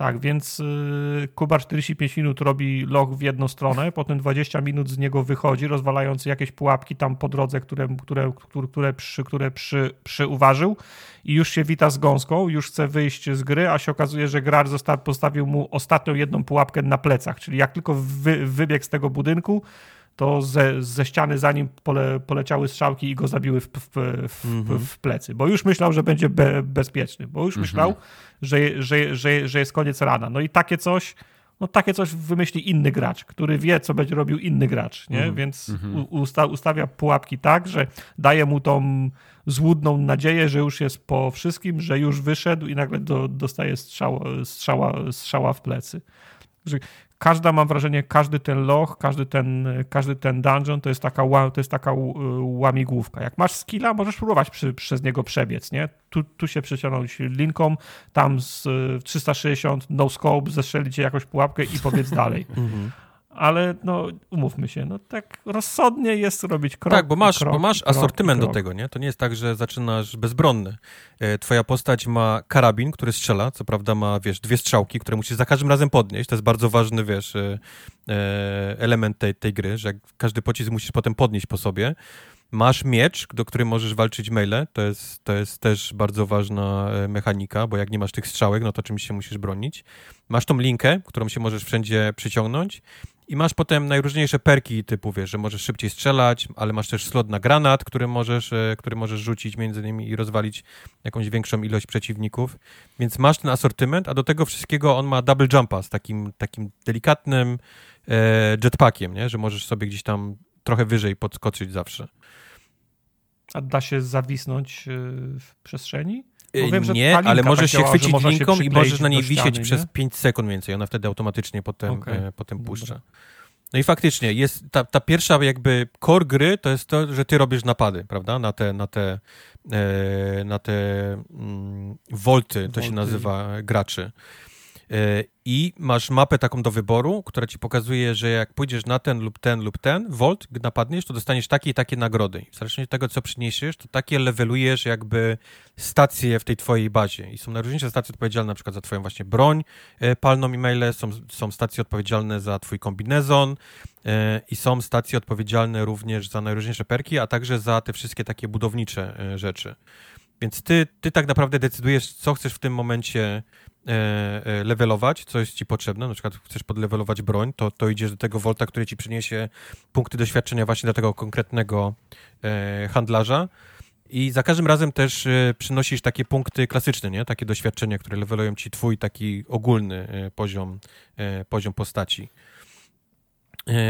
Tak, więc y, Kuba 45 minut robi loch w jedną stronę, potem 20 minut z niego wychodzi, rozwalając jakieś pułapki tam po drodze, które, które, które, które, przy, które przy, przyuważył i już się wita z gąską, już chce wyjść z gry, a się okazuje, że gracz postawił mu ostatnią jedną pułapkę na plecach, czyli jak tylko wy, wybiegł z tego budynku, to ze, ze ściany za nim pole, poleciały strzałki i go zabiły w, w, w, mm-hmm. w, plecy, bo już myślał, że będzie be, bezpieczny, bo już mm-hmm. myślał, że, że, że, że jest koniec rana. No i takie coś, no takie coś wymyśli inny gracz, który wie, co będzie robił inny gracz, nie? Mm-hmm. Więc mhm. usta, ustawia pułapki tak, że daje mu tą złudną nadzieję, że już jest po wszystkim, że już wyszedł i nagle do, dostaje strzała, strzała, strzała w plecy każda, mam wrażenie, każdy ten loch, każdy ten, każdy ten dungeon to jest taka, to jest taka łamigłówka. Jak masz skilla, możesz próbować przy, przez niego przebiec, nie? Tu, tu się przeciągnąć linką, tam z 360 no scope, zestrzelić jakąś pułapkę i powiedz dalej. Ale no umówmy się, no tak rozsądnie jest robić krok Tak, bo masz, krok, bo masz asortyment do tego, nie? To nie jest tak, że zaczynasz bezbronny. E, twoja postać ma karabin, który strzela, co prawda ma, wiesz, dwie strzałki, które musisz za każdym razem podnieść. To jest bardzo ważny, wiesz, e, e, element tej, tej gry, że każdy pocisk musisz potem podnieść po sobie. Masz miecz, do którym możesz walczyć maile. To jest, to jest też bardzo ważna mechanika, bo jak nie masz tych strzałek, no to czymś się musisz bronić. Masz tą linkę, którą się możesz wszędzie przyciągnąć I masz potem najróżniejsze perki typu, wiesz, że możesz szybciej strzelać, ale masz też slot na granat, który możesz, e, który możesz rzucić między nimi i rozwalić jakąś większą ilość przeciwników. Więc masz ten asortyment, a do tego wszystkiego on ma double jumpa z takim, takim delikatnym e, jetpackiem, nie? że możesz sobie gdzieś tam trochę wyżej podskoczyć zawsze. A da się zawisnąć e, w przestrzeni? Wiem, nie, ale możesz tak się chwycić linką i możesz na niej wisieć ściany, przez 5 sekund więcej. Ona wtedy automatycznie potem, okay. e, potem puszcza. No i faktycznie, jest ta, ta pierwsza jakby core gry to jest to, że ty robisz napady, prawda? Na te, na te, e, na te mm, wolty, to się nazywa, graczy. E, I masz mapę taką do wyboru, która ci pokazuje, że jak pójdziesz na ten lub ten lub ten volt, napadniesz, to dostaniesz takie i takie nagrody. W zależności od tego, co przyniesiesz, to takie levelujesz jakby stacje w tej twojej bazie. I są najróżniejsze stacje odpowiedzialne na przykład za twoją właśnie broń e, palną i maile, są, są stacje odpowiedzialne za twój kombinezon e, i są stacje odpowiedzialne również za najróżniejsze perki, a także za te wszystkie takie budownicze rzeczy. Więc ty, ty tak naprawdę decydujesz, co chcesz w tym momencie E, e, levelować, co jest ci potrzebne, na przykład chcesz podlevelować broń, to, to idziesz do tego Volta, który ci przyniesie punkty doświadczenia właśnie do tego konkretnego e, handlarza i za każdym razem też przynosisz takie punkty klasyczne, nie? Takie doświadczenia, które levelują ci twój taki ogólny poziom, poziom postaci.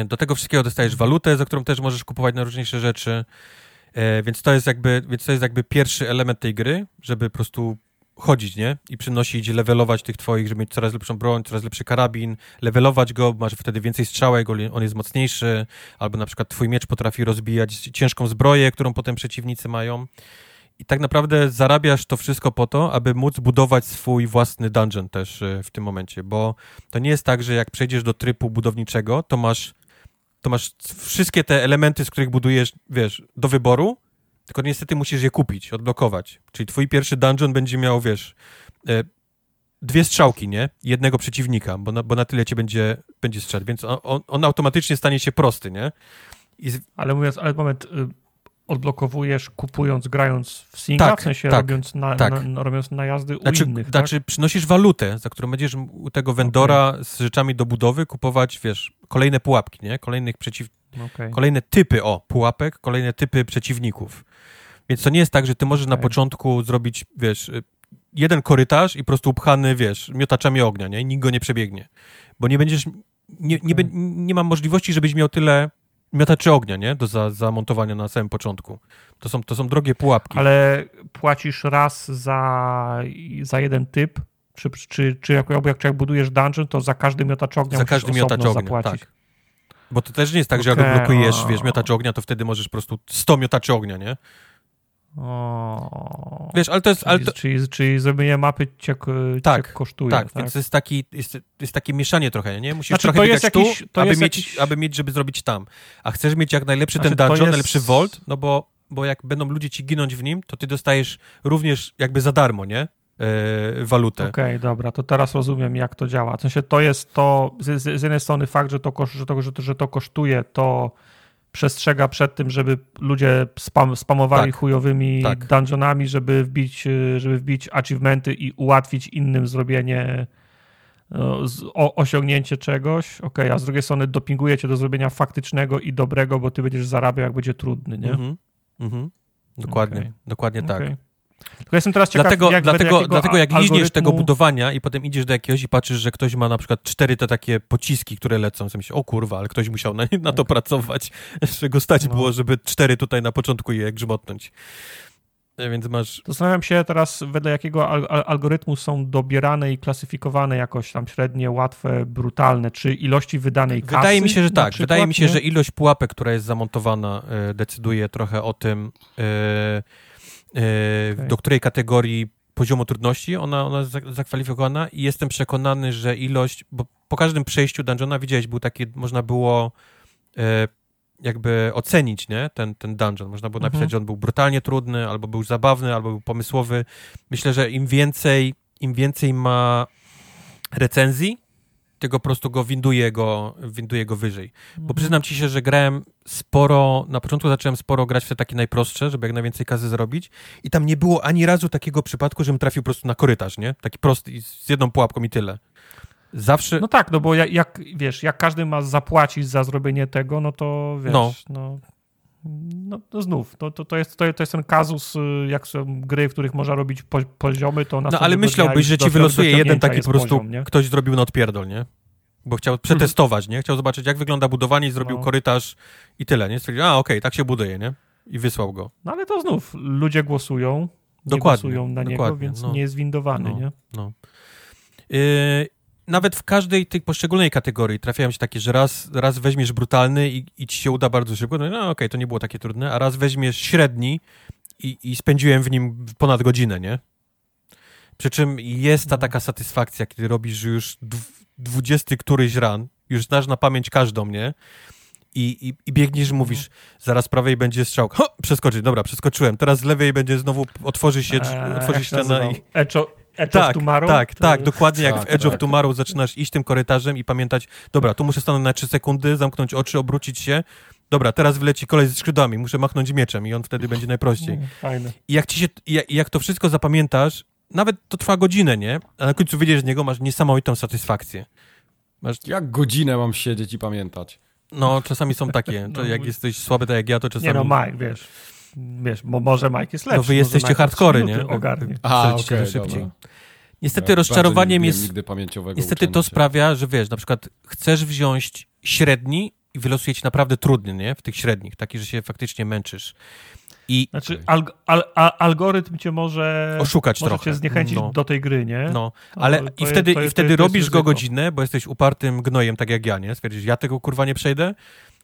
Do tego wszystkiego dostajesz walutę, za którą też możesz kupować na różniejsze rzeczy. Więc to jest jakby, więc to jest jakby pierwszy element tej gry, żeby po prostu chodzić, nie? I przynosić, levelować tych twoich, żeby mieć coraz lepszą broń, coraz lepszy karabin, levelować go, masz wtedy więcej strzałek, on jest mocniejszy, albo na przykład twój miecz potrafi rozbijać ciężką zbroję, którą potem przeciwnicy mają. I tak naprawdę zarabiasz to wszystko po to, aby móc budować swój własny dungeon też e, w tym momencie, bo to nie jest tak, że jak przejdziesz do trybu budowniczego, to masz, to masz wszystkie te elementy, z których budujesz, wiesz, do wyboru, tylko niestety musisz je kupić, odblokować. Czyli twój pierwszy dungeon będzie miał, wiesz, e, dwie strzałki, nie? Jednego przeciwnika, bo na, bo na tyle cię będzie, będzie strzał, więc on, on, automatycznie stanie się prosty, nie? Z... Ale mówiąc, ale moment, y, odblokowujesz kupując, grając w singla, tak, w sensie tak, robiąc, na, tak. na, robiąc najazdy znaczy, u innych, Znaczy tak? przynosisz walutę, za którą będziesz u tego vendora okay. z rzeczami do budowy kupować, wiesz, kolejne pułapki, nie? Kolejnych przeciw... Okay. Kolejne typy, o, pułapek, kolejne typy przeciwników. Więc to nie jest tak, że ty możesz okay. na początku zrobić, wiesz, jeden korytarz i po prostu upchany, wiesz, miotaczami ognia, nie? I nikt go nie przebiegnie. Bo nie będziesz, nie, nie, okay. nie ma możliwości, żebyś miał tyle miotaczy ognia, nie? Do za, zamontowania na samym początku. To są, to są drogie pułapki. Ale płacisz raz za, za jeden typ, czy, czy, czy jak, jak, jak budujesz dungeon, to za każdy miotacz ognia za każdy miotacz ognia, zapłacić. Tak. Bo to też nie jest tak, że jak odblokujesz, wiesz, miotacz ognia, to wtedy możesz po prostu 100 miotaczy ognia, nie? O, Wiesz, ale to jest... Ale to... Czyli, czyli zrobienie mapy cię, tak, cię kosztuje. Tak, tak, więc jest, taki, jest, jest takie mieszanie trochę, nie? Musisz znaczy, trochę biegać jakiś, tu, aby, mieć, jakiś... aby mieć, żeby zrobić tam. A chcesz mieć jak najlepszy znaczy, ten dungeon, jest... najlepszy vault, no bo, bo jak będą ludzie ci ginąć w nim, to ty dostajesz również jakby za darmo, nie? Yy, walutę. Okej, okay, dobra, to teraz rozumiem, jak to działa. W sensie to jest to, z, z jednej strony fakt, że to, że to, że to, że to kosztuje, to przestrzega przed tym, żeby ludzie spam, spamowali tak, chujowymi tak. dungeonami, żeby wbić, żeby wbić achievementy i ułatwić innym zrobienie, no, o, osiągnięcie czegoś. Ok, a z drugiej strony dopinguje cię do zrobienia faktycznego i dobrego, bo ty będziesz zarabiał, jak będzie trudny, nie? Mm -hmm. Dokładnie, okay. dokładnie tak. Okay. Tylko jestem teraz ciekaw, dlatego, jak dlatego, dlatego jak algorytmu... liźniesz tego budowania i potem idziesz do jakiegoś i patrzysz, że ktoś ma na przykład cztery te takie pociski, które lecą, sobie myślisz, o kurwa, ale ktoś musiał na, na to pracować, że go stać no. było, żeby cztery tutaj na początku je grzmotnąć. E, więc masz... Zastanawiam się teraz, wedle jakiego al algorytmu są dobierane i klasyfikowane jakoś tam średnie, łatwe, brutalne, czy ilości wydanej kasy? Wydaje mi się, że tak. Wydaje mi się, nie? że ilość pułapek, która jest zamontowana, y, decyduje trochę o tym, y, E, okay. do której kategorii poziomu trudności ona, ona jest zakwalifikowana i jestem przekonany, że ilość, bo po każdym przejściu dungeona widziałeś, był taki, można było e, jakby ocenić, nie, ten, ten dungeon. Można było napisać, mhm. że on był brutalnie trudny, albo był zabawny, albo był pomysłowy. Myślę, że im więcej, im więcej ma recenzji, tego po prostu go winduje go, winduje go wyżej. Bo mhm. przyznam ci się, że grałem sporo, na początku zacząłem sporo grać w te takie najprostsze, żeby jak najwięcej kazy zrobić i tam nie było ani razu takiego przypadku, żebym trafił po prostu na korytarz, nie? Taki prosty, z jedną pułapką i tyle. zawsze... No tak, no bo jak, jak, wiesz, jak każdy ma zapłacić za zrobienie tego, no to wiesz, no, no, no, no znów, to, to, to, jest, to, to jest ten kazus, y, jak są gry, w których można robić po, poziomy, to No ale myślałbyś, że ci wylosuje jeden taki po prostu, poziom, ktoś zrobił na odpierdol, nie? Bo chciał przetestować, nie? Chciał zobaczyć, jak wygląda budowanie i zrobił no. korytarz i tyle, nie? Stwierdził, a okej, okay, tak się buduje, nie? I wysłał go. No ale to znów, ludzie głosują, dokładnie, głosują na niego, więc no, nie jest windowany, no, nie? No. Yy, nawet w każdej tej poszczególnej kategorii trafiają się takie, że raz, raz weźmiesz brutalny i, i ci się uda bardzo szybko, no, no okej, okay, to nie było takie trudne, a raz weźmiesz średni i, i spędziłem w nim ponad godzinę, nie? Przy czym jest ta taka satysfakcja, kiedy robisz już dwudziesty któryś ran, już znasz na pamięć każdą, nie? I, i, i biegniesz i mówisz, zaraz prawej będzie strzał. Ho, przeskoczyć, dobra, przeskoczyłem. Teraz z lewej będzie znowu, otworzy się, eee, otworzy się ściana i... Echo, Edge tak, of Tomorrow? Tak, tak, dokładnie jak tak, w Edge tak. of Tomorrow zaczynasz iść tym korytarzem i pamiętać, dobra, tu muszę stanąć na 3 sekundy, zamknąć oczy, obrócić się, dobra, teraz wyleci kolej ze skrzydłami, muszę machnąć mieczem i on wtedy będzie najprościej. Fajne. I jak, ci się, jak, jak to wszystko zapamiętasz, nawet to trwa godzinę, nie? A na końcu wyjdziesz z niego, masz niesamowitą satysfakcję. Masz... Jak godzinę mam siedzieć i pamiętać? No, czasami są takie. To no, jak jesteś słaby, tak jak ja, to czasami... Nie no, Mike, wiesz. Wiesz, bo może Mike jest lepszy. No wy jesteście hardcore, nie? Ogarnie. A, okay, szybciej. Dobra. Niestety ja rozczarowaniem jest... Niestety to sprawia, że wiesz, na przykład chcesz wziąć średni i wylosuje ci naprawdę trudny, nie? W tych średnich, taki, że się faktycznie męczysz. I... Znaczy, al, al, al, algorytm cię może oszukać może trochę. cię zniechęcić no. do tej gry, nie? No, ale to, to i wtedy, jest, i wtedy robisz go godzinę, bo jesteś upartym gnojem, tak jak ja, nie? Stwierdzisz, ja tego kurwa nie przejdę,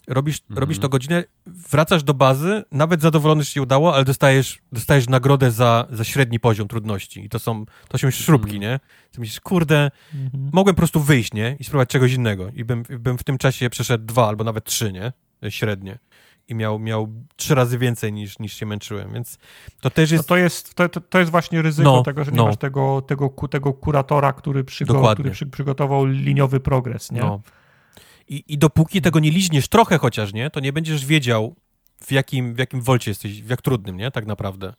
robisz, mhm. robisz to godzinę, wracasz do bazy, nawet zadowolony, że się udało, ale dostajesz, dostajesz nagrodę za, za średni poziom trudności. I to są, to są śrubki, mhm. nie? Ty myślisz, kurde, mhm. mogłem po prostu wyjść, nie? I spróbować czegoś innego. I bym, bym w tym czasie przeszedł dwa albo nawet trzy, nie? Średnie i miał, miał trzy razy więcej niż, niż się męczyłem, więc to też jest... No to, jest to, to jest właśnie ryzyko no, tego, że nie no. masz tego, tego, tego kuratora, który, przygo, który przy, przygotował liniowy progres, nie? No. I, I dopóki tego nie liźniesz trochę chociaż, nie, to nie będziesz wiedział, w jakim, w jakim wolcie jesteś, w jak trudnym, nie, tak naprawdę.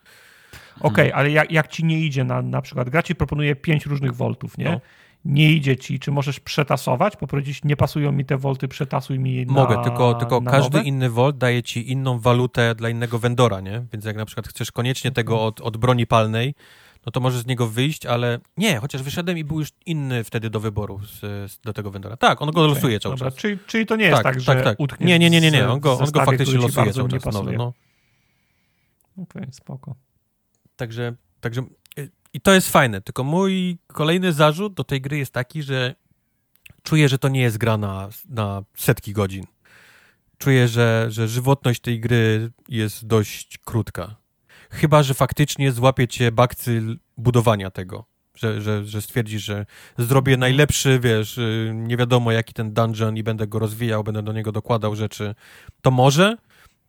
Okej, okay, ale jak, jak ci nie idzie na, na przykład, gra ci proponuje pięć różnych voltów, nie? No. Nie idzie ci, czy możesz przetasować, poprowadzić, nie pasują mi te volty, przetasuj mi na Mogę, tylko, tylko każdy nowe? inny volt daje ci inną walutę dla innego vendora, nie? Więc jak na przykład chcesz koniecznie tego od, od broni palnej, no to możesz z niego wyjść, ale nie, chociaż wyszedłem i był już inny wtedy do wyboru z, z, do tego vendora. Tak, on go okay, losuje cały dobra. czas. Czyli, czyli to nie jest tak, tak że tak, tak. utknie Nie, nie, nie, nie, nie. on go, on go faktycznie losuje cały czas. Nowy, no. Okej, okay, spoko. Także, także y, i to jest fajne, tylko mój kolejny zarzut do tej gry jest taki, że czuję, że to nie jest gra na, na setki godzin. Czuję, że, że żywotność tej gry jest dość krótka. Chyba, że faktycznie złapie cię bakcyl budowania tego. Że, że, że stwierdzisz, że zrobię najlepszy, wiesz, y, nie wiadomo jaki ten dungeon i będę go rozwijał, będę do niego dokładał rzeczy. To może.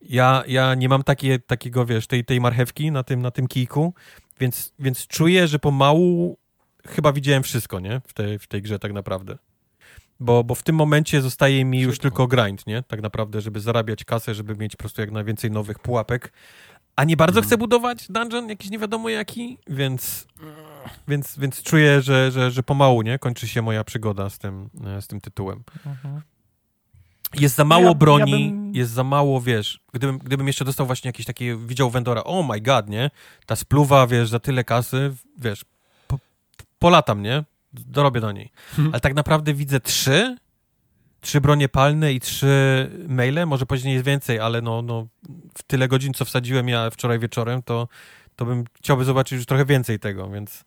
Ja, ja nie mam takie, takiego, wiesz, tej, tej marchewki na tym, na tym kijku, więc, więc czuję, że pomału chyba widziałem wszystko, nie? W tej, w tej grze tak naprawdę. Bo, bo w tym momencie zostaje mi już tylko grind, nie? Tak naprawdę, żeby zarabiać kasę, żeby mieć po prostu jak najwięcej nowych pułapek, a nie bardzo chcę budować dungeon, jakiś nie wiadomo jaki, więc, więc, więc czuję, że, że, że pomału nie kończy się moja przygoda z tym, e, z tym tytułem. Mhm. Jest za mało ja, broni, ja bym... jest za mało, wiesz, gdybym, gdybym jeszcze dostał właśnie jakieś takie, widział Vendora, oh my god, nie? Ta spluwa, wiesz, za tyle kasy, wiesz, po, polatam, nie? Dorobię do niej. Hmm. Ale tak naprawdę widzę trzy trzy bronie palne i trzy maile, może później jest więcej, ale no, no w tyle godzin, co wsadziłem ja wczoraj wieczorem, to, to bym chciałby zobaczyć już trochę więcej tego, więc,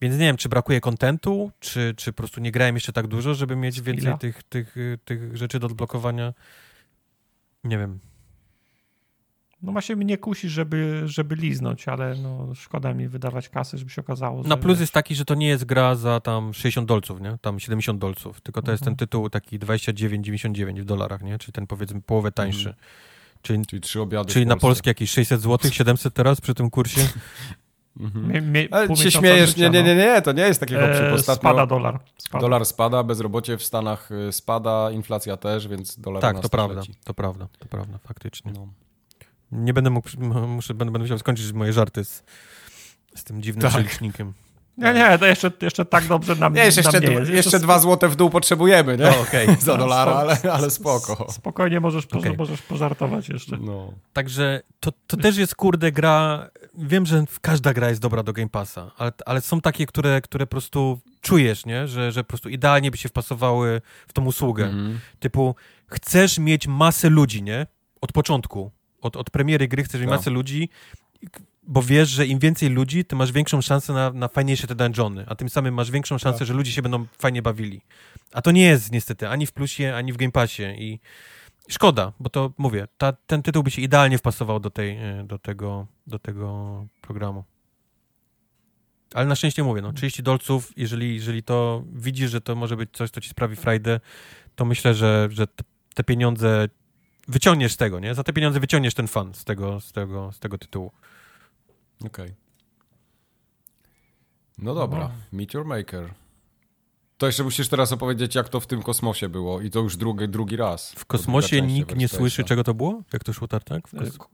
więc nie wiem, czy brakuje kontentu, czy, czy po prostu nie grałem jeszcze tak dużo, żeby mieć więcej tych, tych, tych rzeczy do odblokowania. Nie wiem. No właśnie mnie kusi, żeby, żeby liznąć, ale no, szkoda mi wydawać kasy, żeby się okazało. Na plus jest taki, że to nie jest gra za tam 60 dolców, nie? Tam 70 dolców, tylko to mhm. jest ten tytuł taki 29,99 w dolarach, nie? Czyli ten powiedzmy połowę tańszy. Mhm. Czyli, czyli trzy obiady. Czyli na polskie jakieś 600 zł, 700 teraz przy tym kursie. Mhm. Mie, Ale się śmiejesz, nie, nie, nie, nie, to nie jest taki hopszyk. Eee, spada dolar. Spada. Dolar spada, bezrobocie w Stanach y, spada, inflacja też, więc dolar Tak, to prawda, to prawda, to prawda, faktycznie. No. Nie będę mógł, muszę, będę, będę musiał skończyć moje żarty z, z tym dziwnym tak. przelicznikiem. Nie, nie, to jeszcze, jeszcze tak dobrze nam, nie, jeszcze, nam nie jest. Jeszcze, jeszcze dwa złote w dół potrzebujemy, nie? No, okay. Za dolara, ale, ale spoko. Spokojnie możesz, okay. możesz pożartować jeszcze. No. Także to, to też jest, kurde, gra... Wiem, że każda gra jest dobra do Game Passa, ale, ale są takie, które, które po prostu czujesz, nie? Że, że po prostu idealnie by się wpasowały w tą usługę. Mm. Typu, chcesz mieć masę ludzi, nie? Od początku. Od, od premiery gry chcesz mieć no. masę ludzi bo wiesz, że im więcej ludzi, ty masz większą szansę na, na fajniejsze te dungeony, a tym samym masz większą szansę, tak. że ludzie się będą fajnie bawili. A to nie jest niestety ani w plusie, ani w Game Passie i szkoda, bo to mówię, ta, ten tytuł by się idealnie wpasował do, tej, e, do, tego, do tego programu. Ale na szczęście mówię, no 30 dolców, jeżeli, jeżeli to widzisz, że to może być coś, co ci sprawi frajdę, to myślę, że, że te pieniądze wyciągniesz z tego, nie? Za te pieniądze wyciągniesz ten fan z tego, z tego, z tego tytułu. Okej. Okay. No dobra, no. Meet Your Maker. To jeszcze musisz teraz opowiedzieć, jak to w tym kosmosie było i to już drugi, drugi raz. W kosmosie nikt nie słyszy, czego to było? Jak to szło tak? tak?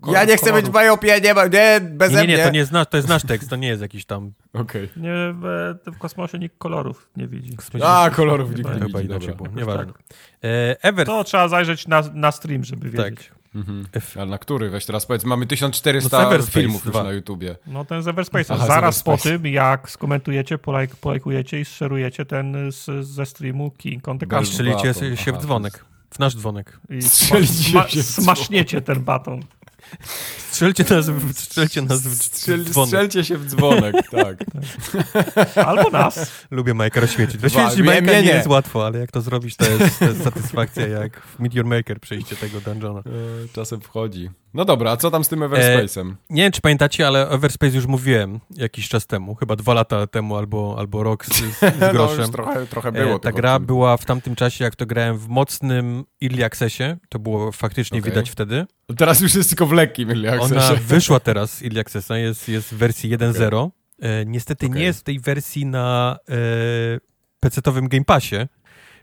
Kos... Ja nie chcę być w Majopie, nie, nie, beze nie, nie, nie, to, nie jest nasz, to jest nasz tekst, to nie jest jakiś tam... Okej. Okay. Nie, w, w, kosmosie nikt kolorów nie widzi. A, kolorów nikt nie widzi, dobra. Było. Nieważne. Tak. E, Ever... To trzeba zajrzeć na, na stream, żeby tak. wiedzieć. Tak. Mhm. Ale na który? Weź teraz powiedz, mamy 1400 no, filmów już na YouTubie. No ten z Everspace. Aha, Zaraz po tym, jak skomentujecie, polajk, polajkujecie i szerujecie ten z, ze streamu King on the Castle. Strzelicie się w dzwonek. W nasz dzwonek. I sma, się smaszniecie ten baton. Strzelcie nas, w, strzelcie nas w Strzel, dzwonek. Strzelcie się w dzwonek, tak. Albo nas. Lubię Majka rozświecić. Rozświecić Majka nie, nie jest łatwo, ale jak to zrobić, to jest, to jest satysfakcja jak w Meteor Maker przejście tego dungeona. E, czasem wchodzi. No dobra, a co tam z tym Everspace'em? E, nie wiem, czy pamiętacie, ale Everspace już mówiłem jakiś czas temu, chyba dwa lata temu albo, albo rok z, z no, groszem. no, trochę, trochę było. E, ta gra była w tamtym czasie, jak to grałem w mocnym Early Accessie, to było faktycznie okay. widać wtedy. Teraz już jest tylko w lekkim Early Accessie. Ona wyszła teraz z Early Accessa, jest, jest w wersji 1.0. Okay. E, niestety okay. nie jest w tej wersji na e, PC-owym Game Passie,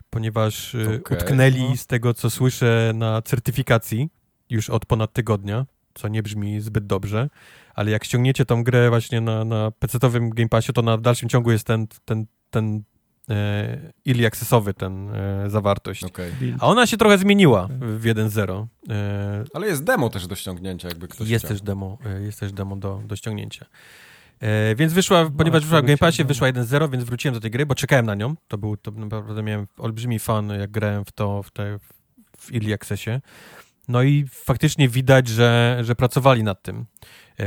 ponieważ e, utknęli no. z tego, co słyszę, na certyfikacji już od ponad tygodnia, co nie brzmi zbyt dobrze, ale jak ściągniecie tą grę właśnie na, na PC-owym Game Passie, to na dalszym ciągu jest ten, ten, ten e, ili akcesowy ten e, zawartość. Okay. A ona się trochę zmieniła w 1.0. E, Ale jest demo też do ściągnięcia, jakby ktoś Jest chciał. też demo, e, jest też demo do, do ściągnięcia. E, więc wyszła, no, ponieważ wyszła w Game Passie, wyszła 1.0, więc wróciłem do tej gry, bo czekałem na nią. To był, to naprawdę miałem olbrzymi fan, jak grałem w to, w, te, w Early Accessie. No i faktycznie widać, że, że pracowali nad tym. E,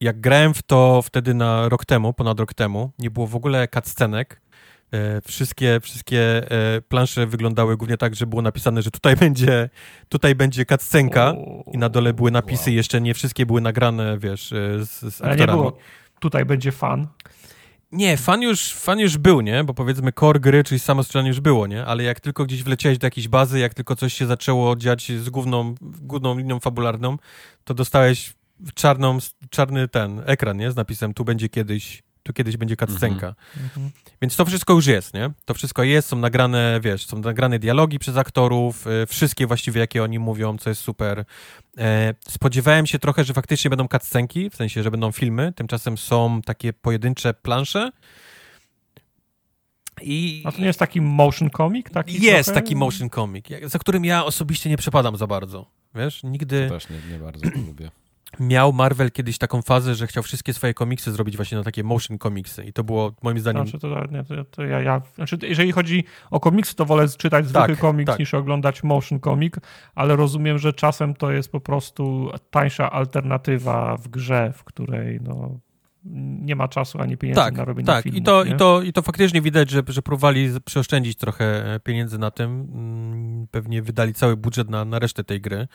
jak grałem w to wtedy na rok temu, ponad rok temu, nie było w ogóle cutscenek. E, wszystkie, wszystkie e, plansze wyglądały głównie tak, że było napisane, że tutaj będzie, tutaj będzie cutscenka i na dole były napisy, jeszcze nie wszystkie były nagrane, wiesz, z, z Ale nie było, tutaj będzie fan. Nie, fan już, fan już był, nie? Bo powiedzmy core gry, czyli samo strzelanie już było, nie? Ale jak tylko gdzieś wleciałeś do jakiejś bazy, jak tylko coś się zaczęło dziać z główną, główną linią fabularną, to dostałeś czarną, czarny ten ekran, nie? Z napisem tu będzie kiedyś tu kiedyś będzie cutscenka. Mhm. Więc to wszystko już jest, nie? To wszystko jest, są nagrane, wiesz, są nagrane dialogi przez aktorów, y, wszystkie właściwie, jakie oni mówią, co jest super. E, spodziewałem się trochę, że faktycznie będą cutscenki, w sensie, że będą filmy, tymczasem są takie pojedyncze plansze, i... A to nie jest taki motion comic? Taki jest trochę? taki motion comic, za którym ja osobiście nie przepadam za bardzo. Wiesz, nigdy... To też nie, nie bardzo lubię miał Marvel kiedyś taką fazę, że chciał wszystkie swoje komiksy zrobić właśnie na takie motion komiksy i to było moim zdaniem... Znaczy, to, nie, to, to ja, ja, znaczy, jeżeli chodzi o komiksy, to wolę czytać zwykły tak, komiks tak. niż oglądać motion comic, ale rozumiem, że czasem to jest po prostu tańsza alternatywa w grze, w której no, nie ma czasu ani pieniędzy tak, na robienie tak. filmów. I to, i, to, I to faktycznie widać, że, że próbowali przeoszczędzić trochę pieniędzy na tym. Mm, pewnie wydali cały budżet na, na resztę tej gry.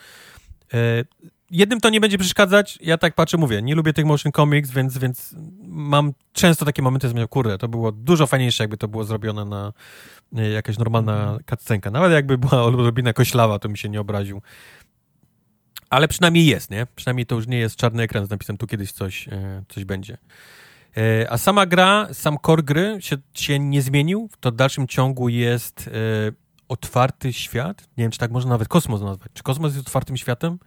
E, jednym to nie będzie przeszkadzać. Ja tak patrzę, mówię, nie lubię tych motion comics, więc, więc mam często takie momenty, że mówię, kurde, to było dużo fajniejsze, jakby to było zrobione na jakaś normalna cutscenka. Nawet jakby była odrobina koślawa, to mi się nie obraził. Ale przynajmniej jest, nie? Przynajmniej to już nie jest czarny ekran z napisem tu kiedyś coś, e, coś będzie. E, a sama gra, sam core gry się, się nie zmienił. To w dalszym ciągu jest otwarty świat. Nie wiem, czy tak można nawet kosmos nazwać. Czy kosmos jest otwartym światem?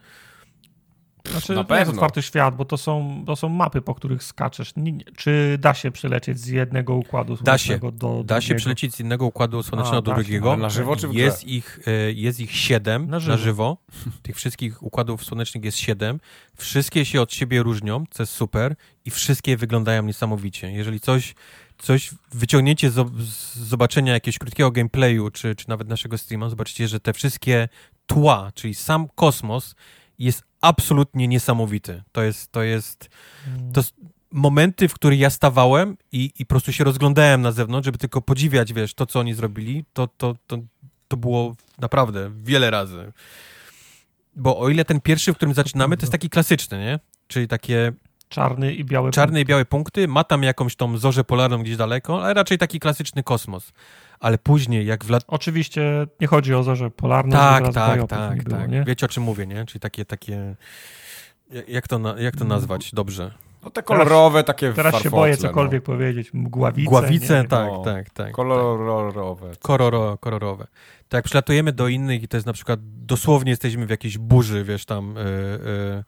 Znaczy, to jest otwarty świat, bo to są, to są mapy, po których skaczesz. Czy da się przelecieć z jednego układu słonecznego da się. do Da się przelecieć z jednego układu słonecznego A, do drugiego. Na żywo czy w jest ich, e, jest ich siedem na żywo. na żywo. Tych wszystkich układów słonecznych jest siedem. Wszystkie się od siebie różnią, co jest super i wszystkie wyglądają niesamowicie. Jeżeli coś coś wyciągniecie z, z zobaczenia jakiegoś krótkiego gameplayu, czy, czy nawet naszego streama, zobaczycie, że te wszystkie tła, czyli sam kosmos jest absolutnie niesamowity. To jest, to jest, to jest momenty, w których ja stawałem i, i po prostu się rozglądałem na zewnątrz, żeby tylko podziwiać, wiesz, to, co oni zrobili, to, to, to, to było naprawdę wiele razy. Bo o ile ten pierwszy, w którym zaczynamy, to jest taki klasyczny, nie? Czyli takie Czarny i białe Czarne punkty. i białe punkty, ma tam jakąś tą zorzę polarną gdzieś daleko, ale raczej taki klasyczny kosmos. Ale później, jak w lat... Oczywiście nie chodzi o zorzę polarną. Tak, tak, tak, było, tak. Nie? Wiecie, o czym mówię, nie? Czyli takie, takie... Jak to, jak to nazwać dobrze? No te kolorowe, teraz, takie Teraz się boję cokolwiek no. powiedzieć. Mgławice. Mgławice, nie? tak, no, tak, tak. Kolorowe. Koloro, kolorowe. Tak, jak przylatujemy do innych i to jest na przykład dosłownie jesteśmy w jakiejś burzy, wiesz, tam... Yy, yy,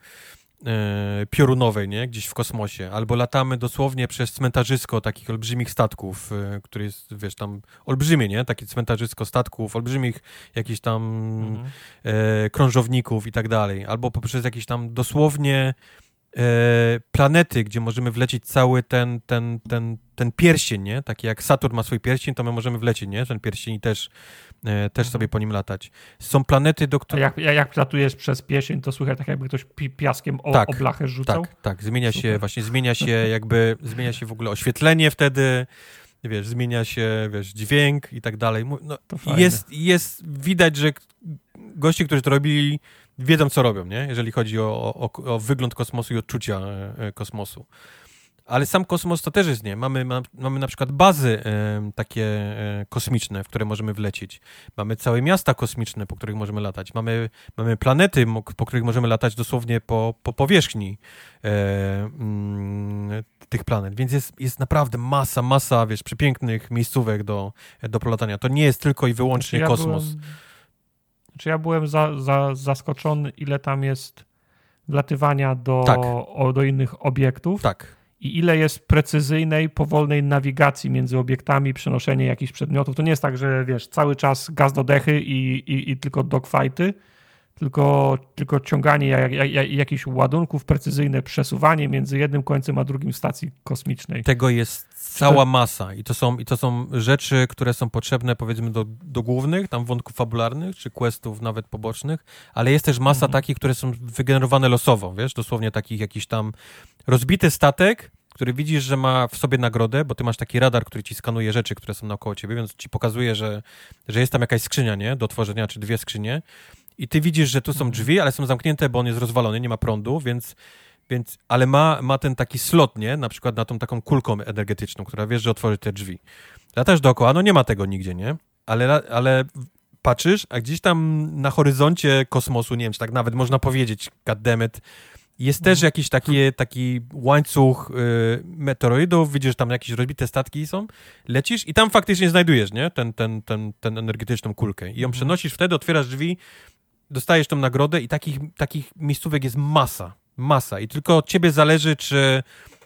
piorunowej, nie? Gdzieś w kosmosie. Albo latamy dosłownie przez cmentarzysko takich olbrzymich statków, e, który jest, wiesz, tam olbrzymie, nie? Takie cmentarzysko statków, olbrzymich jakichś tam mhm. e, krążowników i tak dalej. Albo poprzez jakieś tam dosłownie e, planety, gdzie możemy wlecieć cały ten, ten, ten, ten pierścień, nie? Taki jak Saturn ma swój pierścień, to my możemy wlecieć, nie? Ten pierścień i też E, też sobie po nim latać. Są planety, do których... Jak, jak latujesz przez piesień, to słychać tak jakby ktoś pi piaskiem o, tak, o blachę rzucał? Tak, tak. Zmienia Super. się, właśnie zmienia się jakby, zmienia się w ogóle oświetlenie wtedy, wiesz, zmienia się, wiesz, dźwięk i tak dalej. No, jest, jest, widać, że goście, którzy to robili, wiedzą, co robią, nie? Jeżeli chodzi o, o, o wygląd kosmosu i odczucia e, kosmosu. Ale sam kosmos to też jest nie. Mamy, ma, mamy na przykład bazy takie e, kosmiczne, w które możemy wlecieć. Mamy całe miasta kosmiczne, po których możemy latać. Mamy, mamy planety, po których możemy latać dosłownie po, po powierzchni e, mm, tych planet. Więc jest, jest naprawdę masa, masa, wiesz, przepięknych miejscówek do, do polatania. To nie jest tylko i wyłącznie ja kosmos. Byłem, czy ja byłem za, za, zaskoczony, ile tam jest wlatywania do, tak. o, do innych obiektów. Tak i ile jest precyzyjnej, powolnej nawigacji między obiektami, przenoszenie jakichś przedmiotów. To nie jest tak, że wiesz, cały czas gaz do dechy i, i, i tylko dogfighty, tylko, tylko ciąganie jak, jak, jakichś ładunków, precyzyjne przesuwanie między jednym końcem a drugim stacji kosmicznej. Tego jest cała masa i to są, i to są rzeczy, które są potrzebne powiedzmy do, do głównych, tam wątków fabularnych, czy questów nawet pobocznych, ale jest też masa mhm. takich, które są wygenerowane losowo, wiesz, dosłownie takich jakiś tam rozbity statek, który widzisz, że ma w sobie nagrodę, bo ty masz taki radar, który ci skanuje rzeczy, które są naokoło ciebie, więc ci pokazuje, że, że jest tam jakaś skrzynia, nie? Do tworzenia, czy dwie skrzynie. I ty widzisz, że tu są drzwi, ale są zamknięte, bo on jest rozwalony, nie ma prądu, więc, więc ale ma, ma ten taki slot, nie? Na przykład na tą taką kulką energetyczną, która wiesz, że otworzy te drzwi. Latasz dookoła, no nie ma tego nigdzie, nie? Ale, ale patrzysz, a gdzieś tam na horyzoncie kosmosu, nie wiem, czy tak nawet można powiedzieć, goddammit, jest też mhm. jakiś taki, taki łańcuch y, meteoroidów, widzisz, tam jakieś rozbite statki są, lecisz i tam faktycznie znajdujesz, nie? Ten, ten, ten, ten energetyczną kulkę. I ją mhm. przenosisz wtedy, otwierasz drzwi, dostajesz tą nagrodę i takich, takich miejscówek jest masa. Masa. I tylko od ciebie zależy, czy,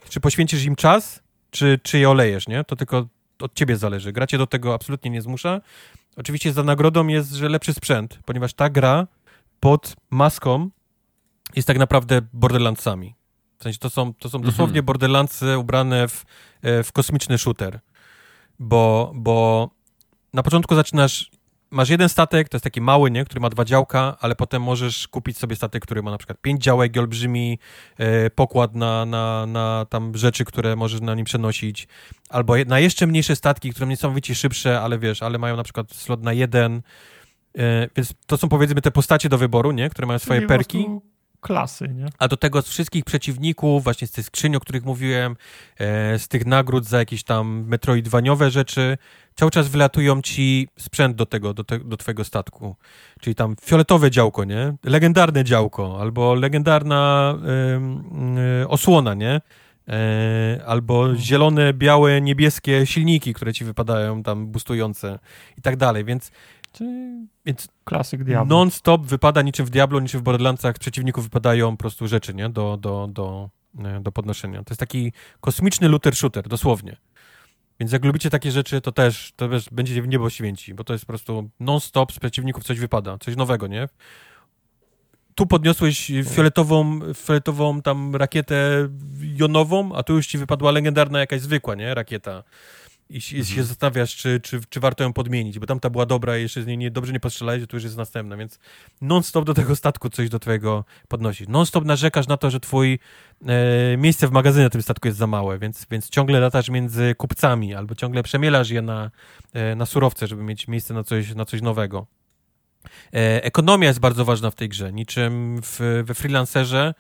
czy poświęcisz im czas, czy, czy je olejesz, nie? To tylko od ciebie zależy. Gra cię do tego absolutnie nie zmusza. Oczywiście za nagrodą jest, że lepszy sprzęt, ponieważ ta gra pod maską jest tak naprawdę Borderlandsami. W sensie to są, to są mhm. dosłownie Borderlandsy ubrane w, e, w kosmiczny shooter. Bo, bo na początku zaczynasz, masz jeden statek, to jest taki mały, nie, który ma dwa działka, ale potem możesz kupić sobie statek, który ma na przykład pięć działek i olbrzymi e, pokład na, na, na tam rzeczy, które możesz na nim przenosić. Albo je, na jeszcze mniejsze statki, które nie są niesamowicie szybsze, ale wiesz, ale mają na przykład slot na jeden. E, więc to są powiedzmy te postacie do wyboru, nie, które mają swoje perki klasy, nie? A do tego z wszystkich przeciwników, właśnie z tych skrzyni, o których mówiłem, e, z tych nagród za jakieś tam metroidwaniowe rzeczy, cały czas wylatują ci sprzęt do tego, do, te, do twojego statku. Czyli tam fioletowe działko, nie? Legendarne działko, albo legendarna y, y, osłona, nie? E, albo mhm. zielone, białe, niebieskie silniki, które ci wypadają tam boostujące i tak dalej, więc Więc klasyk Diablo. Non-stop wypada niczym w Diablo, niczym w Borderlandsach, przeciwników wypadają po prostu rzeczy, nie? Do, do, do, e, do podnoszenia. To jest taki kosmiczny looter shooter, dosłownie. Więc jak lubicie takie rzeczy, to też, to wiesz, będziecie w niebo święci, bo to jest po prostu non-stop z przeciwników coś wypada, coś nowego, nie? Tu podniosłeś fioletową, fioletową tam rakietę jonową, a tu już ci wypadła legendarna jakaś zwykła, nie? Rakieta i, mhm. się zastanawiasz, czy, czy, czy warto ją podmienić, bo tamta była dobra i jeszcze z niej nie, dobrze nie postrzelałeś, to już jest następna, więc non-stop do tego statku coś do twojego podnosisz. Non-stop narzekasz na to, że twój e, miejsce w magazynie na tym statku jest za małe, więc, więc ciągle latasz między kupcami albo ciągle przemielasz je na, e, na surowce, żeby mieć miejsce na coś, na coś nowego. E, ekonomia jest bardzo ważna w tej grze, niczym w, we freelancerze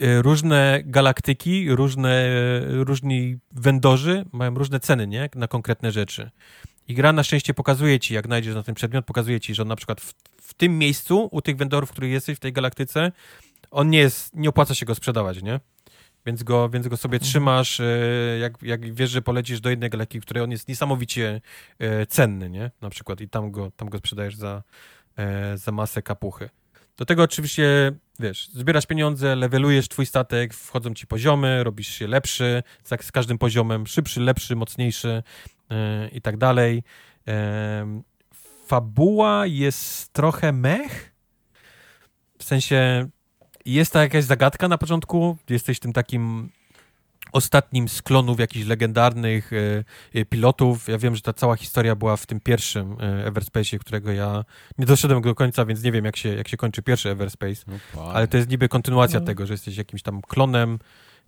różne galaktyki, różne, różni vendorzy mają różne ceny, nie? Na konkretne rzeczy. I gra na szczęście pokazuje ci, jak znajdziesz na ten przedmiot, pokazuje ci, że na przykład w, w tym miejscu, u tych vendorów, w których jesteś w tej galaktyce, on nie jest, nie opłaca się go sprzedawać, nie? Więc go, więc go sobie mhm. trzymasz, y, jak, jak wiesz, że polecisz do jednej galaktyki, w której on jest niesamowicie y, cenny, nie? Na przykład i tam go, tam go sprzedajesz za, za masę kapuchy. Do tego oczywiście, wiesz, zbierasz pieniądze, levelujesz twój statek, wchodzą ci poziomy, robisz się lepszy, z, z każdym poziomem szybszy, lepszy, mocniejszy yy, i tak dalej. Yy, fabuła jest trochę mech, w sensie jest ta jakaś zagadka na początku, jesteś tym takim ostatnim z klonów jakichś legendarnych y, y, pilotów. Ja wiem, że ta cała historia była w tym pierwszym y, Everspace, którego ja nie doszedłem do końca, więc nie wiem, jak się, jak się kończy pierwszy Everspace. No, ale to jest niby kontynuacja no. tego, że jesteś jakimś tam klonem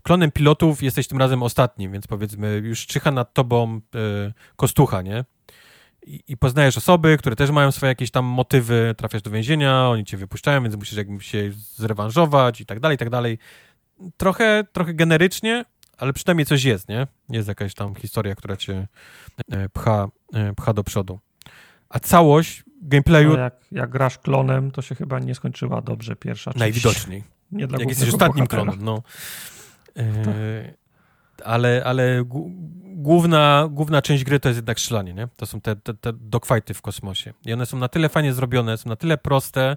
klonem pilotów, jesteś tym razem ostatnim, więc powiedzmy, już czyha nad tobą kostucha, nie? I, I, poznajesz osoby, które też mają swoje jakieś tam motywy, trafiasz do więzienia, oni cię wypuszczają, więc musisz jakby się zrewanżować i tak dalej, i tak dalej. Trochę, trochę generycznie, ale przynajmniej coś jest, nie? Jest jakaś tam historia, która cię e, pcha, e, pcha do przodu. A całość gameplayu... No jak, jak grasz klonem, to się chyba nie skończyła dobrze pierwsza część. Najwidoczniej. Nie dla jak jesteś ostatnim bohatera. klonem, no. E, ale ale główna, główna część gry to jest jednak strzelanie, nie? To są te, te, te dogfighty w kosmosie. I one są na tyle fajnie zrobione, są na tyle proste,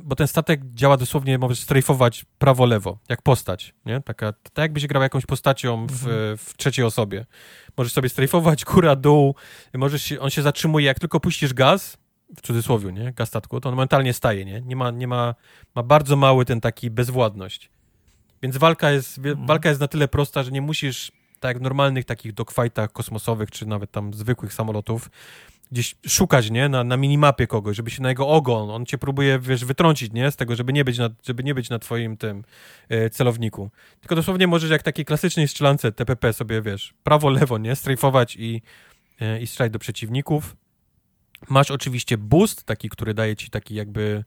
bo ten statek działa dosłownie, możesz strajfować prawo-lewo, jak postać, nie? Taka, tak jakbyś grał jakąś postacią w, mhm. w trzeciej osobie. Możesz sobie strajfować góra, dół, możesz się, on się zatrzymuje, jak tylko puścisz gaz, w cudzysłowie, nie? Gaz statku, to on momentalnie staje, nie? Nie ma, nie ma, ma bardzo mały ten taki bezwładność. Więc walka jest, mhm. walka jest na tyle prosta, że nie musisz, tak jak w normalnych takich dogfightach kosmosowych, czy nawet tam zwykłych samolotów, gdzieś szukać, nie, na, na minimapie kogoś, żeby się na jego ogon, on cię próbuje, wiesz, wytrącić, nie, z tego, żeby nie być na, żeby nie być na twoim tym e, celowniku. Tylko dosłownie możesz jak takiej klasycznej strzelance TPP sobie, wiesz, prawo, lewo, nie, strajfować i, e, i strzelać do przeciwników. Masz oczywiście boost, taki, który daje ci taki jakby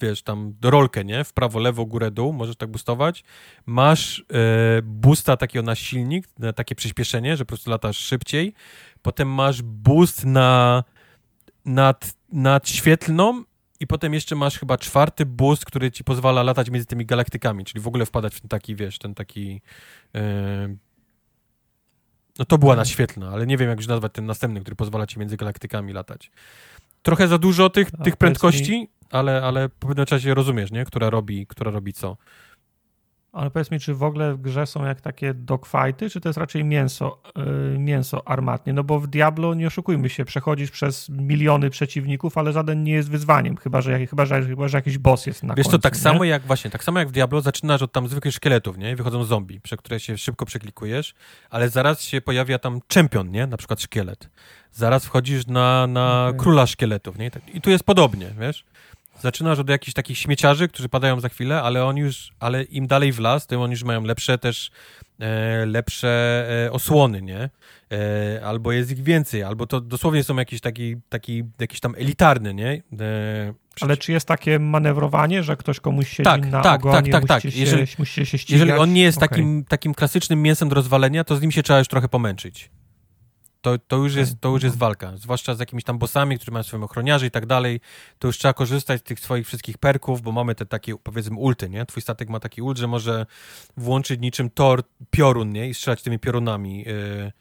wiesz, tam rolkę, nie? W prawo, lewo, górę, dół, możesz tak boostować. Masz e, boosta takiego na silnik, na takie przyspieszenie, że po prostu latasz szybciej. Potem masz boost na nad, nad świetlną i potem jeszcze masz chyba czwarty boost, który ci pozwala latać między tymi galaktykami, czyli w ogóle wpadać w ten taki, wiesz, ten taki... E, no to była naświetlna, ale nie wiem, jak już nazwać ten następny, który pozwala ci między galaktykami latać. Trochę za dużo tych, tych prędkości, ale, ale po pewnym czasie rozumiesz, nie? Która robi, która robi co. Ale powiedz mi, czy w ogóle w grze są jak takie dogfighty, czy to jest raczej mięso, yy, mięso armatnie? No bo w Diablo, nie oszukujmy się, przechodzisz przez miliony przeciwników, ale żaden nie jest wyzwaniem, chyba że, chyba, że, chyba, że jakiś boss jest na Wiesz końcu. to tak nie? samo jak właśnie, tak samo jak w Diablo zaczynasz od tam zwykłych szkieletów, nie? Wychodzą zombie, przez które się szybko przeklikujesz, ale zaraz się pojawia tam czempion, nie? Na przykład szkielet. Zaraz wchodzisz na, na okay. króla szkieletów, nie? I, tak, I tu jest podobnie, wiesz? Zaczynasz od jakichś takich śmieciarzy, którzy padają za chwilę, ale oni już, ale im dalej w las, tym oni już mają lepsze też e, lepsze e, osłony, nie? E, albo jest ich więcej, albo to dosłownie są jakiś taki, taki jakiś tam elitarny, nie? E, ale czy jest takie manewrowanie, że ktoś komuś siedzi tak, na tak, ogonie, tak, tak, tak. Się, jeżeli, się ścigać? Jeżeli on nie jest okay. takim, takim klasycznym mięsem do rozwalenia, to z nim się trzeba już trochę pomęczyć to, to, już jest, to już jest walka. Zwłaszcza z jakimiś tam bossami, którzy mają swoich ochroniarzy i tak dalej. To już trzeba korzystać z tych swoich wszystkich perków, bo mamy te takie, powiedzmy, ulty, nie? Twój statek ma taki ult, że może włączyć niczym tor, piorun, nie? I strzelać tymi piorunami. Yy,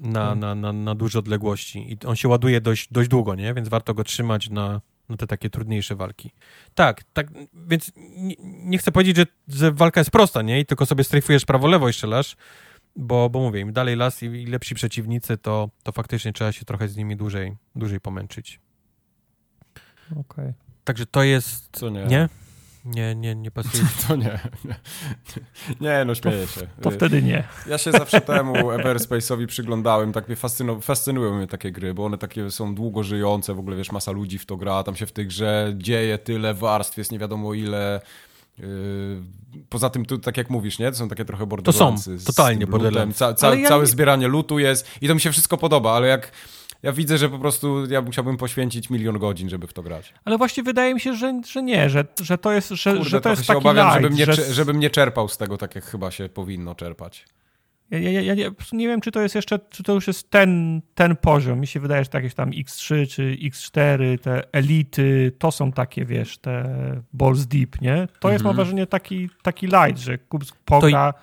na, hmm. na, na, na duże odległości i on się ładuje dość, dość długo, nie? Więc warto go trzymać na, na te takie trudniejsze walki. Tak, tak, więc nie, nie chcę powiedzieć, że, że walka jest prosta, nie? I tylko sobie strajfujesz prawo-lewo i strzelasz, bo, bo mówię, im dalej las i, i lepsi przeciwnicy, to, to faktycznie trzeba się trochę z nimi dłużej, dłużej pomęczyć. Okej. Okay. Także to jest... Co nie? Nie? Nie, nie, nie pasuje. To nie. Nie, no śmieję się. To wtedy nie. Ja się zawsze temu Everspace'owi przyglądałem, tak mnie fascynu, fascynują mnie takie gry, bo one takie są długo żyjące, w ogóle wiesz, masa ludzi w to gra, tam się w tej grze dzieje tyle warstw, jest nie wiadomo ile. Yy, poza tym, tu, tak jak mówisz, nie? To są takie trochę borderlandsy. To są, totalnie borderlandsy. Ca, ca, ja całe nie... zbieranie lutu jest i to mi się wszystko podoba, ale jak ja widzę, że po prostu ja musiałbym poświęcić milion godzin, żeby w to grać. Ale właśnie wydaje mi się, że, że nie, że, że to jest, że, Kurde, że to jest się taki obawiam, light, żebym, nie, że... żebym nie czerpał z tego tak, jak chyba się powinno czerpać. Ja, ja, ja, ja nie wiem, czy to jest jeszcze, czy to już jest ten, ten poziom. Mi się wydaje, że jakieś tam X3 czy X4, te elity, to są takie, wiesz, te balls deep, nie? To jest, mam mhm. wrażenie, taki, taki light, że kup pogra to...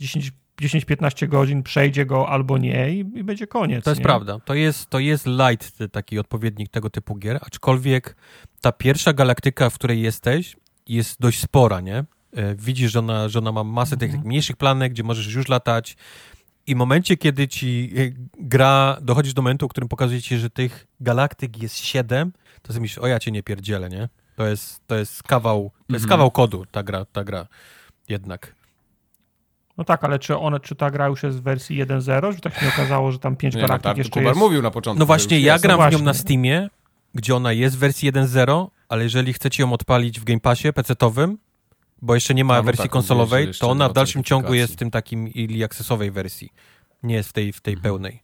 10 10-15 godzin, przejdzie go albo nie i, i będzie koniec. To jest nie? prawda. To jest, to jest light, taki odpowiednik tego typu gier, aczkolwiek ta pierwsza galaktyka, w której jesteś, jest dość spora, nie? E, widzisz, że ona, że ona ma masę mhm. tych mniejszych planek, gdzie możesz już latać i w momencie, kiedy ci e, gra, dochodzisz do momentu, w którym pokazuje ci, że tych galaktyk jest 7, to sobie myślisz, o ja cię nie pierdzielę, nie? To jest, to jest kawał, to jest mhm. kawał kodu ta gra, ta gra jednak. No tak, ale czy, one, czy ta gra już jest w wersji 1.0, że tak się okazało, że tam 5 nie, galaktyk no, jeszcze jest? mówił na początku. No właśnie, ja gram no w nią na Steamie, gdzie ona jest w wersji 1.0, ale jeżeli chcecie ją odpalić w Game Passie PC-owym, bo jeszcze nie ma no, wersji tak, konsolowej, to ona w dalszym ciągu jest w tym takim early accessowej wersji. Nie jest w tej, w tej mhm. pełnej.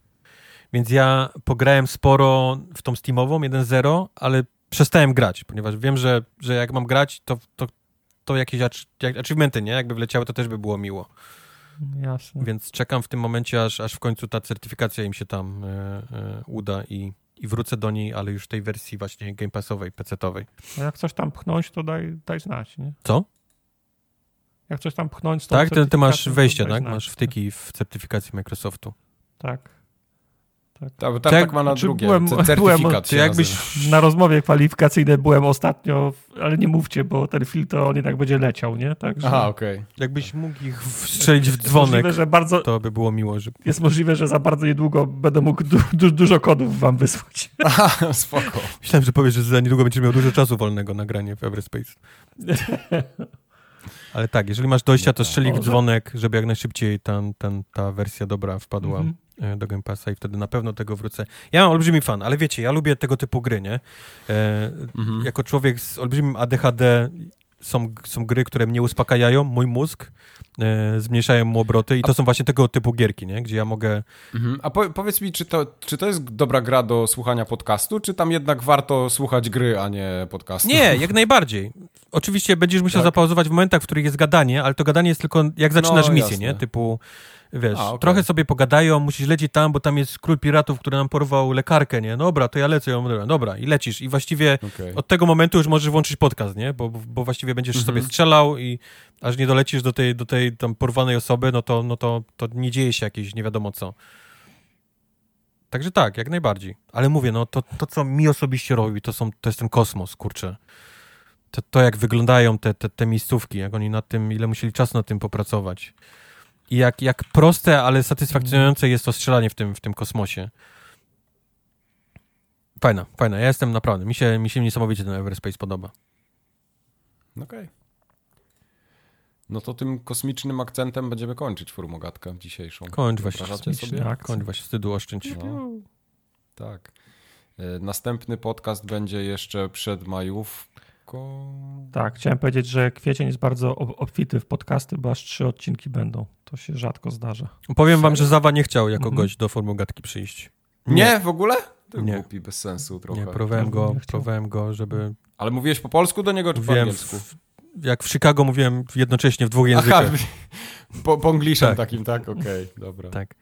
Więc ja pograłem sporo w tą Steamową 1.0, ale przestałem grać, ponieważ wiem, że, że jak mam grać, to, to, to jakieś achievementy, nie? Jakby wleciały, to też by było miło. Jasne. Więc czekam w tym momencie, aż, aż w końcu ta certyfikacja im się tam e, e, uda i, i wrócę do niej, ale już w tej wersji właśnie Game Passowej, PC-owej. A jak coś tam pchnąć, to daj, daj znać, nie? Co? Jak coś tam pchnąć, to Tak, ty, ty masz wejście, tak? Masz wtyki w certyfikacji Microsoftu. Tak. Tak, tak, tak, tak ma na drugie, byłem, certyfikat byłem, jakbyś Na rozmowie kwalifikacyjnej byłem ostatnio, ale nie mówcie, bo ten film to on jednak będzie leciał, nie? Także Aha, okej. Okay. Jakbyś mógł ich strzelić w dzwonek, możliwe, że bardzo, to by było miło. Że... Jest możliwe, że za bardzo niedługo będę mógł du du dużo kodów wam wysłać. Aha, spoko. Myślałem, że powiesz, że za niedługo będziesz miał dużo czasu wolnego na granie w Everspace. Ale tak, jeżeli masz dojścia, to strzeli w dzwonek, żeby jak najszybciej tam, tam, ta wersja dobra wpadła. -hmm. E, do Game Passa i wtedy na pewno tego wrócę. Ja mam olbrzymi fan, ale wiecie, ja lubię tego typu gry, nie? E, mhm. Jako człowiek z olbrzymim ADHD są, są gry, które mnie uspokajają, mój mózg, zmniejszają mu obroty i to są właśnie tego typu gierki, nie? Gdzie ja mogę... Mhm. A po, powiedz mi, czy to, czy to jest dobra gra do słuchania podcastu, czy tam jednak warto słuchać gry, a nie podcastu? Nie, jak najbardziej. Oczywiście będziesz musiał tak? zapauzować w momentach, w których jest gadanie, ale to gadanie jest tylko jak zaczynasz no, misję, nie? Typu wiesz, A, okay. trochę sobie pogadają, musisz lecieć tam, bo tam jest król piratów, który nam porwał lekarkę, nie? Dobra, to ja lecę, ja mówię, dobra, i lecisz. I właściwie okay. od tego momentu już możesz włączyć podcast, nie? Bo, bo właściwie będziesz mm -hmm. sobie strzelał i aż nie dolecisz do tej, do tej tam porwanej osoby, no to, no to, to nie dzieje się jakieś nie wiadomo co. Także tak, jak najbardziej. Ale mówię, no to, to co mi osobiście robi, to, są, to jest ten kosmos, kurczę. To, to jak wyglądają te, te, te miejscówki, jak oni nad tym, ile musieli czasu nad tym popracować. I jak, jak proste, ale satysfakcjonujące jest to strzelanie w tym, w tym kosmosie. Fajna, fajna. Ja jestem naprawdę, mi się, mi się niesamowicie ten Everspace podoba. Okej. Okay. No to tym kosmicznym akcentem będziemy kończyć formogatkę dzisiejszą. Kończ właśnie. Sobie? Tak, kończ właśnie, wstydu oszczędź. No, tak. E, następny podcast będzie jeszcze przed tak, chciałem powiedzieć, że kwiecień jest bardzo obfity w podcasty, bo aż trzy odcinki będą. To się rzadko zdarza. Powiem wam, że Zawa nie chciał jako mhm. gość do Formogatki przyjść. Nie, nie w ogóle? To nie. głupi, bez sensu trochę. Nie, próbowałem go, próbowałem go, żeby... Ale mówiłeś po polsku do niego, czy po angielsku? W, jak w Chicago mówiłem jednocześnie w dwóch językach. Aha, po, po tak. takim, tak? Okej, okay, dobra. Tak.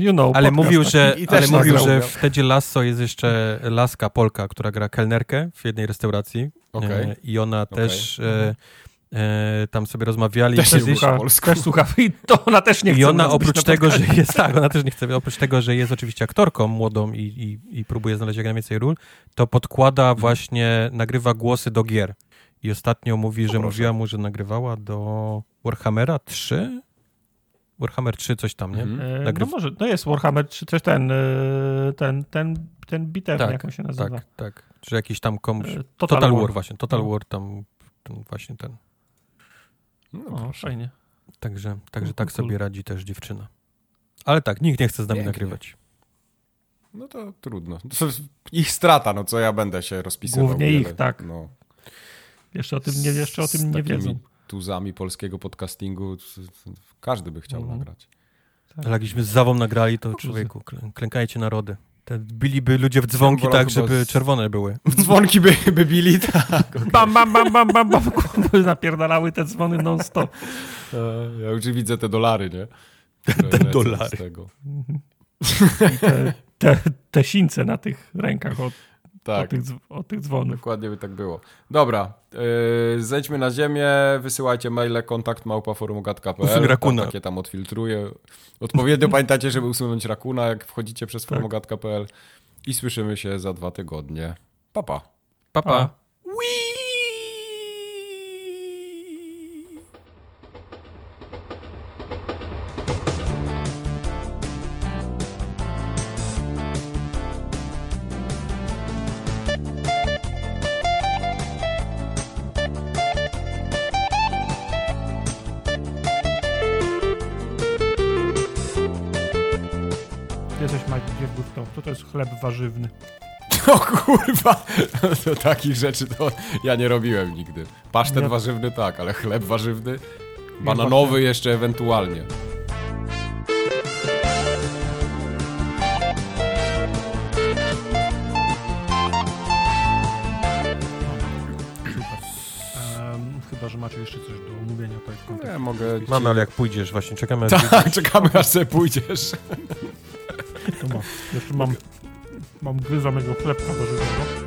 You know, ale mówił, że, ale mówił, że w Tedzie Lasso jest jeszcze laska Polka, która gra kelnerkę w jednej restauracji. Okay. E, I ona okay. też e, e, tam sobie rozmawiali. Też, nie słucha, też słucha i to ona też nie chce. I ona oprócz tego, że jest, tak, ona też nie chce, oprócz tego, że jest oczywiście aktorką młodą i, i, i próbuje znaleźć jak najwięcej ról, to podkłada mhm. właśnie, nagrywa głosy do gier. I ostatnio mówi, że mówiła mu, że nagrywała do Warhammera 3? Warhammer 3 coś tam, nie? Mhm. Nagryw... No może, no jest Warhammer 3, coś ten, e, ten, ten, ten bitew, tak, jak on się nazywa. Tak, tak. Czy jakiś tam komuś... E, Total, Total War. War. właśnie, Total no. War tam, ten, właśnie ten. No, o, fajnie. Także, także no, tak sobie radzi też dziewczyna. Ale tak, nikt nie chce z nami Pięknie. nagrywać. No to trudno. To ich strata, no co ja będę się rozpisywał. Głównie ich, tak. No. Jeszcze o tym nie, jeszcze o tym nie wiedzą. Tuzami polskiego podcastingu każdy by chciał mhm. nagrać. Tak. Ale jakbyśmy z Zawą nagrali, to człowieku, klękajcie narody. Te biliby ludzie w dzwonki tak, żeby z... czerwone były. W dzwonki by, by bili, tak. Okay. Bam, bam, bam, bam, bam, bam. Napierdalały te dzwony non-stop. E, ja już widzę te dolary, nie? te dolary. Tego. te, te, te sińce na tych rękach od tak. o, tych, o tych dzwonów. Dokładnie by tak było. Dobra, yy, zejdźmy na ziemię, wysyłajcie maile kontakt małpaforumogat.pl Rakuna. Takie tam odfiltruję. Odpowiednio pamiętajcie, żeby usunąć Rakuna, jak wchodzicie przez tak. forumogat.pl i słyszymy się za dwa tygodnie. Papa. Papa. Pa. Co warzywny? O kurwa! To takich rzeczy to ja nie robiłem nigdy. Pasztet nie. warzywny tak, ale chleb warzywny? Bananowy jeszcze ewentualnie. chyba, że macie jeszcze coś do omówienia tutaj w kontekście. Nie, mogę... Mamy, ale jak pójdziesz, właśnie czekamy. Tak, czekamy aż sobie pójdziesz. To. Jeszcze mam, mam gryzomego chlebka warzywnego.